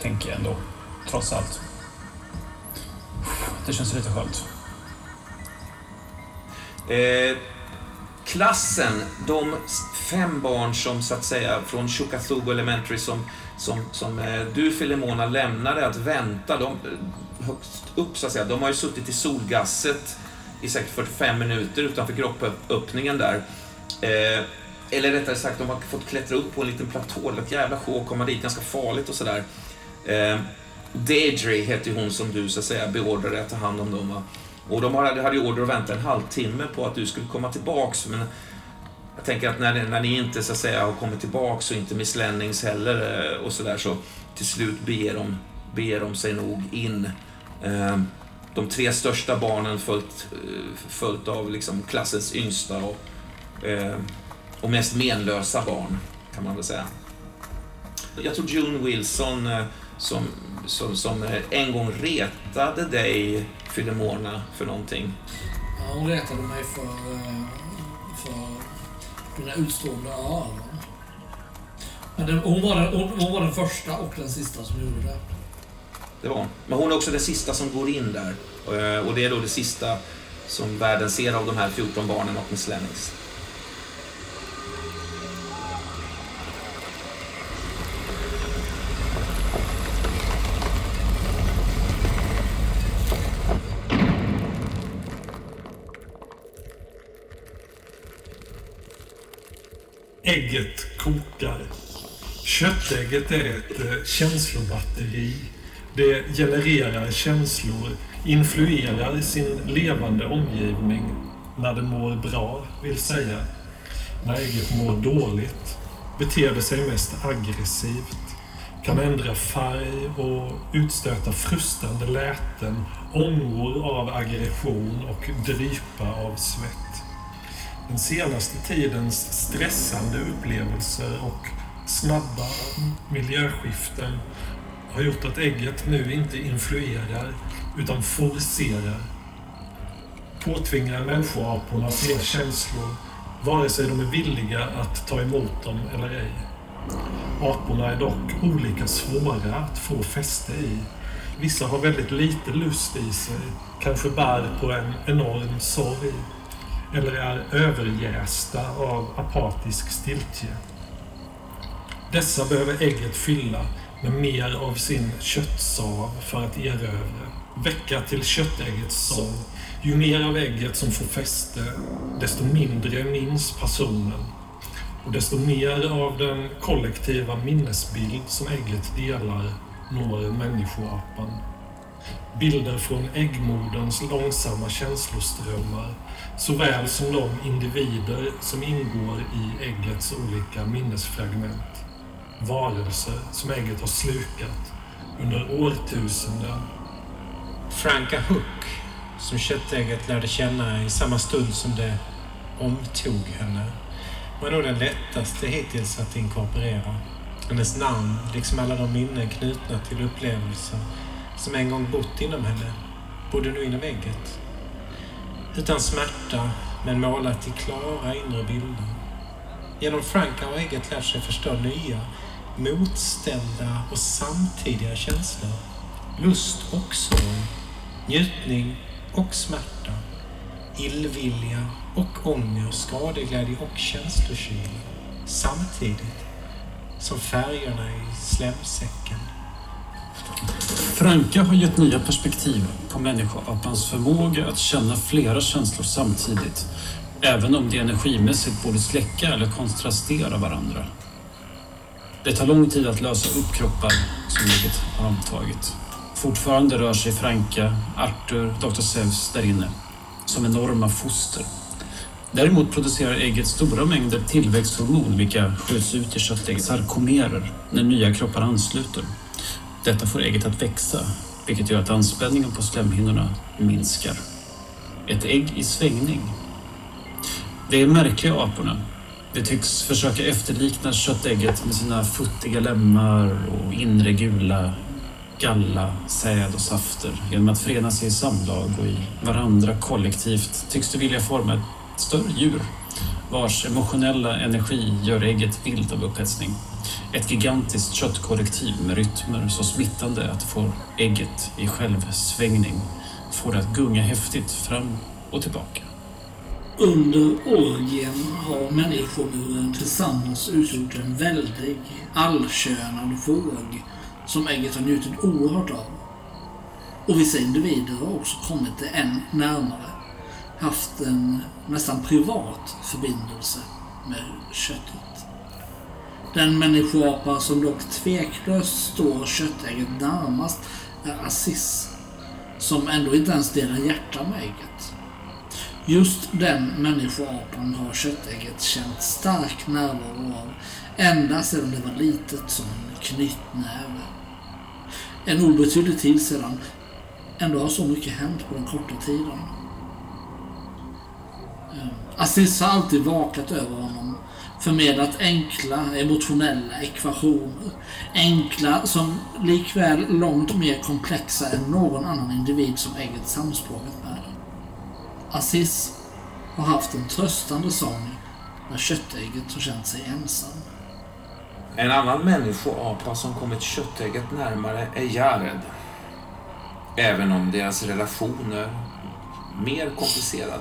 Tänker jag ändå. Trots allt. Det känns lite skönt. Eh, klassen, de fem barn som så att säga från Chukathugo Elementary som, som, som eh, du Filemona lämnade att vänta, de, eh, högst upp så att säga, de har ju suttit i solgasset i säkert 45 minuter utanför groppöppningen där. Eh, eller rättare sagt, de har fått klättra upp på en liten platå. Det ett jävla sjå att komma dit, ganska farligt och sådär. Eh, Deidre heter ju hon som du så att säga beordrade att ta hand om dem. Va? Och de hade, hade ju order att vänta en halvtimme på att du skulle komma tillbaks. Men jag tänker att när, när ni inte så att säga har kommit tillbaks och inte Miss Lennings heller eh, och sådär så till slut ber de, ber de sig nog in. Eh, de tre största barnen följt, eh, följt av liksom klassens yngsta och, eh, och mest menlösa barn kan man väl säga. Jag tror June Wilson eh, som, som, som en gång retade dig, Filemona, för någonting. Ja, hon retade mig för, för mina utstående öron. Men hon, var den, hon, hon var den första och den sista som gjorde det. Det var hon. Men hon är också den sista som går in där. Eh, och det är då det sista som världen ser av de här 14 barnen och Miss Lennings. Ägget kokar. Köttägget är ett eh, känslobatteri. Det genererar känslor, influerar sin levande omgivning. När det mår bra, vill säga. När ägget mår dåligt beter det sig mest aggressivt. Kan ändra färg och utstöta frustande läten, ångor av aggression och drypa av svett. Den senaste tidens stressande upplevelser och snabba miljöskiften har gjort att ägget nu inte influerar utan forcerar. Påtvingar människoaporna sina känslor vare sig de är villiga att ta emot dem eller ej. Aporna är dock olika svåra att få fäste i. Vissa har väldigt lite lust i sig, kanske bär på en enorm sorg eller är överjästa av apatisk stiltje. Dessa behöver ägget fylla med mer av sin köttsav för att erövra. Väcka till köttäggets sång. Ju mer av ägget som får fäste, desto mindre minns personen. Och desto mer av den kollektiva minnesbild som ägget delar når människoapan. Bilder från äggmoderns långsamma känsloströmmar såväl som de individer som ingår i äggets olika minnesfragment. Varelser som ägget har slukat under årtusenden. Franka Hook, som köttägget lärde känna i samma stund som det omtog henne, var nog den lättaste hittills att inkorporera. Hennes namn, liksom alla de minnen knutna till upplevelser som en gång bott inom henne, bodde nu inom ägget. Utan smärta, men målat i klara inre bilder. Genom Franka har ägget lärt sig förstå nya, motställda och samtidiga känslor. Lust och sorg, njutning och smärta, illvilja och ånger, skadeglädje och känslokyla. Samtidigt som färgerna i slemsäcken. Franka har gett nya perspektiv på människoapans förmåga att känna flera känslor samtidigt, även om de energimässigt borde släcka eller kontrastera varandra. Det tar lång tid att lösa upp kroppar som livet har omtagit. Fortfarande rör sig Franka, Arthur, Dr. Zeus där inne, som enorma foster. Däremot producerar ägget stora mängder tillväxthormon vilka skjuts ut i köttägget sarkomerer när nya kroppar ansluter. Detta får ägget att växa, vilket gör att anspänningen på slemhinnorna minskar. Ett ägg i svängning. Det är märkliga aporna. De tycks försöka efterlikna köttägget med sina futtiga lemmar och inre gula galla, säd och safter. Genom att förena sig i samlag och i varandra kollektivt tycks de vilja forma ett större djur vars emotionella energi gör ägget vilt av upphetsning. Ett gigantiskt köttkollektiv med rytmer så smittande att det får ägget i självsvängning. Får det att gunga häftigt fram och tillbaka. Under orgien har människomuren tillsammans utgjort en väldig, allkönad våg som ägget har njutit oerhört av. Och vissa individer har också kommit det än närmare, haft en nästan privat förbindelse med köttet. Den människoapa som dock tveklöst står köttägget närmast är Assis, som ändå inte ens delar hjärta med ägget. Just den människoapan har köttägget känt stark närvaro av ända sedan det var litet som en knytnäve. En obetydlig tid sedan. Ändå har så mycket hänt på den korta tiden. Eh, Aziz har alltid vakat över honom. Förmedlat enkla emotionella ekvationer. Enkla som likväl långt mer komplexa än någon annan individ som ägget samspråkat. Aziz har haft en tröstande sång när köttägget har känt sig ensam. En annan människoapa som kommit köttägget närmare är Jared. Även om deras relation är mer komplicerad.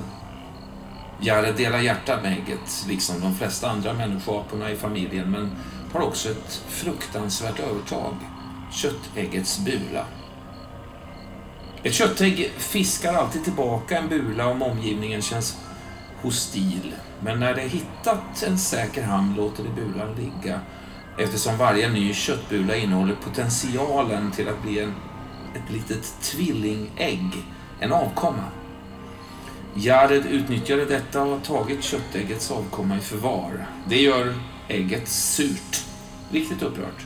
Jared delar hjärta med ägget, liksom de flesta andra människoaporna i familjen, men har också ett fruktansvärt övertag. Köttäggets bula. Ett köttägg fiskar alltid tillbaka en bula om omgivningen känns hostil. Men när det hittat en säker hamn låter det bulan ligga eftersom varje ny köttbula innehåller potentialen till att bli en, ett litet tvillingägg, en avkomma. Jared utnyttjade detta och har tagit köttäggets avkomma i förvar. Det gör ägget surt. Riktigt upprört.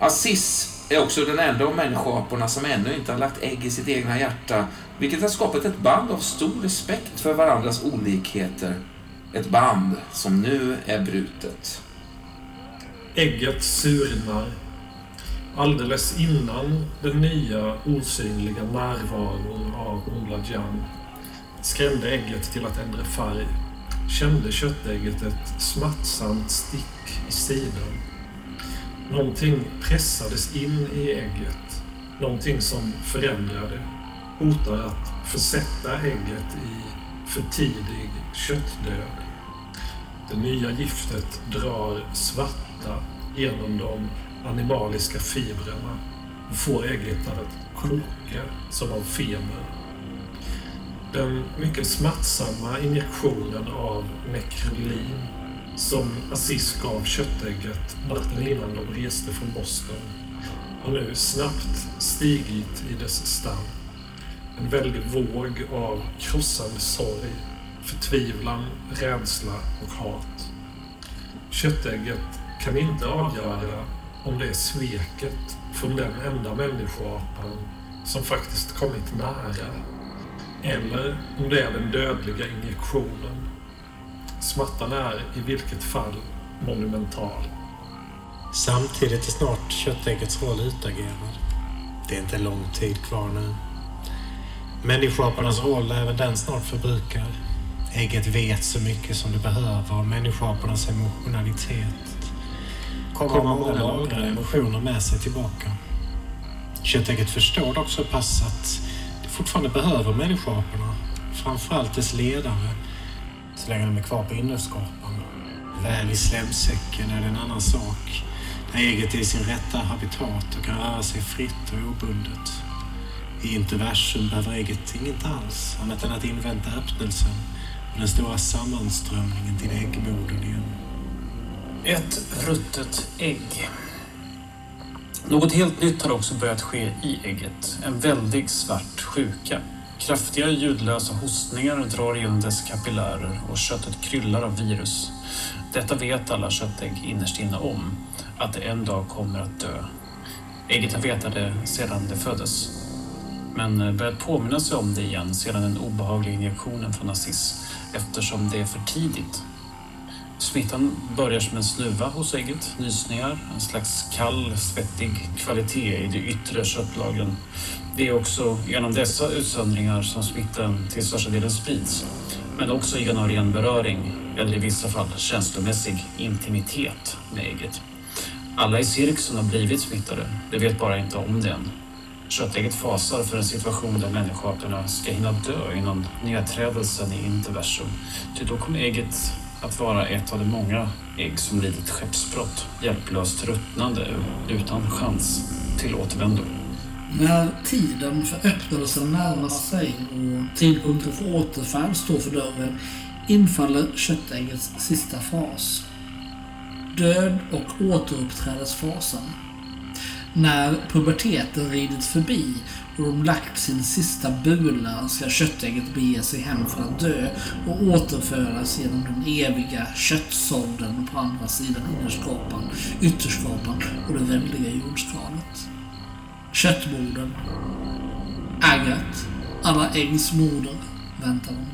Aziz är också den enda av människoaporna som ännu inte har lagt ägg i sitt egna hjärta, vilket har skapat ett band av stor respekt för varandras olikheter. Ett band som nu är brutet. Ägget surnar. Alldeles innan den nya osynliga närvaron av Jan skrämde ägget till att ändra färg kände köttägget ett smärtsamt stick i sidan. Någonting pressades in i ägget. Någonting som förändrade. Hotar att försätta ägget i för tidig köttdöd. Det nya giftet drar svarta genom de animaliska fibrerna och får ägget att koka som av feber. Den mycket smärtsamma injektionen av nekrolin som Aziz gav köttägget natten innan de reste från Boston har nu snabbt stigit i dess stam. En väldig våg av krossande sorg, förtvivlan, rädsla och hat. Köttägget kan inte avgöra om det är sveket från den enda människoapan som faktiskt kommit nära. Eller om det är den dödliga injektionen Smärtan är i vilket fall monumental. Samtidigt är snart köttäggets roll utagerad. Det är inte lång tid kvar nu. Människoapornas roll är även den snart förbrukad. Ägget vet så mycket som det behöver om människoapornas emotionalitet. Kommer många lagra emotioner med sig tillbaka. Köttägget förstår dock så pass att det fortfarande behöver människoaporna. Framförallt dess ledare så länge de är kvar på innerskapan. Väl i slemsäcken är det en annan sak. När ägget är i sin rätta habitat och kan röra sig fritt och obundet. I interversum behöver ägget inget alls annat än att invänta öppnelsen och den stora sammanströmningen till äggmodern igen. Ett ruttet ägg. Något helt nytt har också börjat ske i ägget. En väldig svart sjuka. Kraftiga ljudlösa hostningar drar genom dess kapillärer och köttet kryllar av virus. Detta vet alla köttägg innerst inne om, att det en dag kommer att dö. Ägget har vetat det sedan det föddes, men eh, börjat påminna sig om det igen sedan den obehagliga injektionen från Aziz eftersom det är för tidigt. Smittan börjar som en snuva hos ägget, nysningar, en slags kall, svettig kvalitet i de yttre köttlagren det är också genom dessa utsöndringar som smittan till största delen sprids. Men också genom ren beröring, eller i vissa fall känslomässig intimitet med ägget. Alla i cirkusen har blivit smittade, de vet bara inte om det än. Köttägget fasar för en situation där människoarterna ska hinna dö innan nedträdelsen i interversum. Ty då kommer ägget att vara ett av de många ägg som lidit skeppsbrott, hjälplöst ruttnande utan chans till återvändo. När tiden för öppnelsen närmar sig och tidpunkten för återfärd står för dörren infaller köttäggets sista fas. Död och återuppträdesfasen. När puberteten ridit förbi och de lagt sin sista bula ska köttägget bege sig hem för att dö och återföras genom den eviga köttsådden på andra sidan innerskapan, ytterskapan och det väldiga jordskalet. Köttborden. Agat. Alla äggs moder väntar honom.